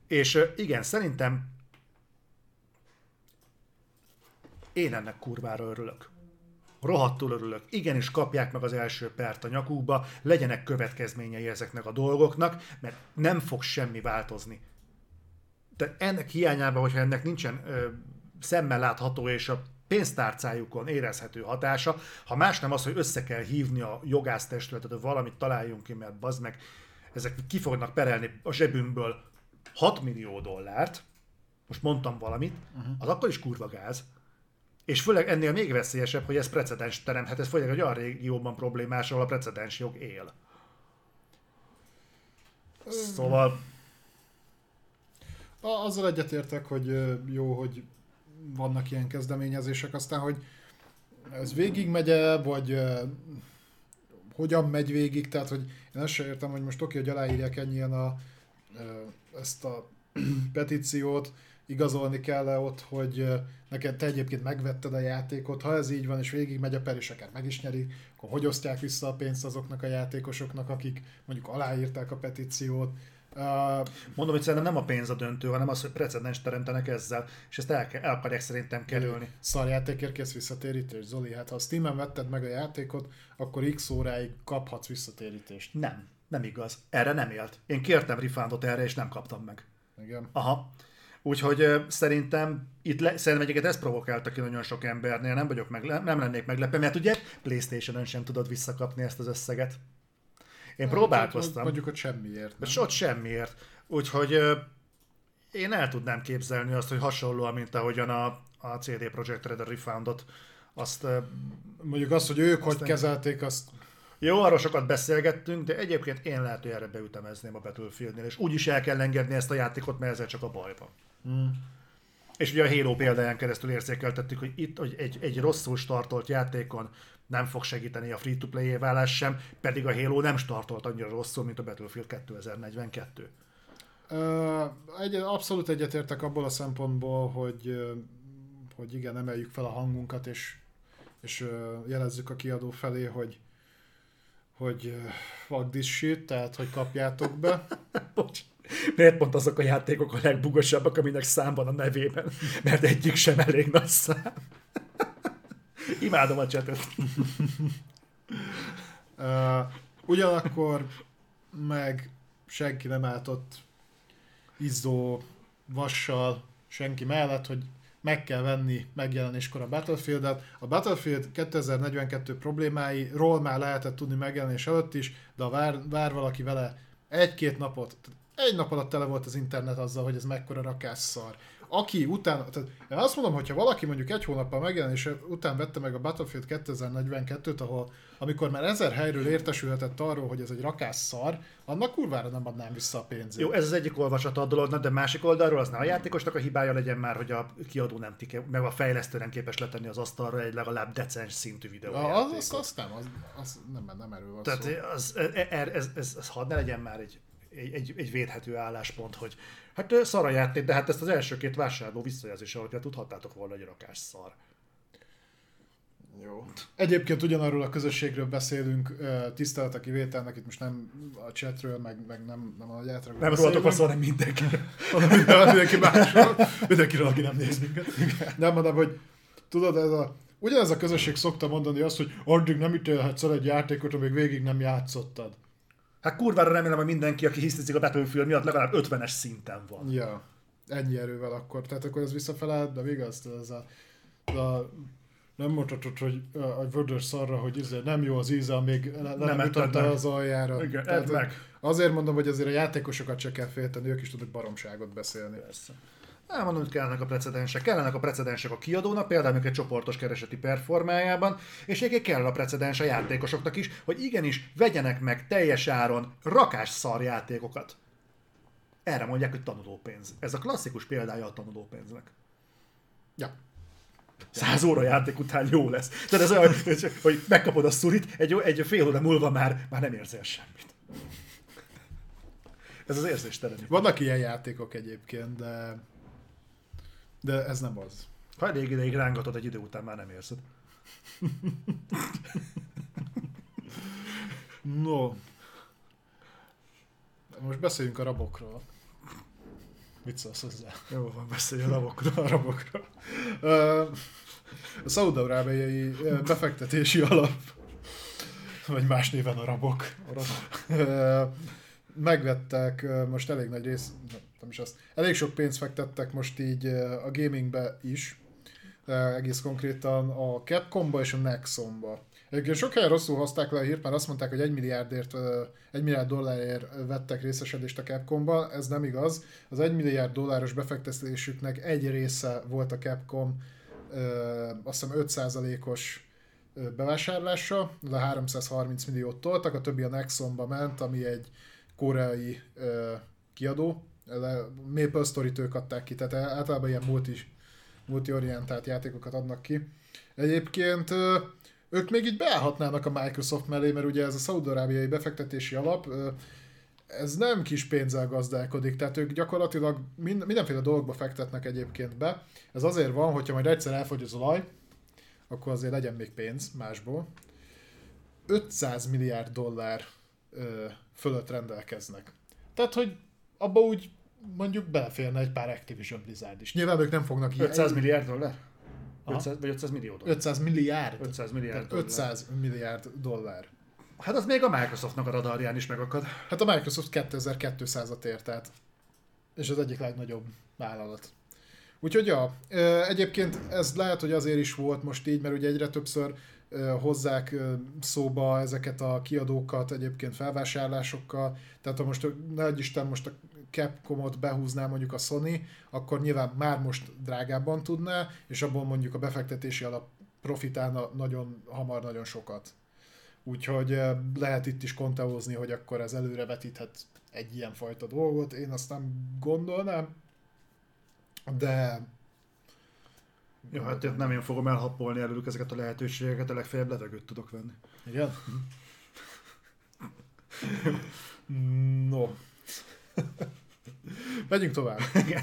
És igen, szerintem én ennek kurvára örülök. Rohadtul örülök. Igenis kapják meg az első pert a nyakukba, legyenek következményei ezeknek a dolgoknak, mert nem fog semmi változni. De ennek hiányában, hogyha ennek nincsen ö, szemmel látható és a pénztárcájukon érezhető hatása, ha más nem az, hogy össze kell hívni a jogásztestületet, hogy valamit találjunk ki, mert bazd meg, ezek ki fognak perelni a zsebünkből 6 millió dollárt, most mondtam valamit, uh-huh. az akkor is kurva gáz. És főleg ennél még veszélyesebb, hogy ez precedens teremhet, ez főleg egy olyan régióban problémás, ahol a precedens jog él. Szóval A- Azzal egyetértek, hogy jó, hogy vannak ilyen kezdeményezések, aztán, hogy ez végigmegy vagy ö, hogyan megy végig, tehát hogy én ezt sem értem, hogy most oké, hogy aláírják ennyien a, ezt a petíciót, igazolni kell -e ott, hogy neked te egyébként megvetted a játékot, ha ez így van, és végig megy a per, és akár meg is nyeri, akkor hogy osztják vissza a pénzt azoknak a játékosoknak, akik mondjuk aláírták a petíciót. Uh, Mondom, hogy szerintem nem a pénz a döntő, hanem az, hogy precedens teremtenek ezzel, és ezt el, el akarják szerintem kerülni. Szarjátékért kész visszatérítés, Zoli. Hát ha a Steam-en vetted meg a játékot, akkor x óráig kaphatsz visszatérítést. Nem, nem igaz. Erre nem élt. Én kértem refundot erre, és nem kaptam meg. Igen. Aha. Úgyhogy szerintem itt le, szerintem egyiket ezt provokálta ki nagyon sok embernél, nem vagyok meg, nem lennék meglepve, mert ugye Playstation-ön sem tudod visszakapni ezt az összeget. Én hát, próbálkoztam. Mondjuk ott semmiért. Nem? Ott semmiért. Úgyhogy én el tudnám képzelni azt, hogy hasonlóan, mint ahogyan a, a CD Projekt Red a Refoundot, azt... Mondjuk azt, hogy ők hogy kezelték, azt jó, arról sokat beszélgettünk, de egyébként én lehet, hogy erre beütemezném a Battlefieldnél, és úgy is el kell engedni ezt a játékot, mert ezzel csak a baj van. Mm. És ugye a Halo példáján keresztül érzékeltettük, hogy itt hogy egy, egy rosszul startolt játékon nem fog segíteni a free-to-play válás sem, pedig a Halo nem startolt annyira rosszul, mint a Battlefield 2042. Uh, egy, abszolút egyetértek abból a szempontból, hogy, hogy igen, emeljük fel a hangunkat, és, és jelezzük a kiadó felé, hogy, hogy fuck this shit, tehát hogy kapjátok be. Bocs. Miért pont azok a játékok a legbugosabbak, aminek számban a nevében? Mert egyik sem elég nagy szám. Imádom a csetet. uh, ugyanakkor meg senki nem állt ott izzó vassal senki mellett, hogy meg kell venni megjelenéskor a Battlefield-et. A Battlefield 2042 problémáiról már lehetett tudni megjelenés előtt is, de vár, vár valaki vele egy-két napot, egy nap alatt tele volt az internet azzal, hogy ez mekkora rakásszar. Aki utána, tehát én azt mondom, hogyha valaki mondjuk egy hónappal megjelenés után vette meg a Battlefield 2042-t, ahol amikor már ezer helyről értesülhetett arról, hogy ez egy rakásszar, annak kurvára nem adnám vissza a pénzét. Jó, ez az egyik olvasata a dolognak, de másik oldalról az ne a játékosnak a hibája legyen már, hogy a kiadó nem tike, meg a fejlesztő nem képes letenni az asztalra egy legalább decens szintű videó. Az, az, az, nem, az, az nem, nem erről van Tehát szó. Az, ez, ez, ez, ez, ez hadd ne legyen már egy egy, egy, egy védhető álláspont, hogy hát szar a játék, de hát ezt az első két vásárló visszajelzés alapján tudhattátok volna, hogy rakás szar. Jó. Egyébként ugyanarról a közösségről beszélünk, tisztelet a kivételnek, itt most nem a chatről, meg, meg nem, nem a gyártról. Nem rólatok szó, hanem mindenki. mindenki másról. Mindenkiről, aki nem néz minket. Nem mondom, hogy tudod, ez a, ugyanez a közösség szokta mondani azt, hogy addig nem ítélhetsz el egy játékot, amíg végig nem játszottad. Hát kurvára remélem, hogy mindenki, aki hisztizik a Battlefield miatt legalább 50-es szinten van. Ja, ennyi erővel akkor. Tehát akkor ez visszafele, de igaz, ez a, a nem mondhatod, hogy a vödör szarra, hogy izé, nem jó az íze, még le, nem, nem ütötte az aljára. Igen, Tehát, meg. Azért mondom, hogy azért a játékosokat se kell félteni, ők is tudnak baromságot beszélni. Persze. Nem mondom, hogy kellenek a precedensek. Kellenek a precedensek a kiadónak, például egy csoportos kereseti performájában, és egyébként kell a precedens a játékosoknak is, hogy igenis vegyenek meg teljes áron rakás szar játékokat. Erre mondják, hogy tanulópénz. Ez a klasszikus példája a tanulópénznek. Ja. Száz óra játék után jó lesz. Tehát ez olyan, hogy megkapod a szurit, egy, egy fél óra múlva már, már nem érzel semmit. Ez az érzéstelen. Vannak ilyen játékok egyébként, de de ez nem az. Ha elég ideig rángatod, egy idő után már nem érzed. no. Most beszéljünk a rabokról. Mit szólsz hozzá? Jó van, beszélj a rabokról. A rabokról. A szaudarábiai befektetési alap, vagy más néven a rabok. A rabok. Megvettek most elég nagy rész, nem is azt. Elég sok pénzt fektettek most így a gamingbe is, egész konkrétan a Capcomba és a Nexonba. Egyébként sok helyen rosszul hozták le a hírt, mert azt mondták, hogy egy milliárdért, egy milliárd dollárért vettek részesedést a Capcomba, ez nem igaz. Az egy milliárd dolláros befektetésüknek egy része volt a Capcom, azt hiszem 5%-os bevásárlása, de 330 milliót toltak, a többi a Nexonba ment, ami egy koreai kiadó, Maple Story-t ők adták ki, tehát általában ilyen multi, multi-orientált játékokat adnak ki. Egyébként ők még így beállhatnának a Microsoft mellé, mert ugye ez a szaudarábiai befektetési alap, ez nem kis pénzzel gazdálkodik, tehát ők gyakorlatilag mind, mindenféle dolgokba fektetnek egyébként be. Ez azért van, hogyha majd egyszer elfogy az olaj, akkor azért legyen még pénz másból. 500 milliárd dollár fölött rendelkeznek. Tehát, hogy abba úgy mondjuk beleférne egy pár Activision Blizzard is. Nyilván ők nem fognak ilyen- 500 milliárd dollár? Aha. 500, vagy 500 millió dollár? 500 milliárd. 500 milliárd dollár. 500 milliárd dollár. Hát az még a Microsoftnak a radarján is megakad. Hát a Microsoft 2200-at ért, tehát és az egyik legnagyobb vállalat. Úgyhogy ja, egyébként ez lehet, hogy azért is volt most így, mert ugye egyre többször hozzák szóba ezeket a kiadókat egyébként felvásárlásokkal, tehát ha most, nagy Isten, most a Capcomot behúzná mondjuk a Sony, akkor nyilván már most drágábban tudná, és abból mondjuk a befektetési alap profitálna nagyon hamar, nagyon sokat. Úgyhogy lehet itt is konteózni, hogy akkor ez előre vetíthet egy ilyen fajta dolgot. Én azt nem gondolnám, de Jó, hát itt nem én fogom elhappolni előlük ezeket a lehetőségeket, a legfeljebb levegőt tudok venni. Igen? No. Megyünk tovább. Igen.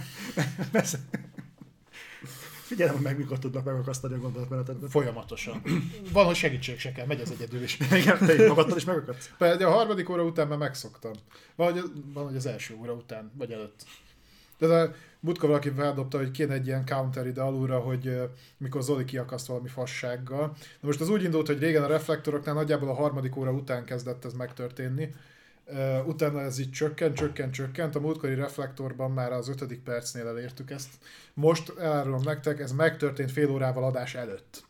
Figyelem, meg mikor tudnak megakasztani a gondolatmenetedben. Folyamatosan. Van, hogy segítség se kell, megy ez egyedül is. Igen, te magadtad is megakadsz. Pedig a harmadik óra után már megszoktam. Van, hogy, van, hogy az első óra után, vagy előtt. De a Butka valaki feldobta, hogy kéne egy ilyen counter ide alulra, hogy ö, mikor Zoli kiakaszt valami fassággal. Na most az úgy indult, hogy régen a reflektoroknál nagyjából a harmadik óra után kezdett ez megtörténni. Ö, utána ez így csökkent, csökkent, csökkent. A múltkori reflektorban már az ötödik percnél elértük ezt. Most elárulom nektek, ez megtörtént fél órával adás előtt.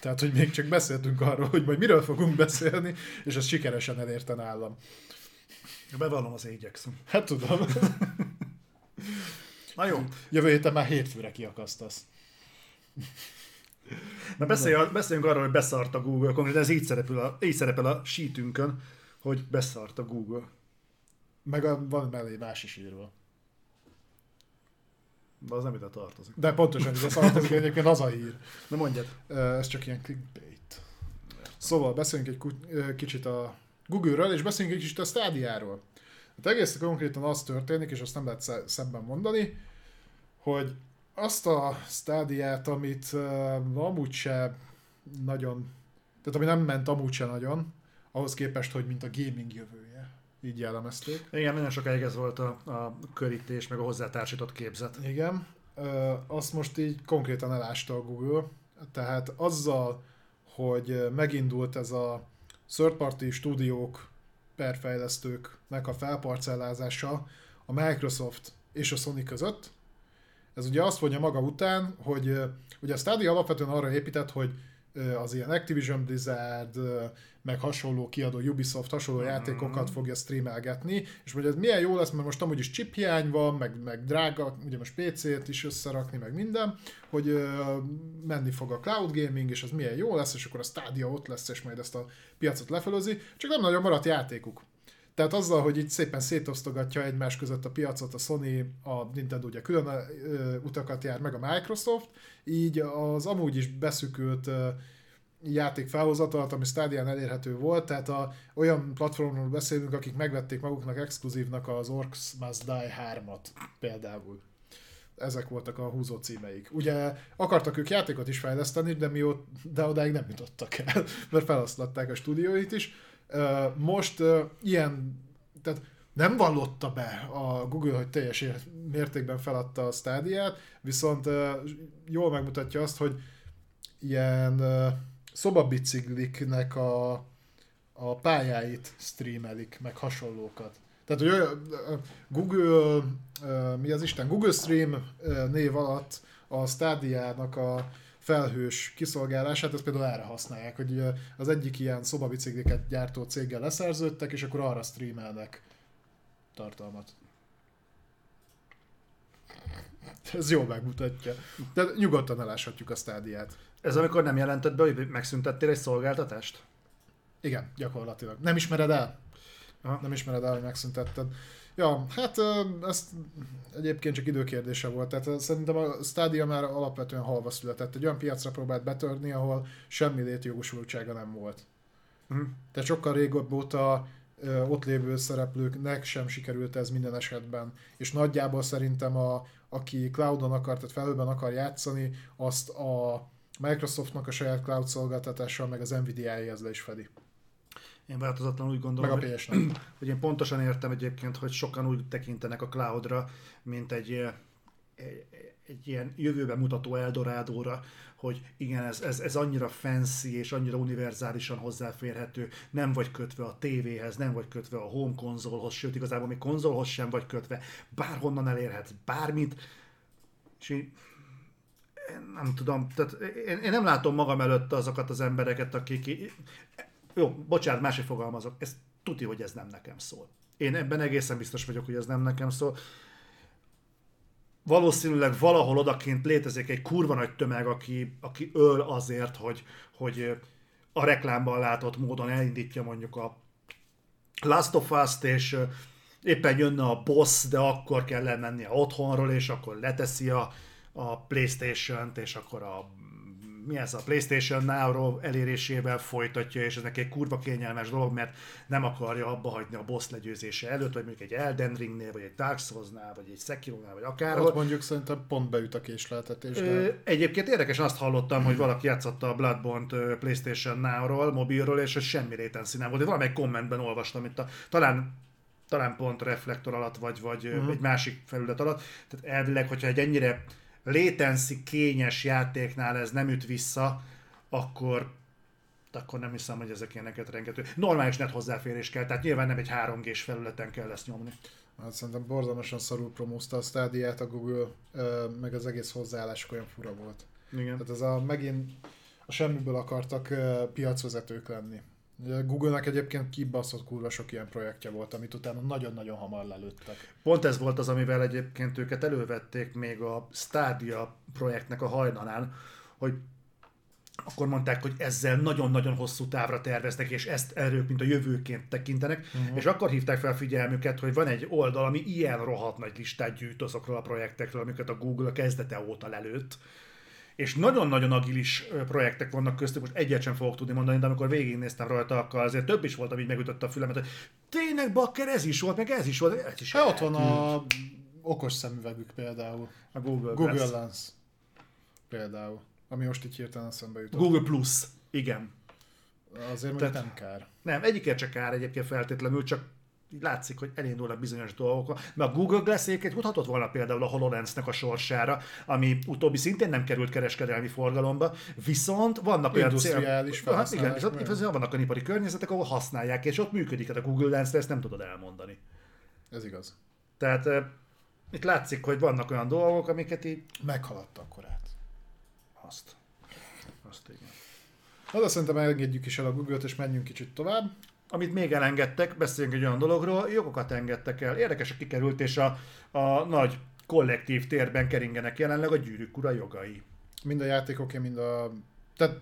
Tehát, hogy még csak beszéltünk arról, hogy majd miről fogunk beszélni, és ez sikeresen elérte nálam. Bevallom, az igyekszem. Hát tudom. Na jó, Jövő héten már hétfőre kiakasztasz. Na beszélj, beszéljünk arról, hogy beszart a Google, konkrétan ez így szerepel a, így szerepel a sheetünkön, hogy beszart a Google. Meg a, van mellé más is írva. De az nem ide tartozik. De pontosan ez a szartozik egyébként az a hír. Na mondjad. Ez csak ilyen clickbait. Szóval beszéljünk egy kicsit a Google-ről, és beszéljünk egy kicsit a Stadia-ról. Hát egész konkrétan az történik, és azt nem lehet sze- szebben mondani, hogy azt a stádiát, amit uh, amúgy se nagyon, tehát ami nem ment amúgy se nagyon, ahhoz képest, hogy mint a gaming jövője. Így jellemezték. Igen, nagyon sokáig ez volt a, a körítés, meg a hozzátársított képzet. Igen, ö, azt most így konkrétan elásta a Google, tehát azzal, hogy megindult ez a third party stúdiók per fejlesztőknek a felparcellázása a Microsoft és a Sony között, ez ugye azt vonja maga után, hogy ugye a Stadia alapvetően arra épített, hogy az ilyen Activision Blizzard, meg hasonló kiadó Ubisoft hasonló Mhm. játékokat fogja streamelgetni, és hogy ez milyen jó lesz, mert most amúgy is chip hiány van, meg, meg drága, ugye most PC-t is összerakni, meg minden, hogy ö, menni fog a cloud gaming, és az milyen jó lesz, és akkor a Stadia ott lesz, és majd ezt a piacot lefelőzi, csak nem nagyon maradt játékuk. Tehát azzal, hogy így szépen szétosztogatja egymás között a piacot, a Sony, a Nintendo ugye külön utakat jár, meg a Microsoft, így az amúgy is beszükült játék felhozatalat, ami Stadion elérhető volt, tehát a, olyan platformról beszélünk, akik megvették maguknak exkluzívnak az Orcs Must Die 3-at például. Ezek voltak a húzó címeik. Ugye akartak ők játékot is fejleszteni, de, mióta, de odáig nem jutottak el, mert feloszlatták a stúdióit is. Most ilyen, tehát nem vallotta be a Google, hogy teljes ér- mértékben feladta a stádiát, viszont jól megmutatja azt, hogy ilyen szobabicikliknek a, a pályáit streamelik, meg hasonlókat. Tehát, hogy Google, mi az Isten, Google Stream név alatt a Stadia-nak a felhős kiszolgálását, ezt például erre használják, hogy az egyik ilyen szobabicikliket gyártó céggel leszerződtek, és akkor arra streamelnek tartalmat. Ez jól megmutatja. De nyugodtan eláshatjuk a stádiát. Ez amikor nem jelentett be, hogy megszüntettél egy szolgáltatást? Igen, gyakorlatilag. Nem ismered el? Aha. Nem ismered el, hogy megszüntetted. Ja, hát ez egyébként csak időkérdése volt. Tehát szerintem a Stadia már alapvetően halva született. Egy olyan piacra próbált betörni, ahol semmi létjogosultsága nem volt. Mhm. Tehát sokkal régóbb óta ott lévő szereplőknek sem sikerült ez minden esetben. És nagyjából szerintem a, aki cloudon akar, tehát felhőben akar játszani, azt a Microsoftnak a saját cloud szolgáltatással, meg az Nvidia-hez le is fedi. Én változatlanul úgy Meg gondolom, a hogy, hogy én pontosan értem egyébként, hogy sokan úgy tekintenek a cloudra, mint egy, eh, egy, egy ilyen jövőbe mutató Eldorádóra, hogy igen, ez, ez, ez annyira fancy és annyira univerzálisan hozzáférhető, nem vagy kötve a tévéhez, nem vagy kötve a home konzolhoz, sőt igazából még konzolhoz sem vagy kötve, bárhonnan elérhetsz bármit, és így, nem tudom, tehát én, én nem látom magam előtt azokat az embereket, akik... Jó, bocsánat, máshogy fogalmazok, ez tuti, hogy ez nem nekem szól. Én ebben egészen biztos vagyok, hogy ez nem nekem szól. Valószínűleg valahol odakint létezik egy kurva nagy tömeg, aki, aki öl azért, hogy, hogy a reklámban látott módon elindítja mondjuk a Last of Us-t, és éppen jönne a boss, de akkor kell lemennie otthonról, és akkor leteszi a, a Playstation-t, és akkor a mi ez a PlayStation Now elérésével folytatja, és ez neki egy kurva kényelmes dolog, mert nem akarja abba hagyni a boss legyőzése előtt, vagy mondjuk egy Elden Ringnél, vagy egy Dark Souls-nál, vagy egy Sekiro-nál, vagy akárhol. Ott mondjuk szerintem pont beüt a késleltetés, de... Egyébként érdekes, azt hallottam, hogy valaki játszotta a Bloodborne-t PlayStation Now-ról, mobilról, és hogy semmi latency nem volt. Én valamelyik kommentben olvastam, itt a, talán talán pont reflektor alatt, vagy, vagy uh-huh. egy másik felület alatt. Tehát elvileg, hogyha egy ennyire latency kényes játéknál ez nem üt vissza, akkor akkor nem hiszem, hogy ezek ilyeneket rengető. Normális net hozzáférés kell, tehát nyilván nem egy 3G-s felületen kell ezt nyomni. Hát szerintem borzalmasan szarul promózta a Stadia-t a Google, meg az egész hozzáállás olyan fura volt. Igen. Tehát ez a megint a semmiből akartak piacvezetők lenni. Google-nek egyébként kibaszott kurva sok ilyen projektje volt, amit utána nagyon-nagyon hamar lelőttek. Pont ez volt az, amivel egyébként őket elővették még a Stadia projektnek a hajnalán, hogy akkor mondták, hogy ezzel nagyon-nagyon hosszú távra terveznek, és ezt erről, mint a jövőként tekintenek, uh-huh. és akkor hívták fel figyelmüket, hogy van egy oldal, ami ilyen rohadt nagy listát gyűjt azokról a projektekről, amiket a Google a kezdete óta lelőtt. És nagyon-nagyon agilis projektek vannak köztük, most egyet sem fogok tudni mondani, de amikor végignéztem rajta, akkor azért több is volt, ami így megütötte a fülemet, hogy tényleg bakker, ez is volt, meg ez is volt, ez is Hát ott van a okos szemüvegük például. a Google, Google. Lens például, ami most így hirtelen eszembe jutott. Google Plus, igen. Azért Tehát- nem kár. Nem, egyikért se kár egyébként feltétlenül, csak így látszik, hogy elindulnak bizonyos dolgok. Mert a Google Glass egyébként juthatott volna például a HoloLens-nek a sorsára, ami utóbbi szintén nem került kereskedelmi forgalomba, viszont vannak olyan cél... Hát igen, igen. vannak a ipari környezetek, ahol használják, és ott működik. Hát a Google Lens-re ezt nem tudod elmondani. Ez igaz. Tehát eh, itt látszik, hogy vannak olyan dolgok, amiket így... Meghaladta a korát. Azt. Azt igen. Na de szerintem engedjük is el a Google-t, és menjünk kicsit tovább. Amit még elengedtek, beszéljünk egy olyan dologról, jogokat engedtek el. Érdekes, hogy kikerült, és a, a nagy kollektív térben keringenek jelenleg a gyűrűk ura jogai. Mind a játékoké, mind a... Tehát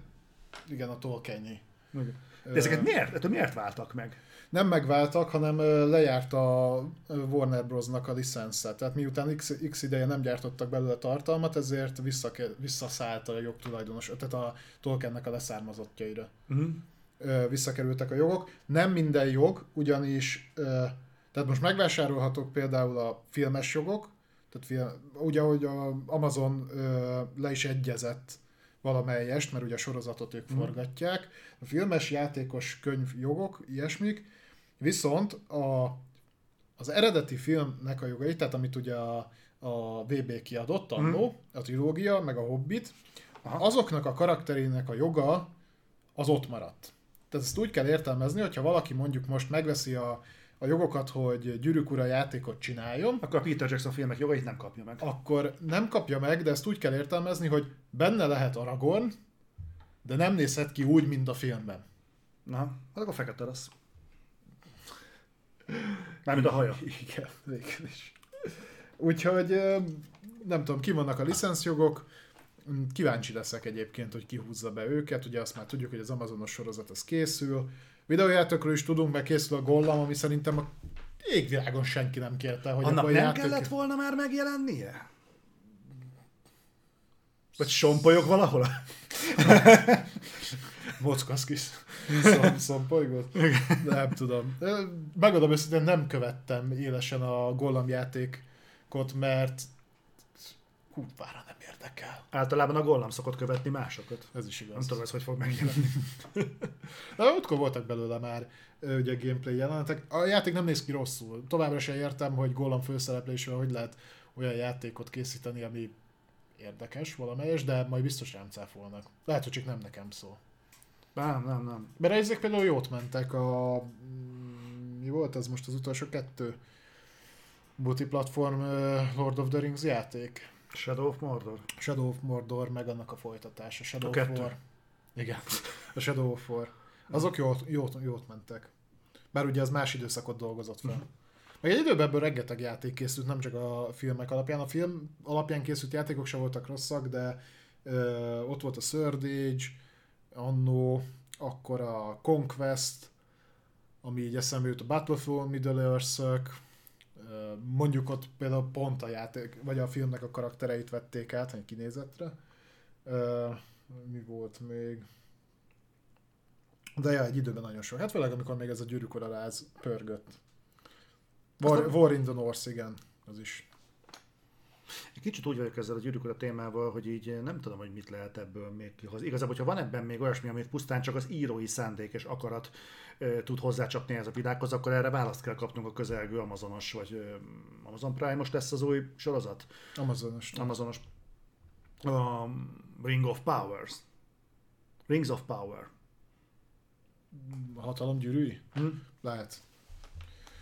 igen, a Tolkienjé. De ezeket miért, ettől miért váltak meg? Nem megváltak, hanem lejárt a Warner Bros.-nak a licensze. Tehát miután X, X ideje nem gyártottak belőle tartalmat, ezért visszake, visszaszállt a jogtulajdonos, tehát a Tolkiennek a leszármazottjaira. Uh-huh. Visszakerültek a jogok. Nem minden jog, ugyanis tehát most megvásárolhatók például a filmes jogok, tehát film, ugye, ahogy a Amazon le is egyezett valamelyest, mert ugye a sorozatot ők forgatják. A filmes, játékos, könyv, jogok, ilyesmik. Viszont a, az eredeti filmnek a jogai, tehát amit ugye a, a VB kiadott annó, a trilógia, meg a Hobbit, azoknak a karakterének a joga az ott maradt. Tehát ezt úgy kell értelmezni, hogyha valaki mondjuk most megveszi a, a jogokat, hogy Gyűrűk Ura játékot csináljon, Akkor a Peter Jackson filmek jogait nem kapja meg. akkor nem kapja meg, de ezt úgy kell értelmezni, hogy benne lehet Aragorn, de nem nézhet ki úgy, mint a filmben. Na, hát akkor fekete lesz. Mármint a haja. Igen, végül is. Úgyhogy nem tudom, ki vannak a licenszjogok, kíváncsi leszek egyébként, hogy ki húzza be őket, ugye azt már tudjuk, hogy az Amazonos sorozat az készül, Videójátékról is tudunk, meg készül a Gollam, ami szerintem a égvilágon senki nem kérte, hogy Annak nem játék... kellett volna már megjelennie? Vagy sompolyog valahol? Mockasz kis szom, szompolygót? Nem tudom. Megadom őszintén, nem követtem élesen a Gollam játékot, mert kurvára érdekel. Általában a gollam szokott követni másokat. Ez is igaz. Nem tudom, ez hogy fog megjelenni. De múltkor voltak belőle már ugye gameplay jelenetek. A játék nem néz ki rosszul. Továbbra sem értem, hogy Gollam főszereplésével hogy lehet olyan játékot készíteni, ami érdekes valamelyes, de majd biztos rám cáfolnak. Lehet, hogy csak nem nekem szól. Nem, nem, nem. Mert ezek például jót mentek a... mm, Mi volt az most az utolsó kettő? Multiplatform Lord of the Rings játék. Shadow of Mordor. Shadow of Mordor, meg annak a folytatása. Shadow A of kettő. War. Igen, a Shadow of War. Azok jót, jót, jót mentek. Bár ugye az más időszakot dolgozott fel. Meg egy időben ebből rengeteg játék készült, nem csak a filmek alapján. A film alapján készült játékok sem voltak rosszak, de ö, ott volt a Third Age, annó, akkor a Conquest, ami így eszembe jut a Battlefront, Middle Earth-ök, ö, mondjuk ott például pont a játék, vagy a filmnek a karaktereit vették át, egy kinézetre. Mi volt még? De ja, egy időben nagyon sok. Hát főleg, amikor még ez a gyűrűk ura ráz pörgött. War, War in the North, igen, az is. Egy kicsit úgy vagyok ezzel a gyűrűk Ura témával, hogy így nem tudom, hogy mit lehet ebből még kihozni. Igazából, hogyha van ebben még olyasmi, amit pusztán csak az írói szándék és akarat ö, tud hozzácsapni ez a világhoz, akkor erre választ kell kapnunk a közelgő Amazonos, vagy ö, Amazon Prime most lesz az új sorozat. Amazonos. Amazonos. A Ring of Powers. Rings of Power. A hatalom gyűrűi? Hm? Lehet.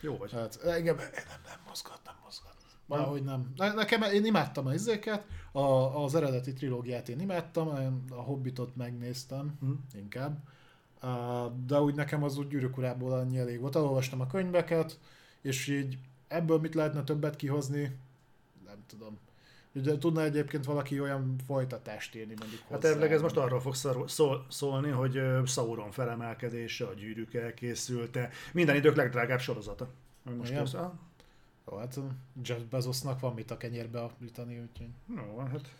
Jó vagy. Hát engem nem, nem mozgat, nem mozgat. Valahogy nem. Ne- Nekem, én imádtam a izéket, a, az eredeti trilógiát én imádtam, a Hobbitot megnéztem Hm? inkább. De úgy nekem az úgy gyűrűk urából annyi elég volt. Elolvastam a könyveket, és így ebből mit lehetne többet kihozni, nem tudom. Ugye tudna egyébként valaki olyan folytatást írni mondjuk Hát hozzá. elvileg ez most arról fog szól, szólni, hogy Sauron felemelkedése, a gyűrűk elkészülte, minden idők legdrágább sorozata. Most Igen? Jó, hát Jeff Bezosnak van mit a kenyérbe aprítani, úgyhogy... jó, hát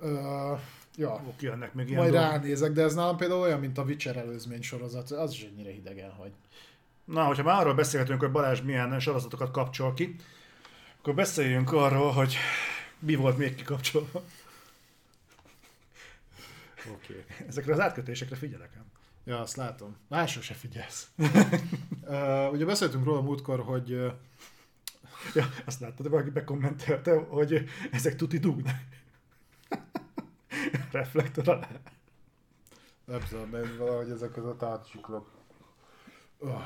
Uh, ja, oké, ennek még ilyen Majd dolgok. ránézek, de ez nálam például olyan, mint a Witcher előzmény sorozat, az is ennyire hidegen hagy. Na, hogyha már arról beszélhetünk, hogy Balázs milyen sorozatokat kapcsol ki, akkor beszéljünk arról, hogy mi volt még kikapcsolva. Oké. Okay. Ezekre az átkötésekre figyelek ám. Ja, azt látom. Másra se figyelsz. uh, ugye beszéltünk róla múltkor, hogy uh, Ja, azt láttad, valaki bekommentelte, hogy ezek tuti dugnak. Reflektor alá. nem tudom, mert valahogy ezek között átsiklok. Uh,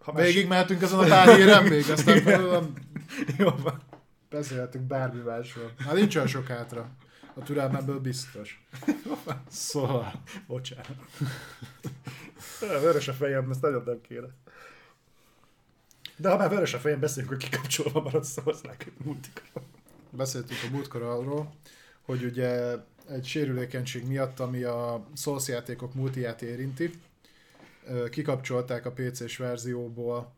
Ha végig mehetünk ezen a híren még, aztán Jó van. beszélhetünk bármi másról. Hát nincs olyan sok hátra. A türelmemből biztos. Szóval, Bocsánat. Vörös a fejem, ezt nagyon nem kéne. De ha már vörös a fejem, beszéljünk, hogy kikapcsolva maradt szavazlák multikra. beszéltünk a múltkor arról, hogy ugye egy sérülékenység miatt, ami a Souls játékok multiját érinti, kikapcsolták a PC-s verzióból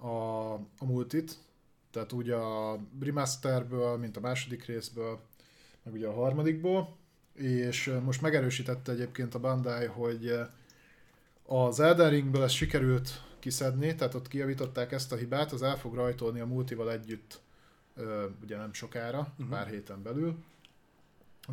a, a multit, tehát úgy a remasterből, mint a második részből, meg ugye a harmadikból, és most megerősítette egyébként a Bandai, hogy az Elden Ringből ezt sikerült kiszedni, tehát ott kijavították ezt a hibát, az el fog rajtolni a multival együtt ugye nem sokára, uh-huh. pár héten belül.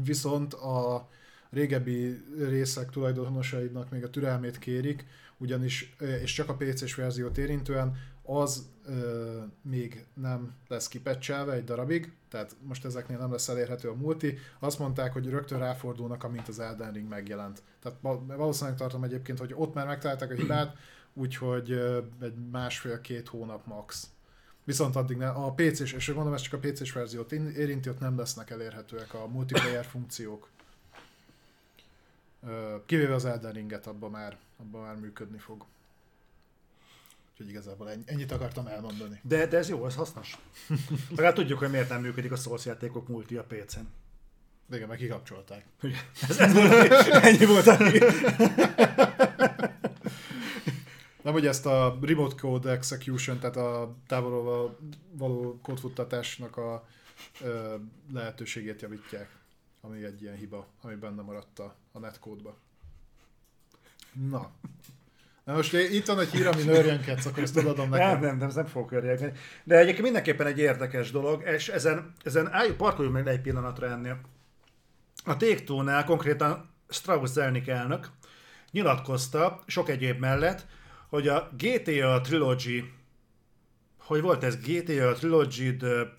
Viszont a régebbi részek tulajdonosainak még a türelmét kérik, ugyanis, és csak a PC-s verziót érintően, az ö, még nem lesz kipecselve egy darabig, tehát most ezeknél nem lesz elérhető a multi. Azt mondták, hogy rögtön ráfordulnak, amint az Elden Ring megjelent. Tehát val- valószínűleg tartom egyébként, hogy ott már megtalálták a hibát, úgyhogy ö, egy másfél-két hónap max. Viszont addig ne, a PC-s, és mondom, ez csak a PC-s verziót in- érinti, ott nem lesznek elérhetőek a multiplayer funkciók. Ö, Kivéve az Elden Ringet, abban már, abban már működni fog. Úgyhogy igazából ennyi- ennyit akartam elmondani. De, de ez jó, ez hasznos. Legalább tudjuk, hogy miért nem működik a Souls játékok multi a PC-n. De igen, meg kikapcsolták. Ez, ez volt, ennyi volt hír. Nem, hogy ezt a remote code execution, tehát a távolról való kódfuttatásnak a ö, lehetőségét javítják, ami egy ilyen hiba, ami benne maradt a, a netcode-ba. Na. Na most itt van egy hír, ami nőrjönkedsz, akkor ezt adom Nem, neked. nem, nem, nem fogok örjegni. De egyébként mindenképpen egy érdekes dolog, és ezen, ezen állj, parkoljunk meg egy pillanatra ennél. A Take-Two-nál konkrétan Strauss Zelnick elnök nyilatkozta sok egyéb mellett, hogy a GTA Trilogy, hogy volt ez? GTA Trilogy The,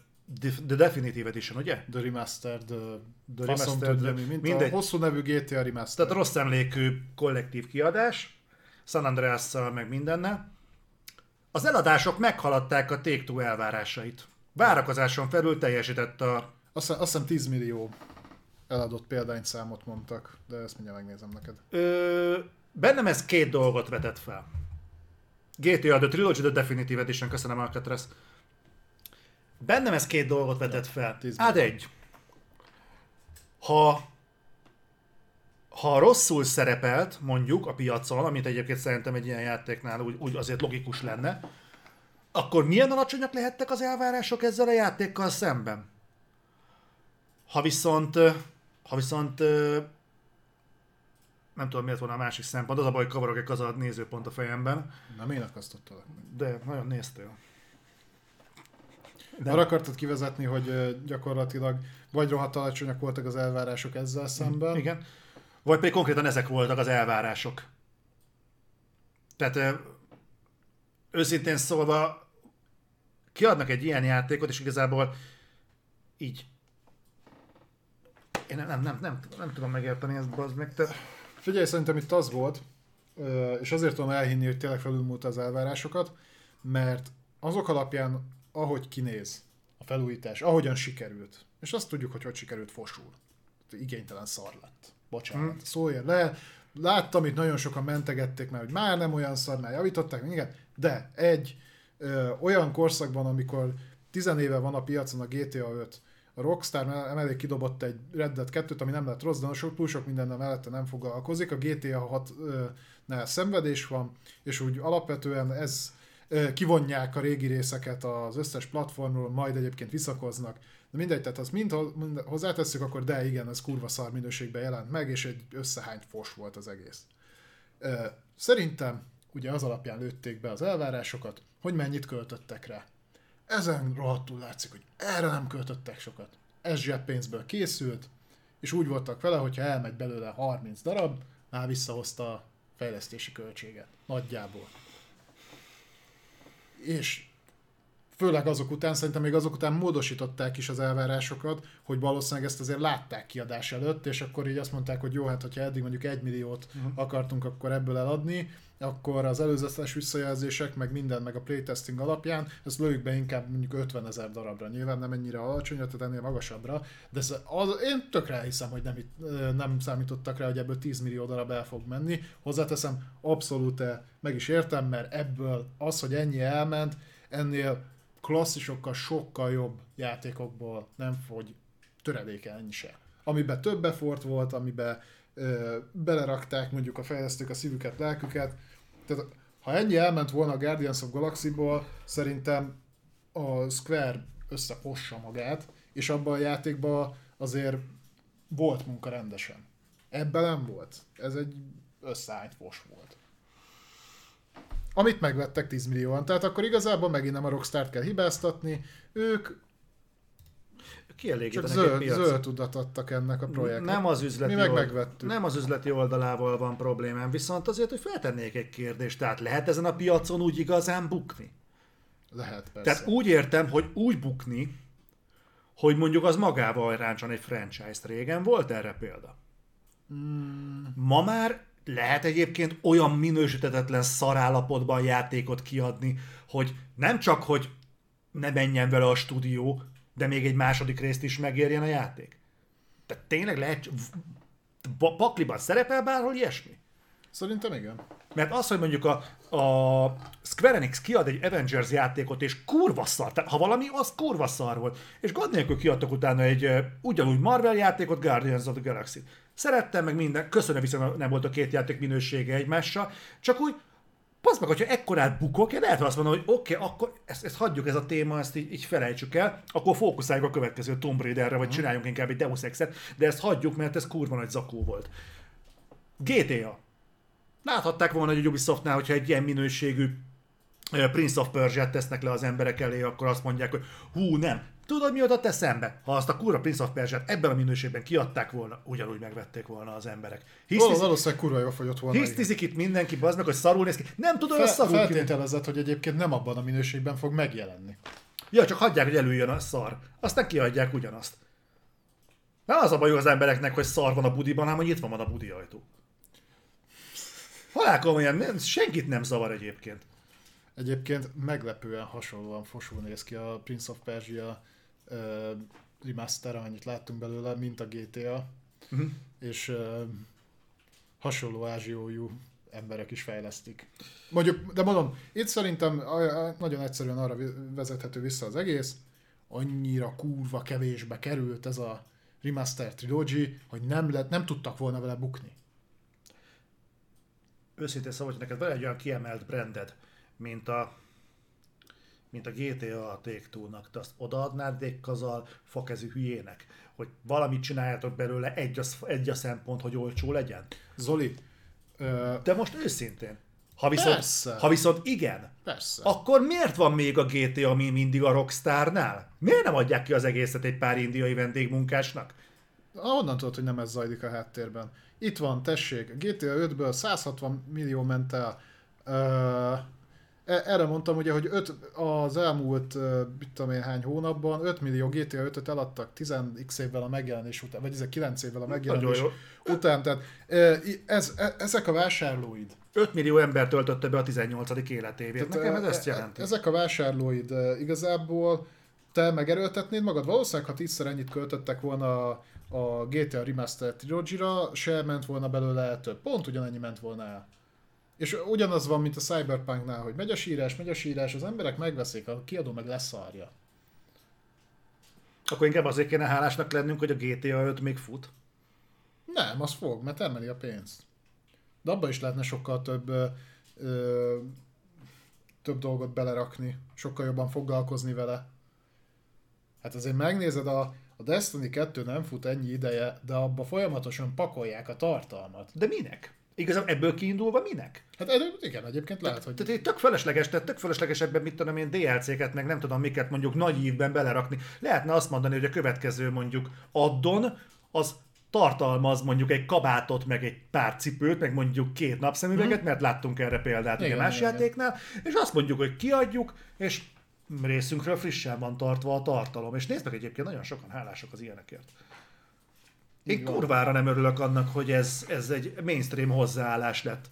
The Definitive Edition, ugye? The Remastered, The, The Remastered, tudja mi, mint mindegy. a hosszú nevű GTA Remastered. Tehát rossz emlékű kollektív kiadás, San andreas meg mindennel. Az eladások meghaladták a Take-Two elvárásait. Várakozáson felül teljesített a... Azt, azt hiszem 10 millió eladott példányszámot mondtak, de ezt mindjárt megnézem neked. Ö, bennem ez két dolgot vetett fel. GTA The Trilogy The Definitive Edition, köszönöm Alcatraz. Bennem ez két dolgot vetett fel. Hát egy. Ha ha rosszul szerepelt, mondjuk a piacon, amit egyébként szerintem egy ilyen játéknál úgy, úgy azért logikus lenne, akkor milyen alacsonyak lehettek az elvárások ezzel a játékkal szemben? Ha viszont, ha viszont nem tudom miért volna a másik szempont, az a baj, hogy kavarok egy az a nézőpont a fejemben, Nem én akasztottalak de nagyon néztél. De arra akartad kivezetni, hogy gyakorlatilag vagy rohadt alacsonyak voltak az elvárások ezzel szemben. Igen. Vagy pedig konkrétan ezek voltak az elvárások. Tehát őszintén szólva kiadnak egy ilyen játékot, és igazából így én nem, nem, nem, nem, nem tudom megérteni ezt, bazd meg. Tehát, Figyelj, szerintem itt az volt, és azért tudom elhinni, hogy tényleg felülmúlt az elvárásokat, mert azok alapján, ahogy kinéz a felújítás, ahogyan sikerült, és azt tudjuk, hogy hogy sikerült fosul. Igénytelen szar lett. Bocsánat, Hmm. szóljon le. Láttam, itt nagyon sokan mentegették már, hogy már nem olyan szar, már javították, igen, de egy ö, olyan korszakban, amikor tizenéve van a piacon a GTA 5, a Rockstar emellé kidobott egy Red Dead 2-t, ami nem lett rossz, de sok, túl sok mindennel mellette nem foglalkozik. A GTA 6-nál szenvedés van, és úgy alapvetően ez kivonják a régi részeket az összes platformról, majd egyébként visszakoznak. De mindegy, tehát azt mind, mind hozzátesszük, akkor de igen, ez kurva szar minőségben jelent meg, és egy összehányt fos volt az egész. Szerintem ugye az alapján lőtték be az elvárásokat, hogy mennyit költöttek rá. Ezen rohadtul látszik, hogy erre nem költöttek sokat. Ez zseppénzből készült, és úgy voltak vele, hogyha elmegy belőle 30 darab, már visszahozta a fejlesztési költséget. Nagyjából. És főleg azok után, szerintem még azok után módosították is az elvárásokat, hogy valószínűleg ezt azért látták kiadás előtt, és akkor így azt mondták, hogy jó, hát hogyha eddig mondjuk egy milliót uh-huh. akartunk akkor ebből eladni, akkor az előzetes visszajelzések, meg minden, meg a playtesting alapján, ezt lőjük be inkább mondjuk 50 ezer darabra. Nyilván nem ennyire alacsony, tehát ennél magasabbra, de ez, az, én tökre elhiszem, hogy nem, nem számítottak rá, hogy ebből 10 millió darab el fog menni. Hozzáteszem, abszolút meg is értem, mert ebből az, hogy ennyi elment, ennél klasszisokkal sokkal jobb játékokból nem fogy töredéke ennyi se. Amiben több effort volt, amiben ö, belerakták mondjuk a fejlesztők a szívüket, lelküket. Tehát ha ennyi elment volna a Guardians of Galaxy-ból, szerintem a Square összefossa magát, és abban a játékban azért volt munka rendesen. Ebben nem volt. Ez egy összeállt fos volt. Amit megvettek 10 millióan. Tehát akkor igazából megint nem a Rockstar-t kell hibáztatni, ők csak kielégítenek egy zöld, zöld tudat adtak ennek a projektnek. Nem az üzleti, Mi meg megvettük. nem az üzleti oldalával van problémám, viszont azért, hogy feltennék egy kérdést, tehát lehet ezen a piacon úgy igazán bukni? Lehet persze. Tehát úgy értem, hogy úgy bukni, hogy mondjuk az magával ráncson egy franchise-t. Régen volt erre példa? Hmm. Ma már lehet egyébként olyan minősítetetlen szarállapotban játékot kiadni, hogy nem csak, hogy ne menjen vele a stúdió, de még egy második részt is megérjen a játék. Tehát tényleg lehet, pakliban szerepel bárhol ilyesmi? Szerintem igen. Mert az, hogy mondjuk a, a Square Enix kiad egy Avengers játékot, és kurva szar, tehát ha valami, az kurva szar volt. És gond nélkül kiadtak utána egy ugyanúgy Marvel játékot, Guardians of the Galaxy. Szerettem meg minden, köszönöm viszont nem volt a két játék minősége egymással, csak úgy Pazd meg, hogyha ekkorát bukok, én lehet azt mondom, hogy oké, okay, akkor ezt, ezt hagyjuk ez a téma, ezt így, így felejtsük el, akkor fókuszáljunk a következő Tomb Raiderre, vagy csináljunk inkább egy Deus Ex-et, de ezt hagyjuk, mert ez kurva nagy zakó volt. GTA. Láthatták volna, hogy a Ubisoftnál, hogyha egy ilyen minőségű Prince of Persia-t tesznek le az emberek elé, akkor azt mondják, hogy hú, nem. Tudod, mi jutott eszembe? Ha azt a kurva Prince of Persia-t ebben a minőségben kiadták volna, ugyanúgy megvették volna az emberek. Val- Hisz, Valószínűleg kurva jól fogyott volna. hisztizik itt mindenki, bazd meg, hogy szarul néz ki. Nem tudod, hogy Fe- szarul ki. feltételezett, hogy egyébként nem abban a minőségben fog megjelenni. Ja, csak hagyják, hogy előjön a szar. Aztán kiadják ugyanazt. Nem az a baj az embereknek, hogy szar van a budiban, hanem hogy itt van a budi ajtó. Halál komolyan, nem, senkit nem zavar egyébként. Egyébként meglepően hasonlóan fosul néz ki a Prince of Persia uh, remaster, amennyit láttunk belőle, mint a GTA. Mhm. És uh, hasonló ázsiójú emberek is fejlesztik. Mondjuk, de mondom, itt szerintem nagyon egyszerűen arra vezethető vissza az egész, annyira kurva kevésbe került ez a remaster trilogy, hogy nem, lett, nem tudtak volna vele bukni. Őszintén szóval, hogy neked van egy olyan kiemelt branded, mint a mint a GTA a Take-Two-nak, te azt odaadnád egy kazal fakezű hülyének, hogy valamit csináljátok belőle, egy a, egy a szempont, hogy olcsó legyen. Zoli, ö, De most őszintén, ha viszont, Persze. ha viszont igen, persze. akkor miért van még a GTA, ami mindig a Rockstarnál? Miért nem adják ki az egészet egy pár indiai vendégmunkásnak? Honnan tudod, hogy nem ez zajlik a háttérben? Itt van, tessék, GTA 5-ből 160 millió ment el. Ö, erre mondtam ugye, hogy öt, az elmúlt, mit tudom én hány hónapban 5 millió GTA 5-öt eladtak 10x évvel a megjelenés után, vagy 9 évvel a megjelenés után. Tehát ez, e- ezek a vásárlóid. 5 millió ember töltötte be a 18. életévét. Nekem ez ezt e- jelenti. Ezek a vásárlóid igazából te megerőltetnéd magad? Valószínűleg, ha tízszer ennyit költöttek volna a, a GTA Remastered Trilogy-ra, se ment volna belőle el több. Pont ugyanennyi ment volna el. És ugyanaz van, mint a Cyberpunknál, hogy megy a sírás, megy a sírás, az emberek megveszik, a kiadó meg leszarja. Akkor inkább azért kéne hálásnak lennünk, hogy a GTA 5 még fut. Nem, az fog, mert termeli a pénzt. De abba is lehetne sokkal több ö, több dolgot belerakni, sokkal jobban foglalkozni vele. Hát azért megnézed, a, a Destiny 2 nem fut ennyi ideje, de abba folyamatosan pakolják a tartalmat. De minek? Igazából ebből kiindulva minek? Hát igen, egyébként lehet, hogy... Tehát tök felesleges, tehát tök felesleges ebben mit tudom én DLC-ket, meg nem tudom miket mondjuk nagy ívben belerakni. Lehetne azt mondani, hogy a következő mondjuk addon, az tartalmaz mondjuk egy kabátot, meg egy pár cipőt, meg mondjuk két napszemüveget, mert láttunk erre példát igen, Igen, más igen, játéknál, és azt mondjuk, hogy kiadjuk, és részünkről frissen van tartva a tartalom. És nézd meg egyébként, nagyon sokan hálások az ilyenekért. Én kurvára nem örülök annak, hogy ez, ez egy mainstream hozzáállás lett.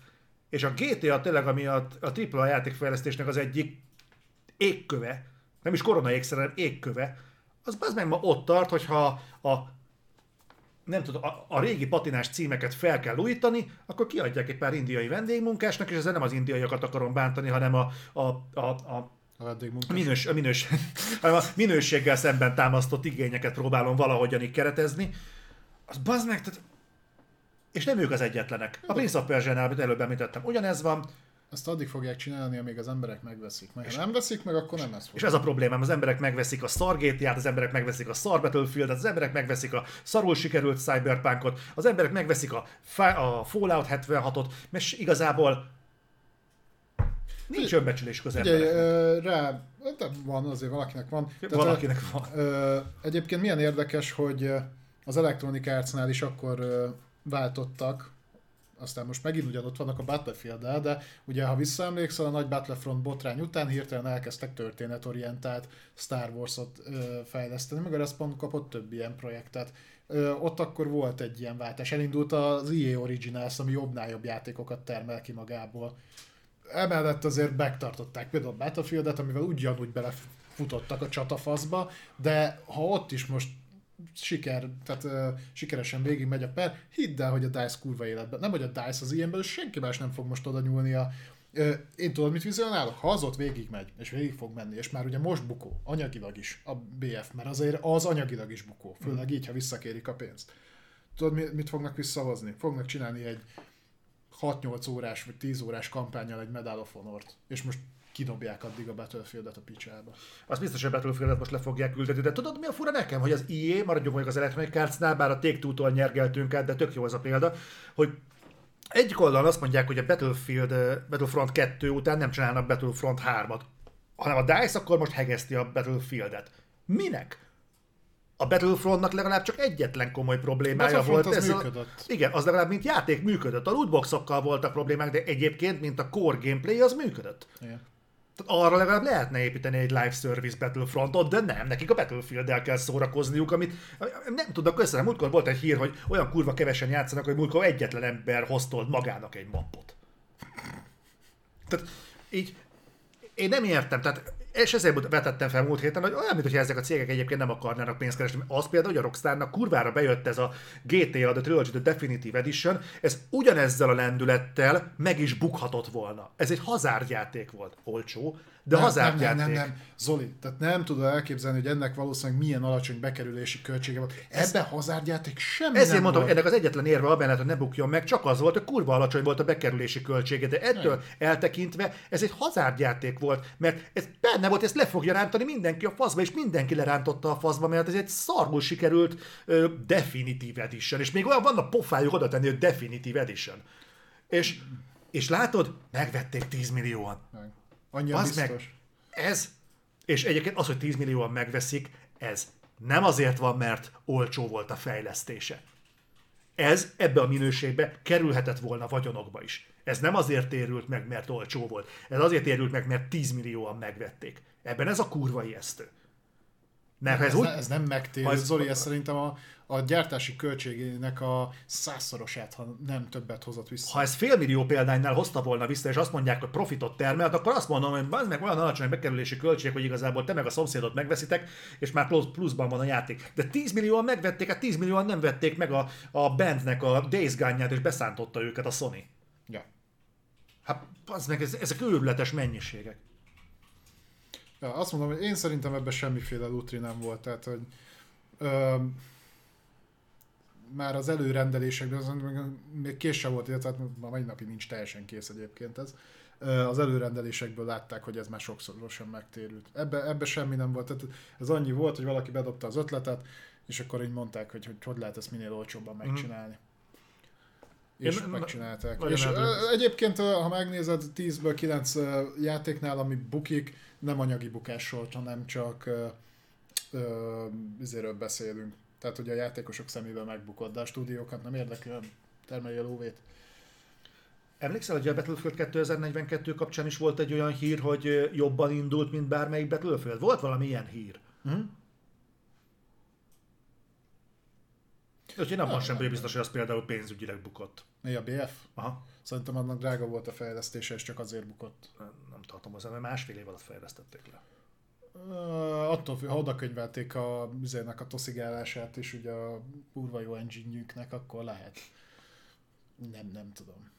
És a GTA tényleg, ami a, a AAA játékfejlesztésnek az egyik égköve, nem is korona ékszer, hanem égköve, az az meg ma ott tart, hogyha a nem tudom, a, a régi patinás címeket fel kell újítani, akkor kiadják egy pár indiai vendégmunkásnak, és ezzel nem az indiaiakat akarom bántani, hanem a, a, a, a A minős, a, minős, a minőséggel szemben támasztott igényeket próbálom valahogyan így keretezni. Az bazd meg, tehát... És nem ők az egyetlenek. A Prince of Persia-nál, amit előbb említettem, ugyanez van, Ezt addig fogják csinálni, amíg az emberek megveszik. Mert ha nem veszik meg, akkor nem ez fog. és ez a problémám, az emberek megveszik a szar GTA-t, az emberek megveszik a szar Battlefield-et, az emberek megveszik a szarul sikerült Cyberpunkot, az emberek megveszik a, a Fallout 76-ot, mert igazából nincs önbecsülésük az Ugye, embereknek. rá, de van, azért valakinek van. Tehát, Valakinek van. Ö, egyébként milyen érdekes, hogy az Electronic Arts-nál is akkor váltottak, aztán most megint ugyanott vannak a battlefield de ugye ha visszaemlékszel a nagy Battlefront botrány után hirtelen elkezdtek történetorientált Star Wars-ot ö, fejleszteni, meg a Respawn kapott több ilyen projektet. Ö, ott akkor volt egy ilyen váltás, elindult az EA Originals, ami jobbnál jobb játékokat termel ki magából. Emellett azért megtartották például a Battlefield-et, amivel ugyanúgy belefutottak a csatafaszba, de ha ott is most siker, tehát uh, sikeresen végig megy a per, hidd el, hogy a DICE kurva életben, nem hogy a DICE az ilyenből, senki más nem fog most oda nyúlni a Ö, én tudod, mit vizionálok? Ha az ott végig megy, és végig fog menni, és már ugye most bukó, anyagilag is a BF, mert azért az anyagilag is bukó, főleg így, ha visszakérik a pénzt. Tudod, mi- mit fognak visszahozni? Fognak csinálni egy 6-8 órás vagy 10 órás kampányal egy Medal of Honor-t, és most kidobják addig a Battlefield-et a picsába. Az biztos, hogy a Battlefield-et most le fogják küldeni, de tudod mi a fura nekem, hogy az EA, maradjunk mondjuk az Electronic Arts-nál, bár a Take-Two-tól nyergeltünk át, de tök jó az a példa, hogy egyik oldalon azt mondják, hogy a Battlefield, Battlefront 2 után nem csinálnak Battlefront 3-at, hanem a DICE akkor most hegeszti a Battlefield-et. Minek? A Battlefrontnak legalább csak egyetlen komoly problémája volt. az a- működött. Igen, az legalább mint játék működött. A lootboxokkal voltak problémák, de egyébként, mint a core gameplay, az működött. Igen. Tehát arra legalább lehetne építeni egy live service Battlefrontot, de nem, nekik a Battlefield-el kell szórakozniuk, amit nem tudnak össze. Múltkor volt egy hír, hogy olyan kurva kevesen játszanak, hogy múltkor egyetlen ember hoztolt magának egy mappot. Tehát így én nem értem, tehát és ezért vetettem fel múlt héten, hogy olyan, mintha ezek a cégek egyébként nem akarnának pénzt keresni. Az például, hogy a Rockstarnak kurvára bejött ez a GTA, The Trilogy, The Definitive Edition, ez ugyanezzel a lendülettel meg is bukhatott volna. Ez egy hazárdjáték volt. Olcsó, de nem, nem, hazárdjáték. nem, nem, nem, Zoli, tehát nem tudod elképzelni, hogy ennek valószínűleg milyen alacsony bekerülési költsége volt. Ebben hazárdjáték semmi Ezért nem mondom, volt. ennek az egyetlen érve abban hogy ne bukjon meg, csak az volt, hogy kurva alacsony volt a bekerülési költsége, de ettől eltekintve ez egy hazárdjáték volt, mert ez benne volt, ezt le fogja rántani mindenki a faszba, és mindenki lerántotta a faszba, mert ez egy szarul sikerült ö, Definitive Edition, és még olyan van a pofájuk oda tenni, hogy Definitive Edition. És, és látod, megvették 10 millióan. Meg. Annyira Az biztos. meg, ez, és egyébként az, hogy 10 millióan megveszik, ez nem azért van, mert olcsó volt a fejlesztése. Ez ebbe a minőségbe kerülhetett volna vagyonokba is. Ez nem azért térült meg, mert olcsó volt. Ez azért térült meg, mert 10 millióan megvették. Ebben ez a kurva ijesztő. Mert ha ez Ez, úgy, ne, ez nem megtérő. Zoli, ez szerintem a, a gyártási költségének a százszorosát, ha nem többet hozott vissza. ha ez félmillió példánynál hozta volna vissza, és azt mondják, hogy profitot termelt, akkor azt mondom, hogy az meg olyan alacsony bekerülési költség, hogy igazából te meg a szomszédot megveszitek, és már plusz, pluszban van a játék. De 10 millióan megvették, hát 10 millióan nem vették meg a, a bandnek a Days Gone-ját, és beszántotta őket a Sony. Ja. Hát az meg, ez, ezek őrületes mennyiségek. Ja, azt mondom, hogy én szerintem ebben semmiféle lutri nem volt, tehát hogy ö, már az előrendelésekben, az még- sem volt, illetve hát ma mai napig nincs teljesen kész egyébként ez. Az előrendelésekből látták, hogy ez már sokszorosan megtérült. Ebbe, ebbe semmi nem volt. Tehát ez annyi volt, hogy valaki bedobta az ötletet, és akkor így mondták, hogy hogy, hogy lehet ezt minél olcsóbban megcsinálni. És Én- megcsinálták. És eldöntött. egyébként, ha megnézed, 10-ből 9 ö, játéknál, ami bukik, nem anyagi bukás volt, hanem csak izéről beszélünk. Tehát, hogy a játékosok szemébe megbukott, de a stúdiókat nem érdekel, termelje lóvét. Emlékszel, hogy a Battlefield 2042 kapcsán is volt egy olyan hír, hogy jobban indult, mint bármelyik Battlefield? Volt valami ilyen hír? Hm? Úgyhogy nem van sem biztos, hogy az például pénzügyileg bukott. Mi a BF? Aha. Szerintem annak drága volt a fejlesztése, és csak azért bukott. Nem, nem tartom hozzá, mert másfél év alatt fejlesztették le. Ö, attól függ, ha oda könyvelték a üzének a toszigálását, és ugye a kurva jó engine akkor lehet. Nem, nem tudom.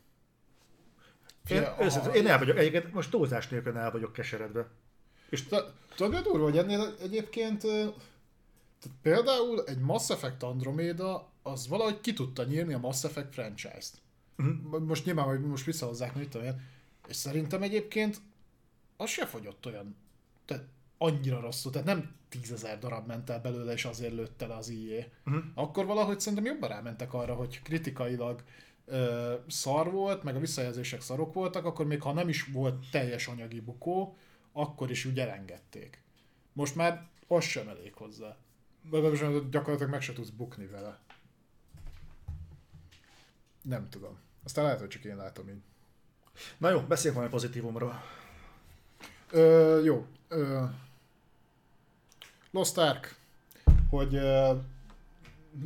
Én, Fia, őszintén, én el vagyok, egyébként most túlzás nélkül el vagyok keseredve. És Tudod, a durva, hogy ennél egyébként tehát például egy Mass Effect Andromeda az valahogy ki tudta nyírni a Mass Effect franchise-t. Mhm. Most nyilván, hogy most visszahozzák, mit tudom én. És szerintem egyébként az se fogyott olyan, tehát annyira rosszul, tehát nem tízezer darab ment el belőle, és azért lőtte le az IE. Mhm. Akkor valahogy szerintem jobban rámentek arra, hogy kritikailag ö, szar volt, meg a visszajelzések szarok voltak, akkor még ha nem is volt teljes anyagi bukó, akkor is úgy elengedték. Most már az sem elég hozzá. Legalábbis gyakorlatilag meg se tudsz bukni vele. Nem tudom. Aztán lehet, hogy csak én látom így. Na jó, beszéljünk valami pozitívumról. Ö, jó. Ö, Lost Ark, hogy ö,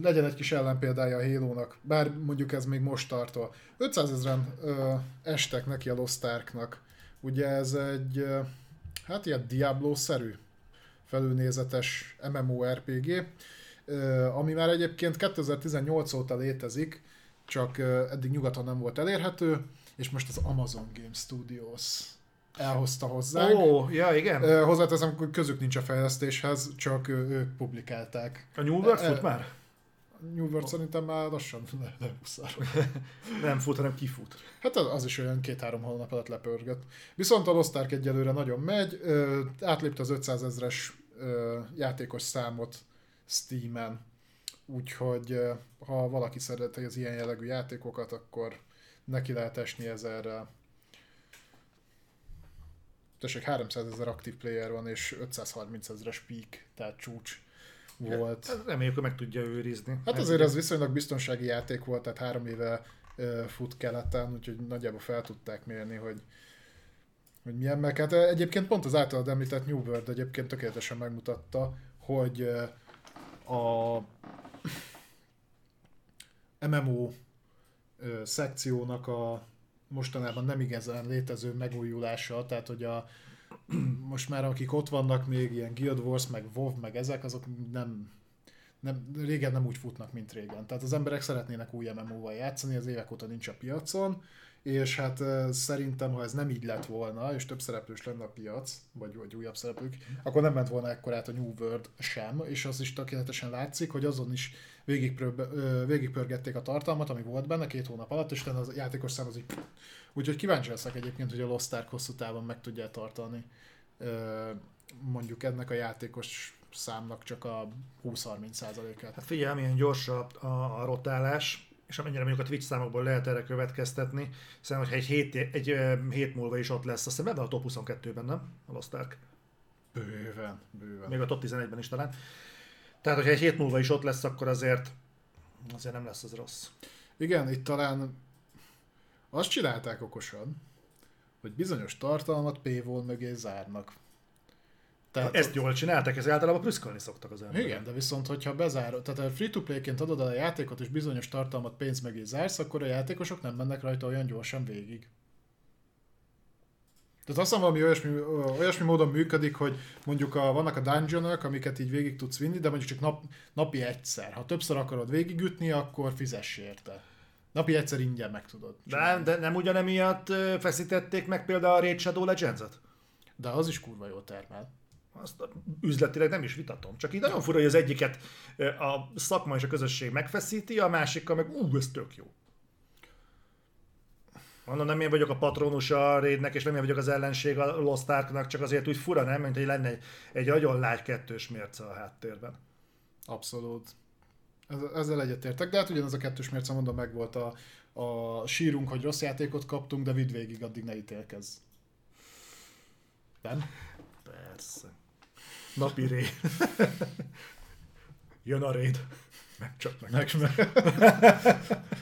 legyen egy kis ellenpéldája a Halo-nak, bár mondjuk ez még most tartol. 500 ezeren ö, estek neki a Lost Arknak. Ugye ez egy, ö, hát ilyen Diablo-szerű felülnézetes MMORPG, ami már egyébként 2018 óta létezik, csak eddig nyugaton nem volt elérhető, és most az Amazon Game Studios elhozta hozzánk. Ó, ja, igen. Hozzáteszem, hogy közük nincs a fejlesztéshez, csak ők publikálták. A New World fut már? New World szerintem már lassan le- lehuszárol. Nem fut, hanem kifut. Hát az, az is olyan két-három hónap alatt lepörgött. Viszont a Lost Ark egyelőre nagyon megy, ö, átlépte az 500 ezres ö, játékos számot Steam-en, úgyhogy ö, ha valaki szereti az ilyen jellegű játékokat, akkor neki lehet esni ezerrel. Tessék, 300 ezer aktív player van, és 530 ezeres peak, tehát csúcs volt. Hát Reméljük, hogy meg tudja őrizni. Hát azért ez viszonylag biztonsági játék volt, tehát három éve fut keleten, úgyhogy nagyjából fel tudták mérni, hogy, hogy milyen meg. Hát egyébként pont az általad említett New World egyébként tökéletesen megmutatta, hogy a MMO szekciónak a mostanában nem igazán létező megújulása, tehát hogy a most már akik ott vannak még, ilyen Guild Wars, meg WoW, meg ezek, azok nem, nem, régen nem úgy futnak, mint régen. Tehát az emberek szeretnének új MMO-val játszani, az évek óta nincs a piacon, és hát szerintem, ha ez nem így lett volna, és több szereplős lenne a piac, vagy, vagy újabb szereplők, akkor nem ment volna ekkorát a New World sem, és az is tökéletesen látszik, hogy azon is végigpörgették a tartalmat, ami volt benne két hónap alatt, és utána az játékos szám az így... Úgyhogy kíváncsi leszek egyébként, hogy a Lost Ark hosszú távon meg tudja tartani mondjuk ennek a játékos számnak csak a 20-30%-át. Hát figyelj, milyen gyors a, a, a rotálás, és amennyire mondjuk a Twitch számokból lehet erre következtetni, szerintem, hogyha egy hét, egy ö, hét múlva is ott lesz, azt hiszem ebben a top 22-ben, nem? A Lost Ark. Bőven, bőven. Még a top 11-ben is talán. Tehát, hogyha egy hét múlva is ott lesz, akkor azért azért nem lesz az rossz. Igen, itt talán azt csinálták okosan, hogy bizonyos tartalmat paywall mögé zárnak. Tehát Ezt jól csinálták, ez általában prüszkölni szoktak az emberek. Igen, de viszont, hogyha bezárod, tehát a free-to-play-ként adod el a játékot, és bizonyos tartalmat pénz mögé zársz, akkor a játékosok nem mennek rajta olyan gyorsan végig. Tehát azt mondom, valami olyasmi, olyasmi módon működik, hogy mondjuk a, vannak a dungeonok, amiket így végig tudsz vinni, de mondjuk csak nap, napi egyszer. Ha többször akarod végigütni, akkor fizess érte. Napi egyszer ingyen meg tudod. De, de nem ugyanemiatt feszítették meg például a Raid Shadow Legends-et? De az is kurva jól termel. Azt üzletileg nem is vitatom. Csak így nagyon fura, hogy az egyiket a szakma és a közösség megfeszíti, a másikkal meg ú, ez tök jó. Mondom, nem én vagyok a patronus a raidnek, és nem én vagyok az ellenség a Lost Arknak, csak azért úgy fura, nem? Mint hogy lenne egy, egy nagyon lágy kettős mérce a háttérben. Abszolút. Ez- Ezzel egyetértek, de hát ugyanaz a kettős mérce, mondom, meg volt a, a sírunk, hogy rossz játékot kaptunk, de vidd végig, addig ne ítélkezz. Nem? Persze. Napi raid. Jön a raid. Meg csak meg. Meg, meg.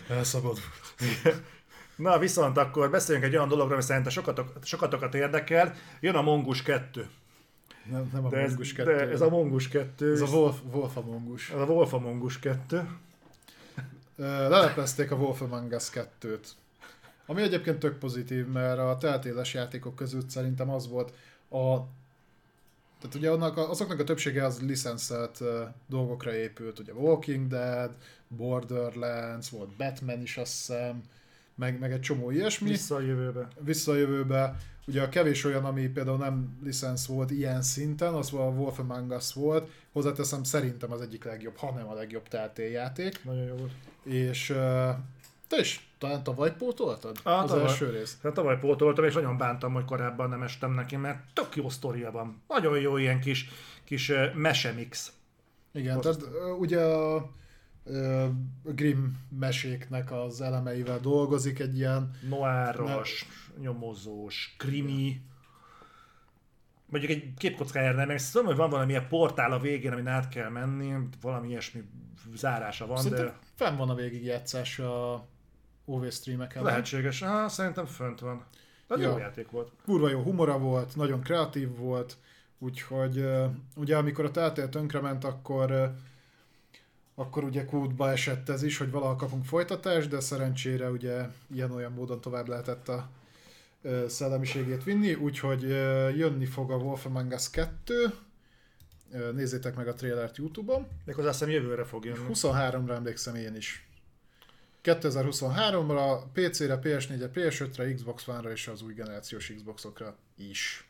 Elszabadult. Na viszont akkor beszéljünk egy olyan dologról, ami szerintem sokatok, sokatokat érdekel. Jön a Mongus 2. Nem, nem a De ez, Mongus 2. de ez a Mongus 2. ez a Wolf, Wolf a Mongus. ez a Wolf a Mongus 2. Ö, Leleplezték a Wolf Among Us 2-t. Ami egyébként tök pozitív, mert a teltéles játékok között szerintem az volt a... Tehát ugye annak a, azoknak a többsége az licenszelt uh, dolgokra épült, ugye Walking Dead, Borderlands, volt Batman is azt hiszem, meg, meg egy csomó ilyesmi. Vissza a jövőbe. visszajövőbe, ugye a kevés olyan, ami például nem licensz volt ilyen szinten, az a Wolf Among Us volt, hozzáteszem szerintem az egyik legjobb, ha nem a legjobb tártélyjáték, Nagyon jó volt. és uh, is talán tavaly pótoltad Á, az tavaly. első részt. Hát tavaly pótoltam, és nagyon bántam, hogy korábban nem estem neki, mert tök jó sztoria van. Nagyon jó ilyen kis, kis mesemix. Igen, Azt- tehát ugye a Grimm meséknek az elemeivel dolgozik egy ilyen, Noáros, nyomozós, krimi. Mondjuk egy képkockájára nem, tudom, hogy van valamilyen portál a végén, amin át kell menni, valami ilyesmi zárása van, szerintem de fenn van a végigjátszás a OV streameken. lehetséges. Ah, szerintem fönt van. De Ja. jó játék volt. kurva jó humora volt, nagyon kreatív volt, úgyhogy ugye amikor a Telltale tönkrement, akkor akkor ugye kútba esett ez is, hogy valahol kapunk folytatást, de szerencsére ugye ilyen-olyan módon tovább lehetett a szellemiségét vinni, úgyhogy jönni fog a Wolf Among Us 2, uh, nézzétek meg a trailert Youtube-on, Méghozzá azt hiszem jövőre fog jönni. 23-ra emlékszem én is. 2023-ra, PC-re, PS4-re, PS5-re, Xbox One-ra és az új generációs Xboxokra is.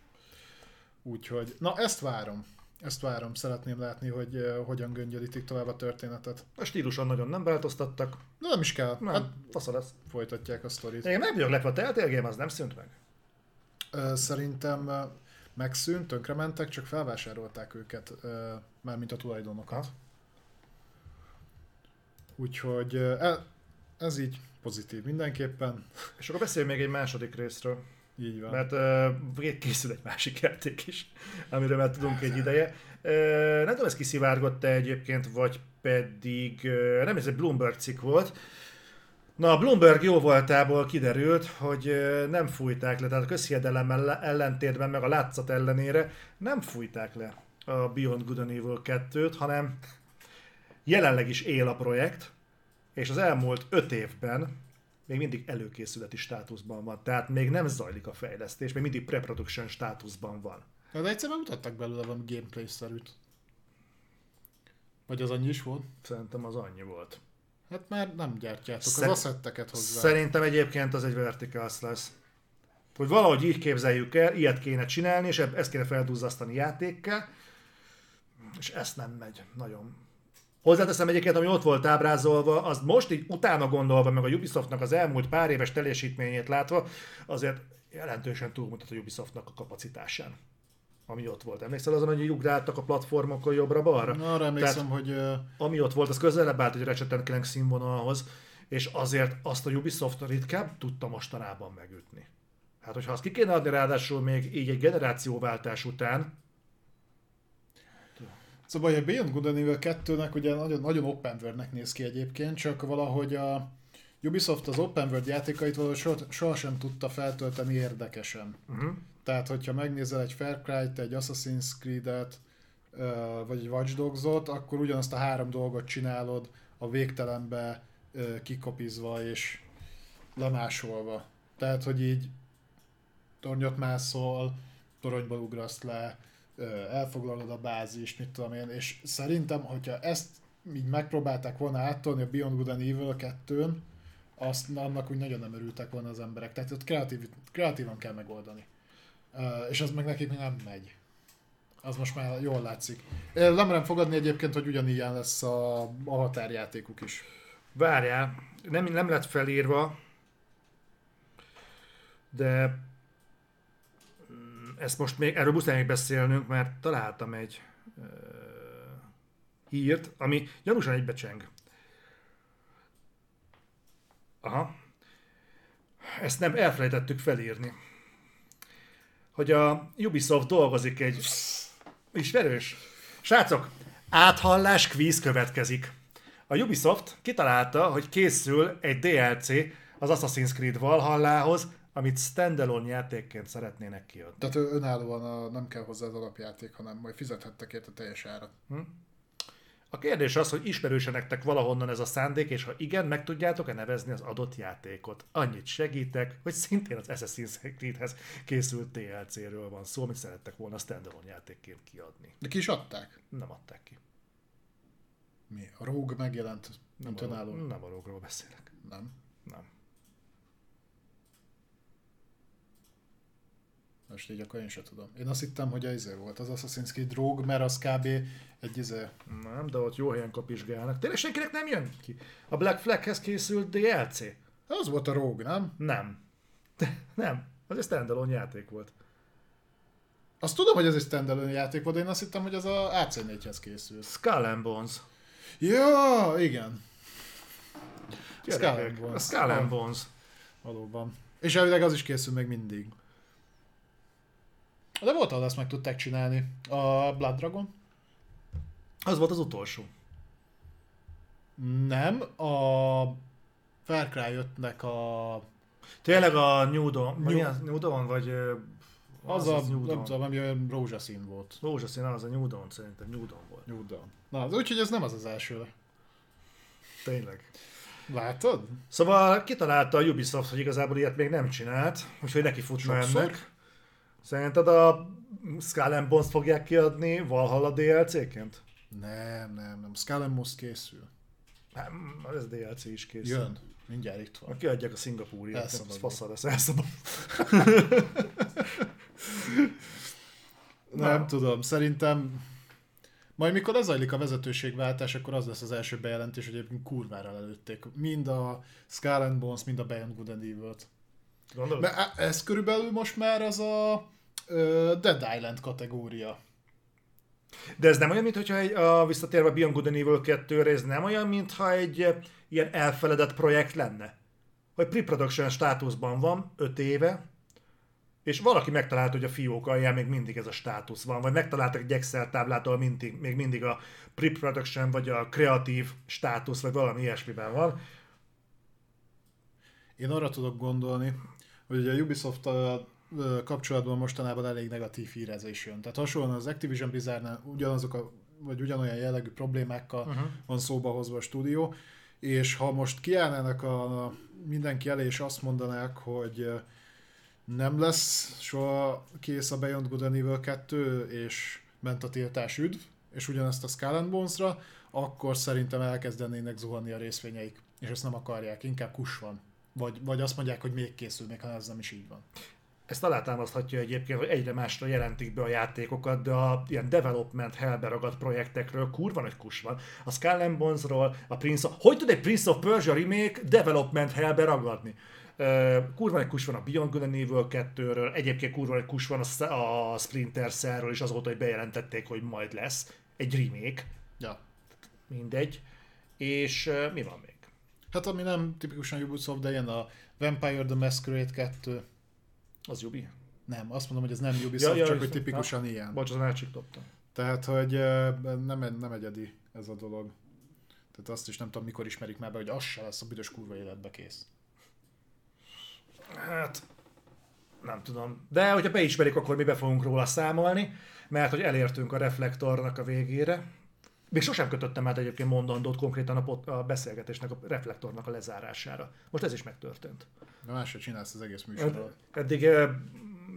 Úgyhogy, na ezt várom. Ezt várom, szeretném látni, hogy uh, hogyan göngyölítik tovább a történetet. A stíluson nagyon nem változtattak. De nem is kell, Nem, hát fasza lesz. folytatják a sztorit. Én meg vagyok lepve, a Telltale az nem szűnt meg. Ö, Szerintem ö, megszűnt, tönkrementek, csak felvásárolták őket, ö, mármint a tulajdonokat. Ha? Úgyhogy ö, e- ez így pozitív mindenképpen. És akkor beszéljünk még egy második részről. Így van. Mert uh, készül egy másik játék is, amiről már tudunk egy ideje. Uh, nem tudom, ez kiszivárgott-e egyébként, vagy pedig, uh, nem ez egy Bloomberg cikk volt. Na, a Bloomberg jó voltából kiderült, hogy nem fújták le, tehát a közhiedelem ellen- ellentétben, meg a látszat ellenére nem fújták le a Beyond Good and Evil 2-t, hanem jelenleg is él a projekt, és az elmúlt öt évben még mindig előkészületi státuszban van, tehát még nem zajlik a fejlesztés, még mindig pre-production státuszban van. De egyszer mutattak belőle valami gameplay-szerűt. Vagy az annyi is volt? Szerintem az annyi volt. Hát már nem gyártjátok Szer- az asszetteket hozzá. Szerintem egyébként az egy verticals lesz. Hogy valahogy így képzeljük el, ilyet kéne csinálni, és ezt kéne feldúzzasztani játékkel, és ezt nem megy nagyon. Hozzáteszem egyébként, ami ott volt ábrázolva, az most így utána gondolva, meg a Ubisoftnak az elmúlt pár éves teljesítményét látva, azért jelentősen túlmutat a Ubisoftnak a kapacitásán ami ott volt. Emlékszel azon, hogy ugráltak a platformokon jobbra-balra? Na, arra emlékszem, hogy ö, ami ott volt, az közelebb állt egy Ratchet Clank színvonalhoz, és azért azt a Ubisoft ritkább tudta mostanában megütni. Hát, hogyha azt ki kéne adni ráadásul még így egy generációváltás után, Szóval a Beyond Good and Evil 2-nek ugye nagyon, nagyon open world-nek néz ki egyébként, csak valahogy a Ubisoft az open world játékait valahogy soha, sohasem tudta feltölteni érdekesen. uh-huh. Tehát, hogyha megnézel egy Far Cry-t, egy Assassin's Creed-et, vagy egy Watch Dogs-ot, akkor ugyanazt a három dolgot csinálod a végtelenbe kikopizva és lemásolva. Tehát, hogy így tornyot mászol, toronyból ugrasz le, elfoglalod a bázist, mit tudom én, és szerintem, hogyha ezt így megpróbálták volna áttolni a Beyond Good and Evil 2-n, azt, annak úgy nagyon nem örültek volna az emberek. Tehát ott kreatív, kreatívan kell megoldani. És az meg nekik nem megy. Az most már jól látszik. Én Nem merem fogadni egyébként, hogy ugyanilyen lesz a, a határjátékuk is. Várjál, nem, nem lett felírva, de ezt most még, erről muszáj még beszélnünk, mert találtam egy uh, hírt, ami gyanúsan egybecseng. Aha. Ezt nem elfelejtettük felírni. Hogy a Ubisoft dolgozik egy ismerős. Srácok, áthallás kvíz következik. A Ubisoft kitalálta, hogy készül egy DLC az Assassin's Creed Valhallához, amit standalone játékként szeretnének kiadni. Tehát ö- önállóan a, nem kell hozzá az alapjáték, hanem majd fizethettek érte teljes árat. A kérdés az, hogy ismerőse nektek valahonnan ez a szándék, és ha igen, meg tudjátok-e nevezni az adott játékot. Annyit segítek, hogy szintén az Assassin's Creedhez készült DLC-ről van szó, amit szerettek volna standalone játékként kiadni. De ki is adták? Nem adták ki. Mi? A Rogue megjelent, mint a, nem a rogról beszélek. Nem. Nem. Most így akkor én sem tudom. Én azt hittem, hogy az izé volt, az Assassin's Creed Rogue, mert az kb. egy izé... Nem, de ott jó helyen kapizsgálnak. Tényleg senkinek nem jön ki. A Black Flaghez készült DLC? Az volt a Rogue, nem? Nem. nem. Az egy standalone játék volt. Azt tudom, hogy ez egy standalone játék volt, de én azt hittem, hogy az a AC4-hez készült. Skull and Bones. Ja, igen. Skull and Bones. Skull and Bones. Valóban. És elvileg az is készül még mindig. De volt, ahol azt meg tudták csinálni. A Blood Dragon? Az volt az utolsó. Nem, a Far Cry 5-nek a... Tényleg a New Dawn, vagy New- az? New Dawn, vagy... ö, Az, a, New nem Dawn. tudom, ami olyan rózsaszín volt. Rózsaszín, az a New Dawn szerintem, New Dawn volt. New Dawn. Na, úgyhogy ez nem az az első. Tényleg. Látod? Szóval kitalálta a Ubisoft, hogy igazából ilyet még nem csinált, úgyhogy neki futna Sokszor. ennek. Szerinted a Skull and Bones fogják kiadni Valhalla DLC-ként? Nem, nem, nem. Skull and Bones készül. Nem, ez DLC is készül. Jön. Mindjárt itt van. Kiadják a szingapúriát, az Elszabadul. faszal lesz, elszabad. Nem tudom, szerintem Majd mikor lezajlik a vezetőségváltás, akkor az lesz az első bejelentés, hogy egyébként kurvára előtték. Mind a Skull and Bones, mind a Beyond Good and Evil-t. Gondolod? Mert ez körülbelül most már az a Dead Island kategória. De ez nem olyan, mintha egy, a, visszatérve a Beyond Good and Evil 2 ez nem olyan, mintha egy ilyen elfeledett projekt lenne. Hogy pre-production státuszban van 5 éve, és valaki megtalálta, hogy a fiók alján még mindig ez a státusz van, vagy megtaláltak egy Excel táblát, ahol mindig, még mindig a pre-production, vagy a kreatív státusz, vagy valami ilyesmiben van. Én arra tudok gondolni, hogy ugye a ubisoft kapcsolatban mostanában elég negatív hírezés jön. Tehát hasonlóan az Activision Blizzardnál ugyanazok a, vagy ugyanolyan jellegű problémákkal uh-huh. van szóba hozva a stúdió, és ha most kiállnának a, a mindenki elé, és azt mondanák, hogy nem lesz soha kész a Beyond Good and Evil 2, és ment a tiltás üdv, és ugyanezt a Skull and Bones-ra, akkor szerintem elkezdenének zuhanni a részvényeik, és ezt nem akarják, inkább kus van. Vagy, vagy azt mondják, hogy még készül, még ha ez nem is így van. Ezt alátámaszthatja egyébként, hogy egyre másra jelentik be a játékokat, de a ilyen development hellbe ragadt projektekről kurva nagy kus van. A Skull and Bones-ról, a Prince of... Hogy tud egy Prince of Persia remake development hellbe ragadni? Uh, kurva egy kus van a Beyond Good and Evil 2-ről, egyébként kurva egy kus van a, a Splinter Cell-ről, és azóta, hogy bejelentették, hogy majd lesz egy remake, Ja. mindegy. És uh, mi van még? Hát ami nem tipikusan Ubisoft, de ilyen a Vampire the Masquerade 2. Az Jubi? Nem, azt mondom, hogy ez nem Ubisoft, Ja, ja, csak hogy tipikusan ilyen. Bocs, azon elcsiktottam. Tehát, hogy nem, nem egyedi ez a dolog. Tehát azt is nem tudom, mikor ismerik már be, hogy az se lesz a büdös kurva életbe kész. Hát, nem tudom. De hogyha beismerik, akkor mi be fogunk róla számolni, mert hogy elértünk a reflektornak a végére. Még sosem kötöttem át egyébként mondandót konkrétan a, pot, a beszélgetésnek, a reflektornak a lezárására. Most ez is megtörtént. De máshogy csinálsz az egész műsorról. Eddig eh,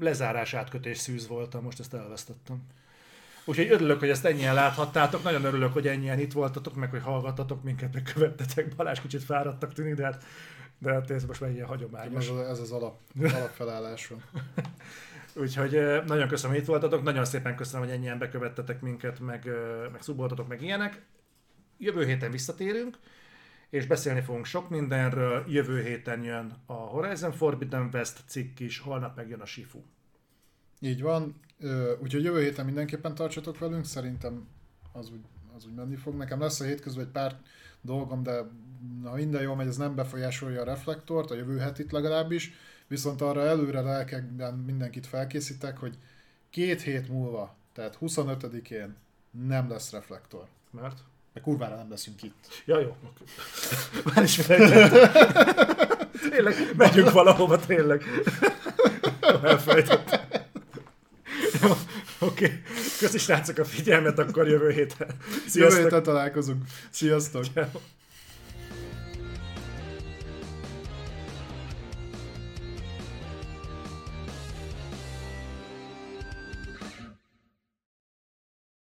lezárás átkötés szűz voltam, most ezt elvesztettem. Úgyhogy örülök, hogy ezt ennyien láthattátok, nagyon örülök, hogy ennyien itt voltatok, meg hogy hallgattatok minket, meg követtetek. Balázs kicsit fáradtak tűnik, de hát, de hát ez most már ilyen hagyományos. Ez, az- ez az alap, alapfelállás van. Úgyhogy nagyon köszönöm, hogy itt voltatok, nagyon szépen köszönöm, hogy ennyien bekövettetek minket, meg, meg szuboltatok, meg ilyenek. Jövő héten visszatérünk, és beszélni fogunk sok mindenről. Jövő héten jön a Horizon Forbidden West cikk is, holnap megjön a Shifu. Így van. Úgyhogy jövő héten mindenképpen tartsatok velünk, szerintem az úgy, az úgy menni fog. Nekem lesz a hétközben egy pár dolgom, de ha minden jól megy, ez nem befolyásolja a reflektort, a jövő hetit legalábbis. Viszont arra előre lelkekben mindenkit felkészítek, hogy két hét múlva, tehát 25-én nem lesz reflektor. Mert? Mert kurvára nem leszünk itt. Ja, jó. oké. Már is tényleg, megyünk valahova, tényleg. Elfelejtettem. Jó, Oké, okay. köszi srácok a figyelmet, akkor jövő héten. Jövő Sziasztok! héten találkozunk. Sziasztok! Ciao.